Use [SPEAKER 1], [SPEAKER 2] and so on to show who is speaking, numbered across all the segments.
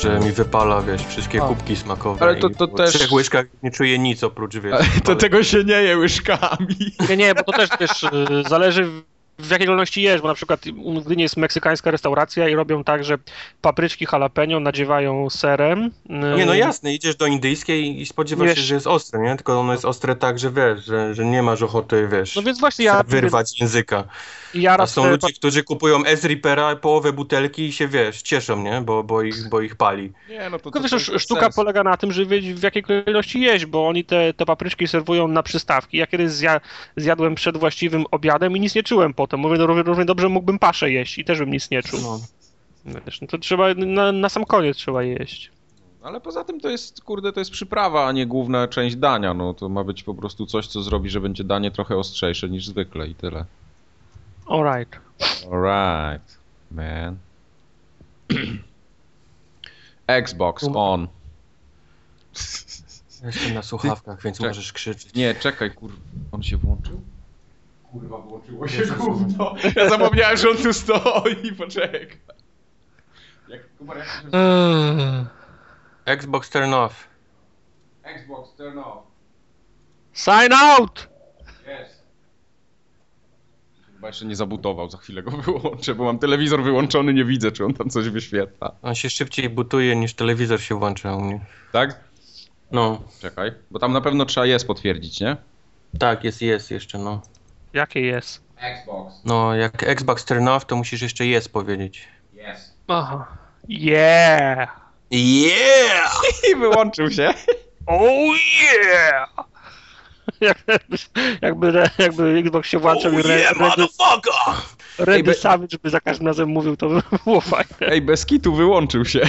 [SPEAKER 1] że mi wypala, wiesz, wszystkie
[SPEAKER 2] A.
[SPEAKER 1] kubki smakowe.
[SPEAKER 2] Ale to-
[SPEAKER 1] i
[SPEAKER 2] to
[SPEAKER 1] po
[SPEAKER 2] też-
[SPEAKER 1] trzech łyżkach nie czuję nic oprócz, wiesz...
[SPEAKER 2] To tego się nie je łyżkami.
[SPEAKER 3] Nie, nie, bo to też wiesz, zależy w- jakiej kolejności jesz, bo na przykład w Gdyni jest meksykańska restauracja i robią tak, że papryczki jalapeno nadziewają serem.
[SPEAKER 1] Nie, no jasne, idziesz do indyjskiej i spodziewasz
[SPEAKER 3] Wiesz-
[SPEAKER 1] się, że jest ostre, nie? Tylko ono jest ostre tak, że wiesz, że, że nie masz ochoty, wiesz,
[SPEAKER 3] No więc właśnie ja,
[SPEAKER 1] wyrwać języka.
[SPEAKER 3] ja
[SPEAKER 1] A są
[SPEAKER 3] te
[SPEAKER 1] ludzie, którzy kupują S-Reapera, połowę butelki i się, wiesz, cieszą, nie? Bo, bo, ich, bo ich pali.
[SPEAKER 2] Nie, no to,
[SPEAKER 3] Tylko
[SPEAKER 2] to,
[SPEAKER 3] wiesz,
[SPEAKER 2] to
[SPEAKER 3] sz-
[SPEAKER 2] jest
[SPEAKER 3] sztuka
[SPEAKER 2] sens.
[SPEAKER 3] polega na tym, żeby wiedzieć w jakiej kolejności jeść, bo oni te, te papryczki serwują na przystawki. Ja kiedyś zja, zjadłem przed właściwym obiadem i nic nie czułem potem. Mówię, no równie, równie dobrze mógłbym paszę jeść i też bym nic nie czuł.
[SPEAKER 1] No.
[SPEAKER 3] Wiesz, no to trzeba, na, na sam koniec trzeba jeść.
[SPEAKER 2] Ale poza tym to jest, kurde, to jest przyprawa, a nie główna część dania. No to ma być po prostu coś, co zrobi, że będzie danie trochę ostrzejsze niż zwykle i tyle.
[SPEAKER 3] Alright.
[SPEAKER 2] Alright, man. Xbox on.
[SPEAKER 1] Jestem na słuchawkach, więc
[SPEAKER 2] Czek-
[SPEAKER 1] możesz krzyczeć.
[SPEAKER 2] Nie, czekaj, kur... On się włączył? Kurwa, włączyło się gówno. Ja zapomniałem, że on tu stoi, poczekaj. Jak, Kubar, jak się...
[SPEAKER 3] Eee.
[SPEAKER 1] Xbox turn off.
[SPEAKER 2] Xbox, turn off.
[SPEAKER 3] Sign out!
[SPEAKER 2] Yes. Chyba jeszcze nie zabutował, za chwilę go wyłączę, bo mam telewizor wyłączony, nie widzę, czy on tam coś wyświetla.
[SPEAKER 1] On się szybciej butuje niż telewizor się włącza u mnie.
[SPEAKER 2] Tak?
[SPEAKER 1] No,
[SPEAKER 2] Czekaj, bo tam na pewno trzeba jest potwierdzić, nie?
[SPEAKER 1] tak, jest, jest jeszcze, no.
[SPEAKER 3] Jakie jest?
[SPEAKER 2] Xbox,
[SPEAKER 1] No, jak Xbox turn off, to musisz jeszcze jest powiedzieć.
[SPEAKER 2] yes.
[SPEAKER 3] Aha. Yeah!
[SPEAKER 1] Yeah!
[SPEAKER 2] I wyłączył się.
[SPEAKER 3] Oh yeah! jakby, jakby, jakby Xbox się włączał i
[SPEAKER 1] Oh
[SPEAKER 3] Re-
[SPEAKER 1] yeah!
[SPEAKER 2] Ej,
[SPEAKER 3] Randy
[SPEAKER 2] be-
[SPEAKER 3] Savage by za każdym razem mówił, to by było fajne.
[SPEAKER 2] Ej, bez kitu wyłączył się.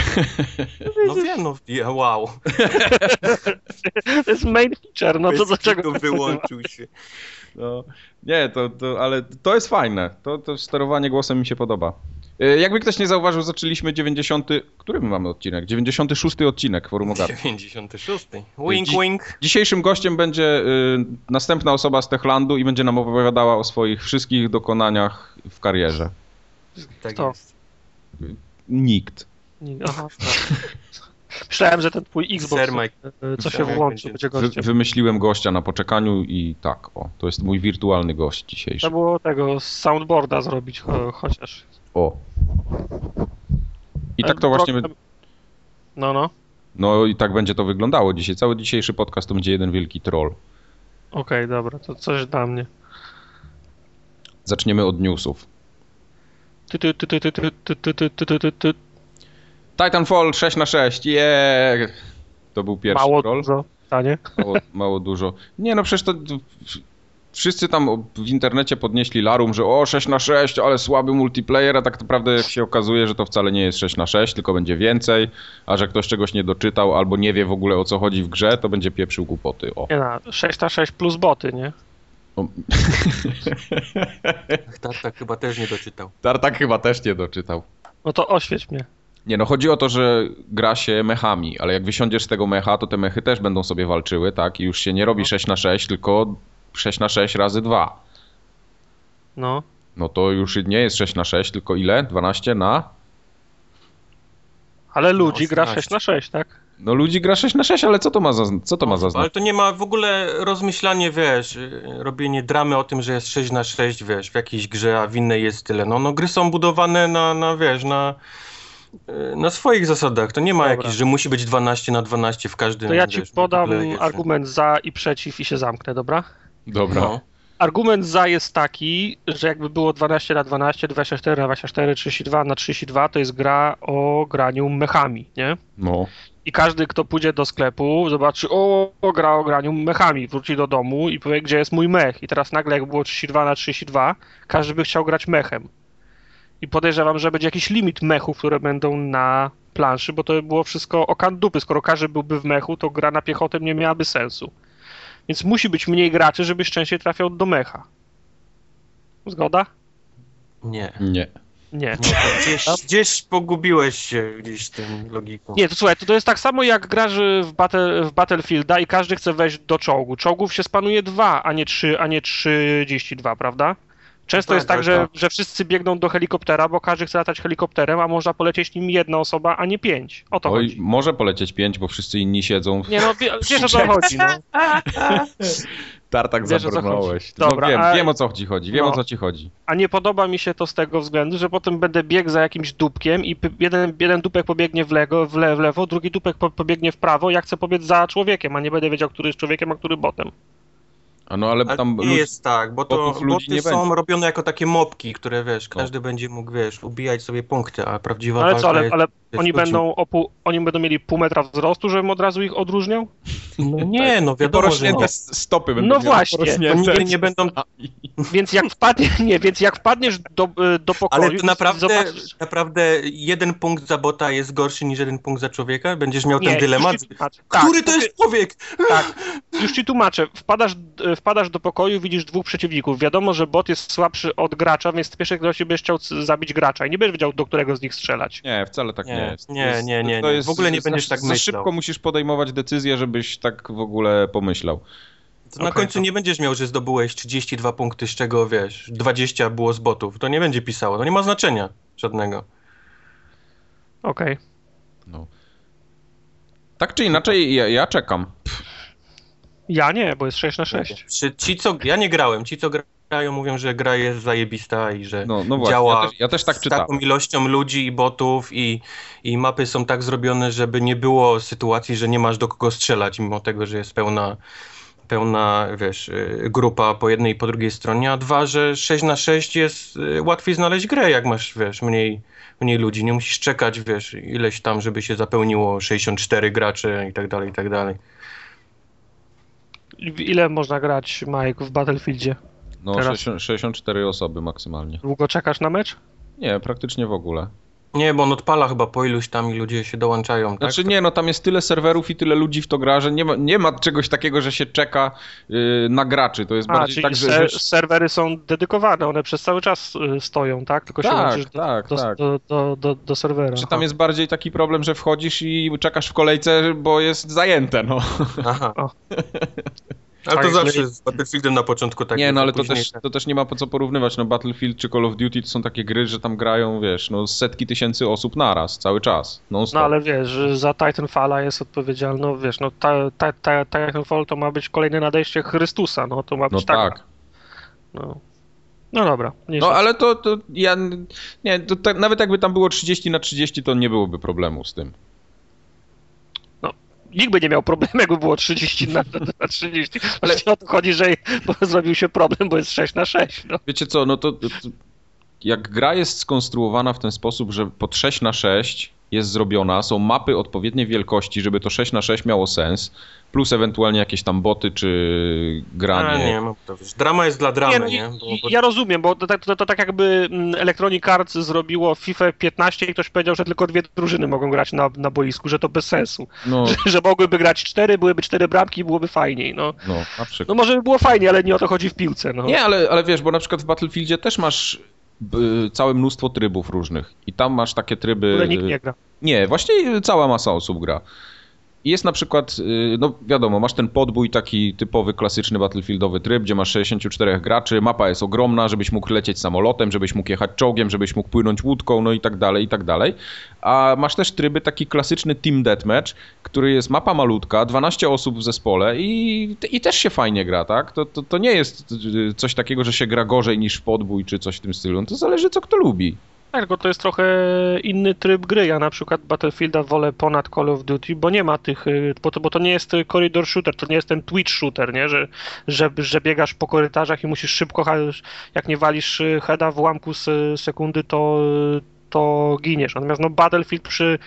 [SPEAKER 1] No wiem, no, yeah, wow.
[SPEAKER 3] To jest main feature, no to
[SPEAKER 1] Bez
[SPEAKER 3] dlaczego?
[SPEAKER 1] kitu wyłączył się.
[SPEAKER 2] No, nie, to, to, ale to jest fajne. To, to sterowanie głosem mi się podoba. E, Jakby ktoś nie zauważył, zaczęliśmy 90. Który my mamy odcinek? 96 odcinek Forum Ogarty.
[SPEAKER 1] 96. Wink,
[SPEAKER 2] Dzi-
[SPEAKER 1] wink.
[SPEAKER 2] Dzisiejszym gościem będzie y, następna osoba z Techlandu i będzie nam opowiadała o swoich wszystkich dokonaniach w karierze.
[SPEAKER 1] Tak
[SPEAKER 3] Kto?
[SPEAKER 1] jest.
[SPEAKER 2] Nikt.
[SPEAKER 3] Nie, Aha. Myślałem, że ten twój Xbox,
[SPEAKER 1] Sir Mike.
[SPEAKER 3] e, co się włączy,
[SPEAKER 1] będzie-
[SPEAKER 3] gościem.
[SPEAKER 2] wymyśliłem gościa na poczekaniu i tak, o, to jest mój wirtualny gość dzisiejszy.
[SPEAKER 3] Trzeba było tego z soundboarda zrobić cho, chociaż.
[SPEAKER 2] O. I tak to
[SPEAKER 3] E,
[SPEAKER 2] właśnie...
[SPEAKER 3] No, no.
[SPEAKER 2] No i tak będzie to wyglądało dzisiaj. Cały dzisiejszy podcast to będzie jeden wielki troll.
[SPEAKER 3] Okej, dobra, to coś dla mnie.
[SPEAKER 2] Zaczniemy od newsów.
[SPEAKER 3] Ty, ty, ty, ty, ty, ty, ty, ty, ty, ty, ty, ty, ty.
[SPEAKER 2] Titanfall 6 na 6 jeee! To był pierwszy
[SPEAKER 3] Mało
[SPEAKER 2] troll.
[SPEAKER 3] dużo, tanie.
[SPEAKER 2] Mało, mało dużo. Nie no przecież to... Wszyscy tam w internecie podnieśli larum, że o 6 na 6 ale słaby multiplayer, a tak naprawdę jak się okazuje, że to wcale nie jest 6 na 6 tylko będzie więcej, a że ktoś czegoś nie doczytał albo nie wie w ogóle o co chodzi w grze, to będzie pieprzył głupoty. O.
[SPEAKER 3] Nie no, 6 na 6 plus boty, nie?
[SPEAKER 2] o.
[SPEAKER 1] Tata chyba też nie doczytał.
[SPEAKER 2] Tartak chyba też nie doczytał.
[SPEAKER 3] No to oświeć mnie.
[SPEAKER 2] Nie no, chodzi o to, że gra się mechami, ale jak wysiądziesz z tego mecha, to te mechy też będą sobie walczyły, tak? I już się nie robi 6 na 6 tylko 6 na 6 razy 2.
[SPEAKER 3] No.
[SPEAKER 2] No to już nie jest 6 na 6 tylko ile? 12 na?
[SPEAKER 3] Ale ludzi gra
[SPEAKER 1] 18.
[SPEAKER 3] 6 na 6, tak?
[SPEAKER 2] No ludzi gra 6 na 6, ale co to ma za, co to ma za
[SPEAKER 1] Ale
[SPEAKER 2] znak?
[SPEAKER 1] to nie ma w ogóle rozmyślanie, wiesz, robienie dramy o tym, że jest 6 na 6, wiesz, w jakiejś grze, a w innej jest tyle. No, no gry są budowane na, na wiesz, na, na swoich zasadach. To nie ma
[SPEAKER 3] Dobra.
[SPEAKER 1] jakichś, że musi być 12 na 12 w każdym.
[SPEAKER 3] To ja ci
[SPEAKER 1] wiesz,
[SPEAKER 3] podam
[SPEAKER 1] multiplayerze.
[SPEAKER 3] argument za i przeciw i się zamknę, dobra?
[SPEAKER 2] Dobra.
[SPEAKER 1] No.
[SPEAKER 3] Argument za jest taki, że jakby było 12 na 12, 24 na 24, 32 na 32, to jest gra o graniu mechami, nie?
[SPEAKER 2] No.
[SPEAKER 3] I każdy, kto pójdzie do sklepu, zobaczy, o, o, gra o graniu mechami, wróci do domu i powie, gdzie jest mój mech. I teraz nagle, jak było 32 na 32, każdy by chciał grać mechem. I podejrzewam, że będzie jakiś limit mechów, które będą na planszy, bo to by było wszystko okan dupy. Skoro każdy byłby w mechu, to gra na piechotę nie miałaby sensu. Więc musi być mniej graczy, żeby częściej trafiał do mecha. Zgoda?
[SPEAKER 1] Nie.
[SPEAKER 2] Nie.
[SPEAKER 3] Nie.
[SPEAKER 1] No, gdzieś, gdzieś pogubiłeś się gdzieś tym logiką.
[SPEAKER 3] Nie, to słuchaj, to, to jest tak samo jak grasz w, battle, w Battlefielda i każdy chce wejść do czołgu. Czołgów się spanuje dwa, a nie trzy, a nie 32, prawda? Często jest tak,
[SPEAKER 1] tak,
[SPEAKER 3] że, że wszyscy biegną do helikoptera, bo każdy chce latać helikopterem, a można polecieć nim jedna osoba, a nie pięć. O to
[SPEAKER 2] Oj,
[SPEAKER 3] chodzi.
[SPEAKER 2] może polecieć pięć, bo wszyscy inni siedzą.
[SPEAKER 3] Nie no, wie, wiesz o co chodzi. No.
[SPEAKER 2] Tartak
[SPEAKER 3] Wiesz, o co
[SPEAKER 2] zabrnąłeś.
[SPEAKER 3] Dobra,
[SPEAKER 2] no wiem,
[SPEAKER 3] a-
[SPEAKER 2] wiem o co ci chodzi, wiem
[SPEAKER 3] No.
[SPEAKER 2] o co ci chodzi.
[SPEAKER 3] A nie podoba mi się to z tego względu, że potem będę biegł za jakimś dupkiem i jeden, jeden dupek pobiegnie w, lewo, w, le, w lewo, drugi dupek po, pobiegnie w prawo. Ja chcę pobiec za człowiekiem, a nie będę wiedział, który jest człowiekiem, a który botem.
[SPEAKER 2] A no ale
[SPEAKER 1] Ale
[SPEAKER 2] tam
[SPEAKER 1] nie
[SPEAKER 2] lud-
[SPEAKER 1] jest tak, bo to
[SPEAKER 2] ludzi
[SPEAKER 1] boty
[SPEAKER 2] nie
[SPEAKER 1] są
[SPEAKER 2] będzie.
[SPEAKER 1] robione jako takie mopki, które wiesz, każdy będzie mógł, wiesz, ubijać sobie punkty, a prawdziwa
[SPEAKER 3] No ale co, ale,
[SPEAKER 1] jest...
[SPEAKER 3] ale
[SPEAKER 1] jest
[SPEAKER 3] oni będą, opu, oni będą mieli pół metra wzrostu, żebym od razu ich odróżniał?
[SPEAKER 1] No nie, no wiadomo, że
[SPEAKER 2] porośnięte
[SPEAKER 1] nie.
[SPEAKER 2] s- stopy będą
[SPEAKER 3] No
[SPEAKER 2] miały
[SPEAKER 3] właśnie,
[SPEAKER 1] nigdy nie będą...
[SPEAKER 3] Więc jak wpadnie, nie, więc jak wpadniesz do, y, do pokoju,
[SPEAKER 1] Ale to naprawdę,
[SPEAKER 3] zobaczysz...
[SPEAKER 1] naprawdę jeden punkt za bota jest gorszy niż jeden punkt za człowieka? Będziesz miał
[SPEAKER 3] Nie,
[SPEAKER 1] ten dylemat?
[SPEAKER 3] Tak,
[SPEAKER 1] Który to jest człowiek?
[SPEAKER 3] Tak, już ci tłumaczę. Wpadasz, e, wpadasz do pokoju, widzisz dwóch przeciwników. Wiadomo, że bot jest słabszy od gracza, więc w pierwszej kolejności będziesz chciał zabić gracza i nie będziesz wiedział, do którego z nich strzelać.
[SPEAKER 2] Nie, wcale tak nie,
[SPEAKER 1] Nie,
[SPEAKER 2] jest.
[SPEAKER 1] Nie,
[SPEAKER 2] jest-
[SPEAKER 1] nie, nie,
[SPEAKER 2] to
[SPEAKER 1] nie.
[SPEAKER 2] jest-
[SPEAKER 1] W ogóle nie
[SPEAKER 2] za-
[SPEAKER 1] będziesz tak
[SPEAKER 2] Za
[SPEAKER 1] myślał.
[SPEAKER 2] szybko musisz podejmować decyzję, żebyś tak w ogóle pomyślał.
[SPEAKER 1] To na
[SPEAKER 3] Okej,
[SPEAKER 1] końcu
[SPEAKER 3] to-
[SPEAKER 1] nie będziesz miał, że zdobyłeś 32 punkty, z czego wiesz, 20 było z botów. To nie będzie pisało, to nie ma znaczenia żadnego.
[SPEAKER 3] Okej.
[SPEAKER 2] No. Tak czy inaczej, ja, ja czekam.
[SPEAKER 3] Ja nie, bo jest 6 na 6.
[SPEAKER 1] Czy ci, co. Ja nie grałem, ci, co grają, mówią, że gra jest zajebista i że
[SPEAKER 2] No, no właśnie,
[SPEAKER 1] działa
[SPEAKER 2] ja też, ja też tak
[SPEAKER 1] z
[SPEAKER 2] czytałem.
[SPEAKER 1] taką ilością ludzi i botów i, i mapy są tak zrobione, żeby nie było sytuacji, że nie masz do kogo strzelać, mimo tego, że jest pełna, pełna wiesz, y, grupa po jednej i po drugiej stronie, a dwa, że 6 na 6 jest y, łatwiej znaleźć grę, jak masz, wiesz, mniej, mniej ludzi. Nie musisz czekać, wiesz, ileś tam, żeby się zapełniło 64 gracze i tak dalej, i tak dalej.
[SPEAKER 3] Ile można grać, Mike, w Battlefieldzie?
[SPEAKER 2] No,
[SPEAKER 3] teraz-
[SPEAKER 2] 60, 64 osoby maksymalnie.
[SPEAKER 3] Długo czekasz na mecz?
[SPEAKER 2] Nie, praktycznie w ogóle.
[SPEAKER 1] Nie, bo on odpala chyba po iluś tam i ludzie się dołączają, tak?
[SPEAKER 2] Znaczy nie, no tam jest tyle serwerów i tyle ludzi w to gra, że nie ma, nie ma czegoś takiego, że się czeka yy, na graczy. To jest
[SPEAKER 3] A,
[SPEAKER 2] bardziej tak, że...
[SPEAKER 3] ser, serwery są dedykowane, one przez cały czas y, stoją, tak? Tylko się
[SPEAKER 2] Tak,
[SPEAKER 3] łączysz do,
[SPEAKER 2] tak,
[SPEAKER 3] do,
[SPEAKER 2] tak.
[SPEAKER 3] do, do, do, do serwera.
[SPEAKER 2] Czy tam
[SPEAKER 3] Aha.
[SPEAKER 2] jest bardziej taki problem, że wchodzisz i czekasz w kolejce, bo jest zajęte, no.
[SPEAKER 1] Aha. Ale to
[SPEAKER 3] Tak,
[SPEAKER 1] zawsze
[SPEAKER 3] no i-
[SPEAKER 1] z Battlefieldem na początku tak
[SPEAKER 2] nie, no ale to też,
[SPEAKER 1] tak.
[SPEAKER 2] to też nie ma po co porównywać. No Battlefield czy Call of Duty to są takie gry, że tam grają, wiesz, no setki tysięcy osób naraz, cały czas, non stop.
[SPEAKER 3] No ale wiesz, że za Titanfalla jest odpowiedzialny, no wiesz, no ta, ta, ta, Titanfall to ma być kolejne nadejście Chrystusa, no to ma
[SPEAKER 2] No
[SPEAKER 3] być tak.
[SPEAKER 2] tak.
[SPEAKER 3] No. no dobra.
[SPEAKER 2] No ale to, to ja, nie, to tak, nawet jakby tam było 30 na 30, to nie byłoby problemu z tym.
[SPEAKER 3] Nikt by nie miał problemu, jakby było 30 na, na 30. Ale o to chodzi, że zrobił się problem, bo jest 6 na 6. No.
[SPEAKER 2] Wiecie co, no to, to jak gra jest skonstruowana w ten sposób, że pod 6 na 6 jest zrobiona, są mapy odpowiedniej wielkości, żeby to 6 na 6 miało sens, plus ewentualnie jakieś tam boty czy
[SPEAKER 1] A,
[SPEAKER 2] granie.
[SPEAKER 1] nie, no to wiesz, drama jest dla dramy,
[SPEAKER 3] no,
[SPEAKER 1] nie? Bo,
[SPEAKER 3] Ja rozumiem, bo to, tak- to, to tak jakby mm, Electronic Arts zrobiło FIFA 15 i ktoś powiedział, że tylko dwie drużyny mogą grać na, na boisku, że to bez sensu.
[SPEAKER 2] No,
[SPEAKER 3] Że, że mogłyby grać cztery, byłyby cztery bramki i byłoby fajniej. No.
[SPEAKER 2] no, na przykład.
[SPEAKER 3] no może by było fajnie, ale nie o to chodzi w piłce. No.
[SPEAKER 2] Nie, ale, ale wiesz, bo na przykład w Battlefieldzie też masz całe mnóstwo trybów różnych i tam masz takie tryby...
[SPEAKER 3] Ale nikt nie gra.
[SPEAKER 2] Nie, właśnie cała masa osób gra. Jest na przykład, y, no wiadomo, masz ten podbój taki typowy, klasyczny battlefieldowy tryb, gdzie masz 64 graczy, mapa jest ogromna, żebyś mógł lecieć samolotem, żebyś mógł jechać czołgiem, żebyś mógł płynąć łódką, no i tak dalej, i tak dalej. A masz też tryby taki klasyczny team deathmatch, który jest mapa malutka, 12 osób w zespole i, i też się fajnie gra, tak? To, to, to nie jest coś takiego, że się gra gorzej niż w podbój czy coś w tym stylu. No To zależy co kto lubi.
[SPEAKER 3] Tak, tylko to jest trochę inny tryb gry. Ja na przykład Battlefielda wolę ponad Call of Duty, bo nie ma tych, y, bo to, bo to nie jest y, corridor shooter, to nie jest ten twitch shooter, nie? Że, że, że biegasz po korytarzach i musisz szybko, jak nie walisz y, heada w ułamku z sekundy, to, to giniesz. Natomiast no Battlefield przy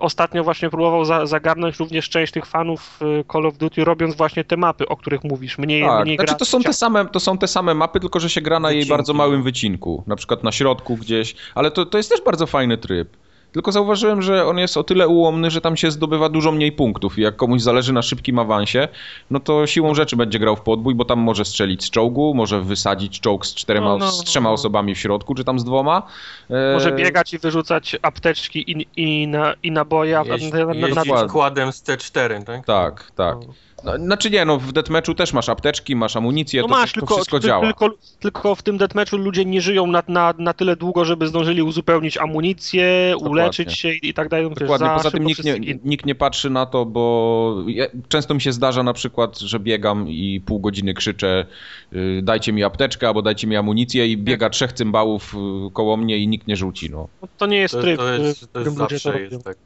[SPEAKER 3] ostatnio właśnie próbował za, zagarnąć również część tych fanów y, Call of Duty, robiąc właśnie te mapy, o których mówisz. Mniej,
[SPEAKER 2] Tak,
[SPEAKER 3] mniej
[SPEAKER 2] znaczy
[SPEAKER 3] gra-
[SPEAKER 2] to są, te same, to są te same mapy, tylko że się gra na jej bardzo małym wycinku. Na przykład na środku gdzieś, ale to, to jest też bardzo fajny tryb. Tylko zauważyłem, że on jest o tyle ułomny, że tam się zdobywa dużo mniej punktów i jak komuś zależy na szybkim awansie, no to siłą rzeczy będzie grał w podbój, bo tam może strzelić z czołgu, może wysadzić czołg z, czterema,
[SPEAKER 3] No, no,
[SPEAKER 2] z trzema
[SPEAKER 3] no.
[SPEAKER 2] osobami w środku, czy tam z dwoma. E,
[SPEAKER 3] Może biegać i wyrzucać apteczki i, i, na, i naboje, a
[SPEAKER 1] jeździ,
[SPEAKER 3] na, na, na,
[SPEAKER 1] jeździć kładem z T4, tak?
[SPEAKER 2] Tak, tak.
[SPEAKER 3] No.
[SPEAKER 2] No, znaczy nie, no w deathmatchu też masz apteczki, masz amunicję,
[SPEAKER 3] No
[SPEAKER 2] to,
[SPEAKER 3] masz,
[SPEAKER 2] to
[SPEAKER 3] tylko,
[SPEAKER 2] wszystko
[SPEAKER 3] ty-
[SPEAKER 2] działa.
[SPEAKER 3] Tylko, tylko w tym deathmatchu ludzie nie żyją na, na, na tyle długo, żeby zdążyli uzupełnić amunicję, uleczyć się i, i tak dalej.
[SPEAKER 2] Dokładnie,
[SPEAKER 3] za
[SPEAKER 2] poza tym nikt nie, nikt nie patrzy na to, bo ja, często mi się zdarza na przykład, że biegam i pół godziny krzyczę y, dajcie mi apteczkę albo dajcie mi amunicję i biega trzech cymbałów y, koło mnie i nikt nie rzuci, no.
[SPEAKER 3] No, to nie jest
[SPEAKER 1] To,
[SPEAKER 3] tryb,
[SPEAKER 1] to jest, to
[SPEAKER 3] którym
[SPEAKER 1] jest
[SPEAKER 3] to
[SPEAKER 1] zawsze
[SPEAKER 3] robią.
[SPEAKER 1] jest tak.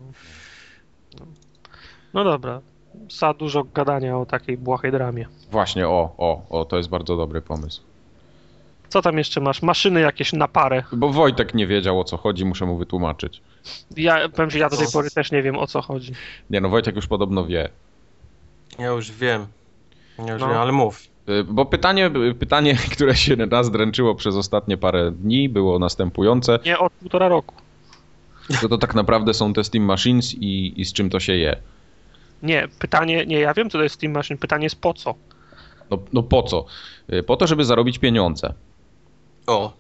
[SPEAKER 3] No dobra, za dużo gadania o takiej błahej dramie.
[SPEAKER 2] Właśnie, o, o, o, to jest bardzo dobry pomysł.
[SPEAKER 3] Co tam jeszcze masz? Maszyny jakieś na parę.
[SPEAKER 2] Bo Wojtek nie wiedział o co chodzi, muszę mu wytłumaczyć.
[SPEAKER 3] Ja powiem, że ja do tej pory też nie wiem o co chodzi.
[SPEAKER 2] Nie no, Wojtek już podobno wie.
[SPEAKER 1] Ja już wiem. Ja już
[SPEAKER 3] No.
[SPEAKER 1] wiem, ale mów.
[SPEAKER 2] Y, Bo pytanie, pytanie, które się nas dręczyło przez ostatnie parę dni, było następujące.
[SPEAKER 3] Nie od półtora roku.
[SPEAKER 2] To to tak naprawdę są te Steam Machines i, i z czym to się je.
[SPEAKER 3] Nie, pytanie, nie, ja wiem co to jest Steam Machine, pytanie jest po co?
[SPEAKER 2] No, no po co? Y, Po to, żeby zarobić pieniądze.
[SPEAKER 1] O,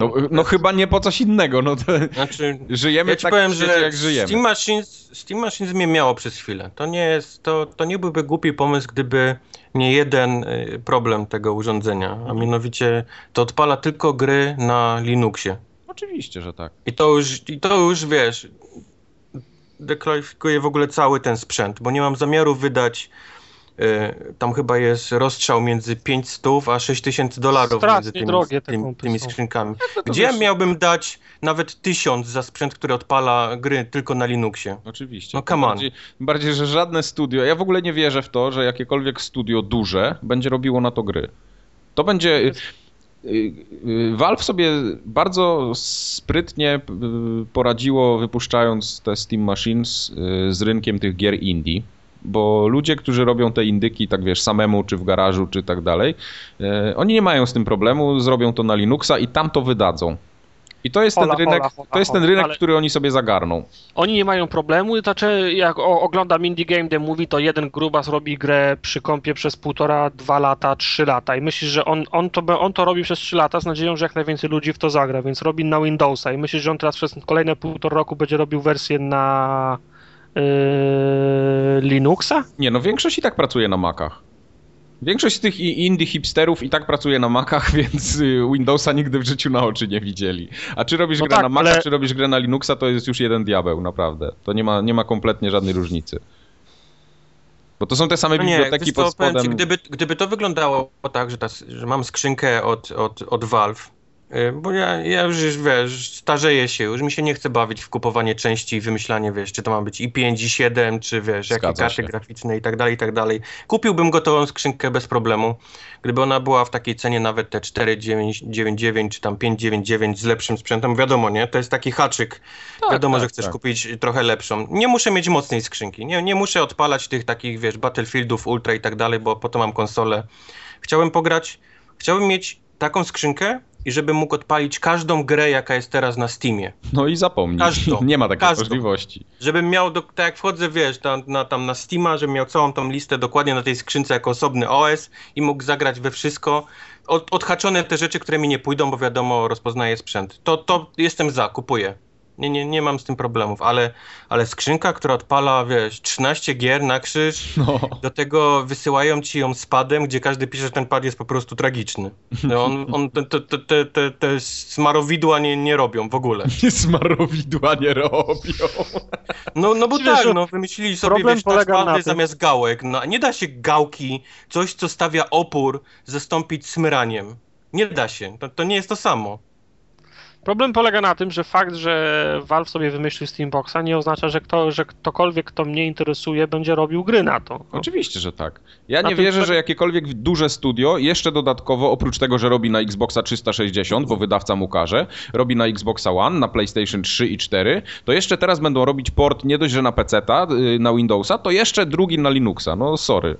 [SPEAKER 2] No, no chyba nie po coś innego, no to
[SPEAKER 1] znaczy...
[SPEAKER 2] żyjemy
[SPEAKER 1] Ja ci
[SPEAKER 2] takim
[SPEAKER 1] powiem,
[SPEAKER 2] świecie,
[SPEAKER 1] że
[SPEAKER 2] jak żyjemy.
[SPEAKER 1] Steam Machines, Steam Machines mnie miało przez chwilę. To nie jest, to, to nie byłby głupi pomysł, gdyby nie jeden y, problem tego urządzenia, a mianowicie to odpala tylko gry na Linuxie.
[SPEAKER 2] Oczywiście, że tak.
[SPEAKER 1] I to już, i to już wiesz, dekwalifikuje w ogóle cały ten sprzęt, bo nie mam zamiaru wydać. y, tam chyba jest rozstrzał między 500 a 6000 dolarów między tymi,
[SPEAKER 3] drogie te
[SPEAKER 1] tymi, tymi skrzynkami.
[SPEAKER 2] to
[SPEAKER 1] Gdzie miałbym dać nawet 1000 za sprzęt, który odpala gry tylko na Linuxie?
[SPEAKER 2] Oczywiście.
[SPEAKER 1] No, come on.
[SPEAKER 2] bardziej, bardziej, że żadne studio, ja w ogóle nie wierzę w to, że jakiekolwiek studio duże będzie robiło na to gry. To będzie... Valve sobie bardzo sprytnie y, poradziło wypuszczając te Steam Machines y, z rynkiem tych gier indie, bo ludzie, którzy robią te indyki, tak wiesz, samemu, czy w garażu, czy tak dalej, y, oni nie mają z tym problemu, zrobią to na Linuxa i tam to wydadzą. I to jest
[SPEAKER 3] Hola,
[SPEAKER 2] ten rynek,
[SPEAKER 3] hola, hola,
[SPEAKER 2] to jest ten rynek, który oni sobie zagarną.
[SPEAKER 3] Oni nie mają problemu, znaczy jak oglądam Indie Game Day mówi, to jeden grubas robi grę przy kąpie przez półtora, dwa lata, trzy lata i myślisz, że on, on, to, on to robi przez trzy lata z nadzieją, że jak najwięcej ludzi w to zagra, więc robi na Windowsa i myślisz, że on teraz przez kolejne półtora roku będzie robił wersję na yy, Linuxa?
[SPEAKER 2] Nie, no większość i tak pracuje na Macach. Większość z tych indie hipsterów i tak pracuje na Macach, więc y, Windowsa nigdy w życiu na oczy nie widzieli. A czy robisz
[SPEAKER 3] No
[SPEAKER 2] grę
[SPEAKER 3] tak,
[SPEAKER 2] na Maca,
[SPEAKER 3] ale-
[SPEAKER 2] czy robisz grę na Linuxa, to jest już jeden diabeł, naprawdę. To nie ma, nie ma kompletnie żadnej różnicy. Bo to są te same
[SPEAKER 1] No nie,
[SPEAKER 2] biblioteki pod
[SPEAKER 1] powiem ci,
[SPEAKER 2] spodem.
[SPEAKER 1] gdyby, gdyby to wyglądało tak, że, ta, że mam skrzynkę od, od, od Valve, bo ja, ja już, wiesz, starzeję się, już mi się nie chce bawić w kupowanie części i wymyślanie, wiesz, czy to ma być i5, i 7, czy wiesz, jakie karty
[SPEAKER 2] się.
[SPEAKER 1] graficzne i tak dalej, i tak dalej. Kupiłbym gotową skrzynkę bez problemu, gdyby ona była w takiej cenie nawet te 499 czy tam 599 z lepszym sprzętem, wiadomo, nie? To jest taki haczyk.
[SPEAKER 2] Tak,
[SPEAKER 1] wiadomo,
[SPEAKER 2] tak,
[SPEAKER 1] że chcesz
[SPEAKER 2] tak.
[SPEAKER 1] kupić trochę lepszą. Nie muszę mieć mocnej skrzynki, nie, nie muszę odpalać tych takich, wiesz, Battlefieldów, Ultra i tak dalej, bo po to mam konsolę. Chciałem pograć, chciałbym mieć taką skrzynkę i żebym mógł odpalić każdą grę, jaka jest teraz na Steamie.
[SPEAKER 2] No i zapomnij.
[SPEAKER 1] Każdą.
[SPEAKER 2] nie ma takiej
[SPEAKER 1] Każdą.
[SPEAKER 2] możliwości.
[SPEAKER 1] Żebym miał, do, tak jak wchodzę, wiesz, tam na, tam na Steama, żebym miał całą tą listę dokładnie na tej skrzynce jako osobny OS i mógł zagrać we wszystko. Od, odhaczone te rzeczy, które mi nie pójdą, bo wiadomo, rozpoznaję sprzęt. To, to jestem za, kupuję. Nie, nie, nie mam z tym problemów, ale, ale skrzynka, która odpala, wiesz, 13 gier na krzyż,
[SPEAKER 2] No.
[SPEAKER 1] do tego wysyłają ci ją z padem, gdzie każdy pisze, że ten pad jest po prostu tragiczny. No On, on, te, te, te, te, te, smarowidła nie, nie robią w ogóle.
[SPEAKER 2] Smarowidła nie robią.
[SPEAKER 1] No, no bo
[SPEAKER 3] Wiesz,
[SPEAKER 1] tak, no wymyślili sobie, wiesz,
[SPEAKER 3] tym-
[SPEAKER 1] zamiast gałek. No, nie da się gałki, coś co stawia opór, zastąpić smyraniem. Nie da się, to, to nie jest to samo.
[SPEAKER 3] Problem polega na tym, że fakt, że Valve sobie wymyślił Steamboxa nie oznacza, że, kto, że ktokolwiek, kto mnie interesuje, będzie robił gry na to. No.
[SPEAKER 2] Oczywiście, że tak. Ja
[SPEAKER 3] Na
[SPEAKER 2] nie wierzę, że jakiekolwiek duże studio, jeszcze dodatkowo, oprócz tego, że robi na Xboxa 360, bo wydawca mu każe, robi na Xboxa One, na PlayStation 3 i 4, to jeszcze teraz będą robić port nie dość, że na PC-ta, y, na Windowsa, to jeszcze drugi na Linuxa. No sorry.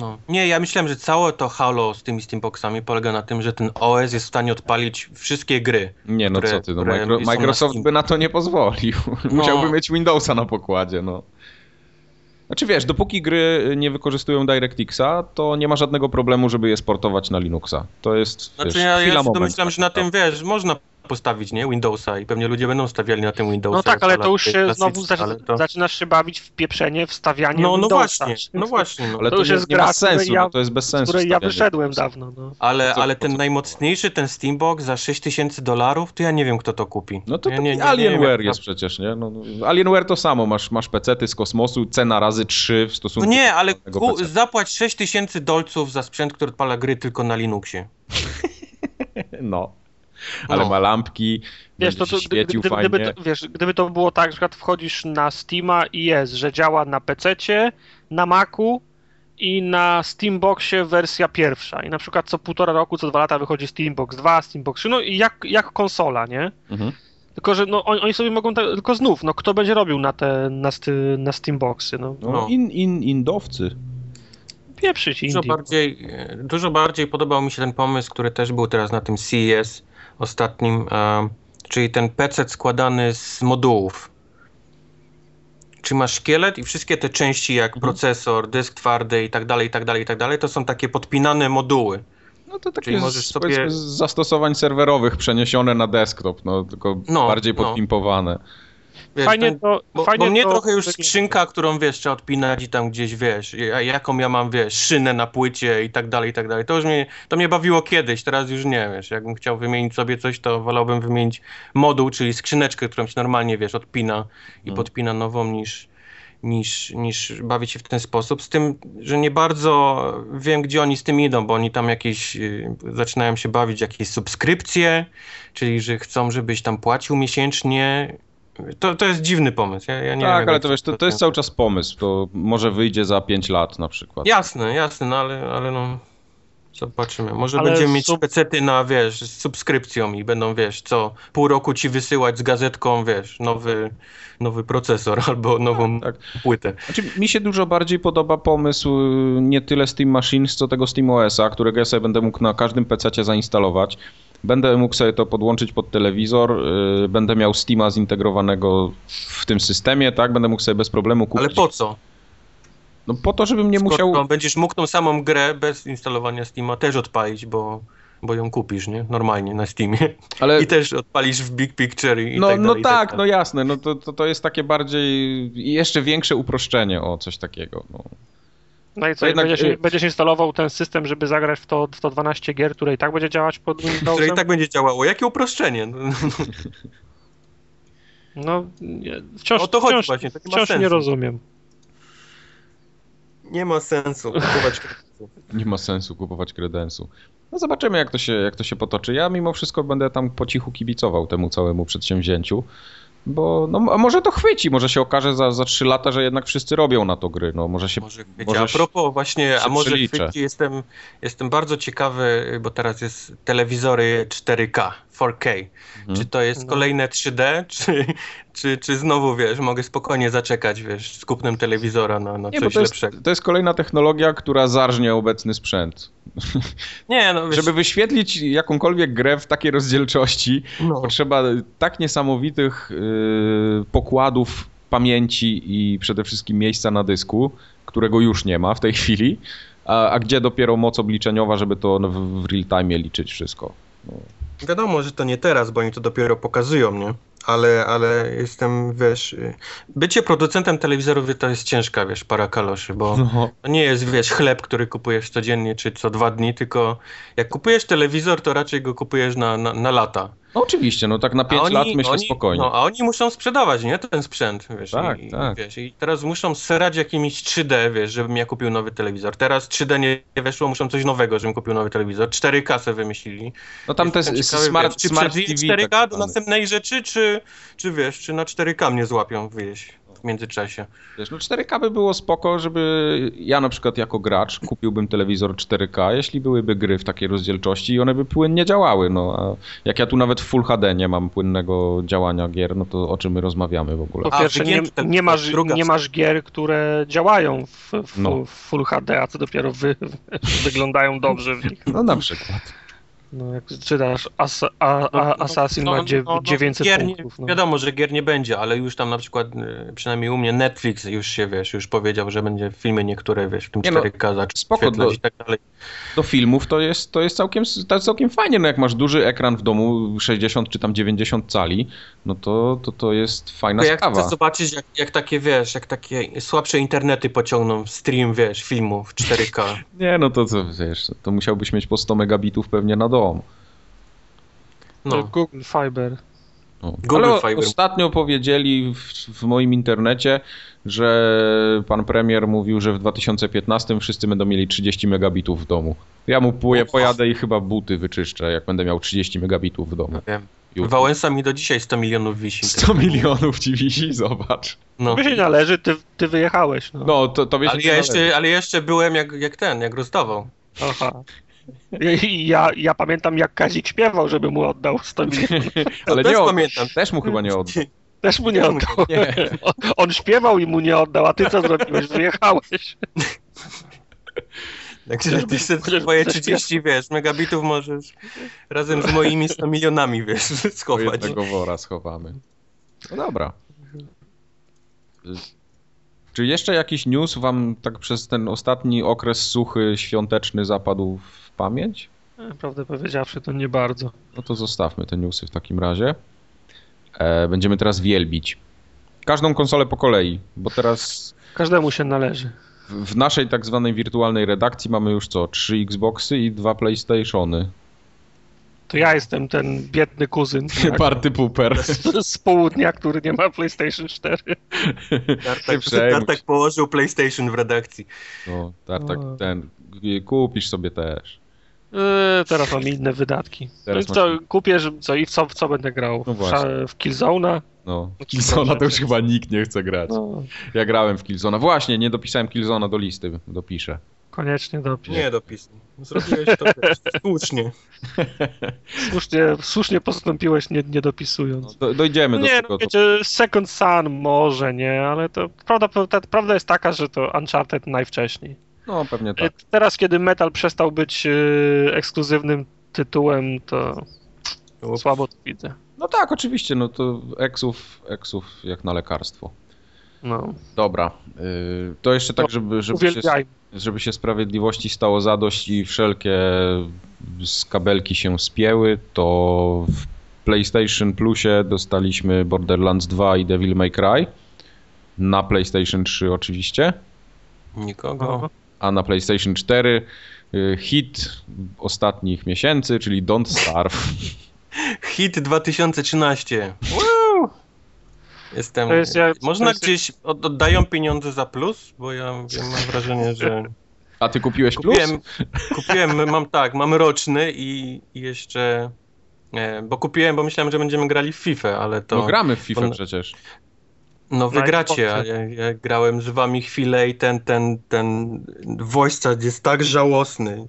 [SPEAKER 1] No. Nie, ja myślałem, że całe to halo z tymi Steamboxami polega na tym, że ten OS jest w stanie odpalić wszystkie gry.
[SPEAKER 2] Nie, no
[SPEAKER 1] które-
[SPEAKER 2] co ty, no Micro,
[SPEAKER 1] na
[SPEAKER 2] Microsoft
[SPEAKER 1] Steam.
[SPEAKER 2] by na to nie pozwolił.
[SPEAKER 1] No.
[SPEAKER 2] Musiałby mieć Windowsa na pokładzie, no. Znaczy wiesz, dopóki gry nie wykorzystują DirectXa, to nie ma żadnego problemu, żeby je sportować na Linuxa. To jest
[SPEAKER 1] Znaczy
[SPEAKER 2] wiesz,
[SPEAKER 1] ja, ja się domyślam, że na tym, wiesz, można postawić, nie? Windowsa i pewnie ludzie będą stawiali na tym Windowsa.
[SPEAKER 3] No tak, ale to już się znowu
[SPEAKER 1] to...
[SPEAKER 3] zaczynasz się bawić w pieprzenie, wstawianie
[SPEAKER 1] No, no
[SPEAKER 3] Windowsa.
[SPEAKER 1] właśnie, no właśnie. No.
[SPEAKER 2] Ale
[SPEAKER 3] To
[SPEAKER 2] to,
[SPEAKER 3] już
[SPEAKER 2] nie,
[SPEAKER 3] jest
[SPEAKER 2] nie
[SPEAKER 3] gra,
[SPEAKER 2] ma
[SPEAKER 3] z
[SPEAKER 2] sensu,
[SPEAKER 3] ja-
[SPEAKER 2] no to jest bez
[SPEAKER 3] Z
[SPEAKER 2] sensu.
[SPEAKER 3] której ja wyszedłem dawno. No.
[SPEAKER 1] Ale, ale ten najmocniejszy, ten Steambox za 6000 dolarów, to ja nie wiem, kto to kupi.
[SPEAKER 2] No to
[SPEAKER 1] ja
[SPEAKER 2] taki
[SPEAKER 1] nie, nie,
[SPEAKER 2] Alienware
[SPEAKER 1] nie,
[SPEAKER 2] jest przecież, nie? No, no, Alienware to samo, masz, masz pecety z kosmosu, cena razy 3 w
[SPEAKER 1] No
[SPEAKER 2] stosunku
[SPEAKER 1] nie, ale
[SPEAKER 2] do tego
[SPEAKER 1] ku, zapłać 6000 dolców za sprzęt, który odpala gry tylko na Linuxie.
[SPEAKER 2] No. Ale
[SPEAKER 1] No.
[SPEAKER 2] ma lampki,
[SPEAKER 3] Wiesz, to, to,
[SPEAKER 2] świecił
[SPEAKER 3] gdy,
[SPEAKER 2] fajnie.
[SPEAKER 3] gdyby, to, wiesz, gdyby to było tak, że na przykład wchodzisz na Steama i jest, że działa na PC-cie, na Macu i na Steamboxie wersja pierwsza. I na przykład co półtora roku, co dwa lata wychodzi Steambox 2, Steambox 3, no i jak, jak konsola, nie?
[SPEAKER 2] Mhm.
[SPEAKER 3] Tylko, że no, oni, oni sobie mogą, tak, tylko znów, no kto będzie robił na te, na, sty, na Steamboxy, no.
[SPEAKER 2] No,
[SPEAKER 1] No.
[SPEAKER 2] In, in, indowcy.
[SPEAKER 3] Pieprzyć
[SPEAKER 1] Dużo
[SPEAKER 3] indie.
[SPEAKER 1] bardziej, e, dużo bardziej podobał mi się ten pomysł, który też był teraz na tym CES ostatnim, e, czyli ten PC składany z modułów. Czy masz szkielet i wszystkie te części jak procesor, dysk twardy i tak dalej, i tak dalej, i tak dalej, to są takie podpinane moduły.
[SPEAKER 2] No to takie
[SPEAKER 1] Czyli możesz sobie-
[SPEAKER 2] z zastosowań serwerowych przeniesione na desktop, no tylko
[SPEAKER 1] No,
[SPEAKER 2] bardziej
[SPEAKER 1] no. Wiesz,
[SPEAKER 3] Fajnie
[SPEAKER 1] ten,
[SPEAKER 3] to,
[SPEAKER 1] bo,
[SPEAKER 3] fajnie
[SPEAKER 1] bo mnie
[SPEAKER 3] to
[SPEAKER 1] trochę już skrzynka, którą wiesz, trzeba odpinać i tam gdzieś wiesz, ja- jaką ja mam, wiesz, szynę na płycie i tak dalej, i tak dalej. To już mnie, to mnie bawiło kiedyś, teraz już nie, wiesz, jakbym chciał wymienić sobie coś, to wolałbym wymienić moduł, czyli skrzyneczkę, którą się normalnie, wiesz, odpina i
[SPEAKER 2] Hmm.
[SPEAKER 1] podpina nową niż, niż, niż bawić się w ten sposób. Z tym, że nie bardzo wiem, gdzie oni z tym idą, bo oni tam jakieś y, zaczynają się bawić, jakieś subskrypcje, czyli że chcą, żebyś tam płacił miesięcznie. To, to jest dziwny pomysł. Ja, ja nie
[SPEAKER 2] tak,
[SPEAKER 1] wiem,
[SPEAKER 2] ale to wiesz, to, to jest cały czas pomysł. To może wyjdzie za 5 lat na przykład.
[SPEAKER 1] Jasne, jasne, no ale, ale no. Zobaczymy. Może
[SPEAKER 3] Ale
[SPEAKER 1] będziemy mieć
[SPEAKER 3] sub-
[SPEAKER 1] pecety na, wiesz, z subskrypcją i będą, wiesz, co pół roku ci wysyłać z gazetką, wiesz, nowy, nowy procesor albo nową
[SPEAKER 2] tak.
[SPEAKER 1] płytę.
[SPEAKER 2] Znaczy, mi się dużo bardziej podoba pomysł y, nie tyle Steam Machines, co tego Steam OS-a, którego ja sobie będę mógł na każdym PC zainstalować. Będę mógł sobie to podłączyć pod telewizor, y, będę miał Steama zintegrowanego w tym systemie, tak? Będę mógł sobie bez problemu kupić.
[SPEAKER 1] Ale po co?
[SPEAKER 2] No po to, żebym nie
[SPEAKER 1] Skoro
[SPEAKER 2] musiał...
[SPEAKER 1] będziesz mógł tą samą grę bez instalowania Steama też odpalić, bo, bo ją kupisz, nie? Normalnie na Steamie.
[SPEAKER 2] Ale...
[SPEAKER 1] I też odpalisz w Big Picture i
[SPEAKER 2] No,
[SPEAKER 1] tak
[SPEAKER 2] no
[SPEAKER 1] dalej. i
[SPEAKER 2] tak,
[SPEAKER 1] tak
[SPEAKER 2] no jasne, no to, to, to jest takie bardziej, jeszcze większe uproszczenie o coś takiego. No.
[SPEAKER 3] No i co,
[SPEAKER 2] jednak,
[SPEAKER 3] będziesz, będziesz instalował ten system, żeby zagrać w to, w to 12 gier, które i tak będzie działać pod
[SPEAKER 1] Które
[SPEAKER 3] Windowsem?
[SPEAKER 1] i tak będzie działało. Jakie uproszczenie?
[SPEAKER 3] No, wciąż,
[SPEAKER 1] O to chodzi
[SPEAKER 3] wciąż,
[SPEAKER 1] właśnie, to nie
[SPEAKER 3] wciąż nie rozumiem.
[SPEAKER 1] Nie ma sensu kupować
[SPEAKER 2] Nie ma sensu kupować kredensu. No zobaczymy, jak to, się, jak to się potoczy. Ja mimo wszystko będę tam po cichu kibicował temu całemu przedsięwzięciu. Bo no, a może to chwyci, może się okaże za, za 3 lata, że jednak wszyscy robią na to gry. No, może się,
[SPEAKER 1] Może
[SPEAKER 2] może
[SPEAKER 1] A propos właśnie, a może chwyci, jestem, jestem bardzo ciekawy, bo teraz jest telewizory 4K, 4K.
[SPEAKER 2] Mhm.
[SPEAKER 1] Czy to jest
[SPEAKER 3] No.
[SPEAKER 1] kolejne 3D, czy, czy, czy znowu, wiesz, mogę spokojnie zaczekać, wiesz, z kupnem telewizora na, na
[SPEAKER 2] Nie,
[SPEAKER 1] coś
[SPEAKER 2] to jest,
[SPEAKER 1] lepszego.
[SPEAKER 2] to jest kolejna technologia, która zarżnie obecny sprzęt.
[SPEAKER 1] Nie, no wiesz,
[SPEAKER 2] Żeby wyświetlić jakąkolwiek grę w takiej rozdzielczości,
[SPEAKER 1] no,
[SPEAKER 2] potrzeba tak niesamowitych y, pokładów pamięci i przede wszystkim miejsca na dysku, którego już nie ma w tej chwili, a, a gdzie dopiero moc obliczeniowa, żeby to w, w real time liczyć wszystko. No.
[SPEAKER 1] Wiadomo, że to nie teraz, bo oni to dopiero pokazują, nie? Ale, ale jestem, wiesz, y, bycie producentem telewizorów to jest ciężka, wiesz, para kaloszy, bo
[SPEAKER 2] No.
[SPEAKER 1] To nie jest, wiesz, chleb, który kupujesz codziennie czy co dwa dni, tylko jak kupujesz telewizor, to raczej go kupujesz na, na, na lata.
[SPEAKER 2] No oczywiście, no tak na 5 lat myślę
[SPEAKER 1] oni,
[SPEAKER 2] spokojnie.
[SPEAKER 1] No, a oni muszą sprzedawać, nie? Ten sprzęt, wiesz.
[SPEAKER 2] Tak,
[SPEAKER 1] i,
[SPEAKER 2] tak.
[SPEAKER 1] Wiesz, I teraz muszą serać jakimiś 3D, wiesz, żebym ja kupił nowy telewizor. Teraz 3D nie weszło, muszą coś nowego, żebym kupił nowy telewizor. 4K se wymyślili.
[SPEAKER 2] No tam te
[SPEAKER 1] Jestem ciekawy,
[SPEAKER 2] smart,
[SPEAKER 1] wiesz, czy
[SPEAKER 2] smart TV
[SPEAKER 1] 4K
[SPEAKER 2] tak
[SPEAKER 1] do następnej rzeczy, czy, czy wiesz, czy na 4K mnie złapią, wiesz, w międzyczasie.
[SPEAKER 2] Wiesz, no 4K by było spoko, żeby ja na przykład jako gracz kupiłbym telewizor 4K, jeśli byłyby gry w takiej rozdzielczości i one by płynnie działały, no a jak ja tu nawet w Full HD nie mam płynnego działania gier, no to o czym my rozmawiamy w ogóle?
[SPEAKER 3] Po pierwsze, nie, nie, masz, nie masz gier, które działają w, w,
[SPEAKER 2] No.
[SPEAKER 3] w Full HD, a co dopiero wy, wyglądają dobrze w nich.
[SPEAKER 2] No na przykład.
[SPEAKER 3] No, jak czytasz, As, a, a, Assassin ma dziew, 900
[SPEAKER 1] gier nie,
[SPEAKER 3] punktów. No.
[SPEAKER 1] Wiadomo, że gier nie będzie, ale już tam na przykład, y, przynajmniej u mnie Netflix już się, wiesz, już powiedział, że będzie filmy niektóre, wiesz, w tym
[SPEAKER 2] Nie no,
[SPEAKER 1] 4K
[SPEAKER 2] spoko, do-
[SPEAKER 1] i tak dalej.
[SPEAKER 2] Do filmów to jest, to jest całkiem, to jest całkiem fajnie, no jak masz duży ekran w domu, 60 czy tam 90 cali, no to to, to jest fajna
[SPEAKER 1] jak
[SPEAKER 2] sprawa.
[SPEAKER 1] chcesz zobaczyć, jak, jak takie, wiesz, jak takie słabsze internety pociągną stream, wiesz, filmów 4K.
[SPEAKER 2] Nie, no to co, wiesz, to musiałbyś mieć po 100 megabitów pewnie na dom.
[SPEAKER 1] No.
[SPEAKER 3] Google Fiber.
[SPEAKER 2] No.
[SPEAKER 1] Google
[SPEAKER 2] Ale
[SPEAKER 1] Fiber.
[SPEAKER 2] ostatnio powiedzieli w, w moim internecie, że pan premier mówił, że w 2015 wszyscy będą mieli 30 megabitów w domu. Ja mu poje, pojadę i chyba buty wyczyszczę, jak będę miał 30 megabitów w domu.
[SPEAKER 1] Wiem. Wałęsa mi do dzisiaj 100 milionów wisi.
[SPEAKER 2] 100 milionów ci wisi, zobacz.
[SPEAKER 1] No.
[SPEAKER 3] Tobie się należy, ty, ty wyjechałeś. No.
[SPEAKER 2] No, to, to wiesz,
[SPEAKER 1] Ale ja, jeszcze, ale jeszcze byłem jak, jak ten, jak rozdawał.
[SPEAKER 3] Aha. I Ja, ja pamiętam, jak Kazik śpiewał, żeby mu oddał 100 milionów.
[SPEAKER 2] ale
[SPEAKER 1] też
[SPEAKER 2] nie
[SPEAKER 1] pamiętam.
[SPEAKER 2] Też mu chyba nie oddał.
[SPEAKER 3] Też mu nie oddał.
[SPEAKER 2] Nie.
[SPEAKER 3] On, on śpiewał i mu nie oddał, a ty co zrobiłeś? Wyjechałeś.
[SPEAKER 1] Także ty sobie twoje
[SPEAKER 3] chociaż
[SPEAKER 1] 30, wiesz, megabitów możesz razem z moimi 100 milionami, wiesz, schować.
[SPEAKER 2] jednego wora schowamy. No dobra. Czy jeszcze jakiś news wam tak przez ten ostatni okres suchy, świąteczny zapadł w pamięć?
[SPEAKER 3] Prawdę powiedziawszy, to nie bardzo.
[SPEAKER 2] No to zostawmy te newsy w takim razie. E, będziemy teraz wielbić. Każdą konsolę po kolei, bo teraz
[SPEAKER 3] Każdemu się należy.
[SPEAKER 2] w, w naszej tak zwanej wirtualnej redakcji mamy już co? Trzy Xboxy i dwa PlayStationy.
[SPEAKER 3] To ja jestem ten biedny kuzyn tak,
[SPEAKER 2] Party pooper.
[SPEAKER 3] z, z południa, który nie ma PlayStation 4.
[SPEAKER 1] Tartak, Tartak położył PlayStation w redakcji.
[SPEAKER 2] No, tak, tak,
[SPEAKER 3] O.
[SPEAKER 2] ten. Kupisz sobie też.
[SPEAKER 3] Yy, teraz mam inne wydatki. No
[SPEAKER 2] Teraz
[SPEAKER 3] i co,
[SPEAKER 2] masz-
[SPEAKER 3] kupię, co, i w co, w co będę grał?
[SPEAKER 2] No
[SPEAKER 3] w,
[SPEAKER 2] właśnie.
[SPEAKER 3] W Killzone'a?
[SPEAKER 2] No,
[SPEAKER 3] No,
[SPEAKER 2] Killzona to już
[SPEAKER 3] dobrze.
[SPEAKER 2] chyba nikt nie chce grać.
[SPEAKER 3] No,
[SPEAKER 2] Ja grałem w Killzona. Właśnie, nie dopisałem Killzona do listy. Dopiszę.
[SPEAKER 3] koniecznie dopisz.
[SPEAKER 1] Nie dopisuj. Zrobiłeś to słusznie.
[SPEAKER 3] Słusznie, słusznie postąpiłeś, nie, nie dopisując.
[SPEAKER 2] No, do, dojdziemy do
[SPEAKER 3] nie,
[SPEAKER 2] tego.
[SPEAKER 3] no wiecie, Second Sun może nie, ale to prawda, ta, prawda jest taka, że to Uncharted najwcześniej.
[SPEAKER 2] No, pewnie tak.
[SPEAKER 3] Teraz, kiedy Metal przestał być yy, ekskluzywnym tytułem, to słabo to widzę.
[SPEAKER 2] No tak, oczywiście, no to eksów, eksów jak na lekarstwo.
[SPEAKER 3] No,
[SPEAKER 2] Dobra, yy, to jeszcze tak, żeby, żeby, się, żeby się sprawiedliwości stało zadość i wszelkie skabelki się spięły, to w PlayStation Plusie dostaliśmy Borderlands 2 i Devil May Cry. Na PlayStation 3 oczywiście.
[SPEAKER 1] Nikogo.
[SPEAKER 2] A na PlayStation 4 y, hit ostatnich miesięcy, czyli Don't Starve.
[SPEAKER 1] Hit 2013. Woo! Jestem.
[SPEAKER 3] To jest jak-
[SPEAKER 1] Można
[SPEAKER 3] to jest-
[SPEAKER 1] gdzieś od, oddają pieniądze za plus? Bo ja mam wrażenie, że.
[SPEAKER 2] A ty kupiłeś plus?
[SPEAKER 1] Kupiłem, kupiłem, mam tak, mam roczny i i jeszcze. E, bo kupiłem, bo myślałem, że będziemy grali w FIFA, ale to.
[SPEAKER 2] No gramy w FIFA
[SPEAKER 1] on-
[SPEAKER 2] przecież.
[SPEAKER 1] No wygracie, ja, ja grałem z wami chwilę i ten, ten, ten voice chat jest tak żałosny.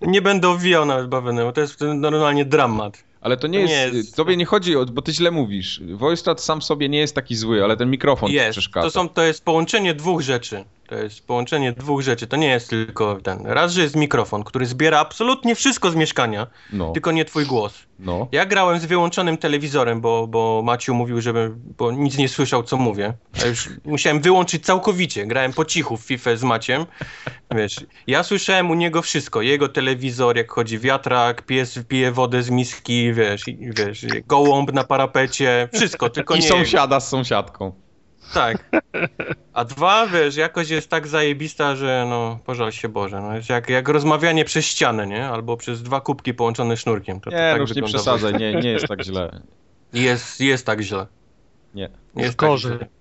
[SPEAKER 1] Nie będę owijał nawet bo to jest normalnie dramat.
[SPEAKER 2] Ale to nie
[SPEAKER 1] To
[SPEAKER 2] jest,
[SPEAKER 1] nie jest-
[SPEAKER 2] tobie nie chodzi o, bo ty źle mówisz. Voice chat sam sobie nie jest taki zły, ale ten mikrofon ci
[SPEAKER 1] Jest,
[SPEAKER 2] przeszkadza.
[SPEAKER 1] to, są, to jest połączenie dwóch rzeczy. To jest połączenie dwóch rzeczy, to nie jest tylko ten. Raz, że jest mikrofon, który zbiera absolutnie wszystko z mieszkania,
[SPEAKER 2] No,
[SPEAKER 1] tylko nie twój głos.
[SPEAKER 2] no.
[SPEAKER 1] Ja grałem z wyłączonym telewizorem, bo, bo Maciu mówił, żeby, bo nic nie słyszał, co mówię. A już musiałem wyłączyć całkowicie. Grałem po cichu w FIFA z Maciem. Wiesz, ja słyszałem u niego wszystko. Jego telewizor, jak chodzi wiatrak, pies pije wodę z miski, wiesz, i, wiesz, gołąb na parapecie, wszystko, tylko
[SPEAKER 2] I
[SPEAKER 1] nie
[SPEAKER 2] sąsiada z sąsiadką.
[SPEAKER 1] Tak. A dwa, wiesz, jakość jest tak zajebista, że no, pożal się Boże. No, jest jak, jak rozmawianie przez ścianę, nie? Albo przez dwa kubki połączone sznurkiem. To, to
[SPEAKER 2] Nie,
[SPEAKER 1] tak
[SPEAKER 2] no już nie przesadzaj, nie, nie jest tak źle.
[SPEAKER 1] Jest, jest tak źle.
[SPEAKER 2] Nie.
[SPEAKER 1] Jest
[SPEAKER 3] gorzej.
[SPEAKER 1] Tak źle.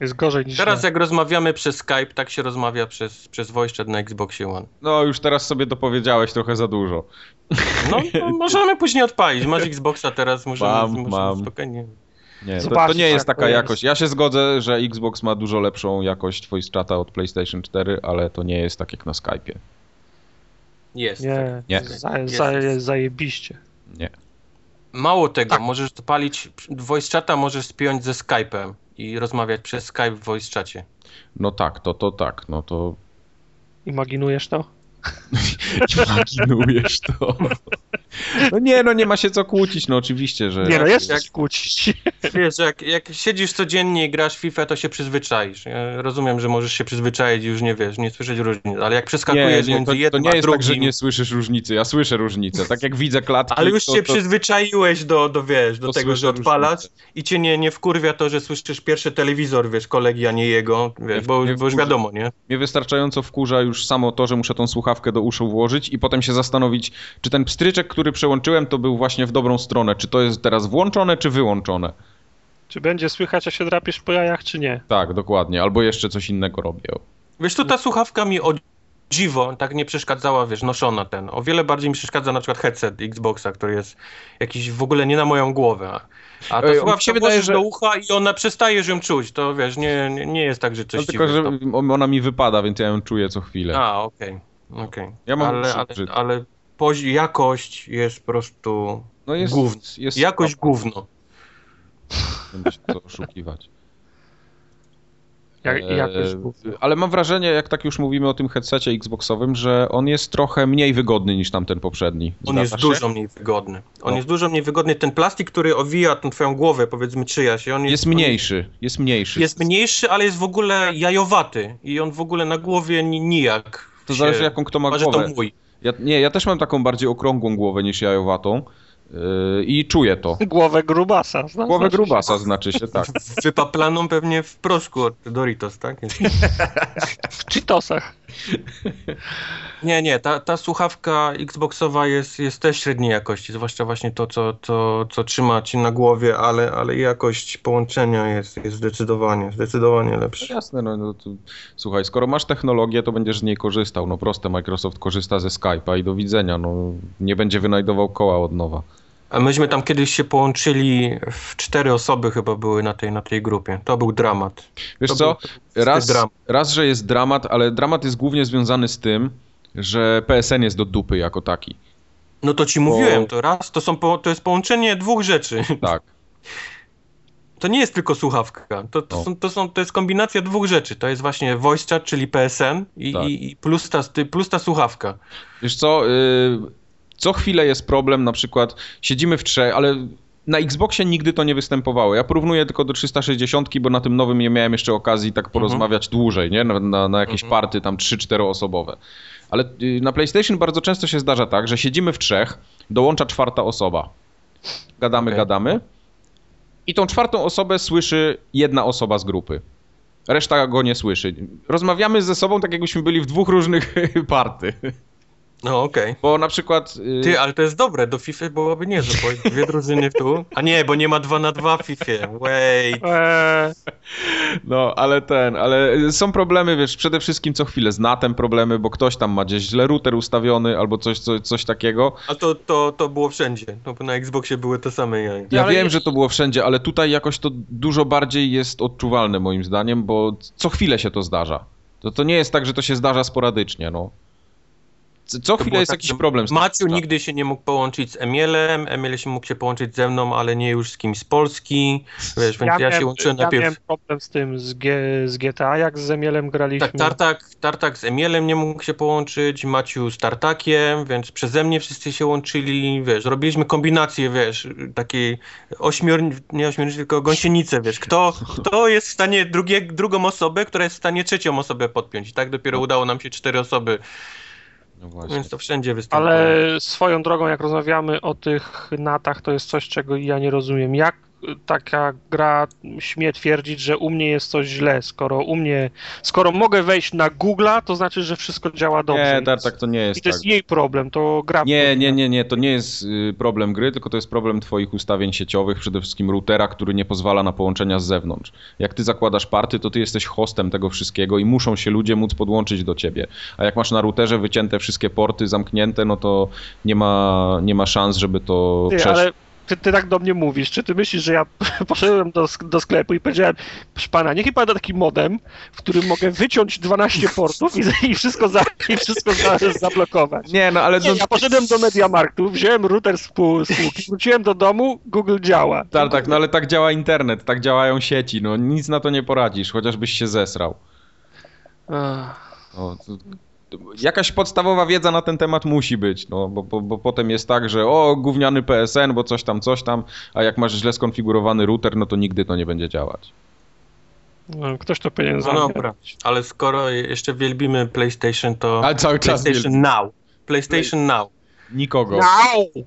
[SPEAKER 3] Jest gorzej niż
[SPEAKER 1] Teraz
[SPEAKER 3] źle.
[SPEAKER 1] jak rozmawiamy przez Skype, tak się rozmawia przez, przez voice na Xboxie One.
[SPEAKER 2] No już teraz sobie dopowiedziałeś trochę za dużo.
[SPEAKER 1] No, no możemy później odpalić. Masz Xboxa teraz, możemy,
[SPEAKER 2] Mam,
[SPEAKER 1] możemy
[SPEAKER 2] mam.
[SPEAKER 1] spokojnie.
[SPEAKER 2] Nie, to, to nie jest taka jakość. Ja się zgodzę, że Xbox ma dużo lepszą jakość voice chata od PlayStation 4, ale to nie jest tak jak na Skype'ie.
[SPEAKER 1] Jest.
[SPEAKER 3] Nie,
[SPEAKER 2] Nie.
[SPEAKER 3] Za,
[SPEAKER 1] Jest.
[SPEAKER 3] za, zajebiście.
[SPEAKER 2] Nie.
[SPEAKER 1] Mało tego,
[SPEAKER 3] Tak.
[SPEAKER 1] możesz odpalić voice chata, możesz spiąć ze Skype'em i rozmawiać przez Skype w voice chacie.
[SPEAKER 2] No tak, to to tak, no to
[SPEAKER 3] Imaginujesz to?
[SPEAKER 2] Imaginujesz to. No nie, no nie ma się co kłócić, no oczywiście, że...
[SPEAKER 3] Nie no, jest
[SPEAKER 1] jak-
[SPEAKER 3] jak kłócić.
[SPEAKER 1] Wiesz, jak, jak siedzisz codziennie i grasz w FIFA, to się przyzwyczaisz. Ja rozumiem, że możesz się przyzwyczaić i już nie wiesz, nie słyszeć różnic, ale jak
[SPEAKER 2] Nie,
[SPEAKER 1] przeskakujesz
[SPEAKER 2] nie,
[SPEAKER 1] między
[SPEAKER 2] to, to
[SPEAKER 1] jednym
[SPEAKER 2] nie
[SPEAKER 1] a
[SPEAKER 2] jest
[SPEAKER 1] drugim...
[SPEAKER 2] tak, że nie słyszysz różnicy. Ja słyszę różnicę. Tak jak widzę klatki,
[SPEAKER 1] Ale już
[SPEAKER 2] to,
[SPEAKER 1] się
[SPEAKER 2] to,
[SPEAKER 1] przyzwyczaiłeś do, do wiesz, do
[SPEAKER 2] to
[SPEAKER 1] tego, że odpalasz
[SPEAKER 2] różnicę.
[SPEAKER 1] i cię nie, nie wkurwia to, że słyszysz pierwszy telewizor, wiesz, kolegi, a nie jego, wiesz, bo,
[SPEAKER 2] Nie
[SPEAKER 1] bo już wiadomo, nie?
[SPEAKER 2] Mnie wystarczająco wkurza już samo to, że muszę tą słuchawkę do uszu włożyć i potem się zastanowić, czy ten pstryczek, który przełączyłem, to był właśnie w dobrą stronę. Czy to jest teraz włączone, czy wyłączone?
[SPEAKER 3] Czy będzie słychać, jak się drapiesz po jajach, czy nie?
[SPEAKER 2] Tak, dokładnie. Albo jeszcze coś innego robię.
[SPEAKER 1] Wiesz, tu ta słuchawka mi o dziwo tak nie przeszkadzała, wiesz, noszona ten. O wiele bardziej mi przeszkadza na przykład headset Xboxa, który jest jakiś w ogóle nie na moją głowę. A- A ta
[SPEAKER 2] Ej, mi
[SPEAKER 1] słuchawka
[SPEAKER 2] się wydaje, że-
[SPEAKER 1] do ucha i ona przestajesz ją czuć, to wiesz, nie, nie, nie jest tak, że coś
[SPEAKER 2] No tylko, że
[SPEAKER 1] to-
[SPEAKER 2] ona mi wypada, więc ja ją czuję co chwilę.
[SPEAKER 1] A, okej, okej.
[SPEAKER 2] Ja mam
[SPEAKER 1] ale, ale, ale pozi- jakość jest po prostu
[SPEAKER 2] No jest,
[SPEAKER 1] gówno.
[SPEAKER 2] jest
[SPEAKER 1] Jakość gówno.
[SPEAKER 2] Będę się co oszukiwać.
[SPEAKER 3] Jak, jakoś gówno.
[SPEAKER 2] Ale mam wrażenie, jak tak już mówimy o tym headsetie Xboxowym, że on jest trochę mniej wygodny niż tamten poprzedni.
[SPEAKER 1] On jest
[SPEAKER 2] się?
[SPEAKER 1] dużo mniej wygodny. On
[SPEAKER 2] No.
[SPEAKER 1] jest dużo mniej wygodny. Ten plastik, który owija tą twoją głowę, powiedzmy czyja się, on jest,
[SPEAKER 2] Jest
[SPEAKER 1] on
[SPEAKER 2] mniejszy, jest mniejszy.
[SPEAKER 1] Jest mniejszy, ale jest w ogóle jajowaty i on w ogóle na głowie ni- nijak.
[SPEAKER 2] To
[SPEAKER 1] się-
[SPEAKER 2] zależy jaką kto ma głowę.
[SPEAKER 1] to mój.
[SPEAKER 2] Ja, nie, ja też mam taką bardziej okrągłą głowę niż jajowatą yy, i czuję to.
[SPEAKER 3] Głowę grubasa. Zna,
[SPEAKER 2] Głowę
[SPEAKER 3] znaczy się.
[SPEAKER 2] grubasa znaczy się, tak.
[SPEAKER 1] Wypaplaną pewnie w proszku od Doritos, tak?
[SPEAKER 3] W Cheetosach.
[SPEAKER 1] Nie, nie, ta, ta słuchawka Xboxowa jest, jest też średniej jakości, zwłaszcza właśnie to, co, to, co trzyma ci na głowie, ale, ale jakość połączenia jest, jest zdecydowanie, zdecydowanie
[SPEAKER 2] No
[SPEAKER 1] lepsza.
[SPEAKER 2] jasne, no, no to, słuchaj, skoro masz technologię, to będziesz z niej korzystał. No proste, Microsoft korzysta ze Skype'a i do widzenia, no nie będzie wynajdował koła od nowa.
[SPEAKER 1] A myśmy tam kiedyś się połączyli, w cztery osoby chyba były na tej, na tej grupie. To był dramat.
[SPEAKER 2] Wiesz
[SPEAKER 1] to
[SPEAKER 2] co,
[SPEAKER 1] był
[SPEAKER 2] raz,
[SPEAKER 1] dramat.
[SPEAKER 2] raz, że jest dramat, ale dramat jest głównie związany z tym, że PSN jest do dupy jako taki.
[SPEAKER 1] No to ci mówiłem, to raz, to, są, po, to jest połączenie dwóch rzeczy.
[SPEAKER 2] Tak.
[SPEAKER 1] To nie jest tylko słuchawka, to, to,
[SPEAKER 2] No.
[SPEAKER 1] są, to, są, to jest kombinacja dwóch rzeczy. To jest właśnie voice chat, czyli PSN i,
[SPEAKER 2] Tak.
[SPEAKER 1] i, i plus, ta, plus ta słuchawka.
[SPEAKER 2] Wiesz co, y, co chwilę jest problem, na przykład siedzimy w trzech, ale na Xboxie nigdy to nie występowało. Ja porównuję tylko do 360, bo na tym nowym nie miałem jeszcze okazji tak porozmawiać dłużej, nie? Na, na, na jakieś
[SPEAKER 1] Mhm.
[SPEAKER 2] party tam 3-4 osobowe. Ale y, na PlayStation bardzo często się zdarza tak, że siedzimy w trzech, dołącza czwarta osoba. Gadamy,
[SPEAKER 1] Okej.
[SPEAKER 2] gadamy. I tą czwartą osobę słyszy jedna osoba z grupy. Reszta go nie słyszy. Rozmawiamy ze sobą tak, jakbyśmy byli w dwóch różnych party.
[SPEAKER 1] No okej.
[SPEAKER 2] Bo na przykład. y,
[SPEAKER 1] Ty, ale to jest dobre, do FIFA byłoby niezłe, bo dwie drużyny tu. A nie, bo nie ma 2 na 2 w FIFA. Wait.
[SPEAKER 3] Eee,
[SPEAKER 2] No, ale ten, ale są problemy, wiesz, przede wszystkim co chwilę z natem problemy, bo ktoś tam ma gdzieś źle router ustawiony albo coś, coś, coś takiego.
[SPEAKER 1] A to, to, to było wszędzie. No, bo na Xboxie były te same jaja.
[SPEAKER 2] Ja
[SPEAKER 3] Ale
[SPEAKER 2] wiem,
[SPEAKER 3] jest-
[SPEAKER 2] że to było wszędzie, ale tutaj jakoś to dużo bardziej jest odczuwalne moim zdaniem, bo co chwilę się to zdarza. To, to nie jest tak, że to się zdarza sporadycznie, no. Co-
[SPEAKER 1] To
[SPEAKER 2] chwilę
[SPEAKER 1] było
[SPEAKER 2] jest
[SPEAKER 1] tak,
[SPEAKER 2] jakiś problem z tym.
[SPEAKER 1] Maciu nigdy się nie mógł połączyć z Emilem, Emil się mógł się połączyć ze mną, ale nie już z kimś z Polski. Wiesz, więc ja, się łączyłem
[SPEAKER 3] ja
[SPEAKER 1] najpierw.
[SPEAKER 3] miałem problem z tym z, G, z GTA, jak z Emielem graliśmy.
[SPEAKER 1] Tak, Tartak, Tartak z Emilem nie mógł się połączyć, Maciu z Tartakiem, więc przeze mnie wszyscy się łączyli, wiesz, robiliśmy kombinację, wiesz, takiej ośmior... nie ośmiornicy, tylko gąsienicę, wiesz, kto, kto jest w stanie drugie, drugą osobę, która jest w stanie trzecią osobę podpiąć i tak dopiero udało nam się cztery osoby,
[SPEAKER 2] No właśnie.
[SPEAKER 1] więc to wszędzie występuje.
[SPEAKER 3] Ale swoją drogą, jak rozmawiamy o tych natach, to jest coś, czego ja nie rozumiem. Jak taka gra śmie twierdzić, że u mnie jest coś źle, skoro u mnie, skoro mogę wejść na Google'a, to znaczy, że wszystko działa dobrze.
[SPEAKER 2] Nie, tak, tak to nie jest
[SPEAKER 3] I to
[SPEAKER 2] tak.
[SPEAKER 3] jest jej problem, to gra.
[SPEAKER 2] Nie, nie, nie, nie, to nie jest y, problem gry, tylko to jest problem twoich ustawień sieciowych, przede wszystkim routera, który nie pozwala na połączenia z zewnątrz. Jak ty zakładasz party, to ty jesteś hostem tego wszystkiego i muszą się ludzie móc podłączyć do ciebie. A jak masz na routerze wycięte wszystkie porty, zamknięte, no to nie ma, nie ma szans, żeby to przeszło.
[SPEAKER 3] ale ty, ty tak do mnie mówisz. Czy ty myślisz, że ja poszedłem do, do sklepu i powiedziałem, proszę pana, niech mi pan da taki modem, w którym mogę wyciąć 12 portów i, i wszystko, za, i wszystko za, zablokować.
[SPEAKER 2] Nie, no ale
[SPEAKER 3] Nie,
[SPEAKER 2] no,
[SPEAKER 3] ja poszedłem do Mediamarktu, wziąłem router z pół- z półki, wróciłem do domu, Google działa.
[SPEAKER 2] tak, tak, no ale tak działa internet, tak działają sieci, no nic na to nie poradzisz, chociażbyś się zesrał.
[SPEAKER 3] Ach,
[SPEAKER 2] to jakaś podstawowa wiedza na ten temat musi być, no, bo, bo, bo potem jest tak, że o, gówniany PSN, bo coś tam, coś tam, a jak masz źle skonfigurowany router, no to nigdy to nie będzie działać.
[SPEAKER 3] No, ktoś to powinien
[SPEAKER 1] No dobra, ale skoro jeszcze wielbimy PlayStation, to
[SPEAKER 2] Ale cały czas
[SPEAKER 1] PlayStation
[SPEAKER 2] nie,
[SPEAKER 1] Now. PlayStation Now.
[SPEAKER 2] nikogo,
[SPEAKER 3] Now!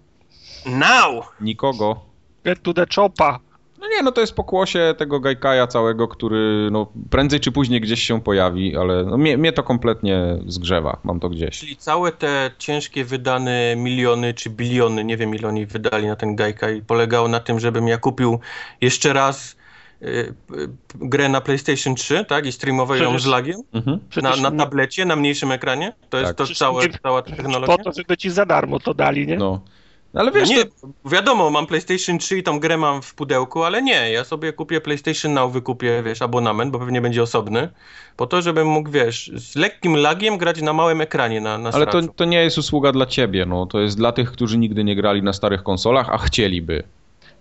[SPEAKER 1] Now!
[SPEAKER 2] nikogo.
[SPEAKER 3] Get to the chopa.
[SPEAKER 2] No nie, no to jest pokłosie tego Gaikaja całego, który no, prędzej czy później gdzieś się pojawi, ale no, mnie, mnie to kompletnie zgrzewa, mam to gdzieś.
[SPEAKER 1] Czyli całe te ciężkie wydane miliony czy biliony, nie wiem ile oni wydali na ten Gaikai, polegało na tym, żebym ja kupił jeszcze raz y, y, grę na PlayStation 3, tak? I streamował ją z lagiem
[SPEAKER 2] Mhm.
[SPEAKER 1] na, na tablecie, na mniejszym ekranie. To jest
[SPEAKER 2] Tak.
[SPEAKER 1] to całe,
[SPEAKER 3] nie-
[SPEAKER 1] cała technologia.
[SPEAKER 3] Po to, żeby ci za darmo to dali, nie?
[SPEAKER 2] No. No ale wiesz,
[SPEAKER 1] nie,
[SPEAKER 2] to,
[SPEAKER 1] wiadomo, mam PlayStation 3 i tą grę mam w pudełku, ale nie, ja sobie kupię PlayStation Now, wykupię, wiesz, abonament, bo pewnie będzie osobny, po to, żebym mógł, wiesz, z lekkim lagiem grać na małym ekranie na, na
[SPEAKER 2] ale to, to nie jest usługa dla ciebie, no. To jest dla tych, którzy nigdy nie grali na starych konsolach, a chcieliby.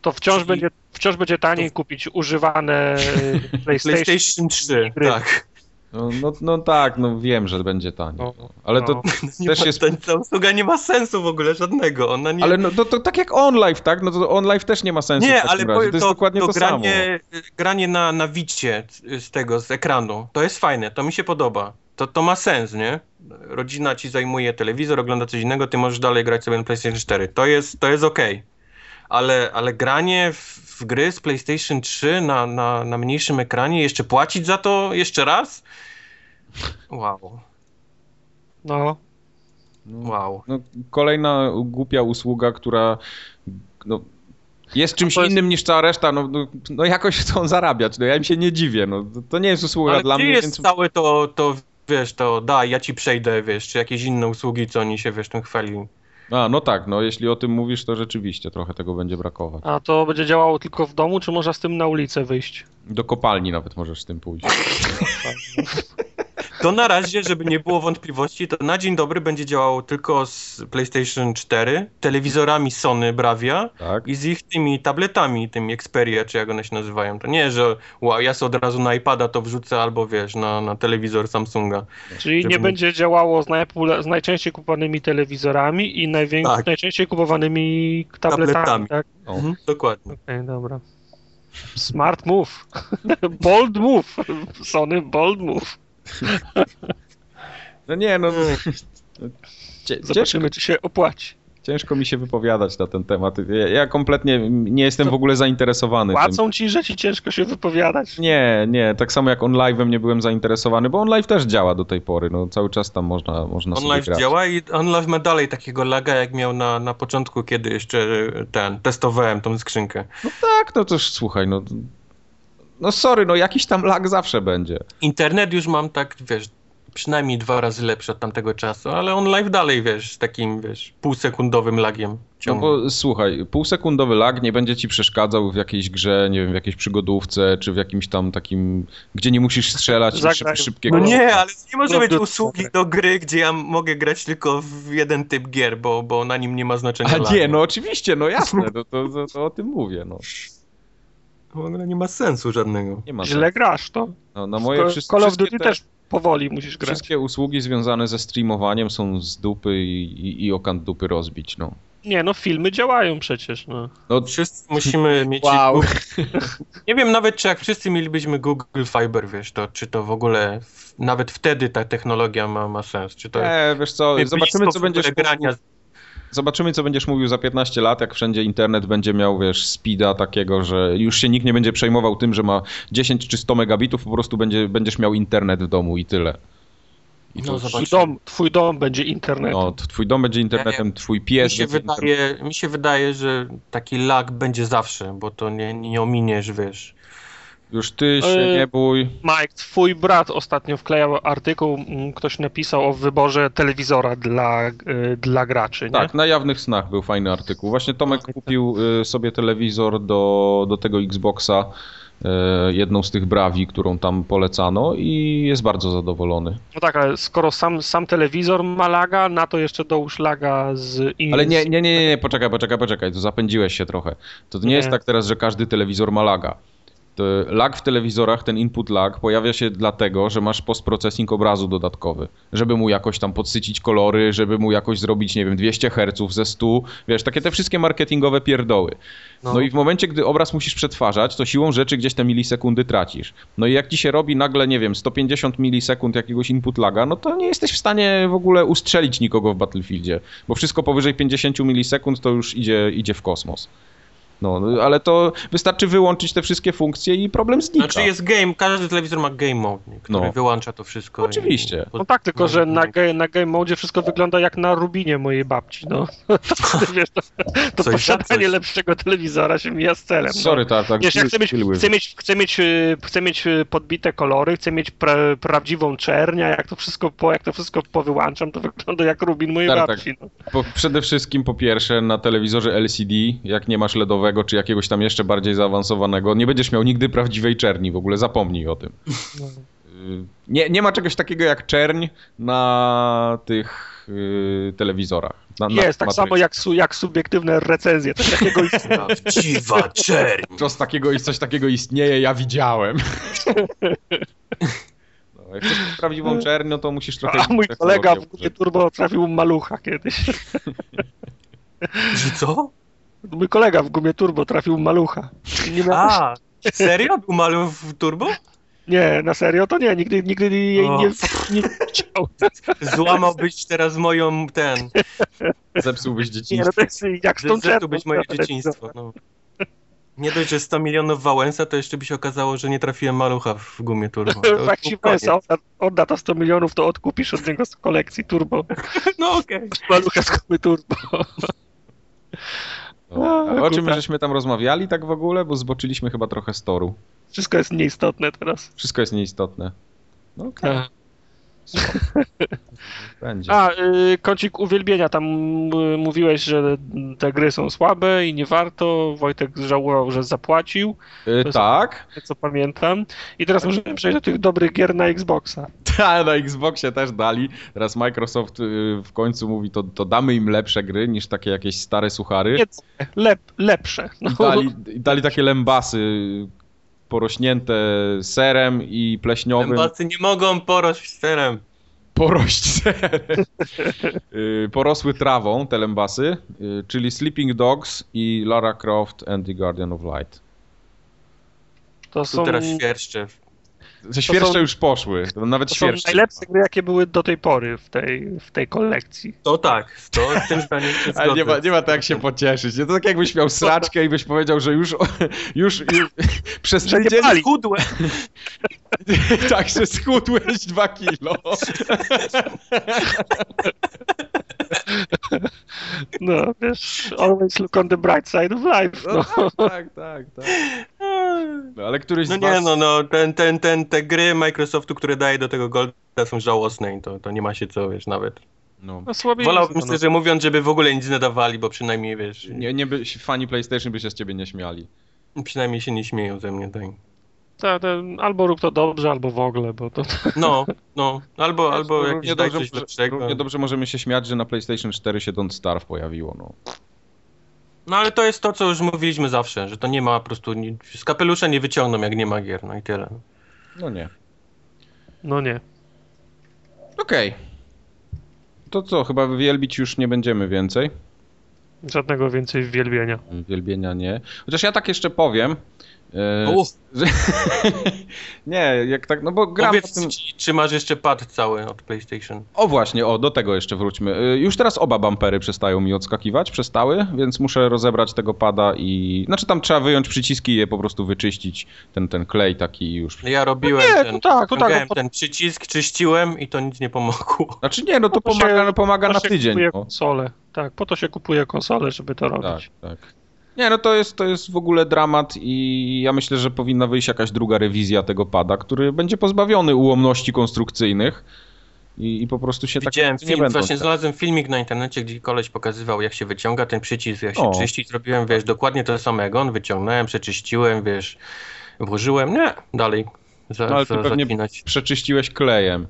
[SPEAKER 3] To wciąż
[SPEAKER 1] Czyli-
[SPEAKER 3] będzie, wciąż będzie taniej kupić używane y, PlayStation.
[SPEAKER 1] PlayStation 3,
[SPEAKER 3] gry.
[SPEAKER 1] tak.
[SPEAKER 2] No, no, no tak, no wiem, że będzie taniej.
[SPEAKER 3] No,
[SPEAKER 2] No. Ale to
[SPEAKER 3] no.
[SPEAKER 2] Też jest...
[SPEAKER 1] ta, usługa nie ma sensu w ogóle żadnego, ona nie...
[SPEAKER 2] Ale no, to, to tak jak OnLive, tak? No to OnLive też nie ma sensu
[SPEAKER 1] Nie, ale
[SPEAKER 2] razie.
[SPEAKER 1] powiem,
[SPEAKER 2] To jest
[SPEAKER 1] to,
[SPEAKER 2] dokładnie
[SPEAKER 1] to,
[SPEAKER 2] to, samo.
[SPEAKER 1] granie, granie na, na wicie z tego, z ekranu, to jest fajne, to mi się podoba. To, to ma sens, nie? Rodzina ci zajmuje telewizor, ogląda coś innego, ty możesz dalej grać sobie na PlayStation 4. To jest, to jest okej. Ale, ale granie w, w gry z PlayStation 3 na, na, na mniejszym ekranie, jeszcze płacić za to jeszcze raz? Wow,
[SPEAKER 3] No,
[SPEAKER 2] No,
[SPEAKER 1] wow.
[SPEAKER 2] no, kolejna głupia usługa, która no, jest czymś
[SPEAKER 3] jest-
[SPEAKER 2] innym niż cała reszta, no, no, no jakoś chcą zarabiać, no ja im się nie dziwię, no to, to nie jest usługa
[SPEAKER 1] Ale
[SPEAKER 2] dla mnie,
[SPEAKER 1] jest
[SPEAKER 2] więc...
[SPEAKER 1] całe to, to, wiesz, to daj, ja ci przejdę, wiesz, czy jakieś inne usługi, co oni się, wiesz, tym chwalili.
[SPEAKER 2] A, no tak, no jeśli o tym mówisz, to rzeczywiście trochę tego będzie brakować.
[SPEAKER 3] a to będzie działało tylko w domu, czy można z tym na ulicę wyjść?
[SPEAKER 2] Do kopalni nawet możesz z tym pójść.
[SPEAKER 1] To na razie, żeby nie było wątpliwości, to na dzień dobry będzie działało tylko z PlayStation 4, telewizorami Sony Bravia
[SPEAKER 2] Tak?
[SPEAKER 1] i z ich tymi tabletami, tymi Xperia, czy jak one się nazywają. To nie, że wow, ja sobie od razu na iPada to wrzucę, albo wiesz, na, na telewizor Samsunga.
[SPEAKER 3] Czyli
[SPEAKER 1] Żeby
[SPEAKER 3] nie będzie działało z, najpopula- z najczęściej kupowanymi telewizorami i najwię-
[SPEAKER 1] Tak.
[SPEAKER 3] najczęściej kupowanymi tabletami.
[SPEAKER 1] Tabletami.
[SPEAKER 3] Tak?
[SPEAKER 1] Mhm, dokładnie.
[SPEAKER 3] Okej, dobra. Smart move. bold move. Sony bold move.
[SPEAKER 2] No nie, no... Cie- Ciężko,
[SPEAKER 3] Zobaczymy, czy się opłaci.
[SPEAKER 2] ciężko mi się wypowiadać na ten temat. Ja, ja kompletnie nie jestem w ogóle zainteresowany tym.
[SPEAKER 3] Płacą ci, że ci ciężko się wypowiadać.
[SPEAKER 2] Nie, nie, tak samo jak OnLive'em nie byłem zainteresowany, bo OnLive też działa do tej pory, no cały czas tam można, można
[SPEAKER 1] OnLive
[SPEAKER 2] grać.
[SPEAKER 1] działa i OnLive ma dalej takiego laga, jak miał na, na początku, kiedy jeszcze e, ten, testowałem tą skrzynkę.
[SPEAKER 2] No tak, no to już słuchaj, no... No sorry, no jakiś tam lag zawsze będzie.
[SPEAKER 1] Internet już mam tak, wiesz, przynajmniej dwa razy lepszy od tamtego czasu, ale on live dalej, wiesz, z takim, wiesz, półsekundowym lagiem
[SPEAKER 2] No
[SPEAKER 1] ciągle.
[SPEAKER 2] bo słuchaj, półsekundowy lag nie będzie ci przeszkadzał w jakiejś grze, nie wiem, w jakiejś przygodówce, czy w jakimś tam takim, gdzie nie musisz strzelać
[SPEAKER 3] Zagraj-
[SPEAKER 2] szyb,
[SPEAKER 1] No
[SPEAKER 2] kroki.
[SPEAKER 1] nie, ale nie może
[SPEAKER 3] No,
[SPEAKER 1] być
[SPEAKER 3] to-
[SPEAKER 1] usługi do gry, gdzie ja mogę grać tylko w jeden typ gier, bo, bo na nim nie ma znaczenia
[SPEAKER 2] A
[SPEAKER 1] lagu.
[SPEAKER 2] nie, no oczywiście, no jasne, no, to, to, to o tym mówię, no.
[SPEAKER 1] W ogóle nie ma sensu żadnego.
[SPEAKER 2] Nie ma
[SPEAKER 3] Źle
[SPEAKER 2] sensu.
[SPEAKER 3] grasz, to.
[SPEAKER 2] No, na moje
[SPEAKER 3] Ko-
[SPEAKER 2] wszystkie,
[SPEAKER 3] Call of Duty
[SPEAKER 2] te-
[SPEAKER 3] też powoli musisz grać.
[SPEAKER 2] Wszystkie usługi związane ze streamowaniem są z dupy i, i, i okant dupy rozbić, no.
[SPEAKER 3] Nie, no filmy działają przecież, no.
[SPEAKER 2] No,
[SPEAKER 1] Wszyscy musimy mieć...
[SPEAKER 2] Wow.
[SPEAKER 1] Nie wiem nawet, czy jak wszyscy mielibyśmy Google Fiber, wiesz, to czy to w ogóle, w, nawet wtedy ta technologia ma, ma sens, czy to...
[SPEAKER 2] nie, wiesz co, zobaczymy co będziesz
[SPEAKER 1] grania.
[SPEAKER 2] Zobaczymy, co będziesz mówił za 15 lat, jak wszędzie internet będzie miał, wiesz, speeda takiego, że już się nikt nie będzie przejmował tym, że ma 10 czy 100 megabitów, po prostu będzie, będziesz miał internet w domu i tyle. I
[SPEAKER 1] No.
[SPEAKER 3] Twój dom, twój dom będzie internet.
[SPEAKER 2] no, twój dom będzie internetem, twój
[SPEAKER 1] Mi
[SPEAKER 2] pies
[SPEAKER 1] się,
[SPEAKER 2] będzie internetem.
[SPEAKER 1] wydaje, mi się wydaje, że taki lag będzie zawsze, bo to nie, nie ominiesz, wiesz.
[SPEAKER 2] Już ty się
[SPEAKER 3] Yy,
[SPEAKER 2] nie bój.
[SPEAKER 3] Mike, twój brat ostatnio wklejał artykuł, mm, ktoś napisał o wyborze telewizora dla, y, dla graczy, nie?
[SPEAKER 2] Tak, na jawnych snach był fajny artykuł. Właśnie Tomek
[SPEAKER 3] No,
[SPEAKER 2] kupił y, sobie telewizor do, do tego Xboxa, jedną z tych Brawi, którą tam polecano i jest bardzo zadowolony.
[SPEAKER 3] No tak, ale skoro sam, sam telewizor ma laga, na to jeszcze dołóż laga z... in-
[SPEAKER 2] Ale nie, nie, nie, nie, poczekaj, poczekaj, poczekaj, to zapędziły się trochę. To nie,
[SPEAKER 3] Nie.
[SPEAKER 2] jest tak teraz, że każdy telewizor ma laga. To lag w telewizorach, ten input lag pojawia się dlatego, że masz postprocessing obrazu dodatkowy, żeby mu jakoś tam podsycić kolory, żeby mu jakoś zrobić, nie wiem, 200 Hz ze 100, wiesz, takie te wszystkie marketingowe pierdoły. No.
[SPEAKER 1] No.
[SPEAKER 2] i w momencie, gdy obraz musisz przetwarzać, to siłą rzeczy gdzieś te milisekundy tracisz. No i jak ci się robi nagle, nie wiem, 150 milisekund jakiegoś input laga, no to nie jesteś w stanie w ogóle ustrzelić nikogo w Battlefieldzie, bo wszystko powyżej 50 milisekund to już idzie, idzie w kosmos. No, no, ale to wystarczy wyłączyć te wszystkie funkcje i problem znika.
[SPEAKER 1] Znaczy jest game, każdy telewizor ma game mode, który
[SPEAKER 2] No.
[SPEAKER 1] wyłącza to wszystko.
[SPEAKER 2] Oczywiście.
[SPEAKER 1] I,
[SPEAKER 3] No tak, tylko że na, ge- na game mode wszystko wygląda jak na Rubinie mojej babci, no. Wiesz, to, to
[SPEAKER 1] Coś
[SPEAKER 3] posiadanie
[SPEAKER 1] coś.
[SPEAKER 3] lepszego telewizora się mija z celem.
[SPEAKER 2] Sorry,
[SPEAKER 3] no.
[SPEAKER 2] tak, tak.
[SPEAKER 3] Wiesz, ja chcę mieć, chcę, mieć, chcę, mieć, chcę mieć y, podbite kolory, chcę mieć pra, prawdziwą czernię, jak to wszystko po, jak to wszystko powyłączam, to wygląda jak Rubin mojej
[SPEAKER 2] Tak,
[SPEAKER 3] babci. No.
[SPEAKER 2] Po, przede wszystkim po pierwsze na telewizorze LCD, jak nie masz LEDowego czy jakiegoś tam jeszcze bardziej zaawansowanego, nie będziesz miał nigdy prawdziwej czerni, w ogóle zapomnij o tym. Y, Nie, nie ma czegoś takiego jak czerń na tych y, telewizorach. Na, na
[SPEAKER 3] Jest, tak samo jak, su, jak subiektywne recenzje. Coś takiego istnieje.
[SPEAKER 1] Prawdziwa czerń.
[SPEAKER 2] Coś takiego, coś takiego istnieje, ja widziałem. No, jak chcesz mieć prawdziwą czerń, no to musisz trochę...
[SPEAKER 3] A mój kolega w turbo trafił malucha kiedyś.
[SPEAKER 1] Że co?
[SPEAKER 3] Mój kolega w gumie turbo trafił malucha. Nie,
[SPEAKER 1] A, serio? Był maluch w turbo?
[SPEAKER 3] nie, na serio to nie, nigdy, nigdy jej
[SPEAKER 1] O.
[SPEAKER 3] nie, nie widział.
[SPEAKER 1] Złamałbyś teraz moją, ten,
[SPEAKER 2] Zepsułbyś
[SPEAKER 3] Nie, no
[SPEAKER 2] dzieciństwo.
[SPEAKER 3] to jest jak z tą czerwą.
[SPEAKER 1] być moje dzieciństwo. No. Nie dość, że 100 milionów Wałęsa, to jeszcze by się okazało, że nie trafiłem malucha w gumie turbo.
[SPEAKER 3] Jak ci. Wesa odda, odda to 100 milionów, to odkupisz od niego z kolekcji turbo.
[SPEAKER 1] No okej.
[SPEAKER 3] Malucha z gumy turbo.
[SPEAKER 2] No. A o czym żeśmy tam rozmawiali tak w ogóle? Bo zboczyliśmy chyba trochę z toru.
[SPEAKER 3] Wszystko jest nieistotne teraz.
[SPEAKER 2] Wszystko jest nieistotne. No okej,
[SPEAKER 3] A,
[SPEAKER 2] będzie.
[SPEAKER 3] A y, kącik uwielbienia, tam y, mówiłeś, że te gry są słabe i nie warto. Wojtek żałował, że zapłacił,
[SPEAKER 2] Y, tak.
[SPEAKER 3] co pamiętam. I teraz możemy przejść do tych dobrych gier na Xboxa.
[SPEAKER 2] Tak, na Xboxie też dali. Teraz Microsoft y, w końcu mówi, to, to damy im lepsze gry niż takie jakieś stare suchary.
[SPEAKER 3] Nie, lep, lepsze. No,
[SPEAKER 2] I dali, dali takie lębasy porośnięte serem i pleśniowym.
[SPEAKER 1] Zębacy nie mogą porość sterem.
[SPEAKER 2] Porość serem. Y, Porosły trawą te lębasy, y, czyli Sleeping Dogs i Lara Croft and the Guardian of Light.
[SPEAKER 3] to
[SPEAKER 1] Tu
[SPEAKER 3] są,
[SPEAKER 1] teraz świerszcze.
[SPEAKER 2] Ze świerszcze
[SPEAKER 3] są-
[SPEAKER 2] już poszły, to nawet
[SPEAKER 3] to są
[SPEAKER 2] świerszcze.
[SPEAKER 3] najlepsze gry, jakie były do tej pory w tej, w tej kolekcji.
[SPEAKER 1] To tak, to z tym zdaniem się
[SPEAKER 2] Ale nie ma, nie ma tak się pocieszyć. Nie? To tak jakbyś miał sraczkę i byś powiedział, że już, już, już przez
[SPEAKER 3] Że nie.
[SPEAKER 1] Chudłe.
[SPEAKER 2] tak, że schudłeś dwa kilo.
[SPEAKER 3] No, wiesz, always look on the bright side of life.
[SPEAKER 2] No,
[SPEAKER 3] No.
[SPEAKER 2] tak, tak, tak. No, ale któryś
[SPEAKER 1] No
[SPEAKER 2] z
[SPEAKER 1] nie
[SPEAKER 2] was...
[SPEAKER 1] no, no ten, ten, ten, te gry Microsoftu, które daje do tego Golda są żałosne i to, to nie ma się co, wiesz, nawet.
[SPEAKER 2] No.
[SPEAKER 3] No, słabiej
[SPEAKER 1] Wolałbym
[SPEAKER 3] jest, no.
[SPEAKER 1] szczerze mówiąc, żeby w ogóle nic nie dawali, bo przynajmniej, wiesz,
[SPEAKER 2] Nie, nie by, fani PlayStation by się z ciebie nie śmiali.
[SPEAKER 1] przynajmniej się nie śmieją ze mnie, tak.
[SPEAKER 3] Ta, ta, albo rób to dobrze, albo w ogóle, bo to...
[SPEAKER 1] No, no, albo, albo
[SPEAKER 2] Równie
[SPEAKER 1] jakiś daj
[SPEAKER 2] dobrze,
[SPEAKER 1] coś lepszego.
[SPEAKER 2] równie dobrze możemy się śmiać, że na PlayStation 4 się Don't Starve pojawiło. No.
[SPEAKER 1] No ale to jest to, co już mówiliśmy zawsze, że to nie ma po prostu, z kapelusza nie wyciągną, jak nie ma gier, no i tyle.
[SPEAKER 2] no nie.
[SPEAKER 3] No nie.
[SPEAKER 2] Okej. To co, chyba wielbić już nie będziemy więcej.
[SPEAKER 3] Żadnego więcej wielbienia.
[SPEAKER 2] Wielbienia nie. Chociaż ja tak jeszcze powiem. E,
[SPEAKER 1] Uff,
[SPEAKER 2] że... nie, jak tak, no bo gram
[SPEAKER 1] powiedz,
[SPEAKER 2] tym...
[SPEAKER 1] ci, czy masz jeszcze pad cały od PlayStation?
[SPEAKER 2] O właśnie, o, do tego jeszcze wróćmy. Y, Już teraz oba bampery przestają mi odskakiwać, przestały, więc muszę rozebrać tego pada i... Znaczy tam trzeba wyjąć przyciski i je po prostu wyczyścić, ten, ten klej taki już.
[SPEAKER 1] Ja robiłem
[SPEAKER 3] nie,
[SPEAKER 1] ten,
[SPEAKER 3] to tak, to tak, no,
[SPEAKER 1] ten przycisk, czyściłem i to nic nie pomogło.
[SPEAKER 2] Znaczy nie, no to
[SPEAKER 3] Po to
[SPEAKER 2] pomaga,
[SPEAKER 3] się-
[SPEAKER 2] pomaga
[SPEAKER 3] Po
[SPEAKER 2] na tydzień.
[SPEAKER 3] kupuje
[SPEAKER 2] No.
[SPEAKER 3] konsolę. Tak, po to się kupuje konsolę, żeby to
[SPEAKER 2] Tak,
[SPEAKER 3] robić.
[SPEAKER 2] tak. Nie, no to jest, to jest w ogóle dramat i ja myślę, że powinna wyjść jakaś druga rewizja tego pada, który będzie pozbawiony ułomności konstrukcyjnych i, i po prostu się
[SPEAKER 1] Widziałem
[SPEAKER 2] tak nie
[SPEAKER 1] film, właśnie znalazłem filmik na internecie, gdzie koleś pokazywał, jak się wyciąga ten przycisk, jak się
[SPEAKER 2] O.
[SPEAKER 1] czyści. Zrobiłem, wiesz, dokładnie to samego. On wyciągnąłem, przeczyściłem, wiesz, włożyłem, nie, dalej. Za,
[SPEAKER 2] No, ale ty
[SPEAKER 1] za,
[SPEAKER 2] pewnie-. Przeczyściłeś klejem.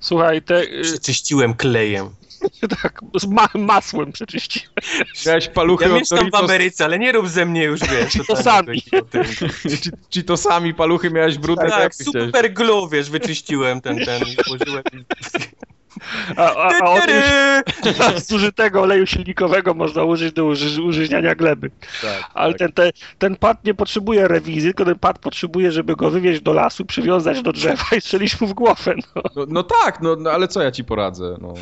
[SPEAKER 3] Słuchaj, te, y,
[SPEAKER 1] Przeczyściłem klejem.
[SPEAKER 3] tak, z ma masłem przeczyściłem.
[SPEAKER 2] Miałeś paluchy
[SPEAKER 1] Ja
[SPEAKER 2] od
[SPEAKER 1] mieszkam w
[SPEAKER 2] Doritos,
[SPEAKER 1] Ameryce, ale nie rób ze mnie już, wiesz.
[SPEAKER 3] To sami.
[SPEAKER 2] ci, ci to sami paluchy miałeś brudne, to jak
[SPEAKER 1] Tak,
[SPEAKER 2] ty chciałeś?
[SPEAKER 1] super glue, wiesz, wyczyściłem ten, ten i włożyłem.
[SPEAKER 3] A, a, a od zużytego oleju silnikowego można użyć do uży, użyźniania gleby.
[SPEAKER 2] Tak,
[SPEAKER 3] Ale
[SPEAKER 2] tak.
[SPEAKER 3] ten, ten, ten pad nie potrzebuje rewizji, tylko ten pad potrzebuje, żeby go wywieźć do lasu, przywiązać do drzewa i strzelić mu w głowę. No,
[SPEAKER 2] No, no tak, no, no ale co ja ci poradzę? No.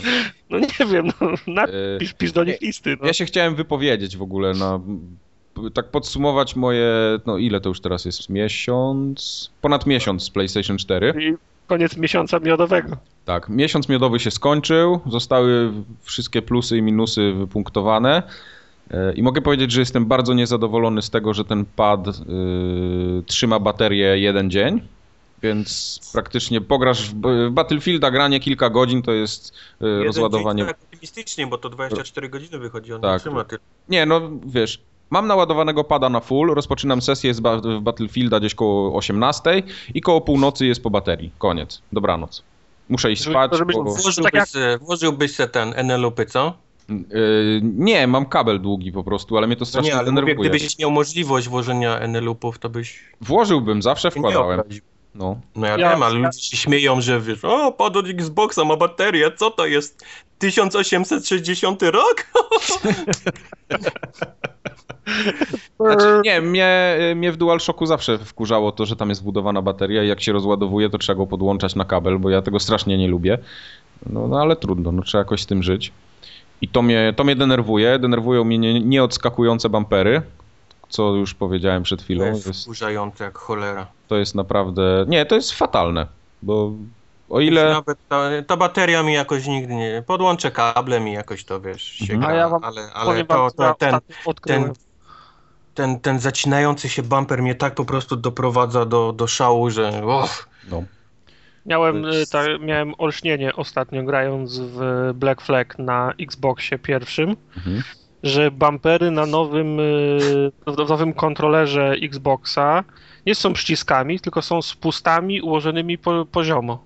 [SPEAKER 3] no nie wiem, no,
[SPEAKER 2] E,
[SPEAKER 3] napisz pisz do nich listy. No.
[SPEAKER 2] Ja się chciałem wypowiedzieć w ogóle na... Tak podsumować moje, no ile to już teraz jest? Miesiąc? Ponad miesiąc z PlayStation 4.
[SPEAKER 3] Koniec miesiąca miodowego.
[SPEAKER 2] Tak, miesiąc miodowy się skończył, zostały wszystkie plusy i minusy wypunktowane. E, I mogę powiedzieć, że jestem bardzo niezadowolony z tego, że ten pad y, trzyma baterię jeden dzień. Więc praktycznie pograsz w, w Battlefielda granie kilka godzin to jest y,
[SPEAKER 1] Jeden
[SPEAKER 2] rozładowanie.
[SPEAKER 1] dzień, tak optymistycznie, bo to 24 godziny wychodzi, on
[SPEAKER 2] Tak.
[SPEAKER 1] nie trzyma tyle.
[SPEAKER 2] Nie, no wiesz, mam naładowanego pada na full, rozpoczynam sesję ba- w Battlefielda gdzieś koło 18 i koło północy jest po baterii. Koniec. Dobranoc. Muszę iść spać.
[SPEAKER 3] żebyś-
[SPEAKER 2] bo...
[SPEAKER 1] Włożyłbyś,
[SPEAKER 3] Tak jak-
[SPEAKER 1] se, włożyłbyś se ten NL-upy, co?
[SPEAKER 2] Yy, nie, mam kabel długi po prostu, ale mnie to
[SPEAKER 1] No
[SPEAKER 2] strasznie
[SPEAKER 1] nie, ale mówię,
[SPEAKER 2] denerwuje.
[SPEAKER 1] gdybyś miał możliwość włożenia NL-upów, to byś
[SPEAKER 2] Włożyłbym, zawsze
[SPEAKER 1] nie
[SPEAKER 2] wkładałem.
[SPEAKER 1] obraził.
[SPEAKER 2] No.
[SPEAKER 1] No ja,
[SPEAKER 3] Ja-
[SPEAKER 1] wiem, ale
[SPEAKER 3] ja-
[SPEAKER 1] ludzie się śmieją, że wiesz, o, od Xboxa ma baterię, co to jest? 1860 rok?
[SPEAKER 2] Znaczy, nie, mnie, mnie w DualShocku zawsze wkurzało to, że tam jest wbudowana bateria i jak się rozładowuje, to trzeba go podłączać na kabel, bo ja tego strasznie nie lubię. No, no ale trudno, no, trzeba jakoś z tym żyć. I to mnie, to mnie denerwuje. Denerwują mnie nie- nieodskakujące bampery, co już powiedziałem przed
[SPEAKER 1] To
[SPEAKER 2] chwilą.
[SPEAKER 1] jest
[SPEAKER 2] Jest,
[SPEAKER 1] wkurzające jak cholera.
[SPEAKER 2] To jest naprawdę... Nie, to jest fatalne, bo o ile...
[SPEAKER 1] Nawet ta, ta bateria mi jakoś nigdy nie... Podłączę kablem i jakoś to, wiesz, się
[SPEAKER 2] Mhm.
[SPEAKER 3] ja wam
[SPEAKER 1] ale, ale to, to,
[SPEAKER 3] ja
[SPEAKER 1] ten, ten, ten, ten zacinający się bumper mnie tak po prostu doprowadza do, do szału, że uff,
[SPEAKER 2] No.
[SPEAKER 3] Miałem, y, ta, miałem olśnienie ostatnio grając w Black Flag na Xboxie pierwszym,
[SPEAKER 2] Mhm.
[SPEAKER 3] że bumpery na nowym, y, nowym kontrolerze Xboxa nie są przyciskami, tylko są spustami ułożonymi po, poziomo.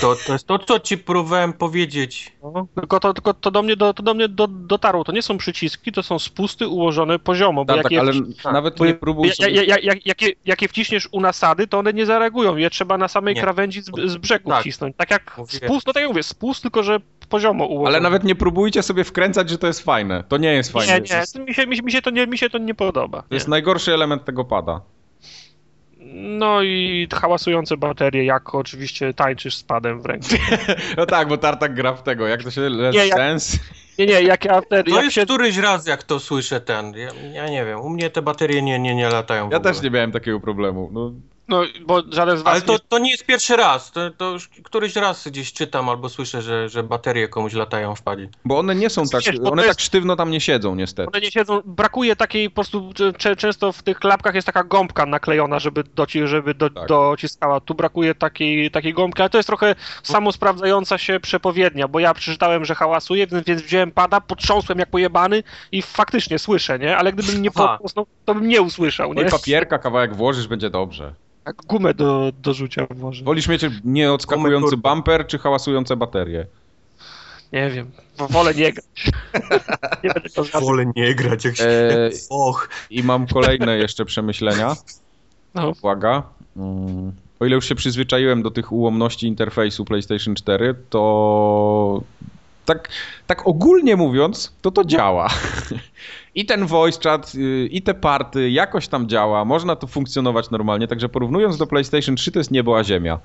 [SPEAKER 1] to, to jest to, co ci próbowałem powiedzieć.
[SPEAKER 3] No, tylko to, tylko to do mnie, do, to do mnie do, dotarło. To nie są przyciski, to są spusty ułożone poziomo. Bo
[SPEAKER 2] Tak,
[SPEAKER 3] jak
[SPEAKER 2] tak,
[SPEAKER 3] je,
[SPEAKER 2] ale nawet
[SPEAKER 3] bo
[SPEAKER 2] nie próbuj
[SPEAKER 3] ja,
[SPEAKER 2] sobie...
[SPEAKER 3] ja, ja, jak, jak, je, jak je wciśniesz u nasady, to one nie zareagują. Je trzeba na samej
[SPEAKER 1] Nie.
[SPEAKER 3] krawędzi z, z brzegu
[SPEAKER 1] Tak.
[SPEAKER 3] wcisnąć. Tak jak
[SPEAKER 1] Mówię.
[SPEAKER 3] spust, no tak jak mówię, spust, tylko że poziomo ułożone.
[SPEAKER 2] Ale nawet nie próbujcie sobie wkręcać, że to jest fajne. To nie jest fajne.
[SPEAKER 3] Nie, nie, mi się, mi, się- mi, się to nie, mi się to nie podoba.
[SPEAKER 2] to jest najgorszy element tego pada.
[SPEAKER 3] No i hałasujące baterie, jak oczywiście tańczysz z padem w ręku.
[SPEAKER 2] No tak, bo Tartak gra w tego, jak to się... Let's
[SPEAKER 3] Nie, jak-? Nie, nie, jak ja wtedy,
[SPEAKER 1] To
[SPEAKER 3] jak
[SPEAKER 1] jest
[SPEAKER 3] się...
[SPEAKER 1] któryś raz, jak to słyszę ten. Ja, ja nie wiem, u mnie te baterie nie, nie, nie latają. w
[SPEAKER 2] Ja
[SPEAKER 1] ogóle.
[SPEAKER 2] też nie miałem takiego problemu. No,
[SPEAKER 3] No, bo żaden z was
[SPEAKER 1] Ale to,
[SPEAKER 3] nie...
[SPEAKER 1] to nie jest pierwszy raz. To, to już któryś raz gdzieś czytam albo słyszę, że, że baterie komuś latają w padzie.
[SPEAKER 2] bo one nie są tak...
[SPEAKER 3] Wiesz,
[SPEAKER 2] One
[SPEAKER 3] jest-
[SPEAKER 2] tak sztywno tam nie siedzą, niestety.
[SPEAKER 3] One nie siedzą, brakuje takiej po prostu, często w tych klapkach jest taka gąbka naklejona, żeby, doci, żeby do,
[SPEAKER 2] Tak.
[SPEAKER 3] dociskała. Tu brakuje takiej, takiej gąbki, ale to jest trochę samosprawdzająca się przepowiednia, bo ja przeczytałem, że hałasuje, więc, więc wziąłem pada, potrząsłem jak pojebany i faktycznie słyszę, nie? Ale gdybym nie podniósł, to bym nie usłyszał,
[SPEAKER 2] No
[SPEAKER 3] nie?
[SPEAKER 2] i papierka, kawałek włożysz, będzie dobrze.
[SPEAKER 3] Jak gumę do, do rzucia włożę.
[SPEAKER 2] Wolisz mieć nieodskakujący bumper, czy hałasujące baterie?
[SPEAKER 3] Nie wiem, wolę nie grać. nie będę to zgadzał.
[SPEAKER 1] Wolę nie grać, jak się...
[SPEAKER 2] Eee,
[SPEAKER 1] Och,
[SPEAKER 2] I mam kolejne jeszcze przemyślenia.
[SPEAKER 3] No.
[SPEAKER 2] Uwaga. Mm, O ile już się przyzwyczaiłem do tych ułomności interfejsu PlayStation 4, to tak, tak ogólnie mówiąc, to to działa. I ten voice chat, y, i te party jakoś tam działa, można to funkcjonować normalnie, także porównując do PlayStation 3 to jest niebo a ziemia,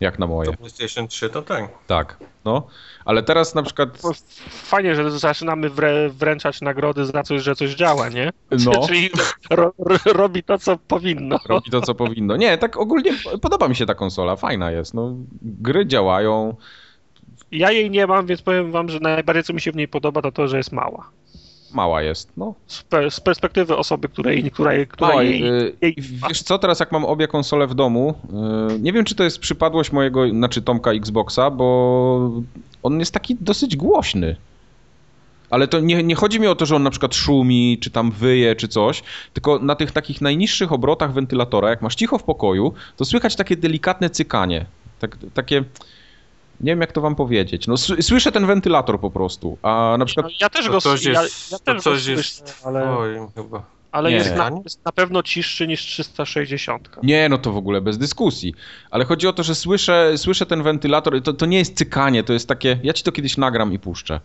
[SPEAKER 2] jak na moje.
[SPEAKER 1] to PlayStation 3 to tak.
[SPEAKER 2] Tak, no. Ale teraz na przykład,
[SPEAKER 3] Fajnie, że zaczynamy wrę, wręczać nagrody za coś, że coś działa, nie?
[SPEAKER 2] no,
[SPEAKER 3] Czyli ro, ro, robi to, co powinno.
[SPEAKER 2] robi to co powinno. Nie, tak ogólnie podoba mi się ta konsola, fajna jest, no. Gry działają,
[SPEAKER 3] Ja jej nie mam, więc powiem wam, że najbardziej co mi się w niej podoba, to to, że jest mała.
[SPEAKER 2] Mała jest, no.
[SPEAKER 3] Z, pe, z perspektywy osoby, której, której, która jej,
[SPEAKER 2] y,
[SPEAKER 3] jej
[SPEAKER 2] Wiesz co, teraz jak mam obie konsole w domu, y, nie wiem czy to jest przypadłość mojego, znaczy Tomka Xboxa, bo on jest taki dosyć głośny. Ale to nie, nie chodzi mi o to, że on na przykład szumi, czy tam wyje, czy coś, tylko na tych takich najniższych obrotach wentylatora, jak masz cicho w pokoju, to słychać takie delikatne cykanie. Tak, takie... Nie wiem, jak to wam powiedzieć. No, słyszę ten wentylator po prostu, a na przykład...
[SPEAKER 3] Ja też go,
[SPEAKER 1] coś
[SPEAKER 3] ja, ja
[SPEAKER 1] to
[SPEAKER 3] też go
[SPEAKER 1] coś
[SPEAKER 3] słyszę,
[SPEAKER 1] jest-
[SPEAKER 3] ale,
[SPEAKER 1] Oj, chyba.
[SPEAKER 3] ale jest, na, jest na pewno ciszszy niż 360.
[SPEAKER 2] Nie, no to w ogóle bez dyskusji. Ale chodzi o to, że słyszę, słyszę ten wentylator, to, to nie jest cykanie, to jest takie... Ja ci to kiedyś nagram i puszczę.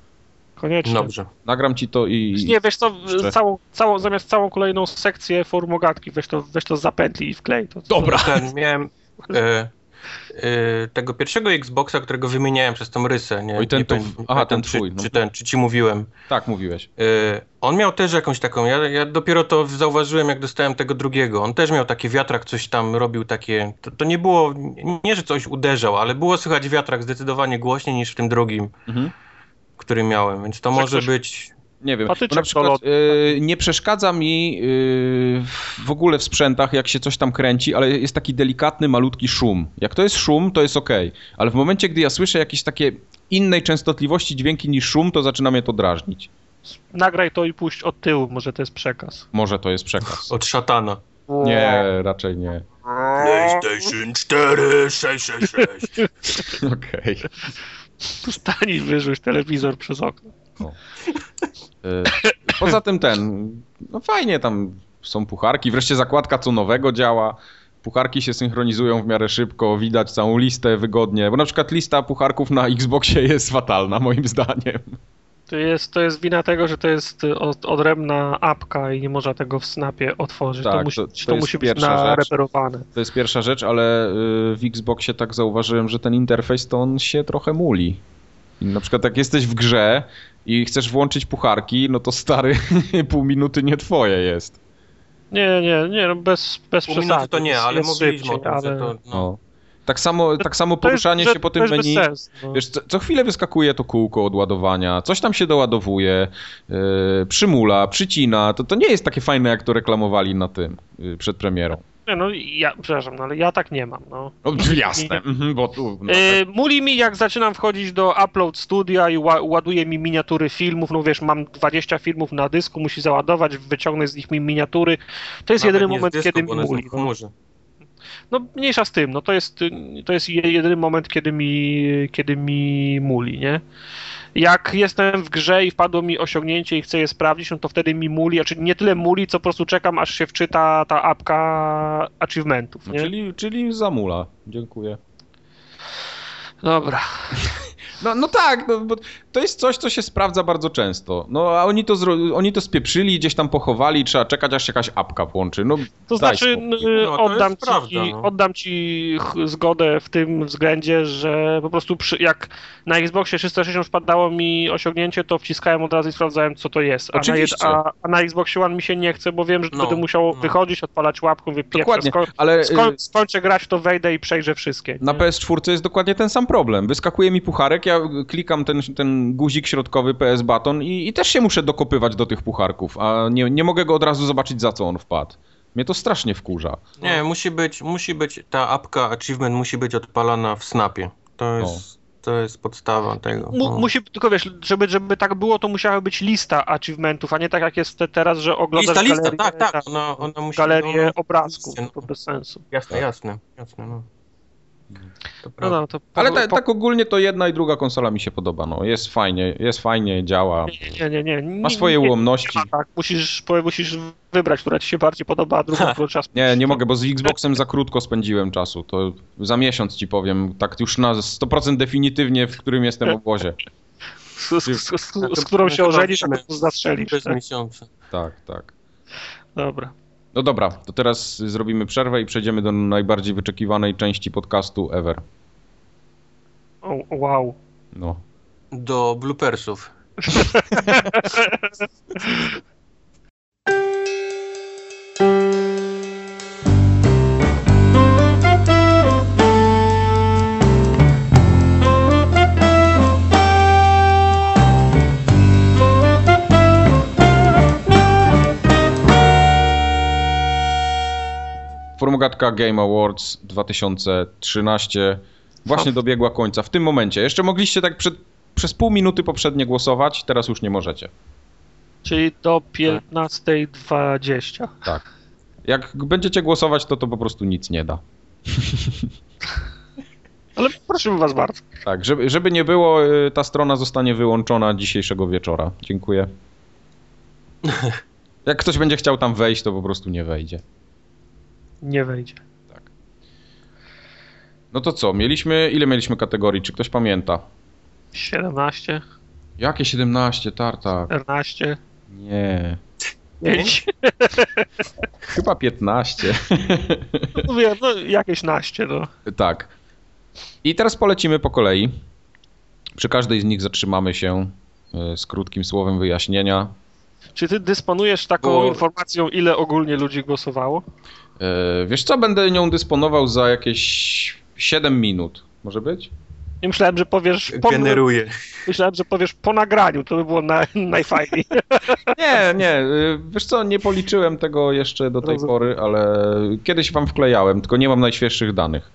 [SPEAKER 3] Koniecznie.
[SPEAKER 1] Dobrze.
[SPEAKER 2] Nagram ci to i...
[SPEAKER 3] Nie, wiesz co, całą, całą, zamiast całą kolejną sekcję formogatki, weź to, weź to zapętli i wklej. To, to,
[SPEAKER 2] Dobra.
[SPEAKER 1] Ten, miałem e, tego pierwszego Xboxa, którego wymieniałem przez tą rysę. Nie,
[SPEAKER 2] Oj, ten
[SPEAKER 1] nie pamiętam,
[SPEAKER 2] aha, ten
[SPEAKER 1] czy,
[SPEAKER 2] twój, no.
[SPEAKER 1] Czy, ten, czy ci mówiłem.
[SPEAKER 2] Tak, mówiłeś.
[SPEAKER 1] E, on miał też jakąś taką, ja, ja dopiero to zauważyłem, jak dostałem tego drugiego. On też miał taki wiatrak, coś tam robił takie. To, to nie było, nie, że coś uderzał, ale było słychać wiatrak zdecydowanie głośniej niż w tym drugim,
[SPEAKER 2] Mhm.
[SPEAKER 1] który miałem, więc to
[SPEAKER 3] Że
[SPEAKER 1] może
[SPEAKER 3] ktoś-
[SPEAKER 1] być.
[SPEAKER 2] Nie wiem,
[SPEAKER 3] Patyczek
[SPEAKER 2] na przykład
[SPEAKER 3] do lotu.
[SPEAKER 2] y, nie przeszkadza mi y, w ogóle w sprzętach, jak się coś tam kręci, ale jest taki delikatny, malutki szum. Jak to jest szum, to jest ok, ale w momencie, gdy ja słyszę jakieś takie innej częstotliwości dźwięki niż szum, to zaczyna mnie to drażnić.
[SPEAKER 3] Nagraj to i puść od tyłu, może to jest przekaz.
[SPEAKER 2] Może to jest przekaz.
[SPEAKER 1] Od szatana.
[SPEAKER 2] Nie, raczej nie.
[SPEAKER 1] PlayStation 4, 666.
[SPEAKER 2] Okej.
[SPEAKER 3] Stań i wyrzuć telewizor przez okno.
[SPEAKER 2] Y, Poza tym ten, no fajnie tam są pucharki, wreszcie zakładka co nowego działa. Pucharki się synchronizują w miarę szybko, widać całą listę wygodnie, bo na przykład lista pucharków na Xboxie jest fatalna moim zdaniem.
[SPEAKER 3] To jest, to jest wina tego, że to jest od, odrębna apka i nie można tego w snapie otworzyć. to
[SPEAKER 2] Tak,
[SPEAKER 3] musi,
[SPEAKER 2] to-
[SPEAKER 3] to,
[SPEAKER 2] to
[SPEAKER 3] musi być nareperowane.
[SPEAKER 2] To jest pierwsza rzecz, ale y, w Xboxie tak zauważyłem, że ten interfejs to on się trochę muli. Na przykład jak jesteś w grze i chcesz włączyć pucharki, no to stary pół minuty nie twoje jest.
[SPEAKER 3] Nie, nie, nie, no bez, bez
[SPEAKER 1] Pół
[SPEAKER 3] przesady.
[SPEAKER 1] to nie,
[SPEAKER 3] Jest-
[SPEAKER 1] ale
[SPEAKER 3] jest
[SPEAKER 1] mówiliśmy o
[SPEAKER 3] ale-
[SPEAKER 1] to. No.
[SPEAKER 2] No. Tak samo, tak samo
[SPEAKER 3] To jest-
[SPEAKER 2] poruszanie
[SPEAKER 3] że-
[SPEAKER 2] się po tym
[SPEAKER 3] jest
[SPEAKER 2] menu.
[SPEAKER 3] sensu, no.
[SPEAKER 2] Wiesz, co, co chwilę wyskakuje to kółko od ładowania, coś tam się doładowuje, yy, przymula, przycina. To, to nie jest takie fajne, jak to reklamowali na tym yy, przed premierą.
[SPEAKER 3] Nie, no ja, przepraszam, no, ale ja tak nie mam, no.
[SPEAKER 2] No, jasne, mhm, bo tu. No,
[SPEAKER 3] Yy, muli mi, jak zaczynam wchodzić do Upload Studia i ła ładuje mi miniatury filmów, no wiesz, mam 20 filmów na dysku, musi załadować, wyciągnąć z nich mi miniatury. To jest
[SPEAKER 1] Nawet
[SPEAKER 3] jedyny moment,
[SPEAKER 1] dysku,
[SPEAKER 3] kiedy mi muli.
[SPEAKER 1] chmurze.
[SPEAKER 3] No mniejsza z tym, no to jest, to jest je- jedyny moment, kiedy mi, kiedy mi muli, nie? Jak jestem w grze i wpadło mi osiągnięcie i chcę je sprawdzić, no to wtedy mi muli, znaczy nie tyle muli, co po prostu czekam, aż się wczyta ta apka achievementów,
[SPEAKER 2] no, czyli, czyli zamula. Dziękuję.
[SPEAKER 3] Dobra.
[SPEAKER 2] No, no tak, no, bo to jest coś, co się sprawdza bardzo często. No a oni to, zro- oni to spieprzyli, gdzieś tam pochowali, trzeba czekać, aż się jakaś apka włączy. No,
[SPEAKER 3] To znaczy, y,
[SPEAKER 1] No, to
[SPEAKER 3] oddam, ci,
[SPEAKER 1] prawda, no.
[SPEAKER 3] oddam ci zgodę w tym względzie, że po prostu przy, jak na Xboxie 360 wpadało mi osiągnięcie, to wciskałem od razu i sprawdzałem, co to jest. A na,
[SPEAKER 2] Oczywiście.
[SPEAKER 3] a, a na Xboxie One mi się nie chce, bo wiem, że
[SPEAKER 1] No,
[SPEAKER 3] będę musiał
[SPEAKER 1] no.
[SPEAKER 3] wychodzić, odpalać łapką, wypieprzę,
[SPEAKER 2] Dokładnie,
[SPEAKER 3] sko-
[SPEAKER 2] ale
[SPEAKER 3] sko-
[SPEAKER 2] y,
[SPEAKER 3] skończę grać, to wejdę i przejrzę wszystkie.
[SPEAKER 2] na
[SPEAKER 3] nie?
[SPEAKER 2] PS4 jest dokładnie ten sam problem. Wyskakuje mi pucharek, ja klikam ten, ten guzik środkowy PS baton i, i też się muszę dokopywać do tych pucharków, a nie, nie mogę go od razu zobaczyć, za co on wpadł. Mnie to strasznie wkurza.
[SPEAKER 1] Nie, musi być, musi być, ta apka achievement musi być odpalana w snapie. To jest, to jest podstawa tego.
[SPEAKER 3] Mu,
[SPEAKER 1] no.
[SPEAKER 3] musi, tylko wiesz, żeby, żeby tak było, to musiała być lista achievementów, a nie tak jak jest te, teraz, że oglądasz
[SPEAKER 1] Lista, lista,
[SPEAKER 3] galerię,
[SPEAKER 1] tak, tak, ona, ona musi...
[SPEAKER 3] galerię
[SPEAKER 1] no,
[SPEAKER 3] obrazków,
[SPEAKER 1] no,
[SPEAKER 3] to bez sensu.
[SPEAKER 1] Jasne,
[SPEAKER 2] Tak.
[SPEAKER 1] jasne, jasne, no. To
[SPEAKER 3] No, no, to
[SPEAKER 2] Ale
[SPEAKER 3] po-
[SPEAKER 2] ta,
[SPEAKER 3] po-
[SPEAKER 2] tak ogólnie to jedna i druga konsola mi się podoba. No. Jest fajnie, jest fajnie, działa.
[SPEAKER 3] Nie, nie, nie. nie
[SPEAKER 2] Ma swoje
[SPEAKER 3] nie,
[SPEAKER 2] ułomności.
[SPEAKER 3] Nie, ma tak, musisz, musisz wybrać, która ci się bardziej podoba, a drugą, którą czas.
[SPEAKER 2] Nie, nie mogę, bo z Xboxem za krótko spędziłem czasu. To za miesiąc ci powiem, tak już na 100% definitywnie, w którym jestem obozie.
[SPEAKER 3] Z, z, z, z, z którą się ożenisz, a potem zastrzelisz. Tak?
[SPEAKER 1] miesiąca.
[SPEAKER 2] Tak, tak.
[SPEAKER 3] Dobra.
[SPEAKER 2] No dobra, to teraz zrobimy przerwę i przejdziemy do najbardziej wyczekiwanej części podcastu ever.
[SPEAKER 3] O, wow.
[SPEAKER 2] No.
[SPEAKER 1] Do bloopersów.
[SPEAKER 2] Formogatka Game Awards 2013 właśnie dobiegła końca. W tym momencie. Jeszcze mogliście tak przed, przez pół minuty poprzednie głosować, teraz już nie możecie.
[SPEAKER 3] Czyli do 15.20.
[SPEAKER 2] Tak. Jak będziecie głosować, to to po prostu nic nie da.
[SPEAKER 3] Ale prosimy was bardzo.
[SPEAKER 2] Tak, żeby, żeby nie było, y, ta strona zostanie wyłączona dzisiejszego wieczora. Dziękuję. Jak ktoś będzie chciał tam wejść, to po prostu nie wejdzie.
[SPEAKER 3] Nie wejdzie.
[SPEAKER 2] No to co, mieliśmy, ile mieliśmy kategorii, czy ktoś pamięta?
[SPEAKER 3] 17,
[SPEAKER 2] Jakie 17, tartak?
[SPEAKER 3] 14,
[SPEAKER 2] Nie,
[SPEAKER 3] 5.
[SPEAKER 2] chyba 15.
[SPEAKER 3] No wiem, no jakieś naście, no.
[SPEAKER 2] tak. I teraz polecimy po kolei. Przy każdej z nich zatrzymamy się y, z krótkim słowem wyjaśnienia.
[SPEAKER 3] Czy ty dysponujesz taką
[SPEAKER 2] Bo-
[SPEAKER 3] informacją, ile ogólnie ludzi głosowało?
[SPEAKER 2] Y, Wiesz co, będę nią dysponował za jakieś 7 minut. Może być?
[SPEAKER 3] I myślałem, że powiesz po,
[SPEAKER 1] Generuje.
[SPEAKER 3] myślałem, że powiesz po nagraniu, to by było na, najfajniej.
[SPEAKER 2] Nie, nie. y, Wiesz co, nie policzyłem tego jeszcze do tej
[SPEAKER 3] Rozumiem.
[SPEAKER 2] pory, ale kiedyś wam wklejałem, tylko nie mam najświeższych danych.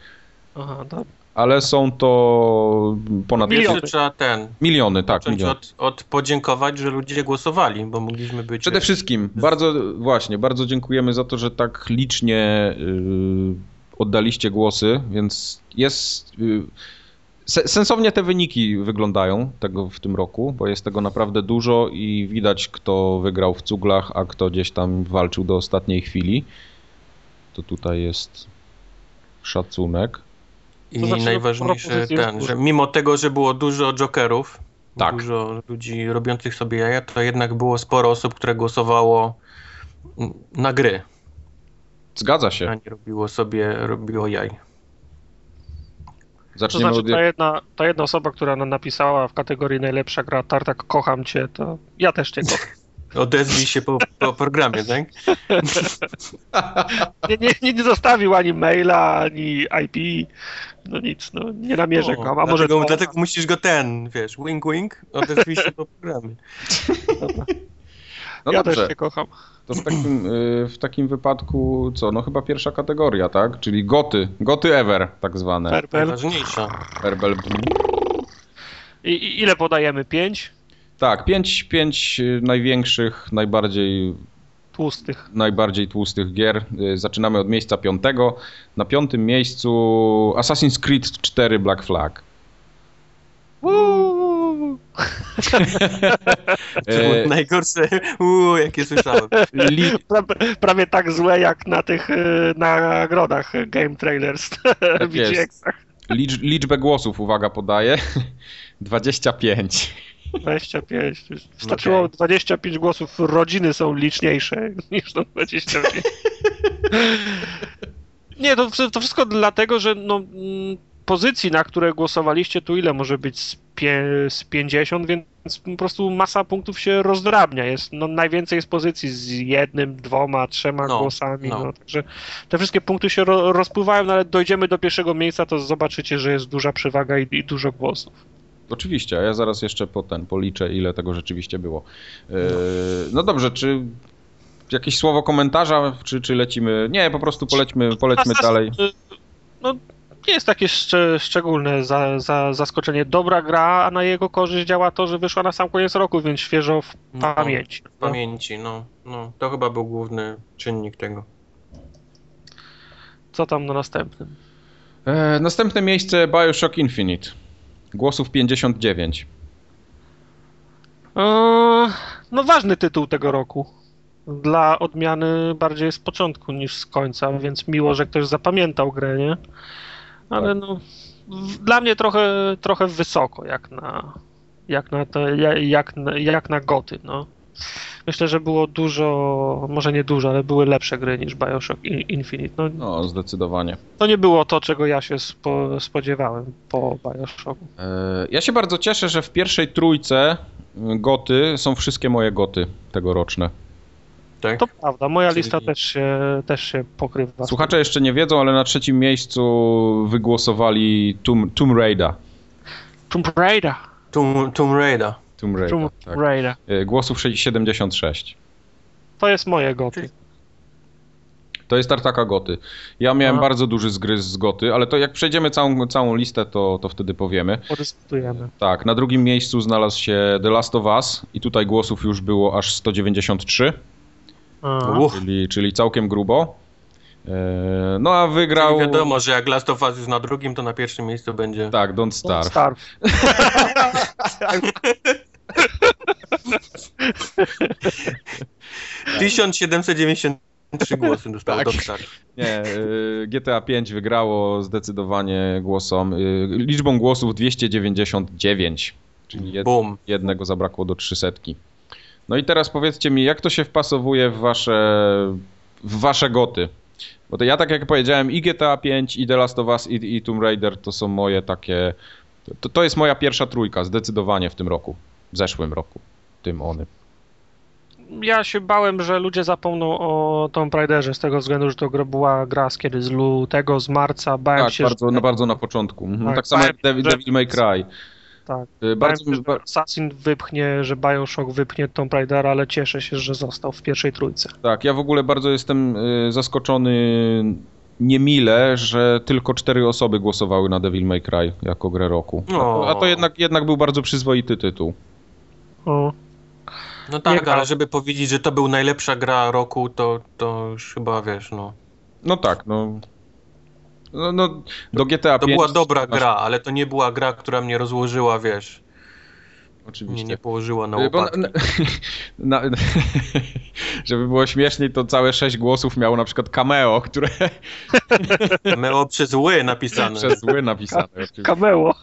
[SPEAKER 3] Aha, to
[SPEAKER 2] Ale są to ponad
[SPEAKER 3] Miliony.
[SPEAKER 1] Jeszcze trzeba ten.
[SPEAKER 2] miliony tak,
[SPEAKER 1] Zacząć
[SPEAKER 2] miliony.
[SPEAKER 1] od, od podziękować, że ludzie głosowali, bo mogliśmy być.
[SPEAKER 2] Przede wszystkim bardzo, właśnie, bardzo dziękujemy za to, że tak licznie y, oddaliście głosy, więc jest... y, se, sensownie te wyniki wyglądają tego w tym roku, bo jest tego naprawdę dużo i widać, kto wygrał w cuglach, a kto gdzieś tam walczył do ostatniej chwili. To tutaj jest szacunek.
[SPEAKER 1] I
[SPEAKER 3] To znaczy,
[SPEAKER 1] ten, że mimo tego, że było dużo jokerów,
[SPEAKER 2] Tak.
[SPEAKER 1] dużo ludzi robiących sobie jaja, to jednak było sporo osób, które głosowało na gry,
[SPEAKER 2] Zgadza
[SPEAKER 1] a
[SPEAKER 2] się.
[SPEAKER 1] nie robiło sobie, robiło jaj.
[SPEAKER 3] To
[SPEAKER 2] Zaczniemy
[SPEAKER 3] znaczy,
[SPEAKER 2] od...
[SPEAKER 3] ta jedna, ta jedna osoba, która na- napisała w kategorii najlepsza gra Tartak, kocham cię, to ja też cię kocham.
[SPEAKER 1] Odezwij się po, po programie, tak?
[SPEAKER 3] Nie, nie, nie, zostawił ani maila, ani IP, no nic, no nie namierzę go, a może
[SPEAKER 1] dlatego,
[SPEAKER 3] to-
[SPEAKER 1] dlatego musisz go ten, wiesz, wink wink, odezwij się po programie.
[SPEAKER 2] No
[SPEAKER 3] ja
[SPEAKER 2] dobrze.
[SPEAKER 3] też cię kocham.
[SPEAKER 2] To w takim, y, w takim wypadku co? No chyba pierwsza kategoria, tak? Czyli goty. Goty ever, tak zwane.
[SPEAKER 3] Perbel.
[SPEAKER 1] Najważniejsza.
[SPEAKER 2] Herbel.
[SPEAKER 3] I, I ile podajemy? Pięć?
[SPEAKER 2] Tak, pięć, pięć y, największych, najbardziej,
[SPEAKER 3] Tłustych.
[SPEAKER 2] najbardziej tłustych gier. Y, Zaczynamy od miejsca piątego. Na piątym miejscu Assassin's Creed 4 Black Flag.
[SPEAKER 3] Uuu.
[SPEAKER 2] E,
[SPEAKER 1] najgorsze, uuu, jakie słyszałem.
[SPEAKER 2] li,
[SPEAKER 3] Prawie tak złe jak na tych nagrodach Game Trailers.
[SPEAKER 2] Tak
[SPEAKER 3] w
[SPEAKER 2] licz, liczbę głosów, uwaga, podaję. 25.
[SPEAKER 3] 25. Wystarczyło
[SPEAKER 1] Okej.
[SPEAKER 3] 25 głosów. Rodziny są liczniejsze niż to 25. Nie, to, to wszystko dlatego, że no, mm, pozycji, na które głosowaliście, tu ile może być z, pie, z 50, więc po prostu masa punktów się rozdrabnia. Jest, no, najwięcej jest pozycji z jednym, dwoma, trzema
[SPEAKER 1] No,
[SPEAKER 3] głosami.
[SPEAKER 1] no.
[SPEAKER 3] No. także te wszystkie punkty się ro, rozpływają, no, ale dojdziemy do pierwszego miejsca, to zobaczycie, że jest duża przewaga i, i dużo głosów.
[SPEAKER 2] Oczywiście, a ja zaraz jeszcze po ten policzę, ile tego rzeczywiście było. Yy, no dobrze, czy jakieś słowo komentarza, czy, czy lecimy? Nie, po prostu polećmy, polećmy dalej.
[SPEAKER 3] No, nie jest takie szcz- szczególne za, za, zaskoczenie. Dobra gra, a na jego korzyść działa to, że wyszła na sam koniec roku, więc świeżo w
[SPEAKER 1] No,
[SPEAKER 3] pamięci.
[SPEAKER 1] W pamięci, no, no. To chyba był główny czynnik tego.
[SPEAKER 3] Co tam na następnym?
[SPEAKER 2] E, następne miejsce Bioshock Infinite. Głosów 59.
[SPEAKER 3] Eee, no ważny tytuł tego roku. Dla odmiany bardziej z początku niż z końca, więc miło, że ktoś zapamiętał grę, nie? Ale no, w- dla mnie trochę, trochę wysoko, jak na, jak na, te, ja- jak, jak na goty, no. Myślę, że było dużo, może nie dużo, ale były lepsze gry niż Bioshock Infinite. No,
[SPEAKER 2] No, zdecydowanie.
[SPEAKER 3] to nie było to, czego ja się spo, spodziewałem po Bioshocku.
[SPEAKER 2] E, ja się bardzo cieszę, że w pierwszej trójce y, goty są wszystkie moje goty tegoroczne.
[SPEAKER 1] Tak?
[SPEAKER 3] To prawda, moja
[SPEAKER 1] Czyli-
[SPEAKER 3] lista też się, też się pokrywa.
[SPEAKER 2] Słuchacze jeszcze nie wiedzą, ale na trzecim miejscu wygłosowali Tomb, Tomb Raider.
[SPEAKER 3] Tomb Raider.
[SPEAKER 1] Tomb, Tomb Raider.
[SPEAKER 2] Tomb Raider,
[SPEAKER 3] Tomb
[SPEAKER 2] tak.
[SPEAKER 3] Raider.
[SPEAKER 2] E, Głosów 76.
[SPEAKER 3] To jest moje goty.
[SPEAKER 2] To jest tartaka goty. Ja miałem
[SPEAKER 3] A.
[SPEAKER 2] bardzo duży zgryz z goty, ale to jak przejdziemy całą, całą listę, to, to wtedy powiemy.
[SPEAKER 3] Podyskutujemy.
[SPEAKER 2] Tak, na drugim miejscu znalazł się The Last of Us i tutaj głosów już było aż 193,
[SPEAKER 3] A,
[SPEAKER 1] Uch,
[SPEAKER 2] czyli, czyli całkiem grubo. E, No a wygrał...
[SPEAKER 1] Czyli wiadomo, że jak Last of Us jest na drugim, to na pierwszym miejscu będzie...
[SPEAKER 2] Tak, Don't Starve.
[SPEAKER 3] Starve.
[SPEAKER 1] 1793 głosy dostał
[SPEAKER 2] Tak.
[SPEAKER 1] Doktor.
[SPEAKER 2] Nie, y, GTA 5 wygrało zdecydowanie głosom, y, liczbą głosów 299, czyli jed, jednego zabrakło do 300. No i teraz powiedzcie mi, jak to się wpasowuje w wasze, w wasze goty? Bo to ja tak jak powiedziałem, i GTA 5, i The Last of Us, i, i Tomb Raider to są moje takie... To, to jest moja pierwsza trójka, zdecydowanie w tym roku. W zeszłym roku. Tym onym.
[SPEAKER 3] Ja się bałem, że ludzie zapomną o Tomb Raiderze z tego względu, że to była gra z kiedy? Z lutego, z marca. Bałem
[SPEAKER 2] Tak,
[SPEAKER 3] się,
[SPEAKER 2] bardzo,
[SPEAKER 3] że...
[SPEAKER 2] no, bardzo na początku. Mhm.
[SPEAKER 3] Tak,
[SPEAKER 2] Tak, samo jak
[SPEAKER 3] bałem
[SPEAKER 2] Devil,
[SPEAKER 3] że-
[SPEAKER 2] May Cry.
[SPEAKER 3] Tak.
[SPEAKER 2] Y,
[SPEAKER 3] Bałem
[SPEAKER 2] Bardzo,
[SPEAKER 3] się, że Assassin wypchnie, że Bioshock wypchnie Tomb Raidera, ale cieszę się, że został w pierwszej trójce.
[SPEAKER 2] Tak, ja w ogóle bardzo jestem y, zaskoczony niemile, że tylko cztery osoby głosowały na Devil May Cry jako grę roku. A to, a to jednak, jednak był bardzo przyzwoity tytuł.
[SPEAKER 3] O.
[SPEAKER 1] No tak,
[SPEAKER 3] Nie,
[SPEAKER 1] ale żeby powiedzieć, że to był najlepsza gra roku, to, to już chyba wiesz, no.
[SPEAKER 2] No tak, no. No, no do GTA
[SPEAKER 1] To
[SPEAKER 2] 5
[SPEAKER 1] była dobra gra, ale to nie była gra, która mnie rozłożyła, wiesz.
[SPEAKER 2] Oczywiście.
[SPEAKER 1] Nie, nie położyła na
[SPEAKER 2] Y, bo
[SPEAKER 1] łopatki.
[SPEAKER 2] na, na, żeby było śmieszniej, to całe sześć głosów miało na przykład cameo, które
[SPEAKER 1] Cameo przez ły napisane.
[SPEAKER 2] przez zły napisane.
[SPEAKER 3] Cameo.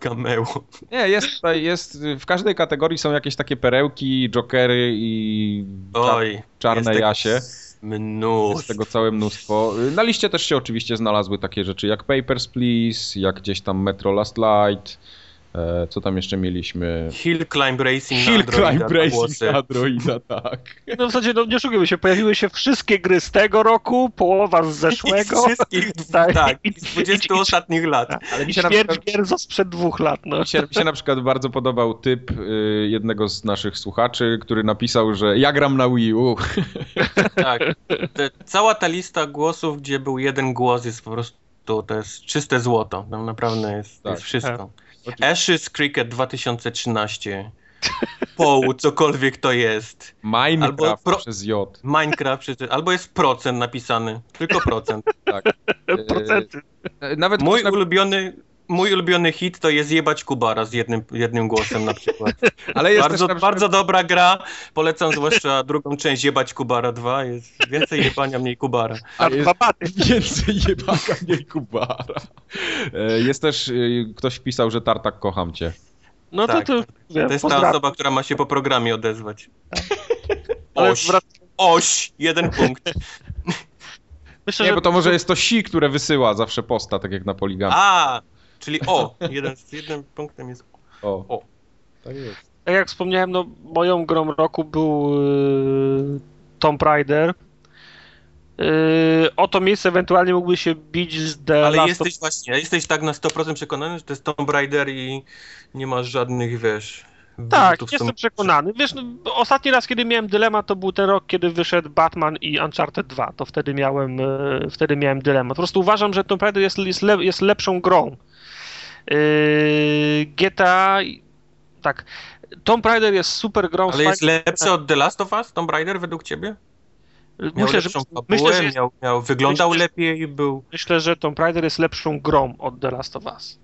[SPEAKER 1] Cameo.
[SPEAKER 2] Nie, jest tutaj, jest, w każdej kategorii są jakieś takie perełki, jokery i
[SPEAKER 1] Oj.
[SPEAKER 2] czarne
[SPEAKER 1] jest tego
[SPEAKER 2] jasie.
[SPEAKER 1] Mnóstwo.
[SPEAKER 2] Jest tego całe mnóstwo. Na liście też się oczywiście znalazły takie rzeczy jak Papers, Please, jak gdzieś tam Metro Last Light. E, co tam jeszcze mieliśmy?
[SPEAKER 1] Hill Climb Racing
[SPEAKER 2] Hill
[SPEAKER 1] na Androida,
[SPEAKER 2] Climb Racing na Androida, tak.
[SPEAKER 3] No w zasadzie, no nie szukajmy się, pojawiły się wszystkie gry z tego roku, połowa z
[SPEAKER 1] I
[SPEAKER 3] zeszłego.
[SPEAKER 1] wszystkich,
[SPEAKER 3] Tak.
[SPEAKER 1] tak,
[SPEAKER 3] I-
[SPEAKER 1] z 20
[SPEAKER 3] i-
[SPEAKER 1] ostatnich lat.
[SPEAKER 2] Ale mi się, na przykład,
[SPEAKER 3] gier sprzed dwóch lat, no.
[SPEAKER 2] mi, się, mi się na przykład bardzo podobał typ y, jednego z naszych słuchaczy, który napisał, że ja gram na Wii U.
[SPEAKER 1] Tak. Te, cała ta lista głosów, gdzie był jeden głos, jest po prostu, to jest czyste złoto. Tam naprawdę jest,
[SPEAKER 2] Tak.
[SPEAKER 1] jest wszystko. Ashes Cricket 2013. Poł, cokolwiek to jest.
[SPEAKER 2] Minecraft
[SPEAKER 1] Albo pro-
[SPEAKER 2] przez J.
[SPEAKER 1] Minecraft, przecież- albo jest procent napisany. Tylko procent.
[SPEAKER 2] Tak.
[SPEAKER 3] Procenty.
[SPEAKER 2] E, Nawet
[SPEAKER 1] Mój
[SPEAKER 2] ktoś
[SPEAKER 1] ulubiony, mój ulubiony hit to jest Jebać Kubara z jednym, jednym głosem na przykład.
[SPEAKER 2] ale jest
[SPEAKER 1] Bardzo,
[SPEAKER 2] przykład,
[SPEAKER 1] bardzo dobra gra. Polecam zwłaszcza drugą część Jebać Kubara 2. Jest więcej jebania, mniej Kubara.
[SPEAKER 2] A jest-. Więcej jebaka, mniej kubara. E, Jest też, y, ktoś pisał, że Tartak kocham cię.
[SPEAKER 3] No to,
[SPEAKER 1] Tak,
[SPEAKER 3] to, wiem,
[SPEAKER 1] To jest ta osoba, która ma się po programie odezwać. Oś, oś, jeden punkt.
[SPEAKER 3] Myślę,
[SPEAKER 2] Nie,
[SPEAKER 3] że
[SPEAKER 2] bo to może jest to si, które wysyła zawsze posta, tak jak na poligamie.
[SPEAKER 1] A, czyli o, jeden z jednym punktem jest
[SPEAKER 2] O.
[SPEAKER 1] o.
[SPEAKER 2] Tak jest.
[SPEAKER 3] tak jak wspomniałem, no moją grą roku był yy, Tomb Raider. Yy, o to miejsce ewentualnie mógłby się bić z The
[SPEAKER 1] Ale
[SPEAKER 3] Last
[SPEAKER 1] jesteś właśnie, jesteś tak na 100% przekonany, że to jest Tomb Raider i nie masz żadnych, wiesz...
[SPEAKER 3] Tak, jestem przekonany. Wiesz, no, ostatni raz, kiedy miałem dylemat, to był ten rok, kiedy wyszedł Batman i Uncharted 2. To wtedy miałem, e, wtedy miałem dylemat. Po prostu uważam, że Tomb Raider jest, jest, le, jest lepszą grą. Yy, GTA, tak, Tomb Raider jest super grą.
[SPEAKER 1] Ale jest lepszy od The Last of Us, Tomb Raider, według ciebie? Miał
[SPEAKER 3] myślę, że,
[SPEAKER 1] fabułę,
[SPEAKER 3] myślę, że jest,
[SPEAKER 1] miał, miał, wyglądał
[SPEAKER 3] myślę,
[SPEAKER 1] lepiej, był...
[SPEAKER 3] myślę, że Tomb Raider jest lepszą grą od The Last of Us.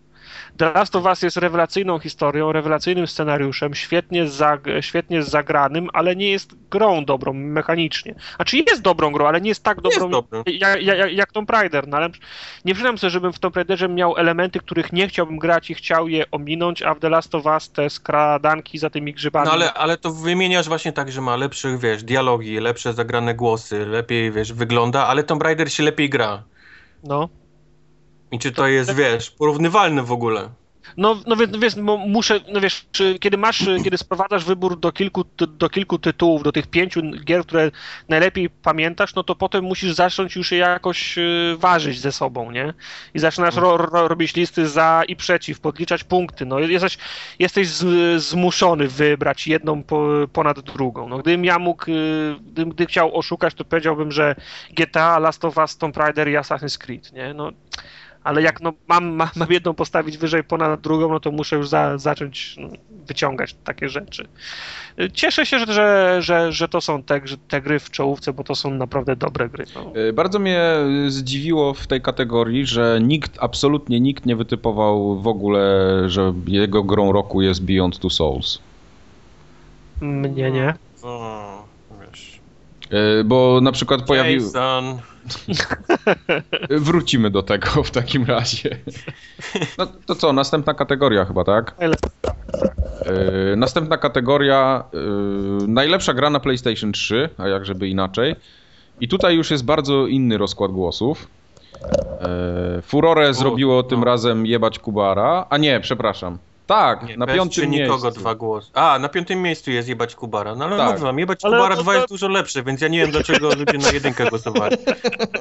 [SPEAKER 3] The Last of Us jest rewelacyjną historią, rewelacyjnym scenariuszem, świetnie, zag, świetnie zagranym, ale nie jest grą dobrą mechanicznie. Znaczy jest dobrą grą, ale nie jest tak
[SPEAKER 1] Jest
[SPEAKER 3] dobrą jak, jak, jak Tomb Raider. No ale nie przyznam sobie, żebym w Tomb Raiderze miał elementy, których nie chciałbym grać i chciał je ominąć, a w The Last of Us te skradanki za tymi grzybami.
[SPEAKER 1] No ale, ale to wymieniasz właśnie tak, że ma lepszych, wiesz, dialogi, lepsze zagrane głosy, lepiej, wiesz, wygląda, ale Tomb Raider się lepiej gra.
[SPEAKER 3] No.
[SPEAKER 1] I czy to jest, wiesz, porównywalne w ogóle?
[SPEAKER 3] No, no więc wiesz, mo- muszę, no wiesz, kiedy masz, kiedy sprowadzasz wybór do kilku, do kilku tytułów, do tych pięciu gier, które najlepiej pamiętasz, no to potem musisz zacząć już je jakoś y, ważyć ze sobą, nie? I zaczynasz ro, ro, robić listy za i przeciw, podliczać punkty, no jesteś, jesteś z, zmuszony wybrać jedną po, ponad drugą. No gdybym ja mógł, y, gdybym gdy chciał oszukać, to powiedziałbym, że GTA, Last of Us, Tomb Raider i Assassin's Creed, nie? No Ale jak no, mam, mam, mam jedną postawić wyżej ponad drugą, no to muszę już za, zacząć no, wyciągać takie rzeczy. Cieszę się, że, że, że, że to są te, te gry w czołówce, bo to są naprawdę dobre gry. No.
[SPEAKER 2] E, Bardzo mnie zdziwiło w tej kategorii, że nikt, absolutnie nikt nie wytypował w ogóle, że jego grą roku jest Beyond Two Souls.
[SPEAKER 3] Mnie nie.
[SPEAKER 1] O, wiesz.
[SPEAKER 2] E, Bo na przykład pojawił...
[SPEAKER 1] Jason.
[SPEAKER 2] Wrócimy do tego w takim razie. No to co, następna kategoria chyba, tak? E, Następna kategoria, e, najlepsza gra na PlayStation 3, a jak żeby inaczej. I tutaj już jest bardzo inny rozkład głosów. Furore zrobiło tym
[SPEAKER 1] no.
[SPEAKER 2] razem jebać Kubara, a nie, przepraszam. Tak,
[SPEAKER 1] Nie,
[SPEAKER 2] na piątym
[SPEAKER 1] czy nikogo
[SPEAKER 2] miejscu.
[SPEAKER 1] dwa głosy. A, na piątym miejscu jest jebać Kubara. No ale
[SPEAKER 2] Tak.
[SPEAKER 1] mówię wam, jebać
[SPEAKER 3] Ale
[SPEAKER 1] Kubara
[SPEAKER 3] to-
[SPEAKER 1] 2
[SPEAKER 3] to-
[SPEAKER 1] jest dużo lepsze, więc ja nie wiem dlaczego ludzie na jedynkę głosowali.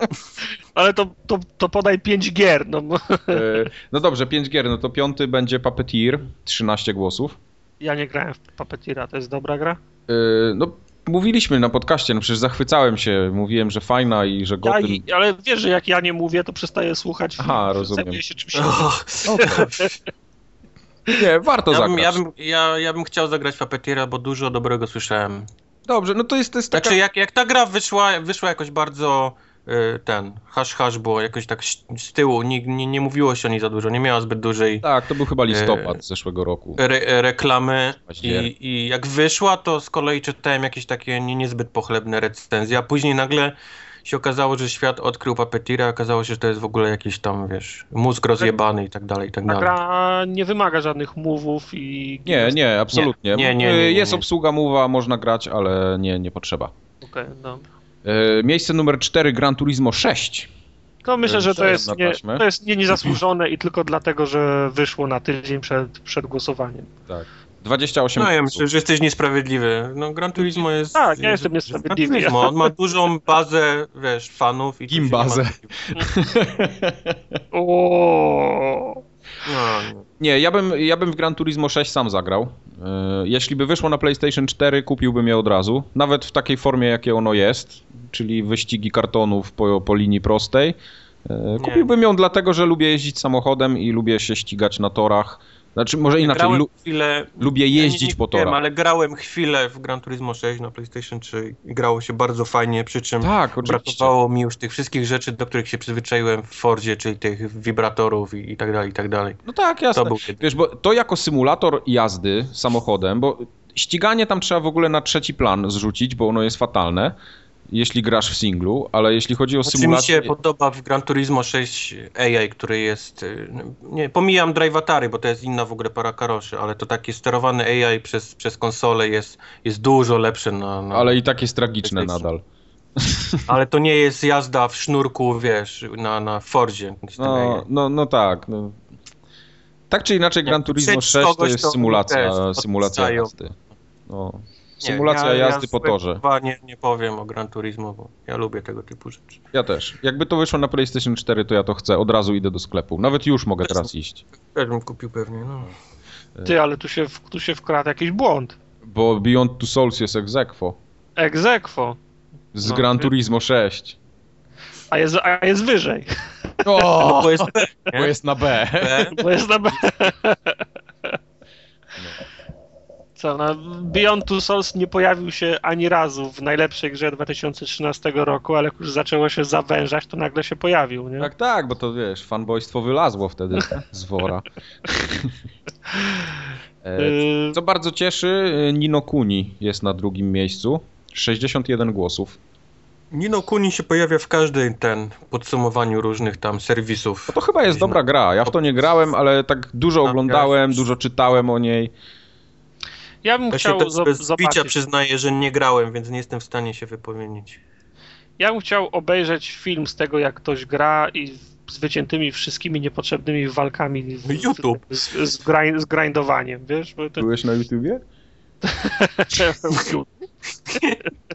[SPEAKER 3] Ale to, to, to podaj 5 gier. No, bo
[SPEAKER 2] E, No dobrze, 5 gier, no to piąty będzie Puppeteer, 13 głosów.
[SPEAKER 3] ja nie grałem w Puppeteera, to jest dobra gra?
[SPEAKER 2] E, No mówiliśmy na podcaście, no przecież zachwycałem się, mówiłem, że fajna i że
[SPEAKER 3] Ja,
[SPEAKER 2] Gotham...
[SPEAKER 3] ale wiesz, że jak ja nie mówię, to przestaję słuchać.
[SPEAKER 2] Aha, rozumiem.
[SPEAKER 3] zajmuję się czymś
[SPEAKER 1] O,
[SPEAKER 2] Nie, warto
[SPEAKER 1] ja, bym,
[SPEAKER 2] zagrać.
[SPEAKER 1] ja, bym, ja, ja bym chciał zagrać w Puppeteera, bo dużo dobrego słyszałem.
[SPEAKER 2] Dobrze, no to jest, to jest taka...
[SPEAKER 1] Znaczy, jak, jak ta gra wyszła, wyszła jakoś bardzo y, ten, hash hash było jakoś tak z tyłu, nie, nie, nie mówiło się o niej za dużo, nie miała zbyt dużej
[SPEAKER 2] Tak, to był chyba listopad
[SPEAKER 1] E,
[SPEAKER 2] zeszłego roku.
[SPEAKER 1] re, reklamy i, i jak wyszła, to z kolei czytałem jakieś takie nie, niezbyt pochlebne recenzje, a później nagle się okazało, że świat odkrył Puppeteera, okazało się, że to jest w ogóle jakiś tam, wiesz, mózg rozjebany i tak dalej, i tak
[SPEAKER 3] Ta
[SPEAKER 1] dalej.
[SPEAKER 3] gra nie wymaga żadnych move'ów i...
[SPEAKER 2] Nie, nie, absolutnie.
[SPEAKER 1] Nie, nie, nie, nie, nie,
[SPEAKER 2] Jest obsługa mowa, można grać, ale nie, nie potrzeba.
[SPEAKER 3] Okej, dobra.
[SPEAKER 2] E, Miejsce numer 4, Gran Turismo 6.
[SPEAKER 3] To myślę, że to jest, nie, to jest nie, niezasłużone i tylko dlatego, że wyszło na tydzień przed, przed głosowaniem.
[SPEAKER 2] Tak. 28
[SPEAKER 1] No ja myślę, że jesteś niesprawiedliwy. No Gran Turismo jest...
[SPEAKER 3] Tak, ja
[SPEAKER 1] jest-
[SPEAKER 3] jestem
[SPEAKER 1] jest
[SPEAKER 3] niesprawiedliwy.
[SPEAKER 1] Gran Turismo. On ma dużą bazę, wiesz, fanów i... nie
[SPEAKER 2] Gimbazę.
[SPEAKER 3] O,
[SPEAKER 1] No, no.
[SPEAKER 2] Nie, ja bym, ja bym w Gran Turismo 6 sam zagrał. E, Jeśli by wyszło na PlayStation 4, kupiłbym je od razu. Nawet w takiej formie, jakie ono jest, czyli wyścigi kartonów po, po linii prostej. E, Kupiłbym ją dlatego, że lubię jeździć samochodem i lubię się ścigać na torach. Znaczy, może inaczej,
[SPEAKER 1] Grałem
[SPEAKER 2] lu,
[SPEAKER 1] chwilę...
[SPEAKER 2] lubię
[SPEAKER 1] ja nie-
[SPEAKER 2] jeździć
[SPEAKER 1] nie
[SPEAKER 2] po torach.
[SPEAKER 1] ale grałem chwilę w Gran Turismo 6 na PlayStation 3 i grało się bardzo fajnie, przy czym
[SPEAKER 2] Tak,
[SPEAKER 1] brakowało mi już tych wszystkich rzeczy, do których się przyzwyczaiłem w Fordzie, czyli tych wibratorów i, i tak dalej, i tak dalej.
[SPEAKER 2] No tak, jasne.
[SPEAKER 1] To był.
[SPEAKER 2] Wiesz, bo to jako symulator jazdy samochodem, bo ściganie tam trzeba w ogóle na trzeci plan zrzucić, bo ono jest fatalne, jeśli grasz w singlu, ale jeśli chodzi o
[SPEAKER 1] Znaczy mi
[SPEAKER 2] symulację...
[SPEAKER 1] się podoba w Gran Turismo 6 AI, który jest. y, Nie, pomijam Drive Atari, bo to jest inna w ogóle para karoszy, ale to takie sterowane AI przez, przez konsolę jest, jest dużo lepsze na. na
[SPEAKER 2] Ale i tak jest tragiczne nadal.
[SPEAKER 1] ale to nie jest jazda w sznurku, wiesz, na, na Fordzie.
[SPEAKER 2] No, no, no tak. No. Tak czy inaczej Gran Turismo
[SPEAKER 1] przed
[SPEAKER 2] 6 to jest symulacja, symulacja jazdy. No.
[SPEAKER 1] Nie,
[SPEAKER 2] Symulacja
[SPEAKER 1] ja,
[SPEAKER 2] jazdy
[SPEAKER 1] ja
[SPEAKER 2] po torze.
[SPEAKER 1] Chyba nie, nie powiem o Gran Turismo, bo ja lubię tego typu rzeczy.
[SPEAKER 2] Ja też. Jakby to wyszło na PlayStation 4, to ja to chcę. Od razu idę do sklepu. Nawet już mogę teraz iść.
[SPEAKER 1] Też bym kupił pewnie, no.
[SPEAKER 3] ty, ale tu się, tu się wkradł jakiś błąd.
[SPEAKER 2] Bo Beyond Two Souls jest ex aequo.
[SPEAKER 3] Egzekwo.
[SPEAKER 2] Z
[SPEAKER 3] No,
[SPEAKER 2] Gran Turismo 6.
[SPEAKER 3] A jest, a jest wyżej,
[SPEAKER 2] O,
[SPEAKER 1] Bo jest
[SPEAKER 2] bo jest na B.
[SPEAKER 3] bo jest na B. Co, na Beyond Two Souls nie pojawił się ani razu w najlepszej grze 2013 roku, ale jak już zaczęło się zawężać, to nagle się pojawił, nie?
[SPEAKER 2] Tak, tak, bo to wiesz, fanboystwo wylazło wtedy z wora. E,
[SPEAKER 3] Yy,
[SPEAKER 2] Co bardzo cieszy, Nino Kuni jest na drugim miejscu. 61 głosów.
[SPEAKER 1] Nino Kuni się pojawia w każdej ten podsumowaniu różnych tam serwisów.
[SPEAKER 2] No to chyba jest dobra gra. Ja w to nie grałem, ale tak dużo oglądałem, dużo czytałem o niej.
[SPEAKER 3] Ja bym
[SPEAKER 1] Ja się
[SPEAKER 3] chciał zo-
[SPEAKER 1] bez bicia
[SPEAKER 3] zobaczyć.
[SPEAKER 1] przyznaję, że nie grałem, więc nie jestem w stanie się wypowiedzieć.
[SPEAKER 3] Ja bym chciał obejrzeć film z tego, jak ktoś gra i z wyciętymi wszystkimi niepotrzebnymi walkami z,
[SPEAKER 1] YouTube.
[SPEAKER 3] z, z, grind, z grindowaniem, wiesz? Bo to,
[SPEAKER 2] Byłeś na YouTubie?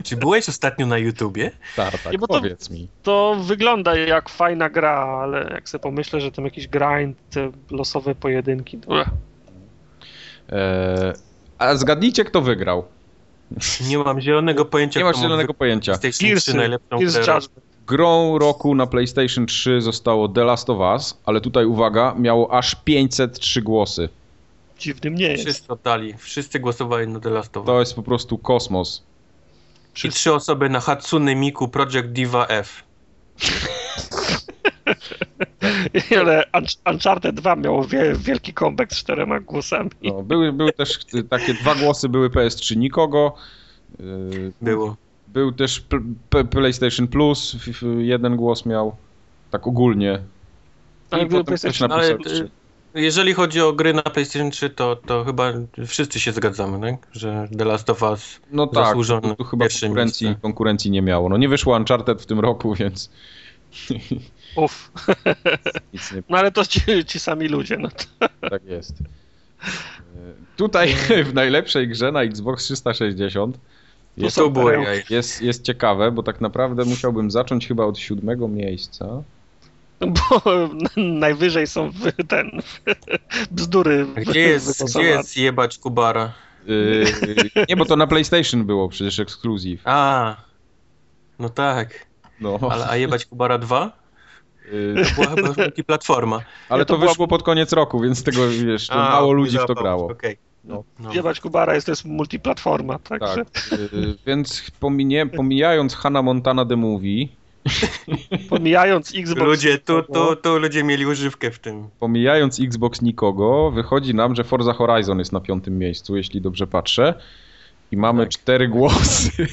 [SPEAKER 1] Czy byłeś ostatnio na YouTubie?
[SPEAKER 2] Tartak,
[SPEAKER 3] Nie, bo to-
[SPEAKER 2] powiedz mi.
[SPEAKER 3] to wygląda jak fajna gra, ale jak sobie pomyślę, że tam jakiś grind, te losowe pojedynki, to...
[SPEAKER 2] A zgadnijcie, kto wygrał.
[SPEAKER 1] Nie mam zielonego pojęcia.
[SPEAKER 2] Nie masz zielonego pojęcia.
[SPEAKER 1] wygrać PlayStation 3
[SPEAKER 3] Gearsy,
[SPEAKER 1] najlepszą
[SPEAKER 3] Gears.
[SPEAKER 2] Grą roku na PlayStation 3 zostało The Last of Us, ale tutaj uwaga, miało aż 503 głosy.
[SPEAKER 3] Dziwnym nie jest.
[SPEAKER 1] Wszyscy oddali. Wszyscy głosowali na The Last of Us.
[SPEAKER 2] To jest po prostu kosmos.
[SPEAKER 1] I trzy osoby na Hatsune Miku Project Diva F.
[SPEAKER 3] Ale Unch- Uncharted 2 miało wie, wielki comeback z czterema głosami.
[SPEAKER 2] No, były, były też takie dwa głosy, były PS3 nikogo. y,
[SPEAKER 1] Było.
[SPEAKER 2] Był też PlayStation Plus, jeden głos miał. Tak ogólnie.
[SPEAKER 3] Ale
[SPEAKER 2] I ktoś
[SPEAKER 3] PlayStation-
[SPEAKER 2] napisał
[SPEAKER 1] Ale y, jeżeli chodzi o gry na PlayStation 3, to, to chyba wszyscy się zgadzamy, tak? że The Last of Us
[SPEAKER 2] No tak,
[SPEAKER 1] zasłużone
[SPEAKER 2] tu, tu chyba konkurencji,
[SPEAKER 1] miejsce.
[SPEAKER 2] konkurencji nie miało. No nie wyszło Uncharted w tym roku, więc
[SPEAKER 3] Uff.
[SPEAKER 2] nic nie
[SPEAKER 3] No ale to ci, ci sami ludzie. No to...
[SPEAKER 2] tak jest. Y, Tutaj w najlepszej grze na Xbox 360 jest,
[SPEAKER 1] to było
[SPEAKER 2] jest, jest ciekawe, bo tak naprawdę musiałbym zacząć chyba od siódmego miejsca.
[SPEAKER 3] Bo najwyżej są w- ten bzdury.
[SPEAKER 1] Gdzie jest, gdzie jest jebać Kubara?
[SPEAKER 2] Yy, nie, bo to na PlayStation było przecież ekskluzyw.
[SPEAKER 1] A, no tak.
[SPEAKER 2] No,
[SPEAKER 1] Ale, a jebać Kubara 2?
[SPEAKER 2] Yy,
[SPEAKER 1] To była chyba multiplatforma.
[SPEAKER 2] ale
[SPEAKER 3] to
[SPEAKER 2] to
[SPEAKER 3] była-
[SPEAKER 2] wyszło pod koniec roku, więc tego wiesz, to
[SPEAKER 1] A,
[SPEAKER 2] mało ludzi w to grało.
[SPEAKER 1] Okej. No, no.
[SPEAKER 3] Jebać Kubara jest to jest multiplatforma, także
[SPEAKER 2] Tak, yy, więc pominie, pomijając Hannah Montana The Movie,
[SPEAKER 3] pomijając Xbox.
[SPEAKER 1] Ludzie, tu, tu, tu ludzie mieli używkę w tym.
[SPEAKER 2] pomijając Xbox nikogo, wychodzi nam, że Forza Horizon jest na piątym miejscu, jeśli dobrze patrzę. I mamy
[SPEAKER 1] Tak.
[SPEAKER 2] cztery głosy.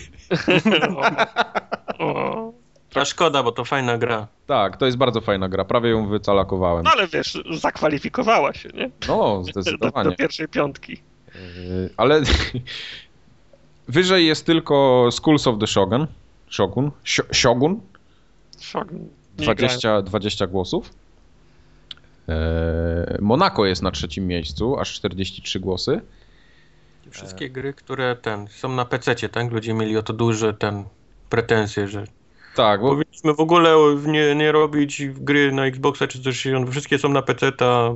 [SPEAKER 3] O.
[SPEAKER 1] A szkoda, bo to fajna gra.
[SPEAKER 2] tak, to jest bardzo fajna gra, prawie ją wycalakowałem.
[SPEAKER 3] No ale wiesz, zakwalifikowała się, nie?
[SPEAKER 2] No,
[SPEAKER 3] Do,
[SPEAKER 2] zdecydowanie.
[SPEAKER 3] do pierwszej piątki.
[SPEAKER 2] Yy, Ale wyżej jest tylko Schools of the Shogun. Shogun? Shogun?
[SPEAKER 3] Grałem.
[SPEAKER 2] 20, 20 głosów. Eee, Monaco jest na trzecim miejscu, aż 43 głosy.
[SPEAKER 1] Wszystkie gry, które ten, są na PC, tak? Ludzie mieli o to duże ten pretensje, że
[SPEAKER 2] Tak, bo
[SPEAKER 1] powinniśmy w ogóle nie, nie robić gry na Xboxa czy coś, wszystkie są na PC,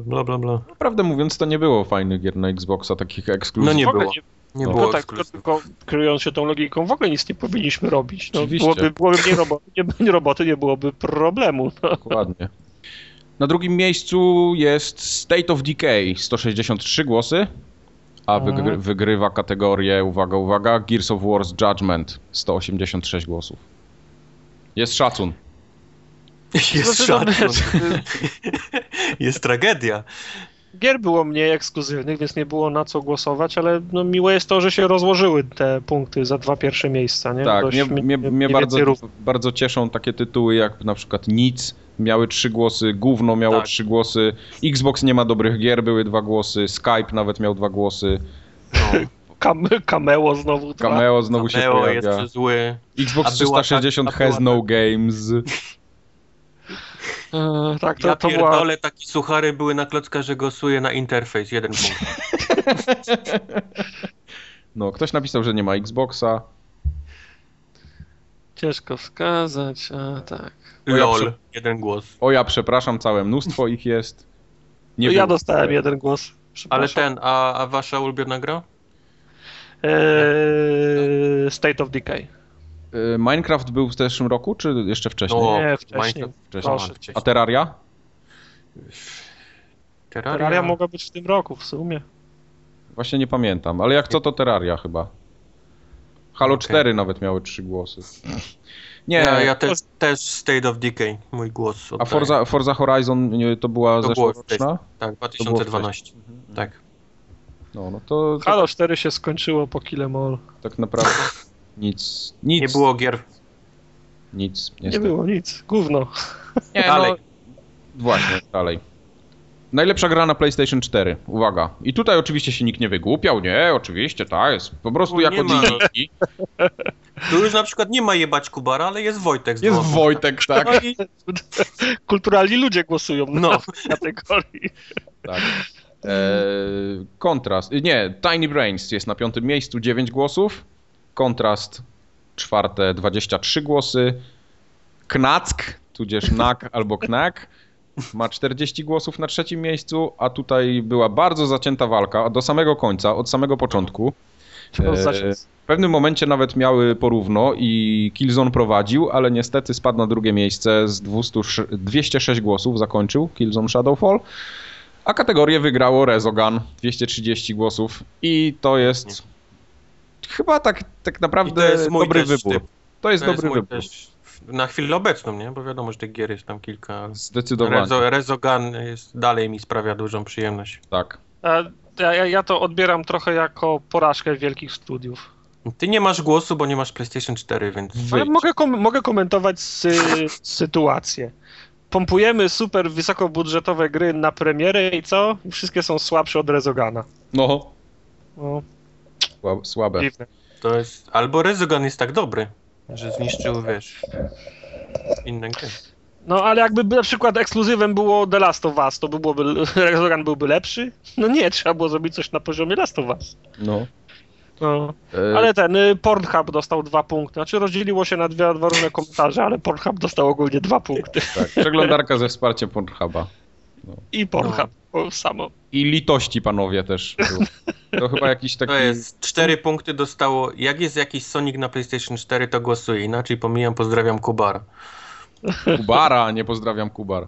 [SPEAKER 1] bla bla bla.
[SPEAKER 2] prawdę mówiąc to nie było fajnych gier na Xboxa, takich ekskluzywnych.
[SPEAKER 1] No nie było.
[SPEAKER 3] nie,
[SPEAKER 2] No.
[SPEAKER 1] było
[SPEAKER 3] no tak, tylko kierując się tą logiką, w ogóle nic nie powinniśmy robić. No,
[SPEAKER 2] Oczywiście.
[SPEAKER 3] byłoby, byłoby nie, roboty, nie, nie roboty, nie byłoby problemu. No.
[SPEAKER 2] Dokładnie. Na drugim miejscu jest State of Decay, 163 głosy, a wygry,
[SPEAKER 3] Mhm.
[SPEAKER 2] wygrywa kategorię, uwaga, uwaga, Gears of War's Judgment, 186 głosów. Jest szacun.
[SPEAKER 1] Jest szacun. Jest tragedia.
[SPEAKER 3] Gier było mniej ekskluzywnych, więc nie było na co głosować, ale no, miłe jest to, że się rozłożyły te punkty za dwa pierwsze miejsca. Nie?
[SPEAKER 2] Tak,
[SPEAKER 3] Dość
[SPEAKER 2] mnie, mnie, mnie bardzo, bardzo cieszą takie tytuły jak na przykład Nic, miały trzy głosy, Gówno miało
[SPEAKER 1] Tak.
[SPEAKER 2] trzy głosy, Xbox nie ma dobrych gier, były dwa głosy, Skype nawet miał dwa głosy,
[SPEAKER 1] No.
[SPEAKER 3] Kam, cameo znowu. dwa.
[SPEAKER 2] Cameo znowu się
[SPEAKER 1] Cameo jest
[SPEAKER 2] pojawia,
[SPEAKER 1] zły.
[SPEAKER 2] Xbox
[SPEAKER 1] A była
[SPEAKER 2] 360
[SPEAKER 1] tak- była
[SPEAKER 2] has no games.
[SPEAKER 3] E, tak, to,
[SPEAKER 1] Ja
[SPEAKER 3] to była...
[SPEAKER 1] pierdolę, takie suchary były na klocka, że głosuje na interfejs, jeden punkt.
[SPEAKER 2] No, ktoś napisał, że nie ma Xboxa.
[SPEAKER 3] Ciężko wskazać, a tak.
[SPEAKER 2] ja
[SPEAKER 1] LOL,
[SPEAKER 2] prze-
[SPEAKER 1] jeden głos.
[SPEAKER 2] O ja przepraszam, całe mnóstwo ich jest. Nie
[SPEAKER 3] No ja
[SPEAKER 2] było-
[SPEAKER 3] dostałem jeden głos.
[SPEAKER 1] Ale ten, a, a wasza ulubiona gra?
[SPEAKER 3] E, State of Decay.
[SPEAKER 2] Y, Minecraft był w zeszłym roku, czy jeszcze wcześniej?
[SPEAKER 1] No,
[SPEAKER 3] Nie, wcześniej.
[SPEAKER 1] Minecraft
[SPEAKER 2] wcześniej.
[SPEAKER 3] proszę.
[SPEAKER 2] A Terraria?
[SPEAKER 1] Terraria?
[SPEAKER 3] Terraria mogła być w tym roku w sumie.
[SPEAKER 2] Właśnie nie pamiętam, ale jak co to Terraria chyba. Halo
[SPEAKER 1] Okej.
[SPEAKER 2] 4 nawet miały trzy głosy. Nie,
[SPEAKER 1] Ja, ja też, też State of Decay, mój głos.
[SPEAKER 2] a
[SPEAKER 1] oddaję.
[SPEAKER 2] Forza, Forza Horizon to była
[SPEAKER 1] To było
[SPEAKER 2] zeszłoroczna?
[SPEAKER 1] Tak, 2012. Tak.
[SPEAKER 2] No, no to, to
[SPEAKER 3] Halo 4 się skończyło po Kill Em All.
[SPEAKER 2] tak naprawdę nic, nic,
[SPEAKER 1] Nie było gier.
[SPEAKER 2] nic.
[SPEAKER 3] Nie
[SPEAKER 2] niestety.
[SPEAKER 3] było nic. Gówno.
[SPEAKER 2] Nie,
[SPEAKER 1] Dalej.
[SPEAKER 2] No, właśnie, dalej. Najlepsza gra na PlayStation 4. Uwaga. I tutaj oczywiście się nikt nie wygłupiał. Nie, oczywiście, tak. Jest po prostu
[SPEAKER 1] No,
[SPEAKER 2] jako
[SPEAKER 1] nie
[SPEAKER 2] dzienniki.
[SPEAKER 1] Tu już na przykład nie ma jebać Kubara, ale jest Wojtek z
[SPEAKER 2] Jest
[SPEAKER 1] Włosów.
[SPEAKER 2] Wojtek, tak.
[SPEAKER 1] No i,
[SPEAKER 3] Kulturalni ludzie głosują na
[SPEAKER 1] no,
[SPEAKER 3] tej kategorii.
[SPEAKER 2] tak. Eee, kontrast. Nie, Tiny Brains jest na piątym miejscu, 9 głosów. Kontrast czwarte, 23 głosy. Knack, tudzież Nak albo Knack, ma 40 głosów na trzecim miejscu, a tutaj była bardzo zacięta walka do samego końca, od samego początku. E, W pewnym momencie nawet miały porówno i Killzone prowadził, ale niestety spadł na drugie miejsce z 200, 206 głosów, zakończył Killzone Shadowfall, a kategorię wygrało Rezogun, 230 głosów i to jest chyba tak, tak naprawdę
[SPEAKER 1] jest
[SPEAKER 2] dobry wybór.
[SPEAKER 1] typ.
[SPEAKER 2] To jest
[SPEAKER 1] To jest
[SPEAKER 2] dobry
[SPEAKER 1] mój
[SPEAKER 2] wybór,
[SPEAKER 1] na chwilę obecną, nie? Bo wiadomo, że tych gier jest tam kilka.
[SPEAKER 2] zdecydowanie,
[SPEAKER 1] Rezo, Rezogun jest, dalej mi sprawia dużą przyjemność.
[SPEAKER 2] tak.
[SPEAKER 3] A Ja, ja- ja to odbieram trochę jako porażkę wielkich studiów.
[SPEAKER 1] Ty nie masz głosu, bo nie masz PlayStation 4, więc...
[SPEAKER 3] Ale
[SPEAKER 2] Wyjdź.
[SPEAKER 3] mogę, kom- mogę komentować sy- sytuację. Pompujemy super wysokobudżetowe gry na premierę i co? Wszystkie są słabsze od Rezogana.
[SPEAKER 2] No,
[SPEAKER 3] No,
[SPEAKER 2] sła- słabe.
[SPEAKER 3] dziwne.
[SPEAKER 1] To jest... Albo Rezogun jest tak dobry, że zniszczył, wiesz, inne gry.
[SPEAKER 3] No ale jakby na przykład ekskluzywem było The Last of Us, to by byłoby, Rezogan byłby lepszy? No nie, trzeba było zrobić coś na poziomie Last of Us.
[SPEAKER 2] No.
[SPEAKER 3] No.
[SPEAKER 2] E,
[SPEAKER 3] Ale ten y, Pornhub dostał dwa punkty. Znaczy rozdzieliło się na dwie, dwa różne komentarze, ale Pornhub dostał ogólnie dwa punkty.
[SPEAKER 2] tak, przeglądarka ze wsparciem Pornhuba.
[SPEAKER 3] I Pornhub o, samo.
[SPEAKER 2] I litości panowie też. był. To chyba jakiś taki...
[SPEAKER 1] To jest... Cztery punkty dostało... Jak jest jakiś Sonic na PlayStation 4, to głosuję. Inaczej pomijam, pozdrawiam Kubara.
[SPEAKER 2] Kubara, nie pozdrawiam Kubar.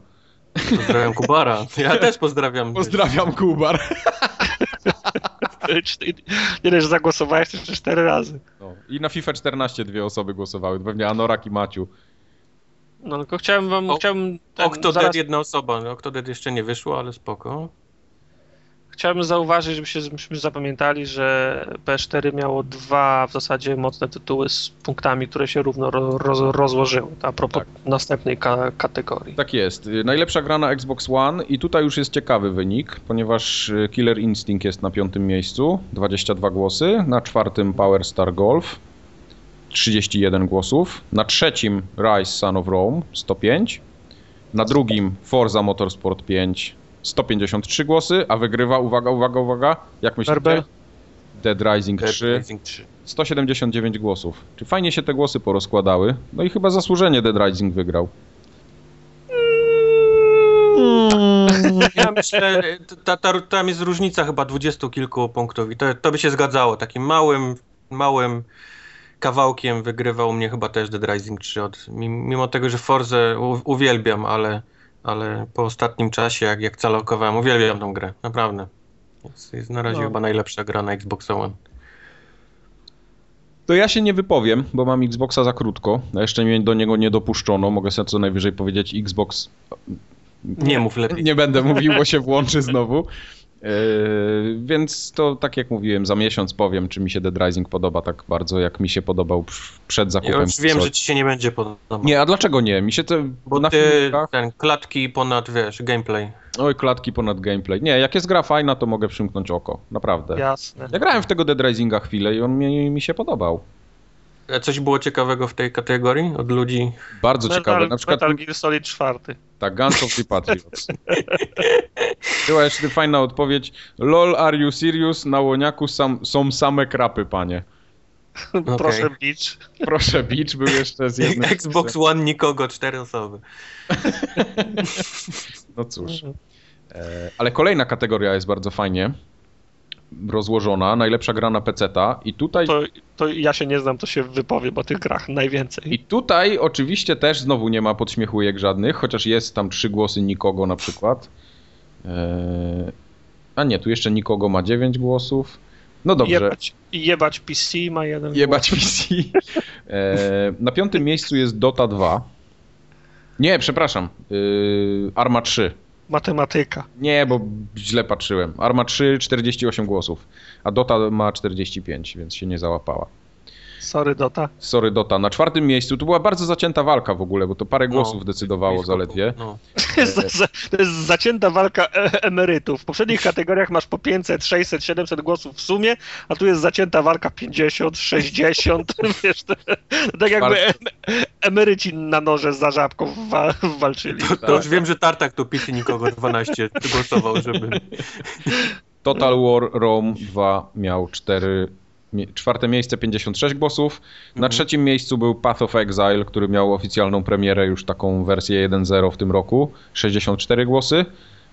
[SPEAKER 1] Pozdrawiam Kubara. Ja też pozdrawiam.
[SPEAKER 2] Pozdrawiam Kubar.
[SPEAKER 3] Nie wiesz, zagłosowałeś jeszcze cztery razy.
[SPEAKER 2] No. I na FIFA 14 dwie osoby głosowały, pewnie Anorak i Maciu.
[SPEAKER 3] No tylko chciałem wam,
[SPEAKER 1] O-
[SPEAKER 3] chciałem, ten,
[SPEAKER 1] Octodad
[SPEAKER 3] zaraz,
[SPEAKER 1] jedna osoba. No, Octodad jeszcze nie wyszło, ale spoko.
[SPEAKER 3] Chciałem zauważyć, żebyśmy zapamiętali, że P4 miało dwa w zasadzie mocne tytuły z punktami, które się równo ro, roz, rozłożyły. A propos następnej ka kategorii.
[SPEAKER 2] Tak jest. Y, Najlepsza gra na Xbox One i tutaj już jest ciekawy wynik, ponieważ y, Killer Instinct jest na piątym miejscu, 22 głosy, na czwartym Power Star Golf, 31 głosów, na trzecim Rise Son of Rome, 105, na drugim Forza Motorsport 5, 153 głosy, a wygrywa, uwaga, uwaga, uwaga, jak myślicie? Dead Rising
[SPEAKER 1] Dead
[SPEAKER 2] 3,
[SPEAKER 1] Rising 3.
[SPEAKER 2] 179 głosów. Czy fajnie się te głosy porozkładały? No i chyba zasłużenie Dead Rising wygrał.
[SPEAKER 1] Ja myślę, ta, ta, tam jest różnica chyba dwudziestu kilku punktów i to, to by się zgadzało. Takim małym, małym kawałkiem wygrywał mnie chyba też Dead Rising 3. Od, mi- mimo tego, że Forze uwielbiam, ale, ale po ostatnim czasie, jak, jak calokowałem, uwielbiam tą grę. Naprawdę. Jest, jest na razie
[SPEAKER 3] No.
[SPEAKER 1] chyba najlepsza gra na Xbox One.
[SPEAKER 2] To ja się nie wypowiem, bo mam Xboxa za krótko. A jeszcze mnie do niego nie dopuszczono. Mogę sobie co najwyżej powiedzieć Xbox.
[SPEAKER 1] Nie mów lepiej.
[SPEAKER 2] Nie będę mówił, bo się włączy znowu. Yy, więc to tak jak mówiłem, za miesiąc powiem, czy mi się Dead Rising podoba tak bardzo, jak mi się podobał przed
[SPEAKER 1] Ja
[SPEAKER 2] zakupem.
[SPEAKER 1] już wiem, że ci się nie będzie podobał.
[SPEAKER 2] Nie, a dlaczego nie? Mi się to
[SPEAKER 1] Bo
[SPEAKER 2] na
[SPEAKER 1] ty
[SPEAKER 2] filmikach...
[SPEAKER 1] ten klatki ponad, wiesz, gameplay.
[SPEAKER 2] Oj, klatki ponad gameplay. Nie, jak jest gra fajna, to mogę przymknąć oko. Naprawdę.
[SPEAKER 3] Jasne.
[SPEAKER 2] Ja grałem w tego Dead Risinga chwilę i on mi, mi się podobał.
[SPEAKER 1] Coś było ciekawego w tej kategorii od ludzi?
[SPEAKER 2] Bardzo ciekawe.
[SPEAKER 3] Metal,
[SPEAKER 2] Na przykład
[SPEAKER 3] Metal Gear Solid 4.
[SPEAKER 2] Tak, Guns of the Patriots. Była jeszcze fajna odpowiedź. LOL, are you serious? Na łoniaku sam, są same krapy, panie.
[SPEAKER 3] Proszę bić.
[SPEAKER 2] Proszę, Beach był jeszcze z jednym...
[SPEAKER 1] Xbox One nikogo, cztery osoby.
[SPEAKER 2] No cóż. E, ale kolejna kategoria jest bardzo fajnie rozłożona. Najlepsza gra na PC-ta. I tutaj,
[SPEAKER 3] To, to ja się nie znam, to się wypowiem o tych grach najwięcej.
[SPEAKER 2] I tutaj oczywiście też znowu nie ma podśmiechujek żadnych, chociaż jest tam trzy głosy nikogo na przykład. E, a nie, tu jeszcze nikogo ma 9 głosów. No dobrze.
[SPEAKER 3] Jebać, jebać PC ma jeden
[SPEAKER 2] Jebać PC. E, na piątym miejscu jest Dota 2. Nie, przepraszam. Yy, Arma 3.
[SPEAKER 3] Matematyka.
[SPEAKER 2] Nie, bo źle patrzyłem. Arma 3 48 głosów, a Dota ma 45, więc się nie załapała.
[SPEAKER 3] Sorry, Dota.
[SPEAKER 2] Sorry Dota. Na czwartym miejscu to była bardzo zacięta walka w ogóle, bo to parę
[SPEAKER 1] No,
[SPEAKER 2] głosów decydowało
[SPEAKER 1] blisko
[SPEAKER 2] zaledwie.
[SPEAKER 1] No.
[SPEAKER 3] To jest, za, to jest zacięta walka e emerytów. W poprzednich kategoriach masz po 500, 600, 700 głosów w sumie, a tu jest zacięta walka 50, 60. Wiesz, to, tak jakby em, emeryci na noże za żabką wa walczyli.
[SPEAKER 1] To, to już wiem, że Tartak to pity nikogo 12 głosował, żeby...
[SPEAKER 2] Total War Rome 2 miał 4, mie- czwarte miejsce 56 głosów. Na
[SPEAKER 1] Mhm.
[SPEAKER 2] trzecim miejscu był Path of Exile, który miał oficjalną premierę, już taką wersję 1.0 w tym roku, 64 głosy.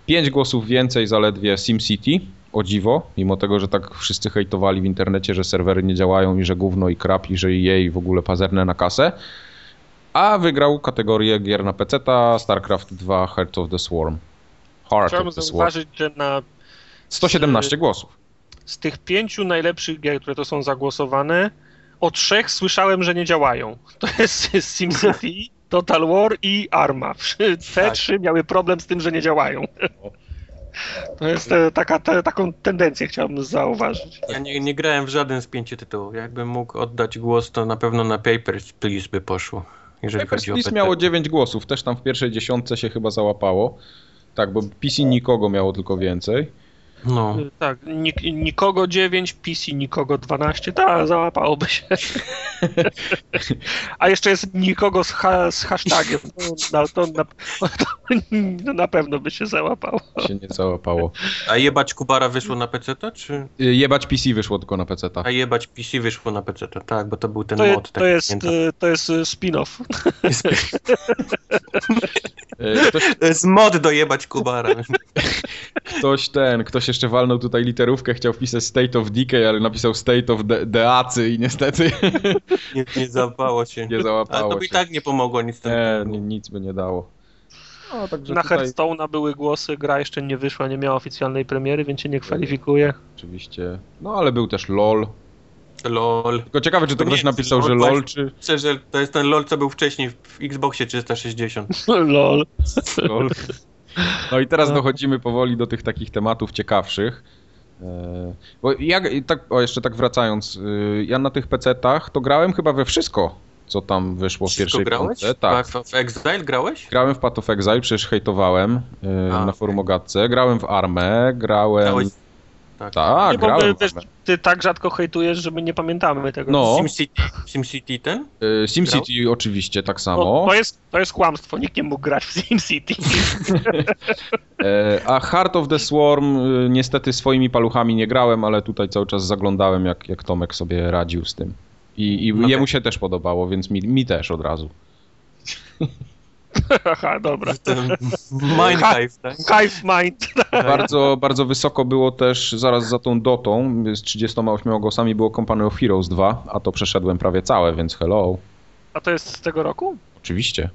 [SPEAKER 2] 5 głosów więcej zaledwie SimCity, o dziwo, mimo tego, że tak wszyscy hejtowali w internecie, że serwery nie działają i że gówno i krap i że jej w ogóle pazerne na kasę. A wygrał kategorię gier na PC StarCraft 2 Heart of the Swarm. Heart
[SPEAKER 3] Chciałbym
[SPEAKER 2] of the Swarm.
[SPEAKER 3] zauważyć, że na
[SPEAKER 2] 117 głosów.
[SPEAKER 3] Z tych pięciu najlepszych gier, które to są zagłosowane, o trzech słyszałem, że nie działają. To jest SimCity, Total War i Arma. Te
[SPEAKER 1] Tak.
[SPEAKER 3] trzy miały problem z tym, że nie działają. To jest e, taka, te, taką tendencję chciałbym zauważyć.
[SPEAKER 1] Ja nie, nie grałem w żaden z pięciu tytułów. Jakbym mógł oddać głos, to na pewno na Papers, Please by poszło. Jeżeli
[SPEAKER 2] Papers,
[SPEAKER 1] chodzi o
[SPEAKER 2] Please miało 9 głosów, też tam w pierwszej dziesiątce się chyba załapało. Tak, bo PC nikogo miało tylko więcej.
[SPEAKER 1] No.
[SPEAKER 3] Y, Tak, nik, nikogo 9, PC nikogo 12, tak, załapałoby się. A jeszcze jest nikogo z, ha, z hashtagiem, no, na, to na, to na pewno by się załapało.
[SPEAKER 2] Się nie załapało.
[SPEAKER 1] A jebać Kubara wyszło na PC, czy?
[SPEAKER 2] Y, Jebać PC wyszło tylko na PC.
[SPEAKER 1] A jebać PC wyszło na PC, tak, bo to był ten
[SPEAKER 3] To,
[SPEAKER 1] mod.
[SPEAKER 3] to, jest,
[SPEAKER 1] pamiętam.
[SPEAKER 3] y, to jest spin-off.
[SPEAKER 2] Ktoś,
[SPEAKER 1] To jest mod do jebać Kubara.
[SPEAKER 2] ktoś ten, ktoś jeszcze walnął tutaj literówkę, chciał wpisać State of Decay, ale napisał State of De- Deacy i niestety
[SPEAKER 1] Nie, nie załapało się.
[SPEAKER 2] nie
[SPEAKER 1] Ale
[SPEAKER 2] załapało
[SPEAKER 1] to by i
[SPEAKER 2] się.
[SPEAKER 1] tak nie pomogło nic.
[SPEAKER 2] Nie, ni- nic by nie dało. No, także
[SPEAKER 3] Na
[SPEAKER 2] tutaj
[SPEAKER 3] Hearthstone'a były głosy, gra jeszcze nie wyszła, nie miała oficjalnej premiery, więc się nie kwalifikuje.
[SPEAKER 2] oczywiście, no ale był też LOL.
[SPEAKER 1] LOL.
[SPEAKER 2] Tylko ciekawe, czy to
[SPEAKER 1] To
[SPEAKER 2] ktoś
[SPEAKER 1] nie,
[SPEAKER 2] napisał,
[SPEAKER 1] LOL
[SPEAKER 2] że
[SPEAKER 1] właśnie.
[SPEAKER 2] LOL, czy
[SPEAKER 1] że to jest ten LOL, co był wcześniej w Xboxie 360.
[SPEAKER 3] Lol.
[SPEAKER 2] LOL. No i teraz
[SPEAKER 3] No.
[SPEAKER 2] dochodzimy powoli do tych takich tematów ciekawszych. E, Bo ja, tak, o jeszcze tak wracając, y, ja na tych PC-tach to grałem chyba we wszystko, co tam wyszło w
[SPEAKER 1] Wszystko
[SPEAKER 2] pierwszej
[SPEAKER 1] grałeś?
[SPEAKER 2] piątce. Tak.
[SPEAKER 1] W, Exile grałeś?
[SPEAKER 2] Grałem w Path of Exile, przecież hejtowałem y,
[SPEAKER 1] A.
[SPEAKER 2] na forum o gadce. Grałem w Armę, grałem...
[SPEAKER 1] Grałeś? Tak.
[SPEAKER 2] Tak,
[SPEAKER 3] Nie,
[SPEAKER 2] grałem Armę.
[SPEAKER 3] ty tak rzadko hejtujesz, że my nie pamiętamy tego.
[SPEAKER 2] No.
[SPEAKER 1] SimCity, SimCity ten?
[SPEAKER 2] Y, SimCity oczywiście tak
[SPEAKER 3] No,
[SPEAKER 2] samo.
[SPEAKER 3] to, jest, to jest kłamstwo, nikt nie mógł grać w SimCity.
[SPEAKER 2] E, A Heart of the Swarm y, niestety swoimi paluchami nie grałem, ale tutaj cały czas zaglądałem, jak, jak Tomek sobie radził z tym. I, i
[SPEAKER 1] No
[SPEAKER 2] jemu
[SPEAKER 1] tak.
[SPEAKER 2] się też podobało, więc mi, mi też od razu.
[SPEAKER 3] Aha, dobra.
[SPEAKER 1] Ten Mindhive, tak?
[SPEAKER 3] Hive Mind.
[SPEAKER 2] Bardzo, bardzo wysoko było też zaraz za tą dotą, z 38 głosami było Company of Heroes 2, a to przeszedłem prawie całe, więc hello.
[SPEAKER 3] A to jest z tego roku?
[SPEAKER 2] Oczywiście.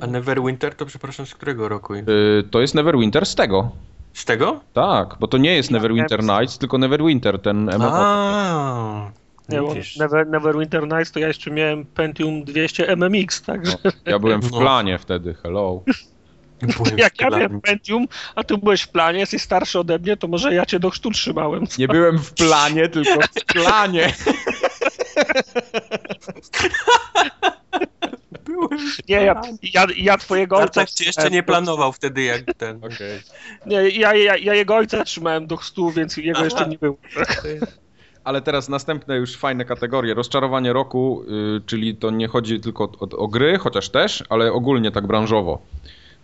[SPEAKER 1] A Neverwinter to przepraszam, z którego roku?
[SPEAKER 2] Y, To jest Neverwinter z tego.
[SPEAKER 1] Z tego?
[SPEAKER 2] Tak, bo to nie jest Neverwinter Nights, tylko Neverwinter, ten MMO.
[SPEAKER 1] A,
[SPEAKER 3] Nie,
[SPEAKER 1] widzisz.
[SPEAKER 3] Never, Neverwinter Nights to ja jeszcze miałem Pentium 200 MMX, także
[SPEAKER 2] No, ja byłem w
[SPEAKER 1] No.
[SPEAKER 2] planie wtedy, hello.
[SPEAKER 3] Jak ja
[SPEAKER 1] w
[SPEAKER 3] miałem Pentium, a ty byłeś w planie, jesteś starszy ode mnie, to może ja cię do chrztu trzymałem.
[SPEAKER 2] Nie byłem w planie, tylko w planie.
[SPEAKER 3] Nie, ja, ja, ja twojego ojca
[SPEAKER 1] Bartek cię jeszcze nie planował wtedy jak ten.
[SPEAKER 2] Okej.
[SPEAKER 3] Nie, ja, ja, ja jego ojca trzymałem do chrztu, więc jego
[SPEAKER 1] Aha.
[SPEAKER 3] jeszcze nie było.
[SPEAKER 2] Ale teraz następne już fajne kategorie. Rozczarowanie roku, y, czyli to nie chodzi tylko o, o, o gry, chociaż też, ale ogólnie tak branżowo.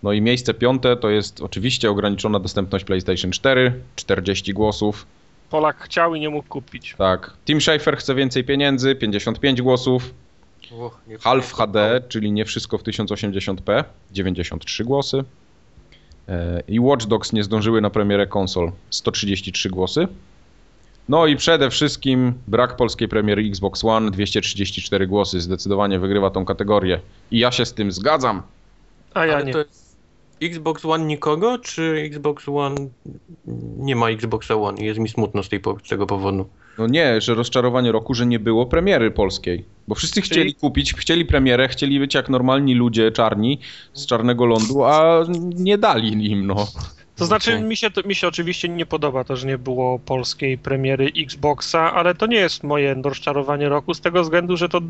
[SPEAKER 2] No i miejsce piąte to jest oczywiście ograniczona dostępność PlayStation 4, 40 głosów.
[SPEAKER 3] Polak chciał i nie mógł kupić.
[SPEAKER 2] Tak. Tim Schafer chce więcej pieniędzy, 55 głosów.
[SPEAKER 1] Nie
[SPEAKER 2] Half. HD, czyli nie wszystko w 1080p, 93 głosy. E, I Watch Dogs nie zdążyły na premierę konsol, 133 głosy. No i przede wszystkim brak polskiej premiery Xbox One, 234 głosy. Zdecydowanie wygrywa tą kategorię. I ja się z tym zgadzam.
[SPEAKER 3] A ja
[SPEAKER 1] Ale
[SPEAKER 3] nie.
[SPEAKER 1] to jest Xbox One nikogo, czy Xbox One nie ma Xboxa One i jest mi smutno z, tej, z tego powodu.
[SPEAKER 2] No nie, że rozczarowanie roku, że nie było premiery polskiej. Bo wszyscy chcieli
[SPEAKER 3] Czyli-
[SPEAKER 2] kupić, chcieli premierę, chcieli być jak normalni ludzie czarni z czarnego lądu, a nie dali im, no.
[SPEAKER 3] To znaczy,
[SPEAKER 1] Okej.
[SPEAKER 3] mi, się to, mi się oczywiście nie podoba to, że nie było polskiej premiery Xboxa, ale to nie jest moje rozczarowanie roku z tego względu, że to.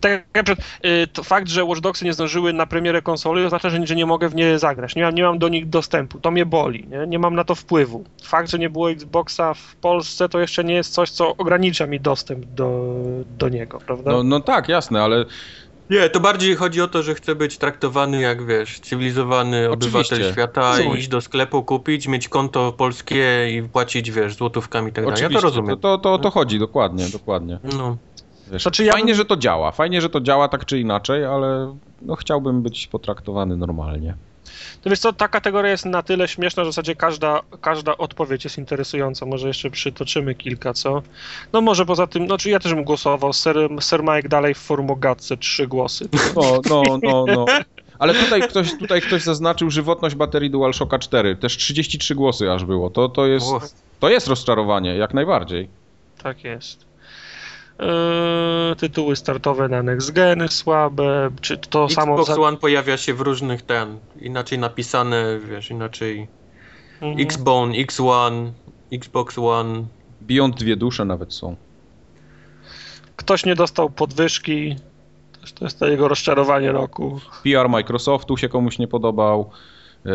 [SPEAKER 3] Tak jak przykład, y, to fakt, że Watch Dogsy nie zdążyły na premierę konsoli, oznacza, że, że nie mogę w nie zagrać. Nie mam, nie mam do nich dostępu. To mnie boli. Nie? nie mam na to wpływu. Fakt, że nie było Xboxa w Polsce, to jeszcze nie jest coś, co ogranicza mi dostęp do, do niego, prawda?
[SPEAKER 2] No, no tak, jasne, ale
[SPEAKER 1] Nie, to bardziej chodzi o to, że chcę być traktowany jak, wiesz, cywilizowany obywatel
[SPEAKER 2] Oczywiście.
[SPEAKER 1] świata i iść do sklepu, kupić, mieć konto polskie i płacić, wiesz, złotówkami i tak dalej. Ja
[SPEAKER 2] Oczywiście,
[SPEAKER 1] to rozumiem.
[SPEAKER 2] To, to, to, to chodzi, dokładnie, dokładnie.
[SPEAKER 1] No.
[SPEAKER 2] Wiesz,
[SPEAKER 3] Znaczy ja
[SPEAKER 2] fajnie, że to działa, fajnie, że to działa tak czy inaczej, ale no, chciałbym być potraktowany normalnie.
[SPEAKER 3] To wiesz co, ta kategoria jest na tyle śmieszna, że w zasadzie każda, każda odpowiedź jest interesująca. Może jeszcze przytoczymy kilka, co? No może poza tym, no czy ja też bym głosował. Sir, Sir Mike dalej w formogatce, trzy głosy.
[SPEAKER 2] No, no, no, no. Ale tutaj ktoś, tutaj ktoś zaznaczył żywotność baterii DualShocka 4. Też 33 głosy aż było. To, to, jest, to jest rozczarowanie, jak najbardziej.
[SPEAKER 3] Tak jest. Eee, tytuły startowe na Next Geny słabe, czy to samo...
[SPEAKER 1] Xbox One pojawia się w różnych ten, inaczej napisane, wiesz, inaczej.
[SPEAKER 3] Mhm.
[SPEAKER 1] Xbone, X1, Xbox One.
[SPEAKER 2] Beyond dwie dusze nawet są.
[SPEAKER 3] Ktoś nie dostał podwyżki, też to jest to jego rozczarowanie roku.
[SPEAKER 2] PR Microsoftu się komuś nie podobał. Yy,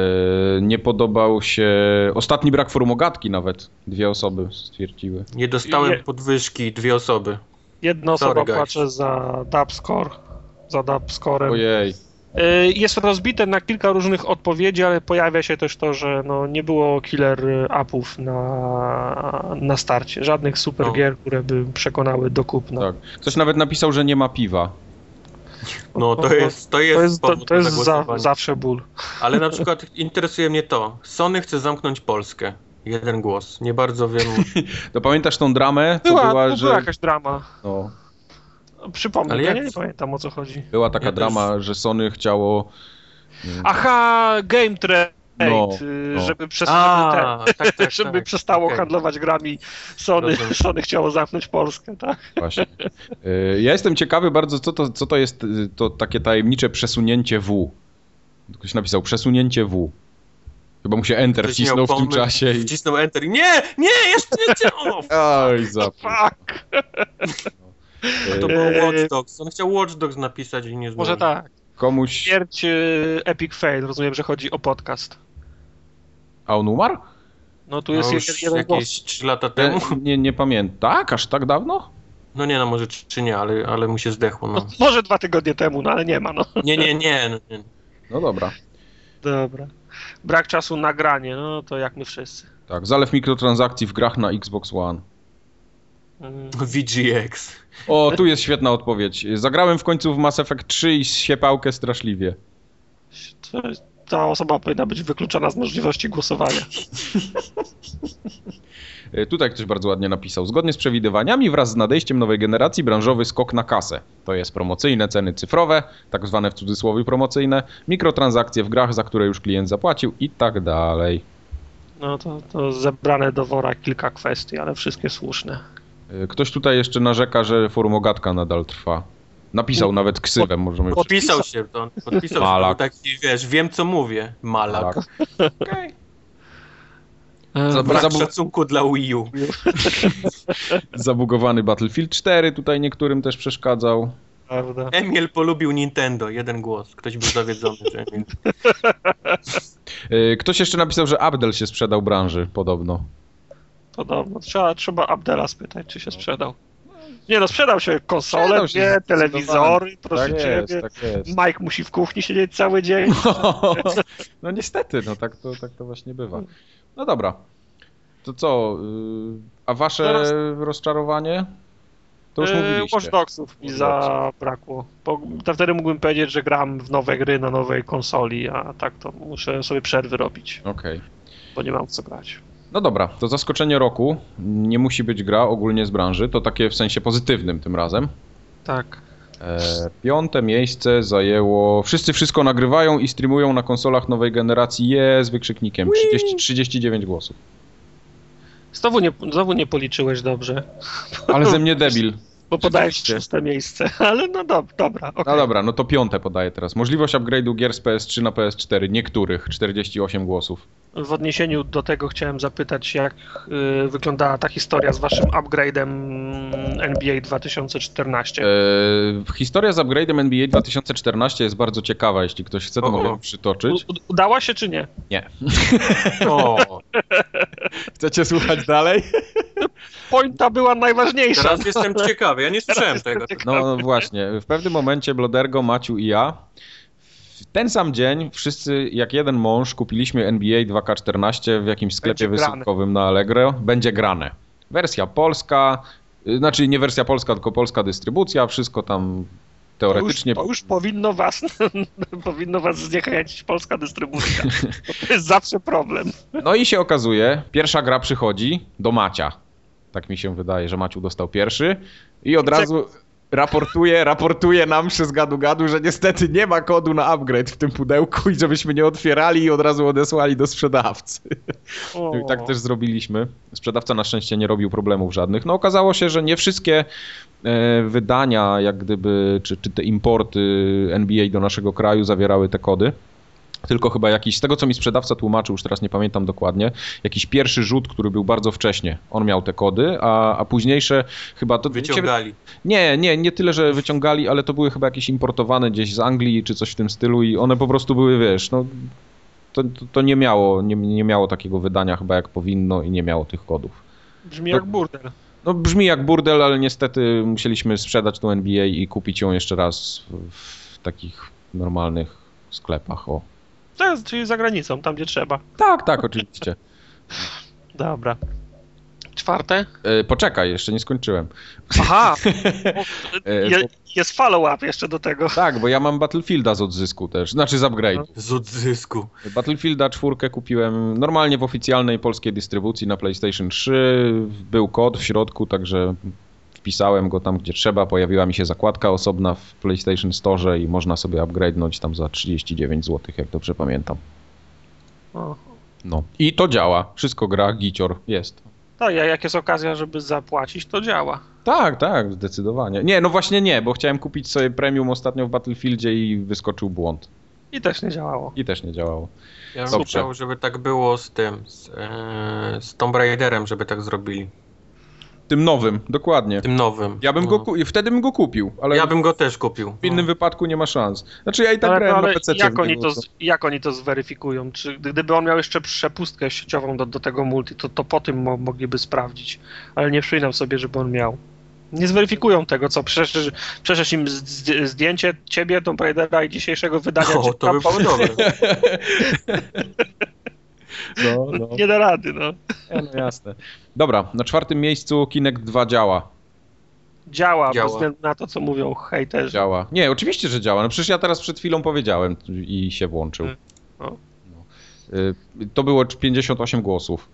[SPEAKER 2] nie podobał się. Ostatni brak formogatki nawet. Dwie osoby stwierdziły.
[SPEAKER 1] Nie dostałem podwyżki, dwie osoby.
[SPEAKER 3] Jedna
[SPEAKER 1] Sorry,
[SPEAKER 3] osoba
[SPEAKER 1] guys.
[SPEAKER 3] płacze za dub score, za dub scorem.
[SPEAKER 2] Ojej.
[SPEAKER 3] Y, Jest rozbite na kilka różnych odpowiedzi, ale pojawia się też to, że no, nie było killer upów na, na starcie. Żadnych super
[SPEAKER 1] No.
[SPEAKER 3] gier, które by przekonały do kupna.
[SPEAKER 2] Tak. Ktoś nawet napisał, że nie ma piwa.
[SPEAKER 1] No to jest, to jest,
[SPEAKER 3] To jest, to,
[SPEAKER 1] powód
[SPEAKER 3] to jest za, zawsze ból.
[SPEAKER 1] Ale na przykład interesuje mnie to. Sony chce zamknąć Polskę. Jeden głos. Nie bardzo wiem.
[SPEAKER 2] To pamiętasz tą dramę? Co
[SPEAKER 3] Była,
[SPEAKER 2] była,
[SPEAKER 3] no,
[SPEAKER 2] że.
[SPEAKER 3] była jakaś drama.
[SPEAKER 2] No,
[SPEAKER 3] Przypomnę,
[SPEAKER 1] Ale
[SPEAKER 3] ja
[SPEAKER 1] jak-
[SPEAKER 3] nie, nie pamiętam o co chodzi.
[SPEAKER 2] była taka
[SPEAKER 1] Ja też-
[SPEAKER 2] drama, że Sony chciało.
[SPEAKER 3] Aha, Game Trade,
[SPEAKER 2] No,
[SPEAKER 3] y,
[SPEAKER 2] no.
[SPEAKER 3] żeby, przez,
[SPEAKER 1] A,
[SPEAKER 3] żeby,
[SPEAKER 1] tak,
[SPEAKER 3] te,
[SPEAKER 1] tak,
[SPEAKER 3] żeby
[SPEAKER 1] tak.
[SPEAKER 3] przestało handlować grami Sony.
[SPEAKER 1] Rozumiem.
[SPEAKER 3] Sony chciało zamknąć Polskę, tak?
[SPEAKER 2] Właśnie. Y, Ja jestem ciekawy bardzo, co to, co to jest y, to takie tajemnicze przesunięcie W. Ktoś napisał przesunięcie W. Chyba mu się Enter
[SPEAKER 1] Ktoś
[SPEAKER 2] wcisnął w tym czasie i...
[SPEAKER 1] Wcisnął Enter i nie, nie, jeszcze nie działa.
[SPEAKER 2] Oj, za...
[SPEAKER 3] Fuck!
[SPEAKER 1] To
[SPEAKER 2] Y,
[SPEAKER 1] było
[SPEAKER 3] Eee.
[SPEAKER 1] Watch Dogs. On chciał Watch Dogs napisać i nie zdążył.
[SPEAKER 3] Może tak.
[SPEAKER 2] Komuś...
[SPEAKER 3] Śmierć y, Epic Fail, rozumiem, że chodzi o podcast.
[SPEAKER 2] A on umarł?
[SPEAKER 3] No tu
[SPEAKER 1] No
[SPEAKER 3] jest
[SPEAKER 1] już
[SPEAKER 3] jeden, jeden głos.
[SPEAKER 1] jakieś 3 lata temu.
[SPEAKER 2] nie, nie pamiętam. Tak? Aż tak dawno?
[SPEAKER 1] No nie, no może czy, czy nie, ale, ale mu się zdechło.
[SPEAKER 3] No,
[SPEAKER 1] No.
[SPEAKER 3] może dwa tygodnie temu, no ale nie ma, no.
[SPEAKER 1] Nie, nie, nie. No, nie.
[SPEAKER 2] No dobra.
[SPEAKER 3] Dobra. Brak czasu na granie, no to jak my wszyscy.
[SPEAKER 2] Tak, zalew mikrotransakcji w grach na Xbox One.
[SPEAKER 3] Mm.
[SPEAKER 1] VGX.
[SPEAKER 2] O, tu jest świetna odpowiedź. Zagrałem w końcu w Mass Effect 3 i siepałkę straszliwie.
[SPEAKER 3] To, ta osoba powinna być wykluczona z możliwości głosowania.
[SPEAKER 2] E, Tutaj ktoś bardzo ładnie napisał. Zgodnie z przewidywaniami, wraz z nadejściem nowej generacji, branżowy skok na kasę. To jest promocyjne ceny cyfrowe, tak zwane w cudzysłowie promocyjne, mikrotransakcje w grach, za które już klient zapłacił i tak dalej.
[SPEAKER 3] No to, to zebrane do wora kilka kwestii, ale wszystkie słuszne.
[SPEAKER 2] E, Ktoś tutaj jeszcze narzeka, że forumogatka nadal trwa. Napisał nawet ksywę, możemy...
[SPEAKER 1] Podpisał się, to podpisał się.
[SPEAKER 2] Malak.
[SPEAKER 1] Był taki, wiesz, wiem co mówię. Malak.
[SPEAKER 2] Tak.
[SPEAKER 3] E,
[SPEAKER 1] Brak
[SPEAKER 2] Zabu-
[SPEAKER 1] szacunku dla Wii U.
[SPEAKER 2] Zabugowany Battlefield 4 tutaj niektórym też przeszkadzał.
[SPEAKER 3] Prawda.
[SPEAKER 1] Emil polubił Nintendo. Jeden głos. Ktoś był zawiedzony, że Emil.
[SPEAKER 2] E, Ktoś jeszcze napisał, że Abdel się sprzedał branży, podobno.
[SPEAKER 3] Podobno. Trzeba, trzeba Abdela spytać, czy się sprzedał. Nie no, sprzedał się konsole,
[SPEAKER 2] Sprzedał się,
[SPEAKER 3] nie, telewizory, proszę
[SPEAKER 2] tak
[SPEAKER 3] ciebie.
[SPEAKER 2] jest, tak jest.
[SPEAKER 3] Mike musi w kuchni siedzieć cały dzień.
[SPEAKER 2] No niestety, no tak to, tak to właśnie bywa. No dobra. To co, y, a wasze
[SPEAKER 3] Teraz-
[SPEAKER 2] rozczarowanie? To już
[SPEAKER 3] Yy,
[SPEAKER 2] mówiliście.
[SPEAKER 3] Watch Dogsów mi zabrakło. Bo to wtedy mógłbym powiedzieć, że gram w nowe gry na nowej konsoli, a tak to muszę sobie przerwy robić,
[SPEAKER 2] Okej.
[SPEAKER 3] bo nie mam w co grać.
[SPEAKER 2] No dobra, to zaskoczenie roku. Nie musi być gra ogólnie z branży, to takie w sensie pozytywnym tym razem.
[SPEAKER 3] Tak.
[SPEAKER 2] E, piąte miejsce zajęło. Wszyscy wszystko nagrywają i streamują na konsolach nowej generacji. Je z wykrzyknikiem. 30, 39 głosów.
[SPEAKER 3] Znowu nie, znowu nie policzyłeś dobrze,
[SPEAKER 2] Ale ze mnie debil.
[SPEAKER 3] Bo podajesz szóste miejsce, ale no dob, dobra, okej.
[SPEAKER 2] No dobra, no to piąte podaję teraz. Możliwość upgrade'u gier z PS3 na PS4. Niektórych. 48 głosów.
[SPEAKER 3] W odniesieniu do tego chciałem zapytać, jak y, wyglądała ta historia z waszym upgrade'em NBA 2014.
[SPEAKER 2] E, historia z upgrade'em NBA 2014 jest bardzo ciekawa. Jeśli ktoś chce, to
[SPEAKER 1] O,
[SPEAKER 2] mogę przytoczyć.
[SPEAKER 3] U, udała się czy nie?
[SPEAKER 2] Nie.
[SPEAKER 1] O,
[SPEAKER 2] Chcecie słuchać dalej?
[SPEAKER 3] Pointa była najważniejsza.
[SPEAKER 1] teraz jestem ciekawy. Ja nie słyszałem tego.
[SPEAKER 3] ciekawy.
[SPEAKER 2] No, no właśnie, w pewnym momencie Blodergo, Maciu i ja w ten sam dzień wszyscy jak jeden mąż kupiliśmy NBA 2K14 w jakimś sklepie
[SPEAKER 3] Będzie grane.
[SPEAKER 2] wysyłkowym na Allegro. Będzie grane. Wersja polska, y, znaczy nie wersja polska, tylko polska dystrybucja, wszystko tam teoretycznie...
[SPEAKER 3] To już, to już powinno was powinno was zniechęcić polska dystrybucja. To jest zawsze problem.
[SPEAKER 2] No i się okazuje, pierwsza gra przychodzi do Macia. Tak mi się wydaje, że Maciu dostał pierwszy i od razu raportuje, raportuje nam przez gadu gadu, że niestety nie ma kodu na upgrade w tym pudełku i żebyśmy nie otwierali i od razu odesłali do sprzedawcy.
[SPEAKER 3] O.
[SPEAKER 2] I tak też zrobiliśmy. Sprzedawca na szczęście nie robił problemów żadnych. No okazało się, że nie wszystkie e, wydania, jak gdyby, czy, czy te importy NBA do naszego kraju zawierały te kody. Tylko chyba jakiś, z tego co mi sprzedawca tłumaczył, już teraz nie pamiętam dokładnie, jakiś pierwszy rzut, który był bardzo wcześnie, on miał te kody, a, a późniejsze chyba to...
[SPEAKER 1] Wyciągali.
[SPEAKER 2] Nie, nie, nie tyle, że wyciągali, ale to były chyba jakieś importowane gdzieś z Anglii czy coś w tym stylu i one po prostu były, wiesz, no to, to, to nie miało, nie, nie miało takiego wydania chyba jak powinno i nie miało tych kodów.
[SPEAKER 3] Brzmi jak burdel.
[SPEAKER 2] No brzmi jak burdel, ale niestety musieliśmy sprzedać tą NBA i kupić ją jeszcze raz w, w takich normalnych sklepach, o.
[SPEAKER 3] To jest, czyli za granicą, tam gdzie trzeba.
[SPEAKER 2] Tak, tak, oczywiście.
[SPEAKER 3] Dobra. Czwarte?
[SPEAKER 2] E, poczekaj, jeszcze nie skończyłem.
[SPEAKER 3] Aha!
[SPEAKER 2] E,
[SPEAKER 3] Je, jest follow-up jeszcze do tego.
[SPEAKER 2] Tak, bo ja mam Battlefielda z odzysku też, znaczy z upgrade.
[SPEAKER 1] Z odzysku.
[SPEAKER 2] Battlefielda 4 kupiłem normalnie w oficjalnej polskiej dystrybucji na PlayStation 3. Był kod w środku, także wpisałem go tam, gdzie trzeba. Pojawiła mi się zakładka osobna w PlayStation Store i można sobie upgrade'nąć tam za 39 zł, jak dobrze pamiętam. No. I to działa. Wszystko gra, gicior jest.
[SPEAKER 3] Tak, ja- jak jest okazja, żeby zapłacić, to działa.
[SPEAKER 2] Tak, tak, zdecydowanie. Nie, no właśnie nie, bo chciałem kupić sobie premium ostatnio w Battlefieldzie i wyskoczył błąd.
[SPEAKER 3] I też nie działało.
[SPEAKER 2] I też nie działało.
[SPEAKER 1] Ja bym chciał, żeby tak było z tym, z, e, z Tomb Raiderem, żeby tak zrobili.
[SPEAKER 2] Tym nowym, dokładnie.
[SPEAKER 1] Tym nowym.
[SPEAKER 2] Ja bym
[SPEAKER 1] No.
[SPEAKER 2] go ku- wtedy bym go kupił, ale
[SPEAKER 1] Ja bym go też kupił.
[SPEAKER 2] w innym wypadku nie ma szans. Znaczy ja i tak
[SPEAKER 3] Ale,
[SPEAKER 2] grałem
[SPEAKER 3] ale
[SPEAKER 2] na PC.
[SPEAKER 3] jak, oni to, z- jak oni to zweryfikują? Czy gdyby on miał jeszcze przepustkę sieciową do, do tego multi, to, to po tym mo, mogliby sprawdzić. Ale nie przypominam sobie, żeby on miał. Nie zweryfikują tego, co przecież, przecież im zdjęcie ciebie, Tomb Raidera i dzisiejszego wydania
[SPEAKER 1] No, to by było dobre.
[SPEAKER 2] No, no.
[SPEAKER 3] nie da rady, no.
[SPEAKER 2] Nie, no jasne. Dobra, na czwartym miejscu Kinect 2 działa.
[SPEAKER 3] Działa,
[SPEAKER 1] Działa.
[SPEAKER 3] bez względu na to, co mówią hejterzy.
[SPEAKER 2] Działa. Nie, oczywiście, że działa. No przecież ja teraz przed chwilą powiedziałem i się włączył.
[SPEAKER 3] No.
[SPEAKER 2] No. Y, To było 58 głosów.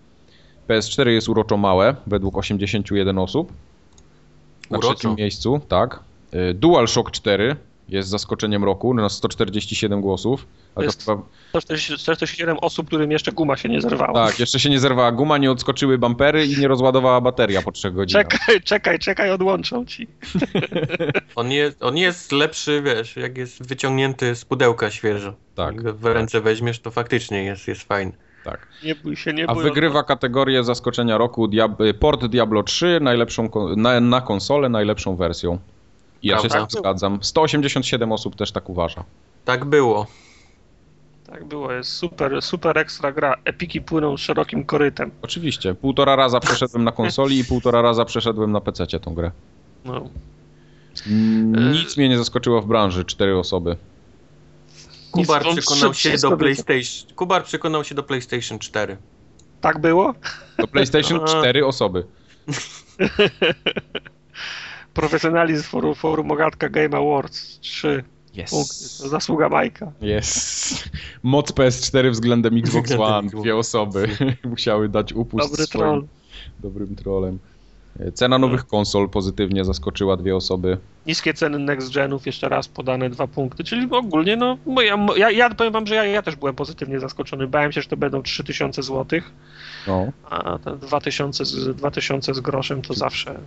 [SPEAKER 2] PS4 jest uroczo małe, według 81 osób. Na
[SPEAKER 1] Uroczo.
[SPEAKER 2] trzecim miejscu, tak. Y, DualShock 4 jest zaskoczeniem roku na 147 głosów. Ale
[SPEAKER 3] Jest-
[SPEAKER 2] to chyba,
[SPEAKER 3] 147 osób, którym jeszcze guma się nie zerwała.
[SPEAKER 2] tak, jeszcze się nie zerwała guma, nie odskoczyły bampery i nie rozładowała bateria po 3 godzinach.
[SPEAKER 3] Czekaj, czekaj, czekaj, odłączą ci.
[SPEAKER 1] On jest, on jest lepszy, wiesz, jak jest wyciągnięty z pudełka świeżo.
[SPEAKER 2] Tak,
[SPEAKER 1] Jak w ręce weźmiesz, to faktycznie jest, jest fajny.
[SPEAKER 2] tak.
[SPEAKER 3] Nie bój się, nie
[SPEAKER 2] A
[SPEAKER 3] bój.
[SPEAKER 2] wygrywa kategorię zaskoczenia roku Diab- port Diablo 3 najlepszą na, na konsolę najlepszą wersją. I ja się z tym zgadzam. 187 osób też tak uważa.
[SPEAKER 1] Tak było.
[SPEAKER 3] Tak było, jest super, super ekstra gra. Epiki płyną szerokim korytem.
[SPEAKER 2] Oczywiście. Półtora raza przeszedłem na konsoli i półtora raza przeszedłem na PC tą grę.
[SPEAKER 3] No.
[SPEAKER 2] Mm, Nic mnie nie zaskoczyło w branży. Cztery osoby.
[SPEAKER 1] Kubar przekonał
[SPEAKER 3] on
[SPEAKER 1] się do. PlayStation. Kubar przekonał się do PlayStation 4.
[SPEAKER 3] Tak było?
[SPEAKER 2] Do PlayStation
[SPEAKER 1] A.
[SPEAKER 2] cztery osoby.
[SPEAKER 3] Profesjonalizm forum, forum Ogatka Game Awards 3 punkty. To zasługa Majka.
[SPEAKER 2] Jest. Moc PS4 względem Xbox One. Dwie osoby musiały dać upust
[SPEAKER 3] Dobry
[SPEAKER 2] swoim
[SPEAKER 3] troll.
[SPEAKER 2] dobrym trolem. Cena nowych konsol pozytywnie zaskoczyła dwie osoby.
[SPEAKER 3] Niskie ceny next genów, jeszcze raz podane dwa punkty, czyli ogólnie no, ja, ja powiem wam, że ja, ja też byłem pozytywnie zaskoczony. Bałem się, że to będą 3000 zł,
[SPEAKER 2] No.
[SPEAKER 3] a te 2000 z, 2000 z groszem to zawsze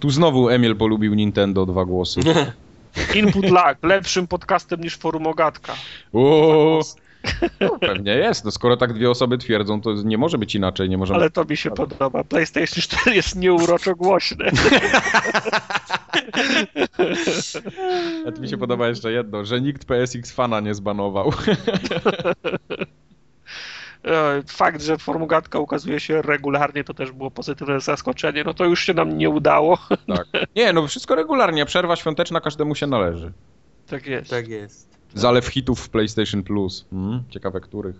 [SPEAKER 2] Tu znowu Emil polubił Nintendo dwa głosy.
[SPEAKER 3] Input lag, lepszym podcastem niż forum Ogatka.
[SPEAKER 2] O, no, pewnie jest. No, skoro tak dwie osoby twierdzą, to nie może być inaczej. Nie możemy...
[SPEAKER 3] Ale to mi się podoba. PlayStation 4 jest nieuroczo głośne.
[SPEAKER 2] A to mi się podoba jeszcze jedno, że nikt PSX fana nie zbanował.
[SPEAKER 3] E, Fakt, że Formugatka ukazuje się regularnie, to też było pozytywne zaskoczenie. No to już się nam nie udało.
[SPEAKER 2] tak. Nie, no wszystko regularnie. Przerwa świąteczna każdemu się należy.
[SPEAKER 3] Tak jest.
[SPEAKER 1] Tak jest.
[SPEAKER 2] Zalew hitów w PlayStation Plus. Mm, ciekawe których.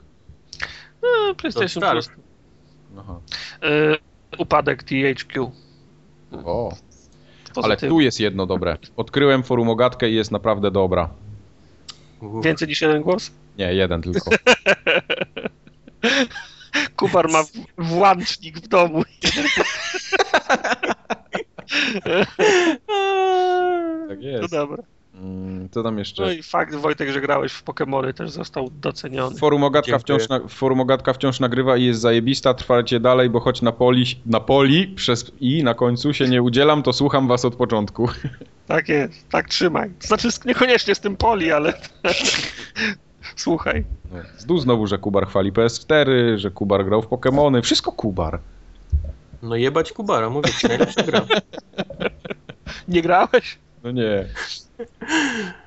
[SPEAKER 3] E, PlayStation
[SPEAKER 1] To
[SPEAKER 3] Plus.
[SPEAKER 2] Aha.
[SPEAKER 3] E, Upadek THQ.
[SPEAKER 2] O. Ale tu jest jedno dobre. Odkryłem forumogatkę i jest naprawdę dobra.
[SPEAKER 1] Uff.
[SPEAKER 3] Więcej niż jeden głos?
[SPEAKER 2] Nie, jeden tylko.
[SPEAKER 3] Kubar ma włącznik w domu.
[SPEAKER 2] Tak
[SPEAKER 3] No
[SPEAKER 2] jest.
[SPEAKER 3] dobra.
[SPEAKER 2] Mm, Co tam jeszcze?
[SPEAKER 3] No i fakt, Wojtek, że grałeś w Pokemony też został doceniony.
[SPEAKER 2] Forumogatka
[SPEAKER 1] Dziękuję.
[SPEAKER 2] wciąż, na, forumogatka wciąż nagrywa i jest zajebista. Trwajcie dalej, bo choć na poli, na poli przez i na końcu się nie udzielam, to słucham was od początku.
[SPEAKER 3] Tak jest, tak trzymaj. Znaczy niekoniecznie z tym poli, ale słuchaj.
[SPEAKER 2] No, Zdu znowu, że Kubar chwali PS4, że Kubar grał w Pokemony. Wszystko Kubar.
[SPEAKER 1] No jebać Kubara, mówię ci, najlepsza gra.
[SPEAKER 3] Nie grałeś?
[SPEAKER 2] No nie.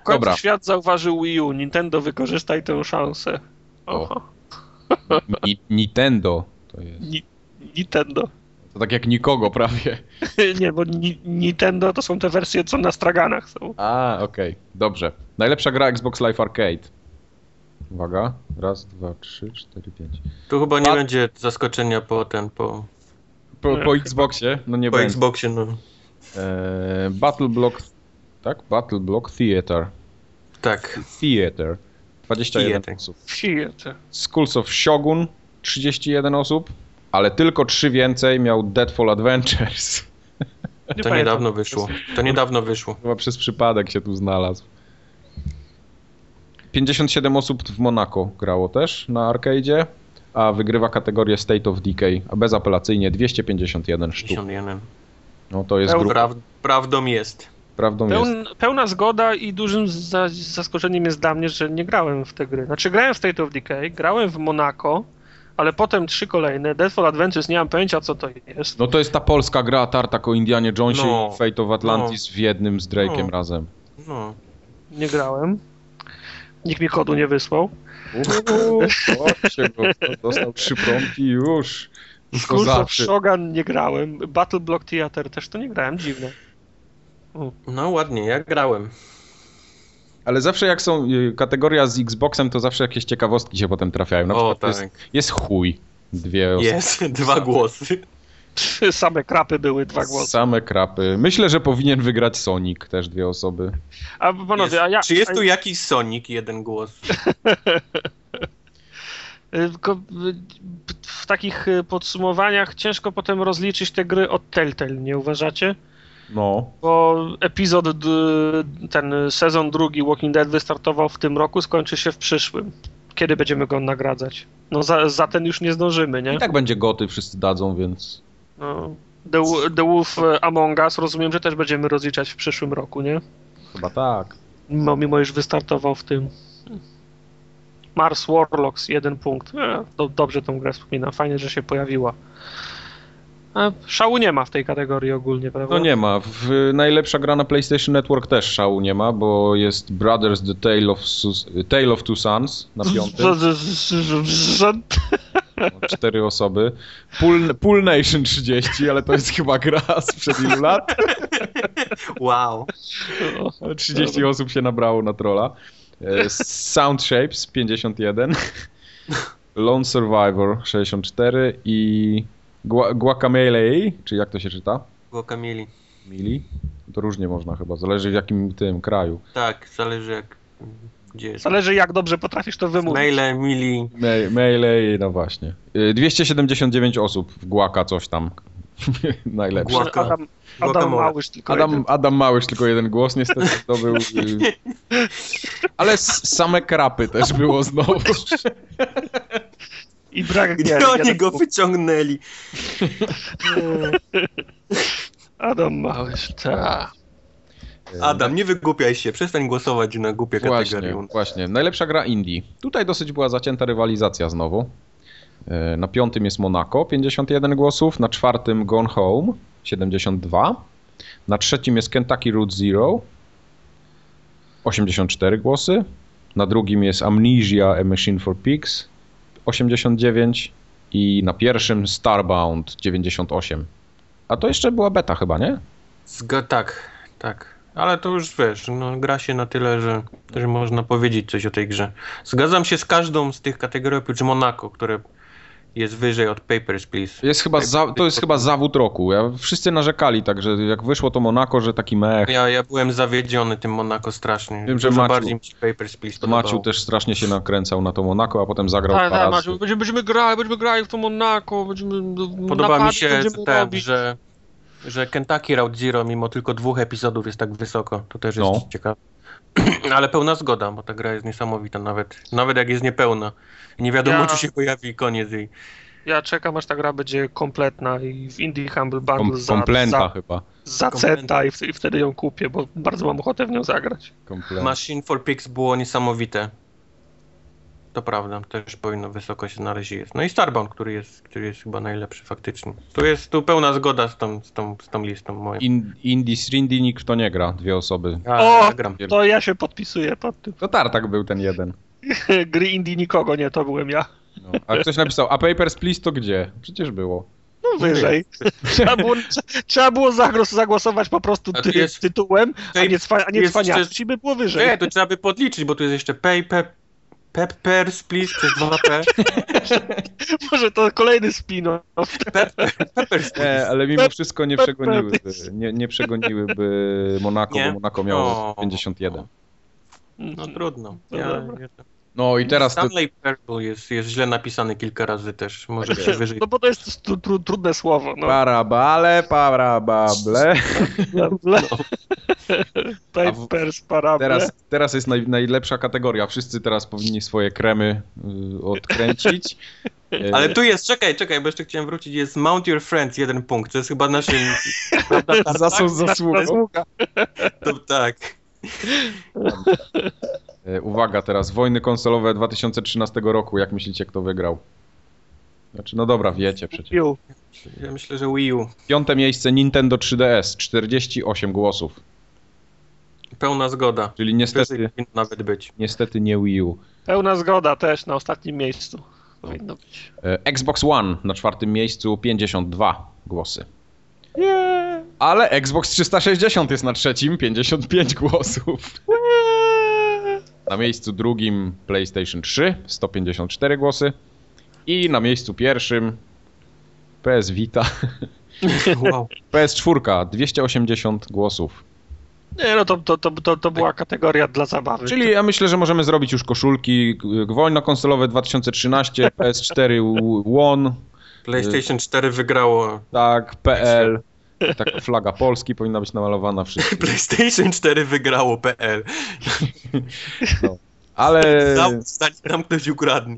[SPEAKER 2] Dobra.
[SPEAKER 3] świat zauważył Wii U. Nintendo, wykorzystaj tę szansę. Oho.
[SPEAKER 2] Ni- Nintendo to jest.
[SPEAKER 3] Ni- Nintendo.
[SPEAKER 2] To tak jak nikogo prawie.
[SPEAKER 3] Nie, bo ni- Nintendo to są te wersje, co na straganach są.
[SPEAKER 2] A, okej. Dobrze. Najlepsza gra Xbox Live Arcade. Uwaga. Raz, dwa, trzy, cztery, pięć.
[SPEAKER 1] Tu chyba nie
[SPEAKER 2] A-
[SPEAKER 1] będzie zaskoczenia po ten, po,
[SPEAKER 2] Po, po Xboxie? No nie
[SPEAKER 1] po
[SPEAKER 2] będzie.
[SPEAKER 1] Xboxie, no.
[SPEAKER 2] Eee, Battle Block... Tak? Battle Block Theater.
[SPEAKER 1] Tak.
[SPEAKER 2] Theater. 21
[SPEAKER 1] Theater.
[SPEAKER 2] osób.
[SPEAKER 3] Theater.
[SPEAKER 2] Schools of Shogun 31 osób, ale tylko 3 więcej miał Deadfall Adventures.
[SPEAKER 3] Nie
[SPEAKER 1] To
[SPEAKER 3] pamiętam.
[SPEAKER 1] niedawno wyszło. To niedawno wyszło.
[SPEAKER 2] Chyba przez przypadek się tu znalazł. 57 osób w Monako grało też na arcade'zie, a wygrywa kategorię State of Decay, a bezapelacyjnie 251 sztuk.
[SPEAKER 1] 51.
[SPEAKER 2] No to jest
[SPEAKER 3] Pełna-
[SPEAKER 2] grupa.
[SPEAKER 1] Praw, prawdą jest.
[SPEAKER 2] Prawdą jest.
[SPEAKER 3] Pełn, pełna zgoda i dużym za, zaskoczeniem jest dla mnie, że nie grałem w te gry. Znaczy grałem w State of Decay, grałem w Monaco, ale potem trzy kolejne. Deadfall Adventures, nie mam pojęcia co to jest.
[SPEAKER 2] No to jest ta polska gra tartak o Indianie Jonesie
[SPEAKER 1] No.
[SPEAKER 2] i Fate of Atlantis w jednym z Drake'em
[SPEAKER 1] No.
[SPEAKER 2] razem.
[SPEAKER 1] No.
[SPEAKER 3] Nie grałem. Nikt mi kodu nie wysłał.
[SPEAKER 2] Uuu, go, dostał trzy promki już.
[SPEAKER 3] Schools of
[SPEAKER 2] zawsze.
[SPEAKER 3] Shogun nie grałem. Battle Block Theater też to nie grałem, dziwne.
[SPEAKER 1] No ładnie, ja grałem.
[SPEAKER 2] Ale zawsze jak są y, kategoria z Xboxem, to zawsze jakieś ciekawostki się potem trafiają. Na
[SPEAKER 1] O, tak.
[SPEAKER 2] jest, jest chuj. Dwie osoby.
[SPEAKER 1] Jest, dwa głosy.
[SPEAKER 3] Trzy same krapy były, dwa głosy.
[SPEAKER 2] Same krapy. Myślę, że powinien wygrać Sonic, też dwie osoby.
[SPEAKER 3] A panowie,
[SPEAKER 1] Jest,
[SPEAKER 3] a ja...
[SPEAKER 1] czy jest
[SPEAKER 3] a-
[SPEAKER 1] tu jakiś Sonic, jeden głos?
[SPEAKER 3] Y, Tylko y, w takich y, podsumowaniach ciężko potem rozliczyć te gry od Telltale, nie uważacie?
[SPEAKER 2] No.
[SPEAKER 3] Bo epizod, d- ten sezon drugi Walking Dead wystartował w tym roku, skończy się w przyszłym. Kiedy będziemy go nagradzać? No za, za ten już nie zdążymy, nie?
[SPEAKER 2] I tak będzie goty, wszyscy dadzą, więc...
[SPEAKER 3] No, The, The Wolf y, Among Us rozumiem, że też będziemy rozliczać w przyszłym roku, nie?
[SPEAKER 2] Chyba tak.
[SPEAKER 3] Mimo, mimo już wystartował w tym. Mars Warlocks, jeden punkt. E, do, dobrze tą grę wspominam, fajnie, że się pojawiła. A szału nie ma w tej kategorii ogólnie, prawda?
[SPEAKER 2] No nie ma. W, najlepsza gra na PlayStation Network też szału nie ma, bo jest Brothers The Tale of, Sus, Tale of Two Sons na piątym. No, Cztery osoby. Pool, Pool Nation 30, ale to jest chyba gra sprzed ilu lat.
[SPEAKER 1] Wow.
[SPEAKER 2] Ale 30 osób się nabrało na trolla. E, Sound Shapes 51. Lone Survivor 64 i Gua- Guacamele, czy jak to się czyta?
[SPEAKER 1] Mieli.
[SPEAKER 2] Mili? To różnie można chyba, zależy w jakim tym kraju.
[SPEAKER 1] Tak, zależy jak... Gdzie jest?
[SPEAKER 3] Zależy jak dobrze potrafisz to wymówić.
[SPEAKER 1] Maile, mili.
[SPEAKER 2] Me- Melee, no właśnie. E, 279 osób w Guaca coś tam. Najlepsze.
[SPEAKER 1] Guac-
[SPEAKER 3] Adam, Adam
[SPEAKER 1] Guacamole.
[SPEAKER 3] Małysz tylko
[SPEAKER 2] Adam,
[SPEAKER 3] jeden.
[SPEAKER 2] Adam Małysz tylko jeden głos, niestety to był... y, Ale same krapy też było znowu.
[SPEAKER 3] I brak
[SPEAKER 1] Gdzie
[SPEAKER 3] gier,
[SPEAKER 1] oni go wyciągnęli?
[SPEAKER 3] Adam Małysz, tak.
[SPEAKER 1] Adam, nie wygłupiaj się, przestań głosować na głupie
[SPEAKER 2] Właśnie,
[SPEAKER 1] kategorie.
[SPEAKER 2] właśnie. Najlepsza gra indie. Tutaj dosyć była zacięta rywalizacja znowu. E, Na piątym jest Monaco, 51 głosów. Na czwartym Gone Home, 72. Na trzecim jest Kentucky Route Zero, 84 głosy. Na drugim jest Amnesia, A Machine for Pigs, 89. I na pierwszym Starbound, 98. A to jeszcze była beta chyba, nie?
[SPEAKER 1] Zga tak, tak. Ale to już wiesz, no, gra się na tyle, że, że można powiedzieć coś o tej grze. Zgadzam się z każdą z tych kategorii oprócz Monaco, które jest wyżej od Papers, Please.
[SPEAKER 2] Jest chyba za, to jest chyba zawód roku. Ja, wszyscy narzekali, także jak wyszło to Monako, że taki mech.
[SPEAKER 1] Ja, ja byłem zawiedziony tym Monaco strasznie.
[SPEAKER 2] Wiem, że
[SPEAKER 1] Dużo
[SPEAKER 2] Maciu-
[SPEAKER 1] bardziej mi się Papers, Please podobało.
[SPEAKER 2] Maciu też strasznie się nakręcał na to Monako, a potem zagrał
[SPEAKER 3] Tak, tak,
[SPEAKER 2] razy.
[SPEAKER 3] Maciu, będziemy, będziemy grali, będziemy grali w to Monaco, będziemy
[SPEAKER 1] Podoba mi się ten,
[SPEAKER 3] robić.
[SPEAKER 1] że, że Kentucky Route Zero mimo tylko dwóch epizodów jest tak wysoko. To też jest
[SPEAKER 2] No.
[SPEAKER 1] ciekawe. Ale pełna zgoda, bo ta gra jest niesamowita nawet. Nawet jak jest niepełna. Nie wiadomo,
[SPEAKER 3] Ja-
[SPEAKER 1] czy się pojawi koniec jej.
[SPEAKER 3] Ja czekam, aż ta gra będzie kompletna i w Indie Humble Bundle
[SPEAKER 2] Kom,
[SPEAKER 3] za,
[SPEAKER 2] komplenta
[SPEAKER 3] za,
[SPEAKER 2] chyba.
[SPEAKER 3] za centa i wtedy ją kupię, bo bardzo mam ochotę w nią zagrać.
[SPEAKER 2] Komplenta.
[SPEAKER 1] Machine for Pigs było niesamowite. To prawda, też powinno wysoko się znaleźć jest. No i Starbound, który jest, który jest chyba najlepszy faktycznie. Tu jest tu pełna zgoda z tą, z tą, z tą listą moją.
[SPEAKER 2] In, Indie Srindy nikt to nie gra, dwie osoby.
[SPEAKER 1] Ja,
[SPEAKER 3] O!
[SPEAKER 1] ja gram.
[SPEAKER 3] To ja się podpisuję pod tym.
[SPEAKER 2] To Tartak był ten jeden.
[SPEAKER 3] Gry Indie nikogo nie, to byłem ja.
[SPEAKER 2] No. A ktoś napisał, a Papers, Please to gdzie? Przecież było.
[SPEAKER 3] No wyżej. Trzeba było, trzeba było zagłos, zagłosować po prostu
[SPEAKER 1] A tu
[SPEAKER 3] ty,
[SPEAKER 1] jest-
[SPEAKER 3] tytułem, a nie, cwa, a nie cwaniaczki, by było wyżej.
[SPEAKER 1] Nie, to trzeba by podliczyć, bo tu jest jeszcze pay, pep, peppers, please, przez 2p.
[SPEAKER 3] Może to kolejny spin-off.
[SPEAKER 1] Peppers,
[SPEAKER 2] Nie,
[SPEAKER 1] please.
[SPEAKER 2] ale mimo wszystko nie przegoniłyby, nie, nie przegoniłyby Monako,
[SPEAKER 1] Nie?
[SPEAKER 2] bo Monako miało
[SPEAKER 1] O.
[SPEAKER 2] 51.
[SPEAKER 1] No trudno.
[SPEAKER 3] No
[SPEAKER 1] Ja, ja,
[SPEAKER 2] No i teraz to,
[SPEAKER 1] Stanley Purple jest, jest źle napisany kilka razy też. Może
[SPEAKER 2] Tak
[SPEAKER 1] się wyżej.
[SPEAKER 3] No bo to jest tru, tru, trudne słowo. No.
[SPEAKER 2] parabale, parabable.
[SPEAKER 3] Dobra. Papers, parable.
[SPEAKER 2] Teraz, teraz jest naj, najlepsza kategoria. Wszyscy teraz powinni swoje kremy y, odkręcić.
[SPEAKER 1] Ale tu jest, czekaj, czekaj, bo jeszcze chciałem wrócić, jest Mount Your Friends, jeden punkt. To jest chyba naszym... tak,
[SPEAKER 2] zasługą.
[SPEAKER 3] Zasługa.
[SPEAKER 1] to, tak.
[SPEAKER 2] E, Uwaga teraz, wojny konsolowe 2013 roku. Jak myślicie, kto wygrał? Znaczy, no dobra, wiecie przecież.
[SPEAKER 3] Piu.
[SPEAKER 1] Ja myślę, że Wii U.
[SPEAKER 2] Piąte miejsce Nintendo 3DS, 48 głosów.
[SPEAKER 1] Pełna zgoda.
[SPEAKER 2] Czyli niestety,
[SPEAKER 1] powinno nawet być.
[SPEAKER 2] niestety nie Wii U.
[SPEAKER 3] Pełna zgoda też na ostatnim miejscu. Powinno być.
[SPEAKER 2] E, Xbox One na czwartym miejscu 52 głosy.
[SPEAKER 3] Nie.
[SPEAKER 2] Ale Xbox 360 jest na trzecim, 55 głosów. Na miejscu drugim PlayStation 3, 154 głosy. I na miejscu pierwszym PS Vita,
[SPEAKER 1] Wow.
[SPEAKER 2] PS4, 280 głosów.
[SPEAKER 3] Nie, no to, to, to, to, to była kategoria dla zabawy.
[SPEAKER 2] Czyli ja myślę, że możemy zrobić już koszulki. G- Wojna konsolowe 2013, PS4 One,
[SPEAKER 1] PlayStation 4 wygrało.
[SPEAKER 2] tak, PL. Taka flaga Polski powinna być namalowana wszystko.
[SPEAKER 1] PlayStation 4 wygrało PL.
[SPEAKER 2] Ale
[SPEAKER 1] nam ktoś ukradnie.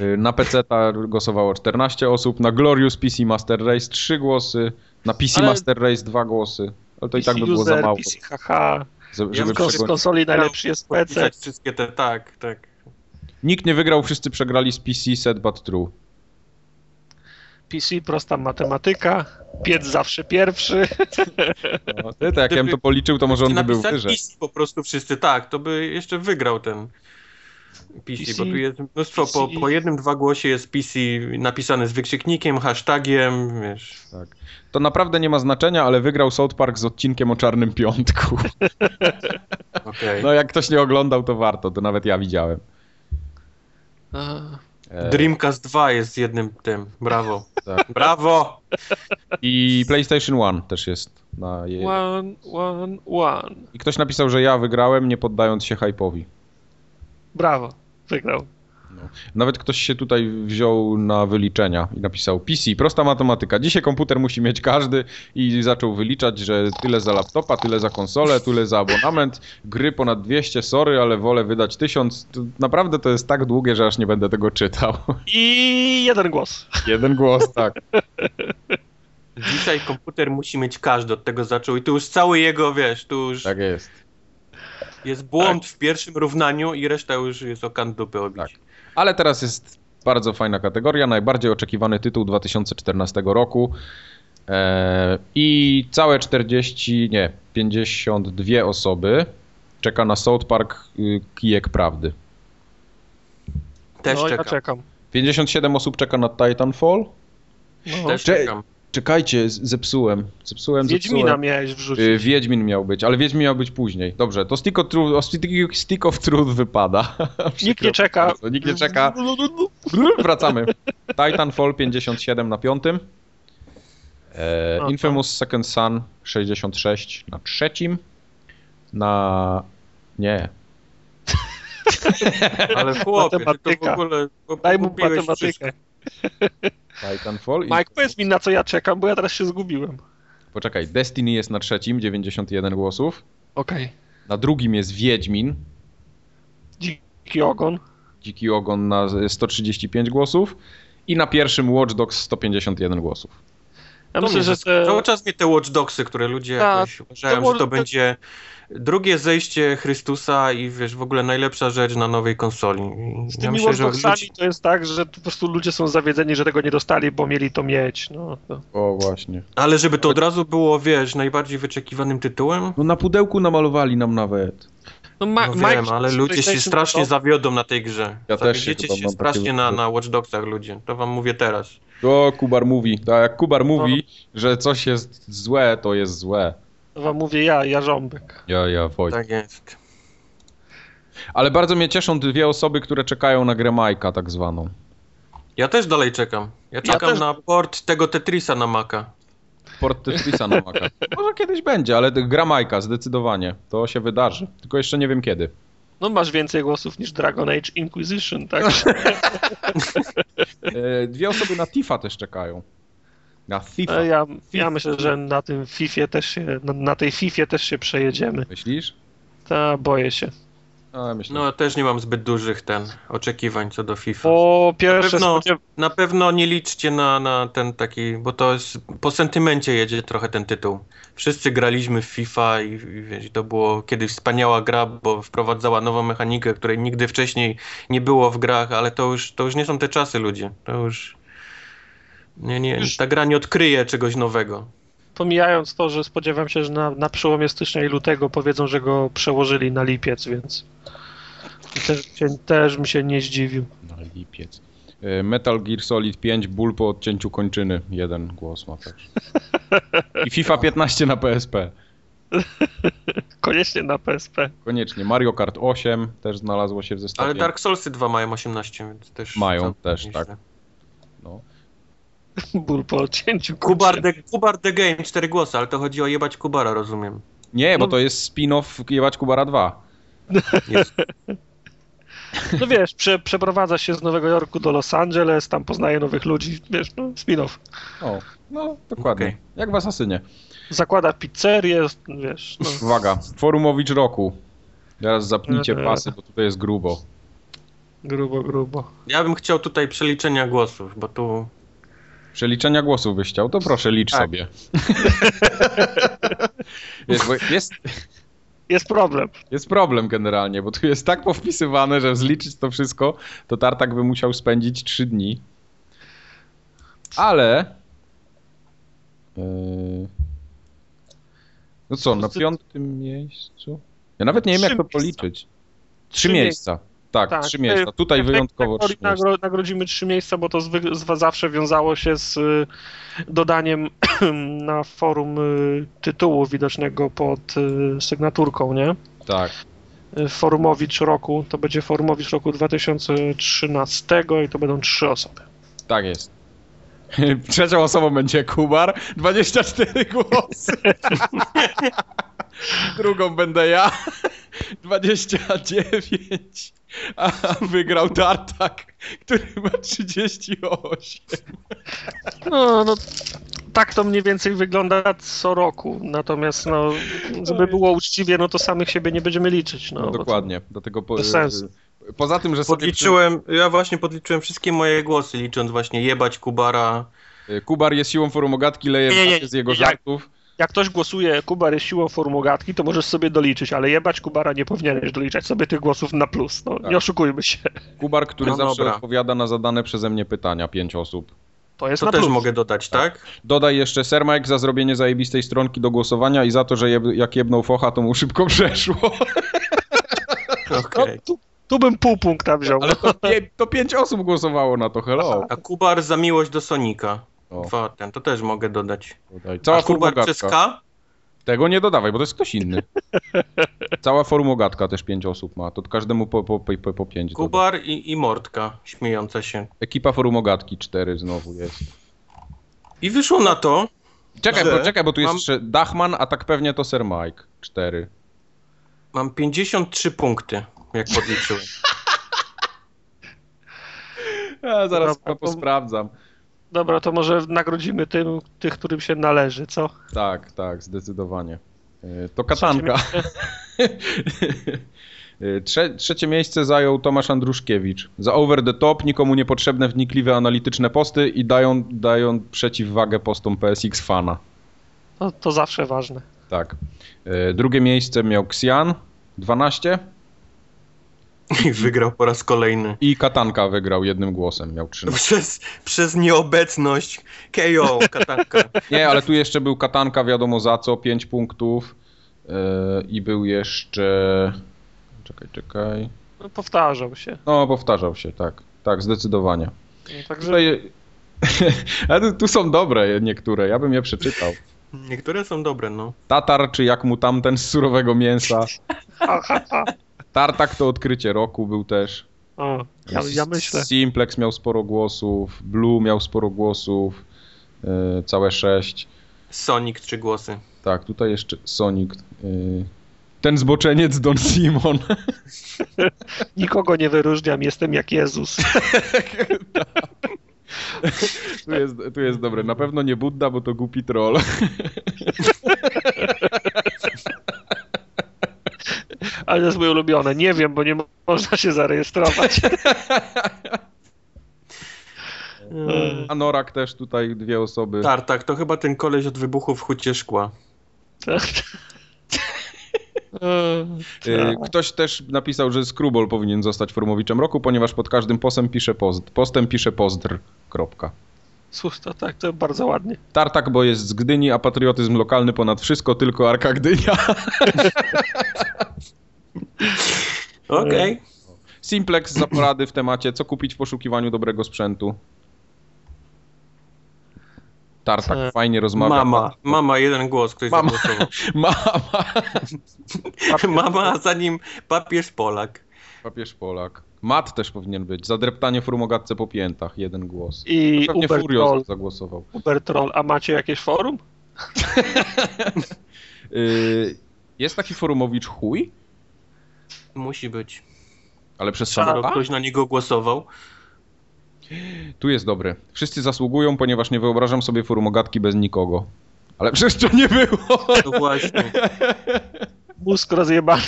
[SPEAKER 2] y, na PC głosowało 14 osób, na Glorious PC Master Race 3 głosy, na PC
[SPEAKER 3] Ale-
[SPEAKER 2] Master Race 2 głosy. Ale to i tak by było za mało,
[SPEAKER 3] PC, haha.
[SPEAKER 2] żeby
[SPEAKER 1] Ja
[SPEAKER 3] Z, konsoli najlepszy jest PC.
[SPEAKER 1] Wszystkie te, tak, tak.
[SPEAKER 2] Nikt nie wygrał, wszyscy przegrali z PC Set But True.
[SPEAKER 3] PC, prosta matematyka. Piec zawsze pierwszy.
[SPEAKER 2] No, ty, to jak ja bym to policzył, to może on by był
[SPEAKER 1] Napisać
[SPEAKER 2] wyżej.
[SPEAKER 1] PC po prostu wszyscy, tak, to by jeszcze wygrał ten PC,
[SPEAKER 3] PC,
[SPEAKER 1] bo tu jest mnóstwo, po,
[SPEAKER 3] PC.
[SPEAKER 1] po jednym, dwa głosie jest PC napisane z wykrzyknikiem, hashtagiem, wiesz.
[SPEAKER 2] Tak. To naprawdę nie ma znaczenia, ale wygrał South Park z odcinkiem o Czarnym Piątku.
[SPEAKER 1] Okej.
[SPEAKER 2] No jak ktoś nie oglądał, to warto, to nawet ja widziałem.
[SPEAKER 1] Dreamcast 2 jest jednym tym, brawo.
[SPEAKER 2] Tak.
[SPEAKER 1] Brawo!
[SPEAKER 2] I PlayStation One też jest na je...
[SPEAKER 3] One, one, one.
[SPEAKER 2] I ktoś napisał, że ja wygrałem, nie poddając się hype'owi.
[SPEAKER 3] Brawo. Wygrał.
[SPEAKER 2] Nawet ktoś się tutaj wziął na wyliczenia i napisał PC, prosta matematyka. Dzisiaj komputer musi mieć każdy i zaczął wyliczać, że tyle za laptopa, tyle za konsolę, tyle za abonament, gry ponad 200, sorry, ale wolę wydać 1000. To naprawdę to jest tak długie, że aż nie będę tego czytał.
[SPEAKER 3] I jeden głos.
[SPEAKER 2] Jeden głos, tak.
[SPEAKER 1] Dzisiaj komputer musi mieć każdy, od tego zaczął i tu już cały jego, wiesz, tu już
[SPEAKER 2] Tak jest.
[SPEAKER 1] jest błąd w pierwszym równaniu i reszta już jest o kant dupy obić.
[SPEAKER 2] Tak. Ale teraz jest bardzo fajna kategoria, najbardziej oczekiwany tytuł 2014 roku. Eee, I całe 40, nie, 52 osoby czeka na South Park y, Kijek Prawdy.
[SPEAKER 1] Też
[SPEAKER 3] no,
[SPEAKER 1] czekam.
[SPEAKER 3] ja czekam.
[SPEAKER 2] 57 osób czeka na Titanfall.
[SPEAKER 3] No.
[SPEAKER 1] Też
[SPEAKER 2] Cze-
[SPEAKER 1] czekam.
[SPEAKER 2] Czekajcie, zepsułem. Zepsułem,
[SPEAKER 3] Wiedźmina
[SPEAKER 2] zepsułem.
[SPEAKER 3] miałeś wrzucić.
[SPEAKER 2] Y, Wiedźmin miał być, ale Wiedźmin miał być później. Dobrze, to Stick of Truth, Stick- of Truth wypada.
[SPEAKER 3] Nikt nie czeka.
[SPEAKER 2] Nikt nie czeka. Wracamy. Titanfall 57 na piątym. E,
[SPEAKER 3] No
[SPEAKER 2] Infamous Second Son 66 na trzecim. Na... Nie.
[SPEAKER 1] Ale chłopie, to w ogóle
[SPEAKER 3] Daj mu
[SPEAKER 1] pogubiłeś wszystko.
[SPEAKER 2] Titanfall. i-
[SPEAKER 3] Mike, powiedz mi na co ja czekam, bo ja teraz się zgubiłem.
[SPEAKER 2] Poczekaj, Destiny jest na trzecim, 91 głosów.
[SPEAKER 3] Okej.
[SPEAKER 2] Na drugim jest Wiedźmin,
[SPEAKER 3] Dziki ogon.
[SPEAKER 2] Dziki Ogon na 135 głosów. I na pierwszym Watch Dogs 151 głosów.
[SPEAKER 3] Ja
[SPEAKER 1] To
[SPEAKER 3] myślę, że te...
[SPEAKER 1] Cały czas mnie te Watch Dogsy, które ludzie jakoś uważają,
[SPEAKER 3] to
[SPEAKER 1] że to będzie drugie zejście Chrystusa i wiesz, w ogóle najlepsza rzecz na nowej konsoli.
[SPEAKER 3] Z
[SPEAKER 1] ja
[SPEAKER 3] tymi
[SPEAKER 1] myślę, że
[SPEAKER 3] Watchdogsami
[SPEAKER 1] ludzi-
[SPEAKER 3] to jest tak, że po prostu ludzie są zawiedzeni, że tego nie dostali, bo mieli to mieć. No, to...
[SPEAKER 2] O, właśnie.
[SPEAKER 1] Ale żeby to od razu było, wiesz, najbardziej wyczekiwanym tytułem?
[SPEAKER 2] No na pudełku namalowali nam nawet.
[SPEAKER 3] No, Ma-
[SPEAKER 1] No wiem, ale ludzie się strasznie
[SPEAKER 3] to-
[SPEAKER 1] zawiodą na tej grze.
[SPEAKER 2] Ja też się
[SPEAKER 1] Zawiedziecie
[SPEAKER 2] chyba
[SPEAKER 1] się
[SPEAKER 2] takie
[SPEAKER 1] strasznie na, na Watch Dogsach ludzie. To wam mówię teraz.
[SPEAKER 2] To Kubar mówi. Tak jak Kubar mówi, że coś jest złe, to jest złe.
[SPEAKER 3] Wam mówię ja, Jarząbek.
[SPEAKER 2] Ja, ja, Wojt.
[SPEAKER 1] Tak jest.
[SPEAKER 2] Ale bardzo mnie cieszą dwie osoby, które czekają na grę Majka, tak zwaną.
[SPEAKER 1] Ja też dalej czekam. Ja czekam
[SPEAKER 3] też-
[SPEAKER 1] na port tego Tetrisa na Maca.
[SPEAKER 2] Port Tetrisa na Maca. Może kiedyś będzie, ale gra Majka, zdecydowanie. To się wydarzy. Tylko jeszcze nie wiem kiedy.
[SPEAKER 3] No masz więcej głosów niż Dragon Age Inquisition, tak?
[SPEAKER 2] E, dwie osoby na Tifa też czekają. Na Tifa.
[SPEAKER 3] E, Ja, ja myślę, że na tym Fifie też się, na, na tej Fifie też się przejedziemy.
[SPEAKER 2] Myślisz?
[SPEAKER 3] Ta, boję się.
[SPEAKER 2] A, myślę.
[SPEAKER 1] No, też nie mam zbyt dużych ten oczekiwań co do FIFA.
[SPEAKER 3] Po pierwsze,
[SPEAKER 1] pewno-
[SPEAKER 3] spodziew-
[SPEAKER 1] Na pewno nie liczcie na, na ten taki, bo to jest, po sentymencie jedzie trochę ten tytuł. Wszyscy graliśmy w FIFA i, i wiesz, to było kiedyś wspaniała gra, bo wprowadzała nową mechanikę, której nigdy wcześniej nie było w grach, ale to już, to już nie są te czasy ludzie. To już... Nie, nie,
[SPEAKER 3] Już-
[SPEAKER 1] ta gra nie odkryje czegoś nowego.
[SPEAKER 3] pomijając to, że spodziewam się, że na, na przełomie stycznia i lutego powiedzą, że go przełożyli na lipiec, więc też, się, też mi się nie zdziwił.
[SPEAKER 2] Na lipiec. E, Metal Gear Solid 5, ból po odcięciu kończyny. Jeden głos ma też. I FIFA 15 na PSP.
[SPEAKER 3] Koniecznie na PSP.
[SPEAKER 2] Koniecznie. Mario Kart 8 też znalazło się w zestawie.
[SPEAKER 1] Ale Dark Soulsy 2 mają 18, więc też...
[SPEAKER 2] Mają też, tak.
[SPEAKER 3] Ból po odcięciu
[SPEAKER 1] Kubar the, Kubar the Game, 4 głosy, ale to chodzi o jebać Kubara, rozumiem.
[SPEAKER 2] Nie, bo
[SPEAKER 3] No.
[SPEAKER 2] to jest spin-off Jebać Kubara 2.
[SPEAKER 1] Jest.
[SPEAKER 3] No wiesz, prze, przeprowadza się z Nowego Jorku do Los Angeles, tam poznaje nowych ludzi, wiesz, no spin-off.
[SPEAKER 2] O, no dokładnie.
[SPEAKER 1] Okej.
[SPEAKER 2] Jak w Asasynie.
[SPEAKER 3] Zakłada pizzerię, wiesz, no.
[SPEAKER 2] Uwaga, Forumowicz roku. Teraz zapnijcie
[SPEAKER 3] Eee.
[SPEAKER 2] pasy, bo tutaj jest grubo.
[SPEAKER 3] Grubo, grubo.
[SPEAKER 1] Ja bym chciał tutaj przeliczenia głosów, bo tu
[SPEAKER 2] Przeliczenia głosów byś chciał, to proszę licz
[SPEAKER 1] Tak.
[SPEAKER 2] sobie. Bo jest,
[SPEAKER 3] Jest problem.
[SPEAKER 2] jest problem generalnie, bo tu jest tak powpisywane, że zliczyć to wszystko, to Tartak by musiał spędzić 3 dni. Ale... Yy... No co, na
[SPEAKER 3] Ty-
[SPEAKER 2] piątym miejscu? Ja nawet nie wiem, jak to policzyć. Trzy miejsca. Tak, trzy miejsca. Tutaj
[SPEAKER 3] w
[SPEAKER 2] wyjątkowo trzy miejsca.
[SPEAKER 3] nagro- Nagrodzimy trzy miejsca, bo to zwy- zawsze wiązało się z y, dodaniem na forum y, tytułu widocznego pod y, sygnaturką, nie?
[SPEAKER 2] Tak.
[SPEAKER 3] Forumowicz roku, to będzie Forumowicz roku 2013 i to będą trzy osoby.
[SPEAKER 2] Tak jest. Trzecią osobą będzie Kubar, 24 głosy. Drugą będę ja, 29. A wygrał Tartak, który ma 38.
[SPEAKER 3] No, no tak to mniej więcej wygląda co roku, natomiast no, żeby było uczciwie, no to samych siebie nie będziemy liczyć. No,
[SPEAKER 2] No,
[SPEAKER 3] bo to-
[SPEAKER 2] dokładnie, dlatego po,
[SPEAKER 3] bez sensu.
[SPEAKER 2] poza tym, że sobie
[SPEAKER 1] podliczyłem, ja właśnie podliczyłem wszystkie moje głosy, licząc właśnie jebać Kubara.
[SPEAKER 2] Kubar jest siłą forumogatki, leje
[SPEAKER 3] Nie, nie,
[SPEAKER 2] w z jego żartów.
[SPEAKER 3] Jak ktoś głosuje Kubar jest siłą formogatki, to możesz sobie doliczyć, ale jebać Kubara nie powinieneś doliczać sobie tych głosów na plus. No,
[SPEAKER 2] Tak.
[SPEAKER 3] nie oszukujmy się.
[SPEAKER 2] Kubar, który
[SPEAKER 1] No
[SPEAKER 2] zawsze
[SPEAKER 1] dobra.
[SPEAKER 2] odpowiada na zadane przeze mnie pytania, pięć osób.
[SPEAKER 3] To jest
[SPEAKER 1] To
[SPEAKER 3] na
[SPEAKER 1] też
[SPEAKER 3] plus.
[SPEAKER 1] mogę dodać, tak?
[SPEAKER 2] Dodaj jeszcze Mike za zrobienie zajebistej stronki do głosowania i za to, że jeb, jak jebnął focha, to mu szybko przeszło.
[SPEAKER 3] No,
[SPEAKER 1] Okej.
[SPEAKER 3] tu, tu bym pół punkta wziął.
[SPEAKER 2] Ale to, pie, to pięć osób głosowało na to, hello.
[SPEAKER 1] A Kubar za miłość do Sonika. Dwa ten, to też mogę dodać.
[SPEAKER 2] Dodaj. Cała
[SPEAKER 1] A Kubar
[SPEAKER 2] formogatka.
[SPEAKER 1] przez K?
[SPEAKER 2] Tego nie dodawaj, bo to jest ktoś inny. Cała formogatka też pięć osób ma, to każdemu po, po, po, po pięć. dodaj.
[SPEAKER 1] Kubar i, i Mordka, śmiejąca się.
[SPEAKER 2] Ekipa formogatki cztery znowu jest.
[SPEAKER 1] I wyszło na to,
[SPEAKER 2] Czekaj, bo, czekaj, bo tu jest
[SPEAKER 1] mam-
[SPEAKER 2] jeszcze Dachman, a tak pewnie to Sir Mike. Cztery.
[SPEAKER 1] mam 53 punkty, jak podliczyłem.
[SPEAKER 2] Ja zaraz
[SPEAKER 3] Dobra,
[SPEAKER 2] to posprawdzam.
[SPEAKER 3] Dobra, to może nagrodzimy tym, tych, którym się należy, co?
[SPEAKER 2] Tak, tak, zdecydowanie. E, To katanka. E, Trze trzecie miejsce zajął Tomasz Andruszkiewicz. Za over the top, nikomu niepotrzebne, wnikliwe, analityczne posty i dają, dają przeciwwagę postom PSX Fana.
[SPEAKER 3] To, to zawsze ważne.
[SPEAKER 2] Tak. E, Drugie miejsce miał Xian, 12
[SPEAKER 1] I wygrał po raz kolejny.
[SPEAKER 2] i Katanka wygrał jednym głosem, miał 13.
[SPEAKER 1] Przez, przez nieobecność KO, katanka.
[SPEAKER 2] Nie, ale tu jeszcze był Katanka, wiadomo za co, 5 punktów e, i był jeszcze... Czekaj, czekaj...
[SPEAKER 3] No, powtarzał się.
[SPEAKER 2] No, powtarzał się, tak. Tak, zdecydowanie.
[SPEAKER 3] No, także
[SPEAKER 2] Tutaj... Ale tu są dobre niektóre, ja bym je przeczytał.
[SPEAKER 1] Niektóre są dobre, no.
[SPEAKER 2] Tatar, czy jak mu tamten z surowego mięsa. Tartak to odkrycie roku był też.
[SPEAKER 3] o, ja, ja myślę.
[SPEAKER 2] Simplex miał sporo głosów, Blue miał sporo głosów, yy, całe sześć.
[SPEAKER 1] Sonic trzy głosy.
[SPEAKER 2] Tak, tutaj jeszcze Sonic. Yy, ten zboczeniec Don Simon.
[SPEAKER 3] Nikogo nie wyróżniam, jestem jak Jezus.
[SPEAKER 2] tu, jest, tu jest dobre. Na pewno nie Budda, bo to głupi troll.
[SPEAKER 3] Ale to jest moje ulubione. Nie wiem, bo nie mo- można się zarejestrować.
[SPEAKER 1] Mm.
[SPEAKER 2] A Norak też tutaj dwie osoby.
[SPEAKER 1] Tartak, to chyba ten koleś od wybuchu w hucie szkła.
[SPEAKER 2] Yy, Ktoś też napisał, że Skrubol powinien zostać formowiczem roku, ponieważ pod każdym postem pisze post, postem pisze pozdr. Kropka.
[SPEAKER 3] Słuchaj, to tak, to bardzo ładnie.
[SPEAKER 2] Tartak, bo jest z Gdyni, a patriotyzm lokalny ponad wszystko, tylko Arka Gdynia.
[SPEAKER 1] Okej.
[SPEAKER 2] Simplex za porady w temacie, co kupić w poszukiwaniu dobrego sprzętu. Tartak
[SPEAKER 3] E,
[SPEAKER 2] fajnie rozmawia.
[SPEAKER 1] Mama, mama, jeden głos, ktoś
[SPEAKER 2] Mama.
[SPEAKER 1] zagłosował.
[SPEAKER 2] Mama.
[SPEAKER 1] Mama, a za nim papież Polak.
[SPEAKER 2] Papież Polak. Mat też powinien być. Zadreptanie formogatce po piętach. Jeden głos.
[SPEAKER 3] I
[SPEAKER 2] Pewnie
[SPEAKER 3] Uber
[SPEAKER 2] Furios
[SPEAKER 3] Troll,
[SPEAKER 2] zagłosował.
[SPEAKER 3] Uber Troll. A macie jakieś forum?
[SPEAKER 2] Yy, jest taki forumowicz chuj,
[SPEAKER 1] Musi być.
[SPEAKER 2] ale przez
[SPEAKER 1] Skoro ktoś na niego głosował.
[SPEAKER 2] Tu jest dobry. Wszyscy zasługują, ponieważ nie wyobrażam sobie forumogatki bez nikogo. Ale przecież to nie było.
[SPEAKER 1] No właśnie.
[SPEAKER 3] Mózg rozjebany.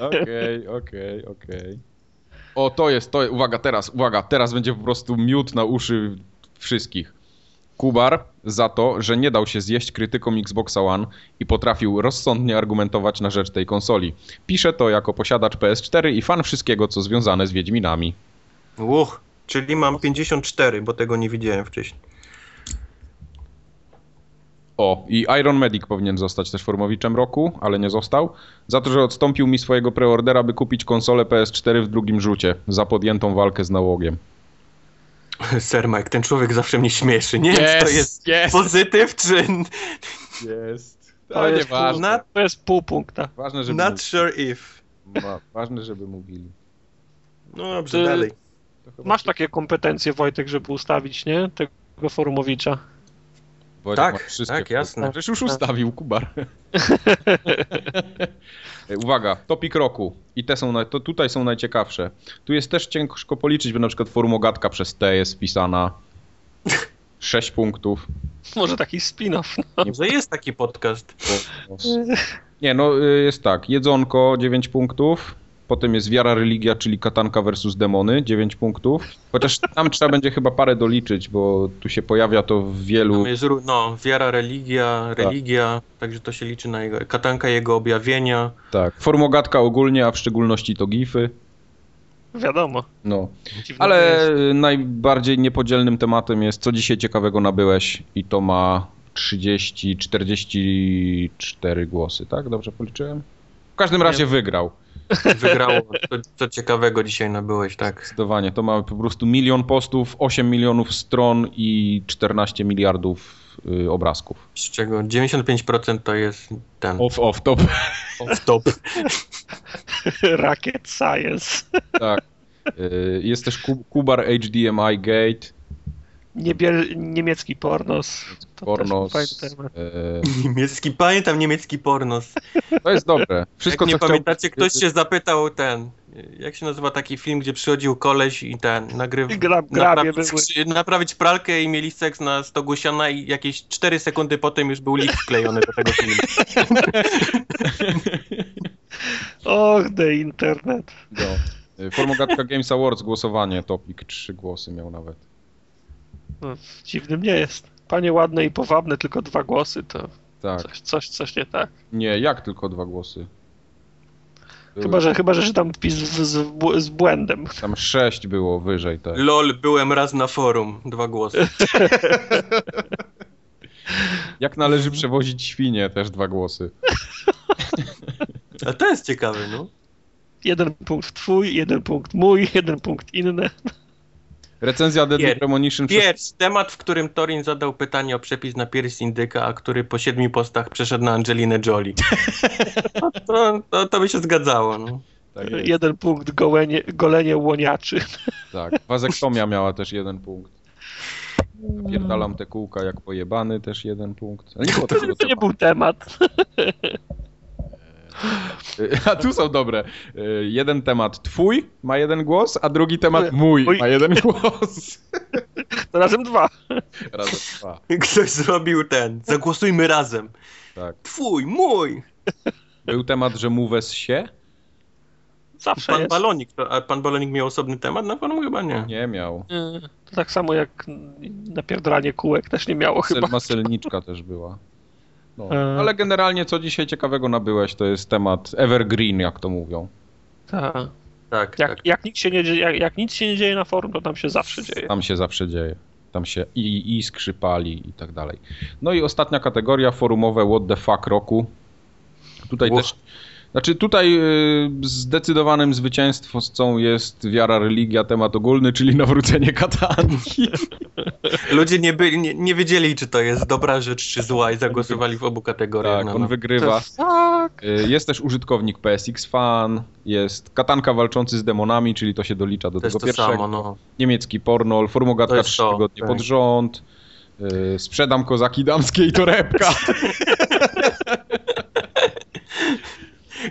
[SPEAKER 2] Okej, okej, okej. O, to jest, to uwaga, teraz, uwaga, teraz będzie po prostu miód na uszy wszystkich. Kubar za to, że nie dał się zjeść krytykom Xboxa One i potrafił rozsądnie argumentować na rzecz tej konsoli. Pisze to jako posiadacz PS4 i fan wszystkiego, co związane z Wiedźminami.
[SPEAKER 1] Uch, czyli mam 54, bo tego nie widziałem wcześniej.
[SPEAKER 2] O, i Iron Medic powinien zostać też formowiczem roku, ale nie został. Za to, że odstąpił mi swojego preordera, by kupić konsolę PS4 w drugim rzucie za podjętą walkę z nałogiem.
[SPEAKER 1] Sir Mike, ten człowiek zawsze mnie śmieszy. Nie wiem, czy to jest
[SPEAKER 2] jest,
[SPEAKER 1] pozytyw, czy
[SPEAKER 2] jest.
[SPEAKER 3] To
[SPEAKER 2] Ale
[SPEAKER 3] jest
[SPEAKER 2] nieważne.
[SPEAKER 1] not,
[SPEAKER 3] To jest pół punkta.
[SPEAKER 2] Ważne, żeby,
[SPEAKER 1] not sure if.
[SPEAKER 2] ma, ważne, żeby mówili.
[SPEAKER 1] No dobrze,
[SPEAKER 3] Ty-
[SPEAKER 1] dalej.
[SPEAKER 2] To
[SPEAKER 3] Masz takie kompetencje, Wojtek, żeby ustawić, nie? Tego forumowicza.
[SPEAKER 2] Wojtek
[SPEAKER 1] Tak,
[SPEAKER 2] ma wszystkie
[SPEAKER 1] tak, jasne.
[SPEAKER 2] Przecież już ustawił, Kubar. Uwaga, topik roku. I te są, to tutaj są najciekawsze. Tu jest też ciężko policzyć, bo na przykład forumogatka przez T jest wpisana. 6 punktów.
[SPEAKER 3] Może taki spin-off.
[SPEAKER 1] Że jest taki podcast.
[SPEAKER 2] Nie, no y, jest tak. Jedzonko 9 punktów. Potem jest wiara, religia, czyli katanka versus demony 9 punktów. Chociaż tam trzeba będzie chyba parę doliczyć, bo tu się pojawia to w wielu.
[SPEAKER 1] Tam jest, no, wiara, religia, religia, także to się liczy na jego, katanka jego objawienia.
[SPEAKER 2] Tak. Formogatka ogólnie, a w szczególności to gify.
[SPEAKER 3] Wiadomo.
[SPEAKER 2] No.
[SPEAKER 3] Dziwne
[SPEAKER 2] Ale najbardziej niepodzielnym tematem jest, co dzisiaj ciekawego nabyłeś i to ma 30, 44 głosy, tak? Dobrze policzyłem? W każdym razie wygrał.
[SPEAKER 1] Wygrało. Co, co ciekawego dzisiaj nabyłeś, tak.
[SPEAKER 2] Zdecydowanie. To mamy po prostu milion postów, 8 milionów stron i 14 miliardów y, obrazków.
[SPEAKER 1] Z czego 95% to jest ten
[SPEAKER 2] Off, off, top.
[SPEAKER 1] off-top.
[SPEAKER 3] Racket Science.
[SPEAKER 2] tak. Y, Jest też ku- Kubar HDMI Gate,
[SPEAKER 3] Niebiel, niemiecki pornos. To
[SPEAKER 2] Pornos.
[SPEAKER 3] Temat.
[SPEAKER 2] y,
[SPEAKER 1] Niemiecki, pamiętam niemiecki pornos.
[SPEAKER 2] To jest dobre. Wszystko,
[SPEAKER 1] jak nie
[SPEAKER 2] chciał-
[SPEAKER 1] pamiętacie, ktoś się zapytał ten, jak się nazywa taki film, gdzie przychodził koleś i ten, nagryw...
[SPEAKER 3] I gra- grabie
[SPEAKER 1] naprawić,
[SPEAKER 3] były.
[SPEAKER 1] naprawić pralkę i mieli seks na stogu siana i jakieś 4 sekundy potem już był lik wklejony do tego filmu.
[SPEAKER 3] Och, the internet.
[SPEAKER 2] No. Formogatka Games Awards głosowanie, topik, trzy głosy miał nawet.
[SPEAKER 3] No, dziwnym nie jest. Panie ładne i powabne, tylko dwa głosy, to
[SPEAKER 2] Tak.
[SPEAKER 3] coś, coś, coś nie tak.
[SPEAKER 2] Nie, jak tylko dwa głosy?
[SPEAKER 3] Chyba, że, chyba, że tam wpis z, z błędem.
[SPEAKER 2] Tam sześć było wyżej tak.
[SPEAKER 1] LOL, byłem raz na forum, dwa głosy.
[SPEAKER 2] Jak należy przewozić świnie, też dwa głosy.
[SPEAKER 1] A to jest ciekawe, no.
[SPEAKER 3] Jeden punkt twój, jeden punkt mój, jeden punkt inny.
[SPEAKER 2] Recenzja Deadly
[SPEAKER 1] Pier-
[SPEAKER 2] Premonition przez...
[SPEAKER 1] Pierwszy temat, w którym Torin zadał pytanie o przepis na pierś indyka, a który po siedmiu postach przeszedł na Angelinę Jolie. No, to, to, to by się zgadzało, no.
[SPEAKER 2] Tak,
[SPEAKER 3] Jeden punkt golenie, golenie łoniaczy.
[SPEAKER 2] tak. Wazektomia miała też jeden punkt. Napierdalam te kółka jak pojebany, też jeden punkt. Nie
[SPEAKER 3] To, to nie był temat.
[SPEAKER 2] A tu są dobre. Y, Jeden temat twój ma jeden głos, a drugi temat mój
[SPEAKER 3] Mój.
[SPEAKER 2] ma jeden głos.
[SPEAKER 3] To razem dwa.
[SPEAKER 2] Razem dwa.
[SPEAKER 1] Ktoś zrobił ten, zagłosujmy razem.
[SPEAKER 2] Tak.
[SPEAKER 1] Twój, mój.
[SPEAKER 2] Był temat, że Moves się?
[SPEAKER 3] Zawsze
[SPEAKER 1] Pan
[SPEAKER 3] jest.
[SPEAKER 1] Balonik, to, a pan Balonik miał osobny temat na forum? Chyba nie.
[SPEAKER 2] Nie miał.
[SPEAKER 3] To tak samo jak napierdalanie kółek też nie miało
[SPEAKER 2] Sel,
[SPEAKER 3] chyba.
[SPEAKER 2] maselniczka też była. No.
[SPEAKER 3] E.
[SPEAKER 2] Ale generalnie co dzisiaj ciekawego nabyłeś, to jest temat evergreen, jak to mówią.
[SPEAKER 3] Tak.
[SPEAKER 1] Tak,
[SPEAKER 3] Jak,
[SPEAKER 1] tak.
[SPEAKER 3] jak, nic się nie dzieje, jak, jak nic się nie dzieje na forum, to tam się zawsze dzieje.
[SPEAKER 2] Tam się zawsze dzieje. Tam się i iskrzy pali i tak dalej. No i ostatnia kategoria, forumowe what the fuck roku. Tutaj też... Znaczy tutaj y, zdecydowanym zwycięstwą jest wiara, religia, temat ogólny, czyli nawrócenie katanki.
[SPEAKER 1] Ludzie nie, byli, nie, nie wiedzieli, czy to jest dobra rzecz, czy zła i zagłosowali w obu kategoriach.
[SPEAKER 2] tak,
[SPEAKER 1] no,
[SPEAKER 2] on
[SPEAKER 1] no.
[SPEAKER 2] wygrywa.
[SPEAKER 3] Tak.
[SPEAKER 2] Y, Jest też użytkownik PSX Fan, jest katanka walczący z demonami, czyli to się dolicza do
[SPEAKER 1] To jest
[SPEAKER 2] tego
[SPEAKER 1] to
[SPEAKER 2] pierwszego.
[SPEAKER 1] samo, no.
[SPEAKER 2] Niemiecki pornol, formogatka
[SPEAKER 1] jest
[SPEAKER 2] trzy tygodnie
[SPEAKER 1] tak.
[SPEAKER 2] pod rząd. y, Sprzedam kozaki damskie i torebka.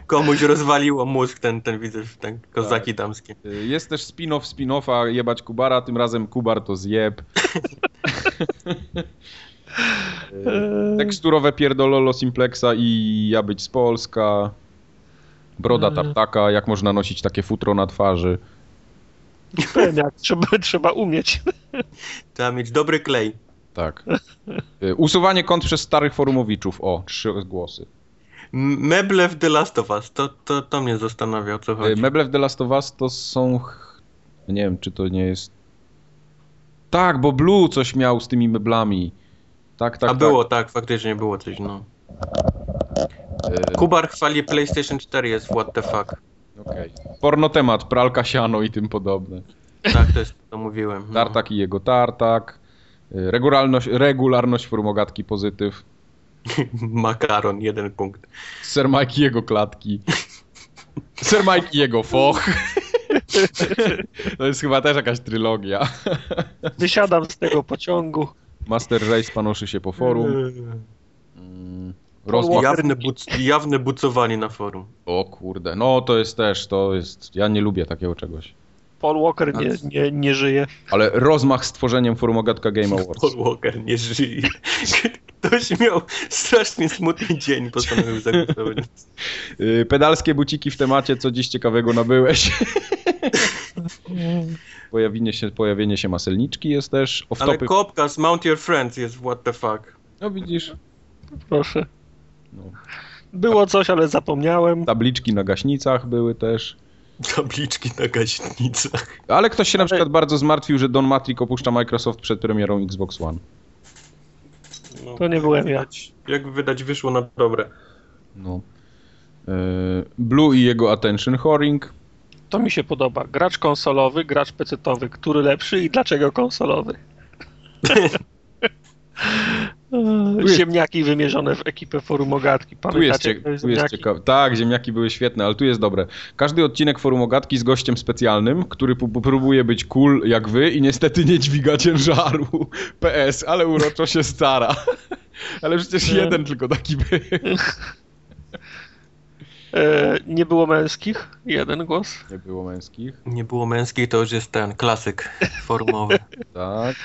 [SPEAKER 1] Komuś rozwaliło mózg ten, ten widzę, ten kozaki damskie.
[SPEAKER 2] Y, Jest też spin-off spin-offa jebać Kubara, tym razem Kubar to zjeb. Teksturowe pierdololo Simplexa i ja być z Polska. Broda
[SPEAKER 3] Mm.
[SPEAKER 2] tartaka, jak można nosić takie futro na twarzy.
[SPEAKER 3] Pewnie, jak trzeba, trzeba umieć.
[SPEAKER 1] Trzeba mieć dobry klej.
[SPEAKER 2] Tak. Y, Usuwanie kont przez starych forumowiczów. O, trzy głosy.
[SPEAKER 1] Meble w The Last of Us, to, to, to mnie zastanawia, o co
[SPEAKER 2] Y,
[SPEAKER 1] chodzi.
[SPEAKER 2] Meble w The Last of Us to są... Nie wiem, czy to nie jest... Tak, bo Blue coś miał z tymi meblami. Tak, tak,
[SPEAKER 1] A
[SPEAKER 2] tak.
[SPEAKER 1] było, tak, faktycznie było coś, no.
[SPEAKER 2] Y,
[SPEAKER 1] Kubar chwali PlayStation 4 jest what the fuck.
[SPEAKER 2] Okej. Porno temat, pralka siano i tym podobne.
[SPEAKER 1] Tak, to jest, to mówiłem. No.
[SPEAKER 2] Tartak i jego tartak. Y, Regularność, regularność formogatki pozytyw.
[SPEAKER 1] Makaron, jeden punkt.
[SPEAKER 2] Sir Mike i jego klatki. Sir Mike i jego foch. To jest chyba też jakaś trylogia.
[SPEAKER 3] Wysiadam z tego pociągu.
[SPEAKER 2] Master Race panoszy się po forum. Mm, Rozmach.
[SPEAKER 1] Jawne, buc, jawne bucowanie na forum.
[SPEAKER 2] O kurde, no to jest też, to jest, ja nie lubię takiego czegoś.
[SPEAKER 3] Paul Walker nie, nie, nie żyje.
[SPEAKER 2] Ale rozmach z tworzeniem Formogatka Game Awards.
[SPEAKER 1] Paul Walker nie żyje. Ktoś miał strasznie smutny dzień, postanowił zagłosować.
[SPEAKER 2] Y, Pedalskie buciki w temacie, co dziś ciekawego nabyłeś. Pojawienie się, pojawienie się maselniczki jest też.
[SPEAKER 1] Ale
[SPEAKER 2] Off-topy.
[SPEAKER 1] Kopkas, Mount Your Friends jest what the fuck.
[SPEAKER 2] No widzisz,
[SPEAKER 3] Proszę.
[SPEAKER 2] No.
[SPEAKER 3] Było coś, ale zapomniałem.
[SPEAKER 2] tabliczki na gaśnicach były też.
[SPEAKER 1] Tabliczki na gaśnicach.
[SPEAKER 2] Ale ktoś się na przykład bardzo zmartwił, że Don Matrix opuszcza Microsoft przed premierą Xbox One.
[SPEAKER 1] No,
[SPEAKER 3] To nie byłem ja.
[SPEAKER 1] Wydać, jak wydać wyszło na dobre.
[SPEAKER 2] No. Yy, Blue i jego attention whoring.
[SPEAKER 3] To mi się podoba. Gracz konsolowy, gracz pecetowy. Który lepszy i dlaczego konsolowy?
[SPEAKER 2] jest-
[SPEAKER 3] Ziemniaki wymierzone w ekipę forum ogatki.
[SPEAKER 2] Tu jest,
[SPEAKER 3] Pamiętacie?
[SPEAKER 2] cie-
[SPEAKER 3] te
[SPEAKER 2] tu jest
[SPEAKER 3] ziemniaki?
[SPEAKER 2] ciekawe. Tak, ziemniaki były świetne, ale tu jest dobre. Każdy odcinek Forum Ogatki z gościem specjalnym, który p- próbuje być cool jak wy i niestety nie dźwiga ciężaru. PS, ale uroczo się stara. Ale przecież
[SPEAKER 3] Nie.
[SPEAKER 2] jeden tylko taki był.
[SPEAKER 3] E, nie było męskich? Jeden głos.
[SPEAKER 2] Nie było męskich.
[SPEAKER 1] Nie było męskiej, to już jest ten klasyk forumowy.
[SPEAKER 2] Tak,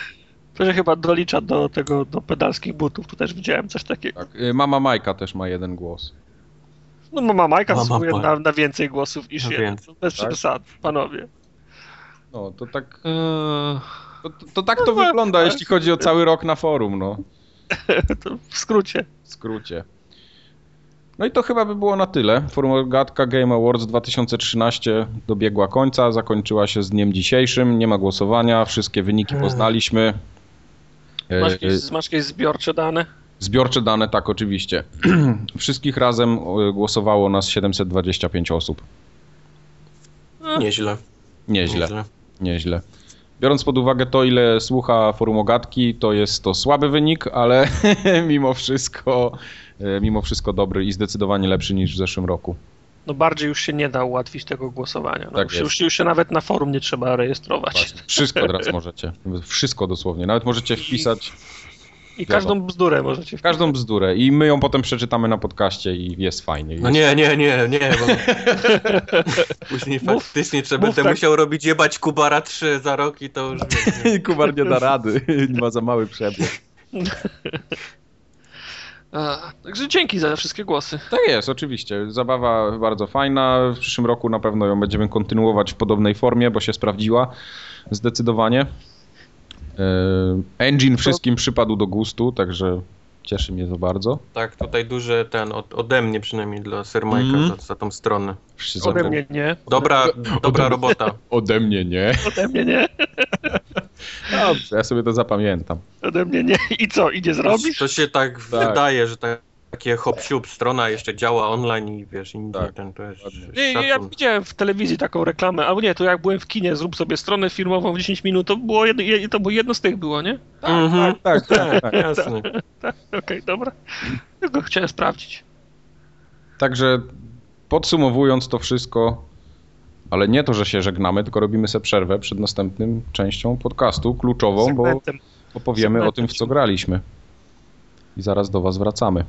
[SPEAKER 3] To się chyba dolicza do tego, do pedalskich butów. Tu też widziałem coś takiego.
[SPEAKER 2] tak. Y, Mama Majka też ma jeden głos.
[SPEAKER 3] No mama Majka
[SPEAKER 1] Mama
[SPEAKER 3] zasługuje na, na więcej głosów niż
[SPEAKER 1] Na
[SPEAKER 3] jeden.
[SPEAKER 1] więcej,
[SPEAKER 3] Bez
[SPEAKER 2] tak?
[SPEAKER 3] przesad, panowie.
[SPEAKER 2] No, to tak,
[SPEAKER 3] Eee,
[SPEAKER 2] to, to, to tak to
[SPEAKER 3] No,
[SPEAKER 2] wygląda,
[SPEAKER 3] tak.
[SPEAKER 2] jeśli chodzi o cały rok na forum, no.
[SPEAKER 3] to w skrócie.
[SPEAKER 2] W skrócie. No i to chyba by było na tyle. Formogatka Game Awards 2013 dobiegła końca, zakończyła się z dniem dzisiejszym, nie ma głosowania, wszystkie wyniki
[SPEAKER 1] Ech.
[SPEAKER 2] poznaliśmy.
[SPEAKER 3] Masz
[SPEAKER 2] e,
[SPEAKER 3] jakieś, masz jakieś zbiorcze dane?
[SPEAKER 2] Zbiorcze dane, tak oczywiście. Wszystkich razem e, głosowało nas 725 osób.
[SPEAKER 1] Nieźle.
[SPEAKER 2] Nieźle, nieźle. Biorąc pod uwagę to, ile słucha Forumogatki, to jest to słaby wynik, ale mimo wszystko, e, mimo wszystko dobry i zdecydowanie lepszy niż w zeszłym roku.
[SPEAKER 3] No bardziej już się nie da ułatwić tego głosowania. No,
[SPEAKER 2] Tak
[SPEAKER 3] już,
[SPEAKER 2] jest.
[SPEAKER 3] już, już się nawet na forum nie trzeba rejestrować.
[SPEAKER 2] Właśnie. Wszystko teraz możecie. Wszystko dosłownie. Nawet możecie wpisać
[SPEAKER 3] I każdą bzdurę możecie wpisać.
[SPEAKER 2] każdą bzdurę i my ją potem przeczytamy na podcaście i jest fajnie.
[SPEAKER 1] No
[SPEAKER 2] Jest-
[SPEAKER 1] nie, nie, nie, nie, bo później
[SPEAKER 3] Mów-
[SPEAKER 1] faktycznie trzeba będę
[SPEAKER 3] tak.
[SPEAKER 1] musiał robić jebać Kubara 3 za rok i to już
[SPEAKER 2] Kubar nie da rady, nie ma za mały przebieg.
[SPEAKER 3] A, także dzięki za wszystkie głosy.
[SPEAKER 2] Tak jest, oczywiście. Zabawa bardzo fajna. W przyszłym roku na pewno ją będziemy kontynuować w podobnej formie, bo się sprawdziła zdecydowanie. E, Engine wszystkim przypadł do gustu, także cieszy mnie to bardzo.
[SPEAKER 1] tak, tutaj duży ten, od, ode mnie przynajmniej dla Sir Majka
[SPEAKER 2] Mhm.
[SPEAKER 1] za, za tą stronę.
[SPEAKER 3] Ode mnie nie.
[SPEAKER 1] Dobra, dobra robota.
[SPEAKER 2] Ode mnie nie.
[SPEAKER 3] Ode mnie nie.
[SPEAKER 2] Dobrze, ja sobie to zapamiętam.
[SPEAKER 3] Ode mnie nie. I co, idzie
[SPEAKER 1] To,
[SPEAKER 3] zrobisz?
[SPEAKER 1] to się tak,
[SPEAKER 2] Tak.
[SPEAKER 1] wydaje, że tak, takie hop siup strona jeszcze działa online i wiesz, i
[SPEAKER 2] Tak,
[SPEAKER 1] ten, to jest.
[SPEAKER 3] Nie, nie, ja widziałem w telewizji taką reklamę, albo nie, to jak byłem w kinie, zrób sobie stronę firmową w 10 minut, to było jedno, je- to było jedno z tych było, nie?
[SPEAKER 1] Mhm,
[SPEAKER 2] Tak, tak, tak.
[SPEAKER 1] jasne.
[SPEAKER 3] Okej, dobra. Tylko chciałem sprawdzić.
[SPEAKER 2] Także podsumowując to wszystko, ale nie to, że się żegnamy, tylko robimy sobie przerwę przed następnym częścią podcastu, kluczową, bo
[SPEAKER 3] Segmentem.
[SPEAKER 2] opowiemy o tym, w co graliśmy. I zaraz do Was wracamy.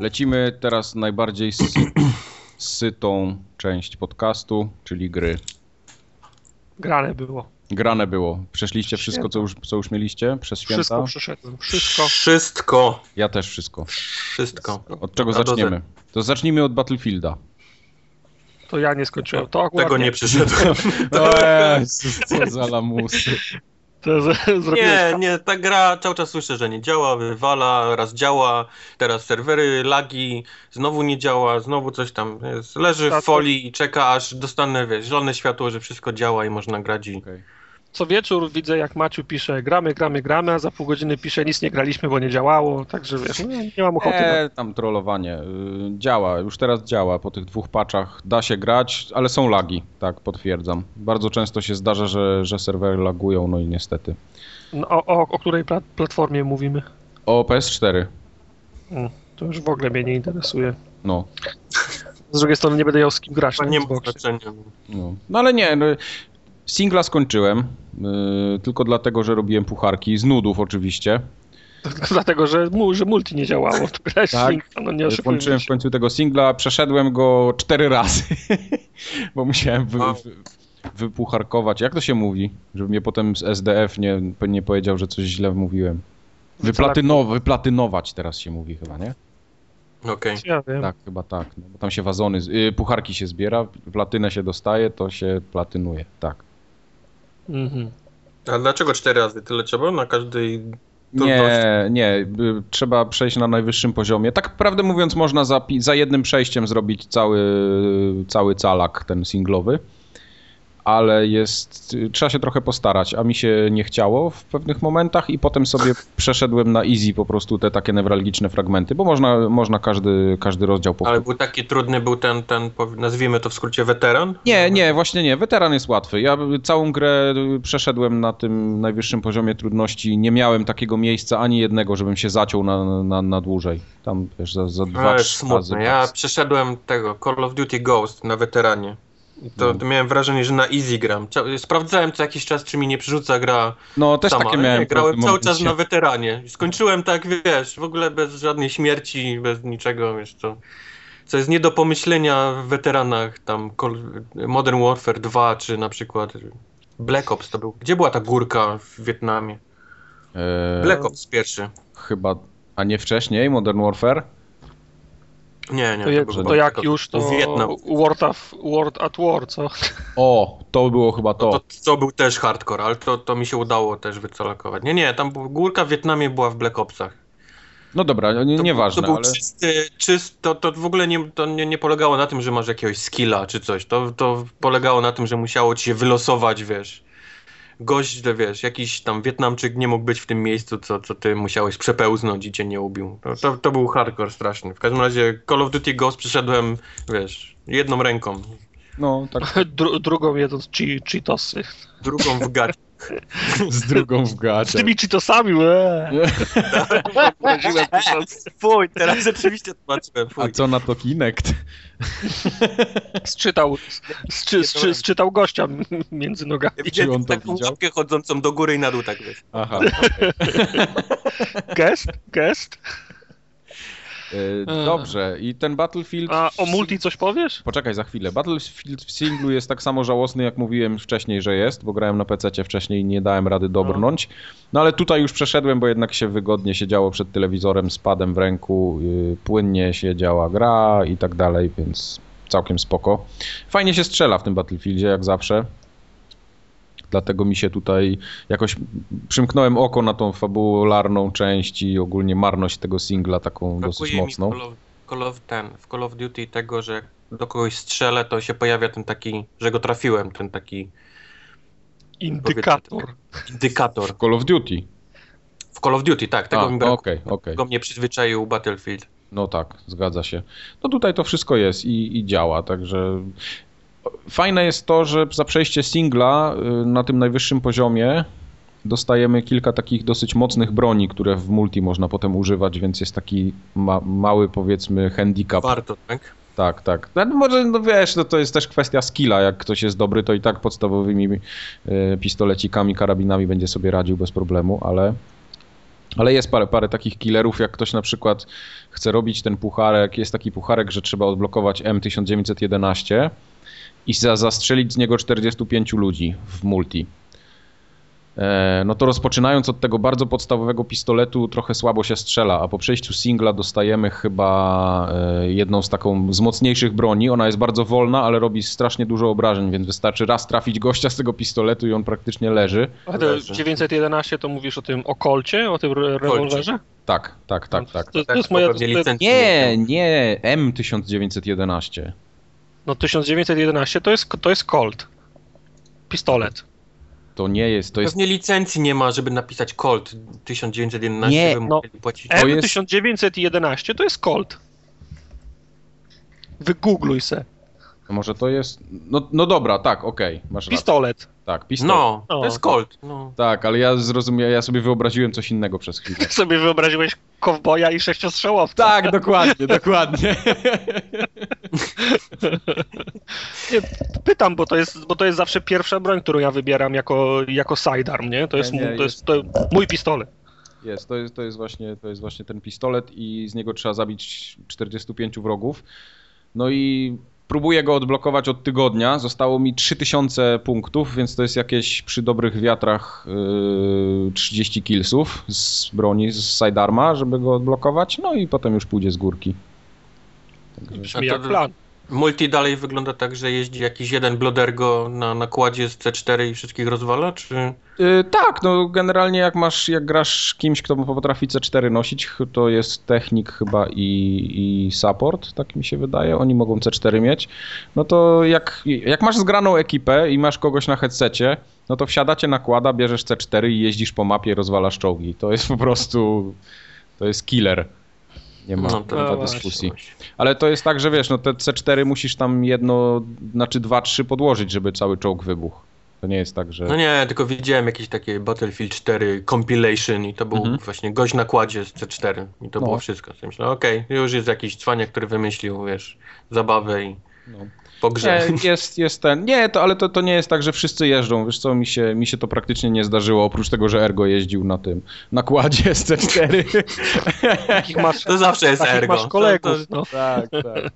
[SPEAKER 2] Lecimy teraz najbardziej sytą część podcastu, czyli gry.
[SPEAKER 3] Grane było.
[SPEAKER 2] Grane było. Przeszliście wszystko, co już, co już mieliście przez święta?
[SPEAKER 3] Wszystko przeszedłem. Wszystko.
[SPEAKER 1] Wszystko.
[SPEAKER 2] Ja też wszystko.
[SPEAKER 1] Wszystko.
[SPEAKER 2] Od czego zaczniemy? To zacznijmy od Battlefielda.
[SPEAKER 3] To ja nie skończyłem. To akurat
[SPEAKER 1] Tego nie przyszedłem.
[SPEAKER 2] O Jezus, co za lamusy.
[SPEAKER 3] To z- zrobiłeś
[SPEAKER 1] Nie, nie, ta gra cały czas słyszę, że nie działa, wywala, raz działa, teraz serwery, lagi, znowu nie działa, znowu coś tam jest. Leży
[SPEAKER 3] Tak,
[SPEAKER 1] w folii i czeka, aż dostanę, wiesz, zielone światło, że wszystko działa i można grać i...
[SPEAKER 2] Okej.
[SPEAKER 3] Co wieczór widzę, jak Maciu pisze gramy, gramy, gramy, a za pół godziny pisze nic nie graliśmy, bo nie działało, także wiesz, no, nie mam ochoty. na-
[SPEAKER 2] E, tam trollowanie. Y, Działa, już teraz działa po tych dwóch patchach. Da się grać, ale są lagi, tak, potwierdzam. Bardzo często się zdarza, że, że serwery lagują, no i niestety.
[SPEAKER 3] No, o, o, o której pla- platformie mówimy?
[SPEAKER 2] O PS4,
[SPEAKER 3] Mm, To już w ogóle mnie nie interesuje.
[SPEAKER 2] no.
[SPEAKER 3] Z drugiej strony nie będę miał z kim grać
[SPEAKER 1] To nie ma znaczenia.
[SPEAKER 2] No, no ale nie, no, singla skończyłem, y, tylko dlatego, że robiłem pucharki, z nudów oczywiście.
[SPEAKER 3] Dlatego, że, mu, że multi nie działało. To grałeś
[SPEAKER 2] Tak.
[SPEAKER 3] tak. no nie
[SPEAKER 2] Włączyłem w końcu tego singla, przeszedłem go cztery razy, bo musiałem wy, wy, wypucharkować. Jak to się mówi? Żeby mnie potem z SDF nie, nie powiedział, że coś źle mówiłem. Wyplatynow, wyplatynować teraz się mówi chyba, nie?
[SPEAKER 1] Okej.
[SPEAKER 3] Ja wiem.
[SPEAKER 2] Tak, chyba tak. No, bo tam się wazony, z- y, pucharki się zbiera, platynę się dostaje, to się platynuje, tak.
[SPEAKER 3] Mhm.
[SPEAKER 1] A dlaczego cztery razy? Tyle trzeba na każdej
[SPEAKER 2] Nie, nie, y, trzeba przejść na najwyższym poziomie. Tak prawdę mówiąc, można za, za jednym przejściem zrobić cały, cały calak, ten singlowy, ale jest, trzeba się trochę postarać, a mi się nie chciało w pewnych momentach i potem sobie przeszedłem na easy po prostu te takie newralgiczne fragmenty, bo można, można każdy, każdy rozdział powtórzyć.
[SPEAKER 1] Ale był taki trudny, był ten, ten, nazwijmy to w skrócie, weteran?
[SPEAKER 2] Nie, nie, właśnie nie. Weteran jest łatwy. Ja całą grę przeszedłem na tym najwyższym poziomie trudności. Nie miałem takiego miejsca ani jednego, żebym się zaciął na, na, na dłużej. Tam wiesz, za, za dwa, trzy razy.
[SPEAKER 1] smutne. Ja
[SPEAKER 2] pas.
[SPEAKER 1] przeszedłem tego Call of Duty Ghost na weteranie. I To,
[SPEAKER 2] No.
[SPEAKER 1] to miałem wrażenie, że na easy gram. Sprawdzałem co jakiś czas, czy mi nie przerzuca gra
[SPEAKER 2] No też
[SPEAKER 1] sama.
[SPEAKER 2] takie miałem.
[SPEAKER 1] grałem cały czas
[SPEAKER 2] momencie.
[SPEAKER 1] na weteranie. Skończyłem tak, wiesz, w ogóle bez żadnej śmierci, bez niczego, wiesz co. Co jest nie do pomyślenia w weteranach, tam Modern Warfare 2, czy na przykład Black Ops to był. Gdzie była ta górka w Wietnamie?
[SPEAKER 2] E,
[SPEAKER 1] Black Ops pierwszy.
[SPEAKER 2] Chyba, a nie wcześniej Modern Warfare?
[SPEAKER 1] Nie, nie.
[SPEAKER 3] To, jak, to jak
[SPEAKER 1] Black
[SPEAKER 3] już, to.
[SPEAKER 1] Wietnam.
[SPEAKER 3] World, of, World at War, co?
[SPEAKER 2] O, to było chyba to.
[SPEAKER 1] To, to był też hardcore, ale to, to mi się udało też wycolokować. Nie, nie, tam górka w Wietnamie była w Black Opsach.
[SPEAKER 2] No dobra, nie,
[SPEAKER 1] To,
[SPEAKER 2] nieważne,
[SPEAKER 1] to był
[SPEAKER 2] ale...
[SPEAKER 1] czysty, czyst, to, to w ogóle nie, to nie, nie polegało na tym, że masz jakiegoś skilla czy coś. To, to polegało na tym, że musiało ci się wylosować, wiesz. Gość, że wiesz, jakiś tam Wietnamczyk nie mógł być w tym miejscu, co, co ty musiałeś przepełznąć i cię nie ubił. To, to, to był hardcore straszny. W każdym razie Call of Duty Ghost przyszedłem, wiesz, jedną ręką,
[SPEAKER 2] No, tak
[SPEAKER 3] Dru, drugą jedząc chi, Cheetosy.
[SPEAKER 1] drugą w gacie.
[SPEAKER 2] Z drugą w
[SPEAKER 3] Z
[SPEAKER 2] gacie.
[SPEAKER 3] tymi Cheetosami, łe.
[SPEAKER 1] Fuj, teraz rzeczywiście tłumaczyłem,
[SPEAKER 2] A
[SPEAKER 1] fuj.
[SPEAKER 2] co na to Kinect?
[SPEAKER 3] Sczytał, sczy, sczy, sczytał gościa między nogami.
[SPEAKER 1] Ja
[SPEAKER 2] Czy
[SPEAKER 1] widziałem
[SPEAKER 2] on to
[SPEAKER 1] taką
[SPEAKER 2] widział?
[SPEAKER 1] łapkę chodzącą do góry i na dół, tak wiesz.
[SPEAKER 2] Aha.
[SPEAKER 3] Gest? Gest?
[SPEAKER 2] E, Dobrze, i ten Battlefield...
[SPEAKER 3] A o multi coś powiesz?
[SPEAKER 2] Poczekaj za chwilę. Battlefield w singlu jest tak samo żałosny, jak mówiłem wcześniej, że jest, bo grałem na PC wcześniej i nie dałem rady dobrnąć. No ale tutaj już przeszedłem, bo jednak się wygodnie siedziało przed telewizorem z padem w ręku, yy, płynnie się działa gra i tak dalej, więc całkiem spoko. Fajnie się strzela w tym Battlefieldzie, jak zawsze. Dlatego mi się tutaj jakoś przymknąłem oko na tą fabularną część i ogólnie marność tego singla taką dosyć
[SPEAKER 1] Brakuje w
[SPEAKER 2] mocną.
[SPEAKER 1] Call of, Call of ten, w Call of Duty tego, że jak do kogoś strzelę, to się pojawia ten taki, że go trafiłem, ten taki
[SPEAKER 3] Indykator.
[SPEAKER 1] indykator.
[SPEAKER 2] Call of Duty.
[SPEAKER 1] W Call of Duty, tak, tego
[SPEAKER 2] A,
[SPEAKER 1] mi
[SPEAKER 2] Okej,
[SPEAKER 1] brakuje.
[SPEAKER 2] okej.
[SPEAKER 1] Tego mnie przyzwyczaił Battlefield.
[SPEAKER 2] No tak, zgadza się. No tutaj to wszystko jest i, i działa, także fajne jest to, że za przejście singla y, na tym najwyższym poziomie dostajemy kilka takich dosyć mocnych broni, które w multi można potem używać, więc jest taki ma, mały powiedzmy handicap.
[SPEAKER 1] Warto, tak?
[SPEAKER 2] Tak, tak. No, może, no wiesz, no to jest też kwestia skilla. Jak ktoś jest dobry, to i tak podstawowymi y, pistolecikami, karabinami będzie sobie radził bez problemu, ale, ale jest parę, parę takich killerów, jak ktoś na przykład chce robić ten pucharek, jest taki pucharek, że trzeba odblokować M1911 i za, zastrzelić z niego 45 ludzi w multi. E, No to rozpoczynając od tego bardzo podstawowego pistoletu trochę słabo się strzela, a po przejściu singla dostajemy chyba e, jedną z taką z mocniejszych broni. Ona jest bardzo wolna, ale robi strasznie dużo obrażeń, więc wystarczy raz trafić gościa z tego pistoletu i on praktycznie leży.
[SPEAKER 3] A to
[SPEAKER 1] Leży.
[SPEAKER 3] 911 to mówisz o tym okolcie, o tym re- rewolwerze?
[SPEAKER 2] Tak, tak, tak, tak.
[SPEAKER 3] To, to
[SPEAKER 1] Tak,
[SPEAKER 3] jest moja... To,
[SPEAKER 1] licencji
[SPEAKER 2] Nie, nie, M1911.
[SPEAKER 3] No 1911 to jest, to jest Colt. Pistolet.
[SPEAKER 2] To nie jest, to jest
[SPEAKER 1] Pewnie licencji nie ma, żeby napisać Colt 1911,
[SPEAKER 2] Nie,
[SPEAKER 1] by
[SPEAKER 3] no.
[SPEAKER 1] płacić.
[SPEAKER 2] To jest-
[SPEAKER 3] M1911 to jest Colt. Wygoogluj se.
[SPEAKER 2] Może to jest no, no dobra, tak, okej, masz rację.
[SPEAKER 3] Pistolet.
[SPEAKER 2] Tak, pistolet.
[SPEAKER 1] No, to jest Colt. No.
[SPEAKER 2] Tak, ale ja zrozumiałem, ja sobie wyobraziłem coś innego przez chwilę.
[SPEAKER 3] Sobie wyobraziłeś kowboja i sześciostrzałowca.
[SPEAKER 2] Tak, dokładnie, dokładnie.
[SPEAKER 3] Nie, pytam, bo to, jest, bo to jest zawsze pierwsza broń, którą ja wybieram jako, jako sidearm, nie? To jest,
[SPEAKER 2] Nie,
[SPEAKER 3] mój-
[SPEAKER 2] nie,
[SPEAKER 3] to jest, to mój pistolet.
[SPEAKER 2] Jest, to jest, to jest, właśnie, to jest właśnie ten pistolet i z niego trzeba zabić 45 wrogów. No i próbuję go odblokować od tygodnia. Zostało mi 3000 punktów, więc to jest jakieś przy dobrych wiatrach yy, 30 killsów z broni, z sidearma, żeby go odblokować. No i potem już pójdzie z górki. Także...
[SPEAKER 3] Brzmi jak plan.
[SPEAKER 1] Multi dalej wygląda tak, że jeździ jakiś jeden Blodergo na nakładzie z C4 i wszystkich rozwala, czy...
[SPEAKER 2] Yy, tak, no generalnie jak masz, jak grasz kimś, kto potrafi C4 nosić, to jest technik chyba i, i support, tak mi się wydaje, oni mogą C4 mieć, no to jak, jak masz zgraną ekipę i masz kogoś na headsetie, no to wsiadacie nakłada, bierzesz C4 i jeździsz po mapie, rozwalasz czołgi. To jest po prostu, to jest killer. Nie ma,
[SPEAKER 1] No to-
[SPEAKER 3] No
[SPEAKER 2] dyskusji. Ale to jest tak, że wiesz, no te C4 musisz tam jedno, znaczy dwa, trzy podłożyć, żeby cały czołg wybuchł. To nie jest tak, że...
[SPEAKER 1] No nie, tylko widziałem jakieś takie Battlefield 4 compilation i to był
[SPEAKER 2] Mhm.
[SPEAKER 1] właśnie gość na kładzie z C4 i to
[SPEAKER 2] No.
[SPEAKER 1] było wszystko. Ja myślę, okej, już jest jakiś cwaniak, który wymyślił, wiesz, zabawę i
[SPEAKER 2] No.
[SPEAKER 1] Po grze.
[SPEAKER 2] Nie, jest, jest ten. Nie, to, ale to, to nie jest tak, że wszyscy jeżdżą. Wiesz co, mi się, mi się to praktycznie nie zdarzyło, oprócz tego, że Ergo jeździł na tym nakładzie z C4.
[SPEAKER 3] Takich masz,
[SPEAKER 1] To zawsze jest
[SPEAKER 3] takich
[SPEAKER 1] ergo.
[SPEAKER 3] masz kolegów,
[SPEAKER 1] To- to-
[SPEAKER 3] no.
[SPEAKER 2] tak, tak.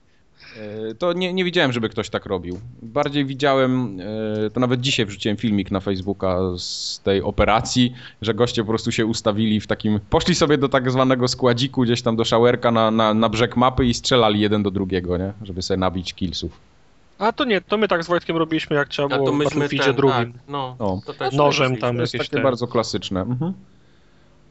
[SPEAKER 2] E, To nie, nie widziałem, żeby ktoś tak robił. Bardziej widziałem, e, to nawet dzisiaj wrzuciłem filmik na Facebooka z tej operacji, że goście po prostu się ustawili w takim, poszli sobie do tak zwanego składziku gdzieś tam do szałerka na, na, na brzeg mapy i strzelali jeden do drugiego, nie? Żeby sobie nabić killsów.
[SPEAKER 3] A to nie, to my tak z Wojtkiem robiliśmy, jak trzeba
[SPEAKER 1] A
[SPEAKER 3] było
[SPEAKER 1] to
[SPEAKER 3] w
[SPEAKER 1] myśmy ten,
[SPEAKER 3] drugim.
[SPEAKER 1] tak, no,
[SPEAKER 2] No.
[SPEAKER 1] to też
[SPEAKER 3] Nożem tam
[SPEAKER 2] To jest
[SPEAKER 3] jakieś
[SPEAKER 2] takie
[SPEAKER 3] te-
[SPEAKER 2] bardzo klasyczne. Mhm.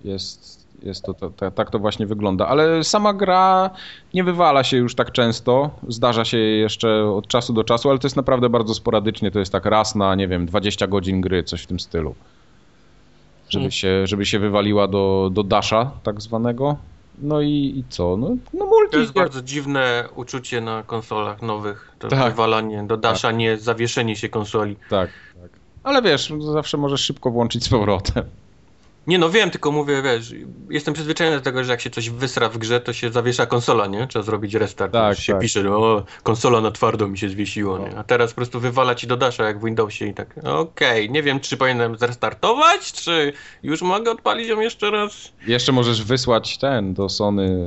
[SPEAKER 2] Jest, jest to, to, to, tak to właśnie wygląda. Ale sama gra nie wywala się już tak często. Zdarza się jeszcze od czasu do czasu, ale to jest naprawdę bardzo sporadycznie. To jest tak raz na, nie wiem, 20 godzin gry, coś w tym stylu. Żeby
[SPEAKER 3] Hmm.
[SPEAKER 2] się, żeby się wywaliła do, do dasha tak zwanego. No i, i co? No, no multi.
[SPEAKER 1] To jest bardzo dziwne uczucie na konsolach nowych. To
[SPEAKER 2] Tak.
[SPEAKER 1] wywalanie do dasza, nie zawieszenie się konsoli.
[SPEAKER 2] Tak, tak. Ale wiesz, zawsze możesz szybko włączyć z powrotem.
[SPEAKER 1] Nie no wiem, tylko mówię, wiesz, jestem przyzwyczajony do tego, że jak się coś wysra w grze, to się zawiesza konsola, nie? Trzeba zrobić restart.
[SPEAKER 2] Tak,
[SPEAKER 1] Tak, się
[SPEAKER 2] tak.
[SPEAKER 1] pisze, no, o, konsola na twardo mi się zwiesiło,
[SPEAKER 2] No.
[SPEAKER 1] nie? A teraz po prostu wywala ci do dasza jak w Windowsie i tak, okej, nie wiem, czy powinienem zrestartować, czy już mogę odpalić ją jeszcze raz?
[SPEAKER 2] Jeszcze możesz wysłać ten do Sony.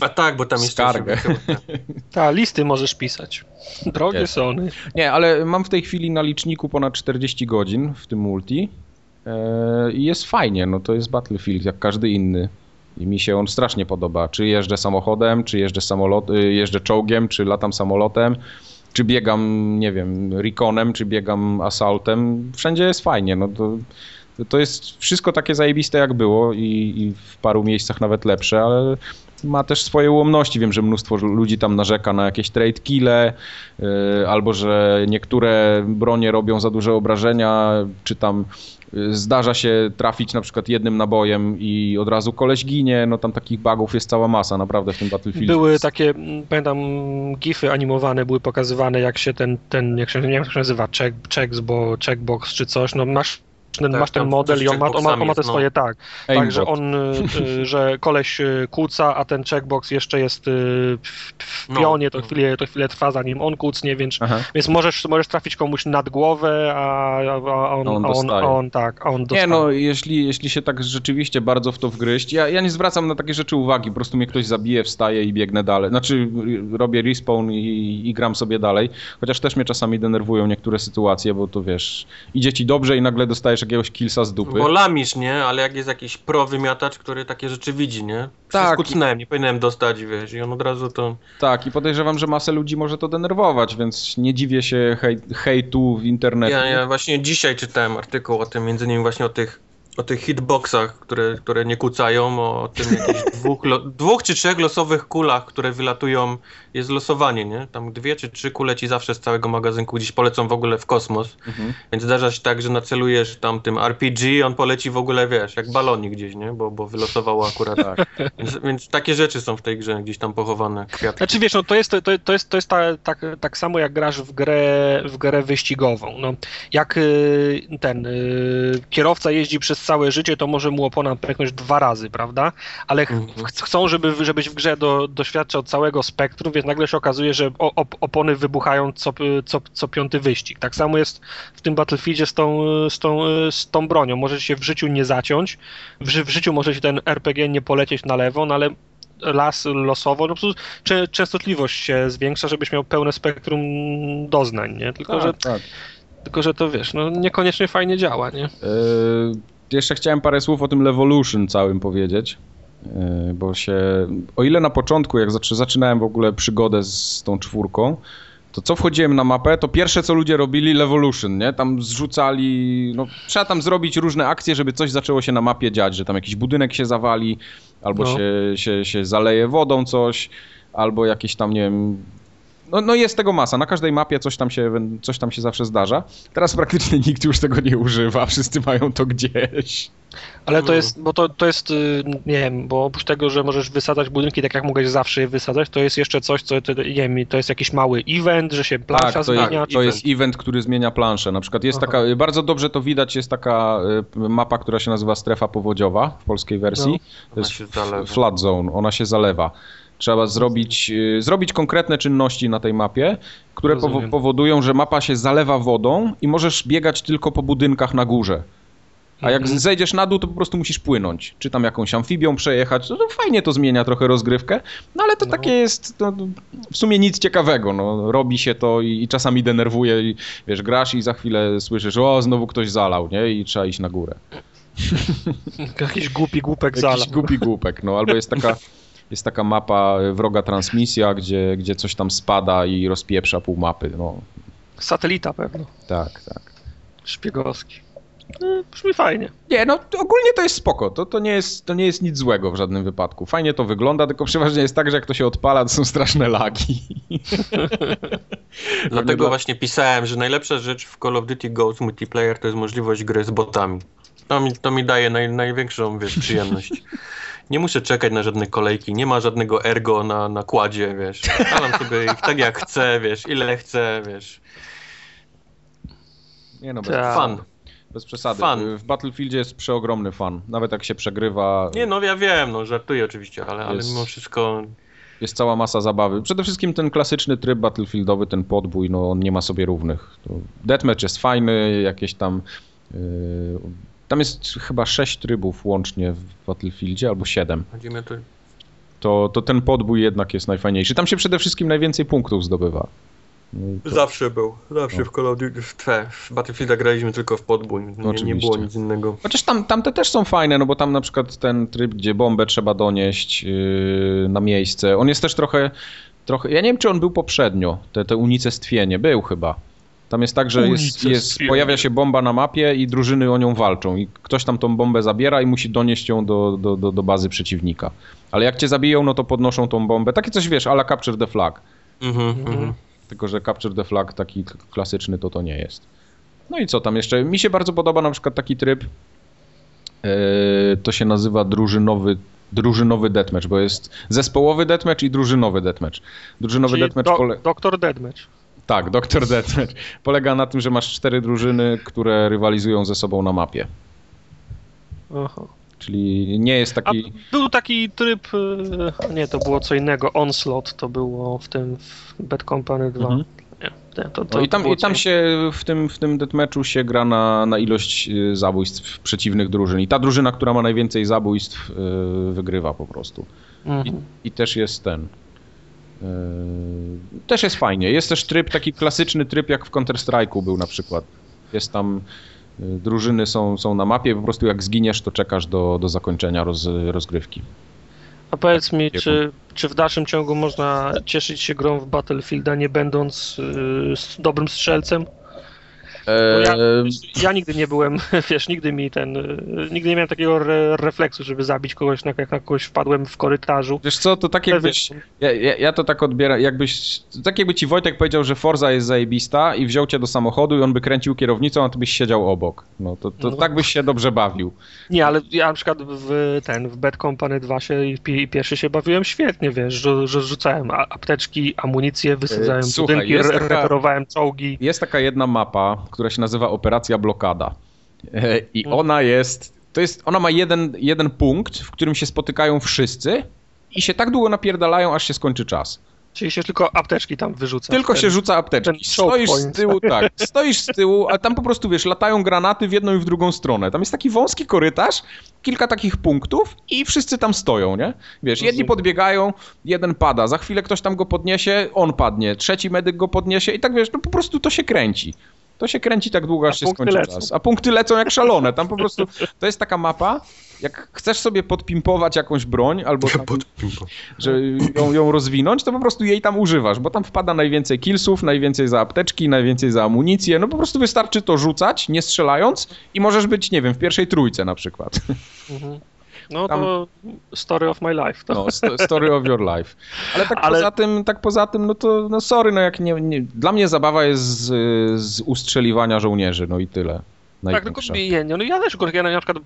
[SPEAKER 1] A tak, bo tam jeszcze...
[SPEAKER 2] Skargę.
[SPEAKER 1] chyba-
[SPEAKER 3] Ta, listy możesz pisać. Drogie
[SPEAKER 2] Jest.
[SPEAKER 3] Sony.
[SPEAKER 2] Nie, ale mam w tej chwili na liczniku ponad 40 godzin w tym multi. E, I jest fajnie, no to jest Battlefield jak każdy inny. I mi się on strasznie podoba. Czy jeżdżę samochodem, czy jeżdżę, samolot, y, jeżdżę czołgiem, czy latam samolotem, czy biegam, nie wiem, Reconem, czy biegam Assaultem. Wszędzie jest fajnie. No to, to jest wszystko takie zajebiste jak było i, i w paru miejscach nawet lepsze, ale ma też swoje ułomności. Wiem, że mnóstwo ludzi tam narzeka na jakieś trade kille, yy, albo że niektóre bronie robią za duże obrażenia, czy tam zdarza się trafić na przykład jednym nabojem i od razu koleś ginie. No tam takich bugów jest cała masa naprawdę w tym Battlefield.
[SPEAKER 3] Były takie, mm, pamiętam, gify animowane były pokazywane, jak się ten, ten jak się, nie wiem jak się nazywa, check, checks, bo checkbox czy coś, no masz ten,
[SPEAKER 1] Tak,
[SPEAKER 3] masz ten model i on ma, on ma, on ma te swoje, tak.
[SPEAKER 2] Aimbot.
[SPEAKER 3] Tak, że on, y, y, że koleś y, kłóca, a ten checkbox jeszcze jest w,
[SPEAKER 1] No.
[SPEAKER 3] pionie, to chwilę, to chwilę trwa zanim on kłócnie, więc,
[SPEAKER 2] Aha.
[SPEAKER 3] więc możesz, możesz trafić komuś nad głowę, a, a, a, on,
[SPEAKER 2] A on
[SPEAKER 3] a, on, a on tak, a on dostaje.
[SPEAKER 2] Nie no, jeśli, jeśli się tak rzeczywiście bardzo w to wgryźć, ja, ja nie zwracam na takie rzeczy uwagi, po prostu mnie ktoś zabije, wstaje i biegnę dalej. Znaczy robię respawn i, i gram sobie dalej, chociaż też mnie czasami denerwują niektóre sytuacje, bo to wiesz, idzie ci dobrze i nagle dostajesz jakiegoś killsa z dupy.
[SPEAKER 1] Bo lamisz, nie? Ale jak jest jakiś pro wymiatacz, który takie rzeczy widzi, nie?
[SPEAKER 2] Tak.
[SPEAKER 1] Tak. Kucnąłem, nie powinienem dostać, wiesz, i on od razu to...
[SPEAKER 2] Tak, i podejrzewam, że masę ludzi może to denerwować, więc nie dziwię się hej, hejtu w internecie.
[SPEAKER 1] Ja, ja właśnie dzisiaj czytałem artykuł o tym, między innymi właśnie o tych, o tych hitboxach, które, które nie kucają, o tym jakichś dwóch, dwóch czy trzech losowych kulach, które wylatują, jest losowanie, nie? Tam dwie czy trzy kule ci zawsze z całego magazynku gdzieś polecą w ogóle w kosmos,
[SPEAKER 2] Mhm.
[SPEAKER 1] więc zdarza się tak, że nacelujesz tam tym RPG, on poleci w ogóle, wiesz, jak balonik gdzieś, nie? Bo, bo wylosowało akurat.
[SPEAKER 2] Tak.
[SPEAKER 1] Więc, więc takie rzeczy są w tej grze gdzieś tam pochowane, kwiatki.
[SPEAKER 3] Znaczy wiesz, no to jest, to, to jest, to jest ta, tak, tak samo jak grasz w grę, w grę wyścigową. No, jak y, ten y, kierowca jeździ przez całe życie, to może mu opona pęknąć dwa razy, prawda? Ale ch-
[SPEAKER 1] Mhm.
[SPEAKER 3] ch- chcą, żeby, żebyś w grze do, doświadczał całego spektrum, więc nagle się okazuje, że op, opony wybuchają co, co, co piąty wyścig. Tak samo jest w tym Battlefieldzie z tą, z tą, z tą bronią. Może się w życiu nie zaciąć, w, ży- w życiu może się ten RPG nie polecieć na lewo, no ale las losowo, no po prostu częstotliwość się zwiększa, żebyś miał pełne spektrum doznań, nie? Tylko, że,
[SPEAKER 2] Tak, tak.
[SPEAKER 3] tylko że to wiesz, no niekoniecznie fajnie działa, nie?
[SPEAKER 2] Yy, jeszcze chciałem parę słów o tym Levolution całym powiedzieć. Yy, bo się, o ile na początku, jak zaczynałem w ogóle przygodę z tą czwórką, to co wchodziłem na mapę, to pierwsze co ludzie robili, Levolution, nie? Tam zrzucali, no trzeba tam zrobić różne akcje, żeby coś zaczęło się na mapie dziać, że tam jakiś budynek się zawali, albo
[SPEAKER 3] No.
[SPEAKER 2] się, się, się zaleje wodą coś, albo jakieś tam, nie wiem, no, no jest tego masa, na każdej mapie coś tam, się, coś tam się zawsze zdarza. Teraz praktycznie nikt już tego nie używa, wszyscy mają to gdzieś.
[SPEAKER 3] Ale to
[SPEAKER 1] No.
[SPEAKER 3] jest, bo to, to jest, y, nie wiem, bo oprócz tego, że możesz wysadzać budynki tak jak mogłeś zawsze je wysadzać, to jest jeszcze coś, co, to, nie wiem, to jest jakiś mały event, że się plansza
[SPEAKER 2] Tak, to, jest,
[SPEAKER 3] zmienia.
[SPEAKER 2] to jest event, który zmienia planszę. Na przykład jest
[SPEAKER 3] Aha.
[SPEAKER 2] taka, bardzo dobrze to widać, jest taka y, mapa, która się nazywa strefa powodziowa w polskiej wersji.
[SPEAKER 3] No.
[SPEAKER 2] To
[SPEAKER 1] Ona
[SPEAKER 2] jest flood zone, ona się zalewa. Trzeba zrobić, y, zrobić konkretne czynności na tej mapie, które powo- powodują, że mapa się zalewa wodą i możesz biegać tylko po budynkach na górze. A jak
[SPEAKER 3] Mhm.
[SPEAKER 2] zejdziesz na dół, to po prostu musisz płynąć. Czy tam jakąś amfibią przejechać. No to fajnie to zmienia trochę rozgrywkę. No ale to
[SPEAKER 3] No.
[SPEAKER 2] takie jest no, w sumie nic ciekawego. No, robi się to i, i czasami denerwuje. I, wiesz, grasz i za chwilę słyszysz, o znowu ktoś zalał, nie? I trzeba iść na górę.
[SPEAKER 3] Jakiś głupi głupek
[SPEAKER 2] Jakiś
[SPEAKER 3] zala.
[SPEAKER 2] głupi głupek, no. Albo jest taka, jest taka mapa wroga transmisja, gdzie, gdzie coś tam spada i rozpieprza pół mapy. No,
[SPEAKER 3] Satelita pewno,
[SPEAKER 2] tak, tak.
[SPEAKER 3] szpiegowski. No, brzmi fajnie.
[SPEAKER 2] Nie, no ogólnie to jest spoko. To, to, nie jest, to nie jest nic złego w żadnym wypadku. Fajnie to wygląda, tylko przeważnie jest tak, że jak to się odpala, to są straszne lagi.
[SPEAKER 1] Dlatego
[SPEAKER 2] dla-
[SPEAKER 1] właśnie pisałem, że najlepsza rzecz w Call of Duty Ghost Multiplayer to jest możliwość gry z botami. To mi, to mi daje naj, największą wiesz, przyjemność. Nie muszę czekać na żadne kolejki, nie ma żadnego ergo na, na kładzie, wiesz. Stalam sobie ich tak jak chcę, wiesz, ile chcę, wiesz.
[SPEAKER 2] Nie no, bez,
[SPEAKER 3] Tak.
[SPEAKER 1] Fan.
[SPEAKER 2] bez przesady.
[SPEAKER 1] Fan.
[SPEAKER 2] W Battlefieldzie jest przeogromny fan. Nawet jak się przegrywa,
[SPEAKER 1] Nie no, ja wiem, no żartuję oczywiście, ale, ale mimo wszystko
[SPEAKER 2] jest cała masa zabawy. Przede wszystkim ten klasyczny tryb Battlefieldowy, ten podbój, no on nie ma sobie równych. Deathmatch jest fajny, jakieś tam... Tam jest chyba sześć trybów łącznie w Battlefieldzie, albo siedem. To, to ten podbój jednak jest najfajniejszy. Tam się przede wszystkim najwięcej punktów zdobywa. No to-
[SPEAKER 1] Zawsze był, zawsze
[SPEAKER 2] No.
[SPEAKER 1] w Call of Duty, w, w Battlefielda graliśmy tylko w podbój, nie, nie
[SPEAKER 2] Oczywiście.
[SPEAKER 1] było nic innego.
[SPEAKER 2] Chociaż tam, tamte też są fajne, no bo tam na przykład ten tryb, gdzie bombę trzeba donieść yy, na miejsce, on jest też trochę, trochę, ja nie wiem czy on był poprzednio, te, te unicestwienie, był chyba. Tam jest tak, że jest, jest, pojawia się bomba na mapie i drużyny o nią walczą i ktoś tam tą bombę zabiera i musi donieść ją do, do, do, do bazy przeciwnika. Ale jak cię zabiją, no to podnoszą tą bombę. Takie coś wiesz, ala Capture the Flag.
[SPEAKER 1] Mhm,
[SPEAKER 3] Mhm.
[SPEAKER 2] Tylko, że Capture the Flag taki klasyczny to to nie jest. No i co tam jeszcze? Mi się bardzo podoba na przykład taki tryb, e, to się nazywa drużynowy, drużynowy deathmatch, bo jest zespołowy deathmatch i drużynowy deathmatch. Drużynowy
[SPEAKER 3] Czyli
[SPEAKER 2] deathmatch
[SPEAKER 3] do,
[SPEAKER 2] pole...
[SPEAKER 3] Doktor Deadmatch.
[SPEAKER 2] Tak, Doktor Deathmatch. Polega na tym, że masz cztery drużyny, które rywalizują ze sobą na mapie.
[SPEAKER 3] Aha.
[SPEAKER 2] Czyli nie jest
[SPEAKER 3] A
[SPEAKER 2] taki...
[SPEAKER 3] był taki tryb, y, nie, to było co innego, Onslaught to było w tym w Bad Company 2.
[SPEAKER 2] Mhm.
[SPEAKER 3] Nie, to, to
[SPEAKER 2] No i tam,
[SPEAKER 3] było
[SPEAKER 2] i tam się w tym, w tym deathmatchu się gra na, na ilość y, zabójstw przeciwnych drużyn. I ta drużyna, która ma najwięcej zabójstw, y, wygrywa po prostu.
[SPEAKER 3] Mhm.
[SPEAKER 2] I, I też jest ten. Y, Też jest fajnie. Jest też tryb, taki klasyczny tryb, jak w Counter-Strike'u był na przykład. Jest tam. y, Drużyny są, są na mapie, po prostu jak zginiesz, to czekasz do, do zakończenia roz, rozgrywki.
[SPEAKER 3] A powiedz mi,
[SPEAKER 2] Jaką?
[SPEAKER 3] czy, czy w dalszym ciągu można cieszyć się grą w Battlefielda, nie będąc y, dobrym strzelcem? Bo ja,
[SPEAKER 2] Eee,
[SPEAKER 3] ja nigdy nie byłem, wiesz, nigdy mi ten, y, nigdy nie miałem takiego re, refleksu, żeby zabić kogoś, na, jak na kogoś wpadłem w korytarzu.
[SPEAKER 2] Wiesz co, to tak jakbyś. Ja, ja, ja to tak odbieram, jakbyś. Tak jakby ci Wojtek powiedział, że Forza jest zajebista i wziął cię do samochodu i on by kręcił kierownicą, a ty byś siedział obok. No to, to
[SPEAKER 3] No.
[SPEAKER 2] tak byś się dobrze bawił.
[SPEAKER 3] Nie, ale ja na przykład w ten, w Bad Company 2 się i pi- i pierwszy się bawiłem świetnie, wiesz, że, że rzucałem apteczki, amunicję, wysadzałem
[SPEAKER 2] E, słuchaj,
[SPEAKER 3] budynki,
[SPEAKER 2] taka-
[SPEAKER 3] reperowałem czołgi.
[SPEAKER 2] Jest taka jedna mapa, która się nazywa Operacja Blokada. E, I ona jest. To jest. Ona ma jeden, jeden punkt, w którym się spotykają wszyscy i się tak długo napierdalają, aż się skończy czas.
[SPEAKER 3] Czyli się tylko apteczki tam wyrzuca.
[SPEAKER 2] Tylko
[SPEAKER 3] Ten-
[SPEAKER 2] się rzuca apteczki. Stoisz z tyłu, tak. Stoisz z tyłu, a tam po prostu wiesz, latają granaty w jedną i w drugą stronę. Tam jest taki wąski korytarz, kilka takich punktów i wszyscy tam stoją, nie? Wiesz, jedni podbiegają, jeden pada, za chwilę ktoś tam go podniesie, on padnie, trzeci medyk go podniesie i tak wiesz, no po prostu to się kręci. To się kręci tak długo, aż
[SPEAKER 3] A
[SPEAKER 2] się skończy
[SPEAKER 3] lecą.
[SPEAKER 2] czas. A punkty lecą jak szalone. Tam po prostu to jest taka mapa, jak chcesz sobie podpimpować jakąś broń, albo tam, że ją, ją rozwinąć, to po prostu jej tam używasz, bo tam wpada najwięcej killsów, najwięcej za apteczki, najwięcej za amunicję. No po prostu wystarczy to rzucać, nie strzelając i możesz być, nie wiem, w pierwszej trójce na przykład.
[SPEAKER 3] Mhm. No
[SPEAKER 2] Tam-
[SPEAKER 3] to story of my life. To.
[SPEAKER 2] No, sto- story of your life. Ale tak
[SPEAKER 3] Ale-
[SPEAKER 2] poza tym, tak poza tym, no to no sorry, no jak nie, nie dla mnie zabawa jest z, z ustrzeliwania żołnierzy, no i tyle.
[SPEAKER 3] Tak, tylko je, no ja też ja na przykład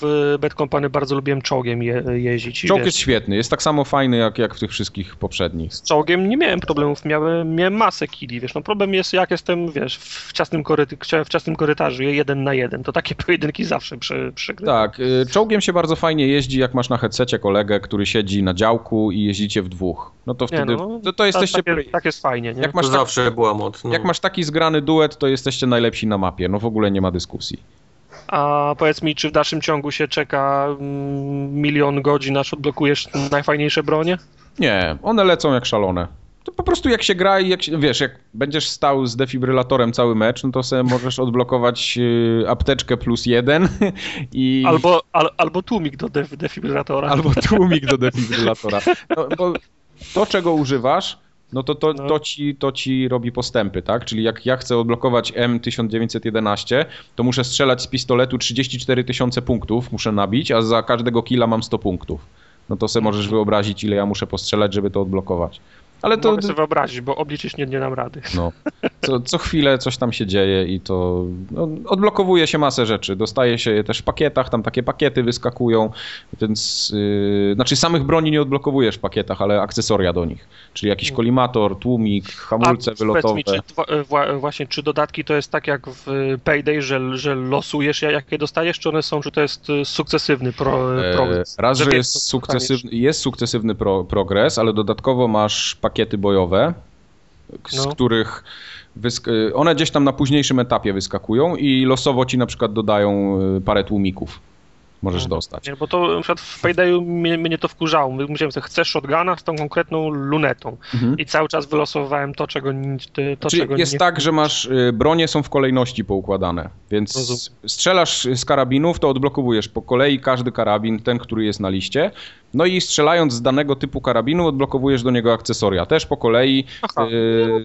[SPEAKER 3] w Bad Company bardzo lubiłem czołgiem je, jeździć.
[SPEAKER 2] Czołg
[SPEAKER 3] wiesz,
[SPEAKER 2] jest świetny, jest tak samo fajny jak, jak w tych wszystkich poprzednich.
[SPEAKER 3] Z czołgiem nie miałem problemów, miałem, miałem masę kili, wiesz, no problem jest jak jestem, wiesz, w ciasnym, koryty, w ciasnym korytarzu, jeden na jeden, to takie pojedynki zawsze przy, przygrywam.
[SPEAKER 2] Tak, y, czołgiem się bardzo fajnie jeździ, jak masz na headsetie kolegę, który siedzi na działku i jeździcie w dwóch. No to
[SPEAKER 3] Nie,
[SPEAKER 2] wtedy,
[SPEAKER 3] no,
[SPEAKER 2] to, to jesteście...
[SPEAKER 3] tak, tak jest fajnie, nie?
[SPEAKER 2] Jak
[SPEAKER 1] To
[SPEAKER 2] masz, tak,
[SPEAKER 1] zawsze była moc. No.
[SPEAKER 2] jak masz taki zgrany duet, to jesteście najlepsi na mapie, no w ogóle nie ma dyskusji.
[SPEAKER 3] A powiedz mi, czy w dalszym ciągu się czeka mm, milion godzin, aż odblokujesz najfajniejsze bronie?
[SPEAKER 2] Nie, one lecą jak szalone. To po prostu jak się gra i jak się, wiesz, jak będziesz stał z defibrylatorem cały mecz, no to sobie możesz odblokować y, apteczkę plus jeden i...
[SPEAKER 3] Albo, al, albo tłumik do def, defibrylatora.
[SPEAKER 2] albo tłumik do defibrylatora. No, to, czego używasz, no to to,
[SPEAKER 3] No.
[SPEAKER 2] to, ci, to ci robi postępy, tak? Czyli jak ja chcę odblokować M1911, to muszę strzelać z pistoletu 34 tysiące punktów, muszę nabić, a za każdego killa mam 100 punktów. No to sobie możesz wyobrazić, ile ja muszę postrzelać, żeby to odblokować. Ale to,
[SPEAKER 3] Mogę sobie wyobrazić, bo obliczyć nie, nie dam rady.
[SPEAKER 2] no, co, co chwilę coś tam się dzieje i to no, odblokowuje się masę rzeczy. Dostaje się je też w pakietach, tam takie pakiety wyskakują, więc yy, znaczy samych broni nie odblokowujesz w pakietach, ale akcesoria do nich. Czyli jakiś kolimator, tłumik, hamulce
[SPEAKER 3] A
[SPEAKER 2] wylotowe.
[SPEAKER 3] Powiedz mi, czy, dwa- e, wła- właśnie, czy dodatki to jest tak jak w Payday, że, że losujesz jakie dostajesz, czy one są, czy to jest e, sukcesywny pro,
[SPEAKER 2] E,
[SPEAKER 3] progres?
[SPEAKER 2] Raz, że
[SPEAKER 3] wiesz,
[SPEAKER 2] jest sukcesywny, jest sukcesywny pro, progres, ale dodatkowo masz pakiety bojowe, z
[SPEAKER 3] No.
[SPEAKER 2] których y, one gdzieś tam na późniejszym etapie wyskakują i losowo ci na przykład dodają y, parę tłumików. Możesz
[SPEAKER 3] Mhm.
[SPEAKER 2] dostać.
[SPEAKER 3] Nie, bo to na przykład w Paydayu mnie, mnie to wkurzało. Myślałem, że chcę shotguna z tą konkretną lunetą.
[SPEAKER 2] Mhm.
[SPEAKER 3] I cały czas wylosowałem to, czego, to,
[SPEAKER 2] Czyli
[SPEAKER 3] czego
[SPEAKER 2] jest
[SPEAKER 3] nie
[SPEAKER 2] tak, że masz y, bronie są w kolejności poukładane, więc
[SPEAKER 3] Rozumiem.
[SPEAKER 2] strzelasz z karabinów, to odblokowujesz po kolei każdy karabin, ten, który jest na liście. No i strzelając z danego typu karabinu, odblokowujesz do niego akcesoria. Też po kolei.
[SPEAKER 3] Aha,
[SPEAKER 2] y,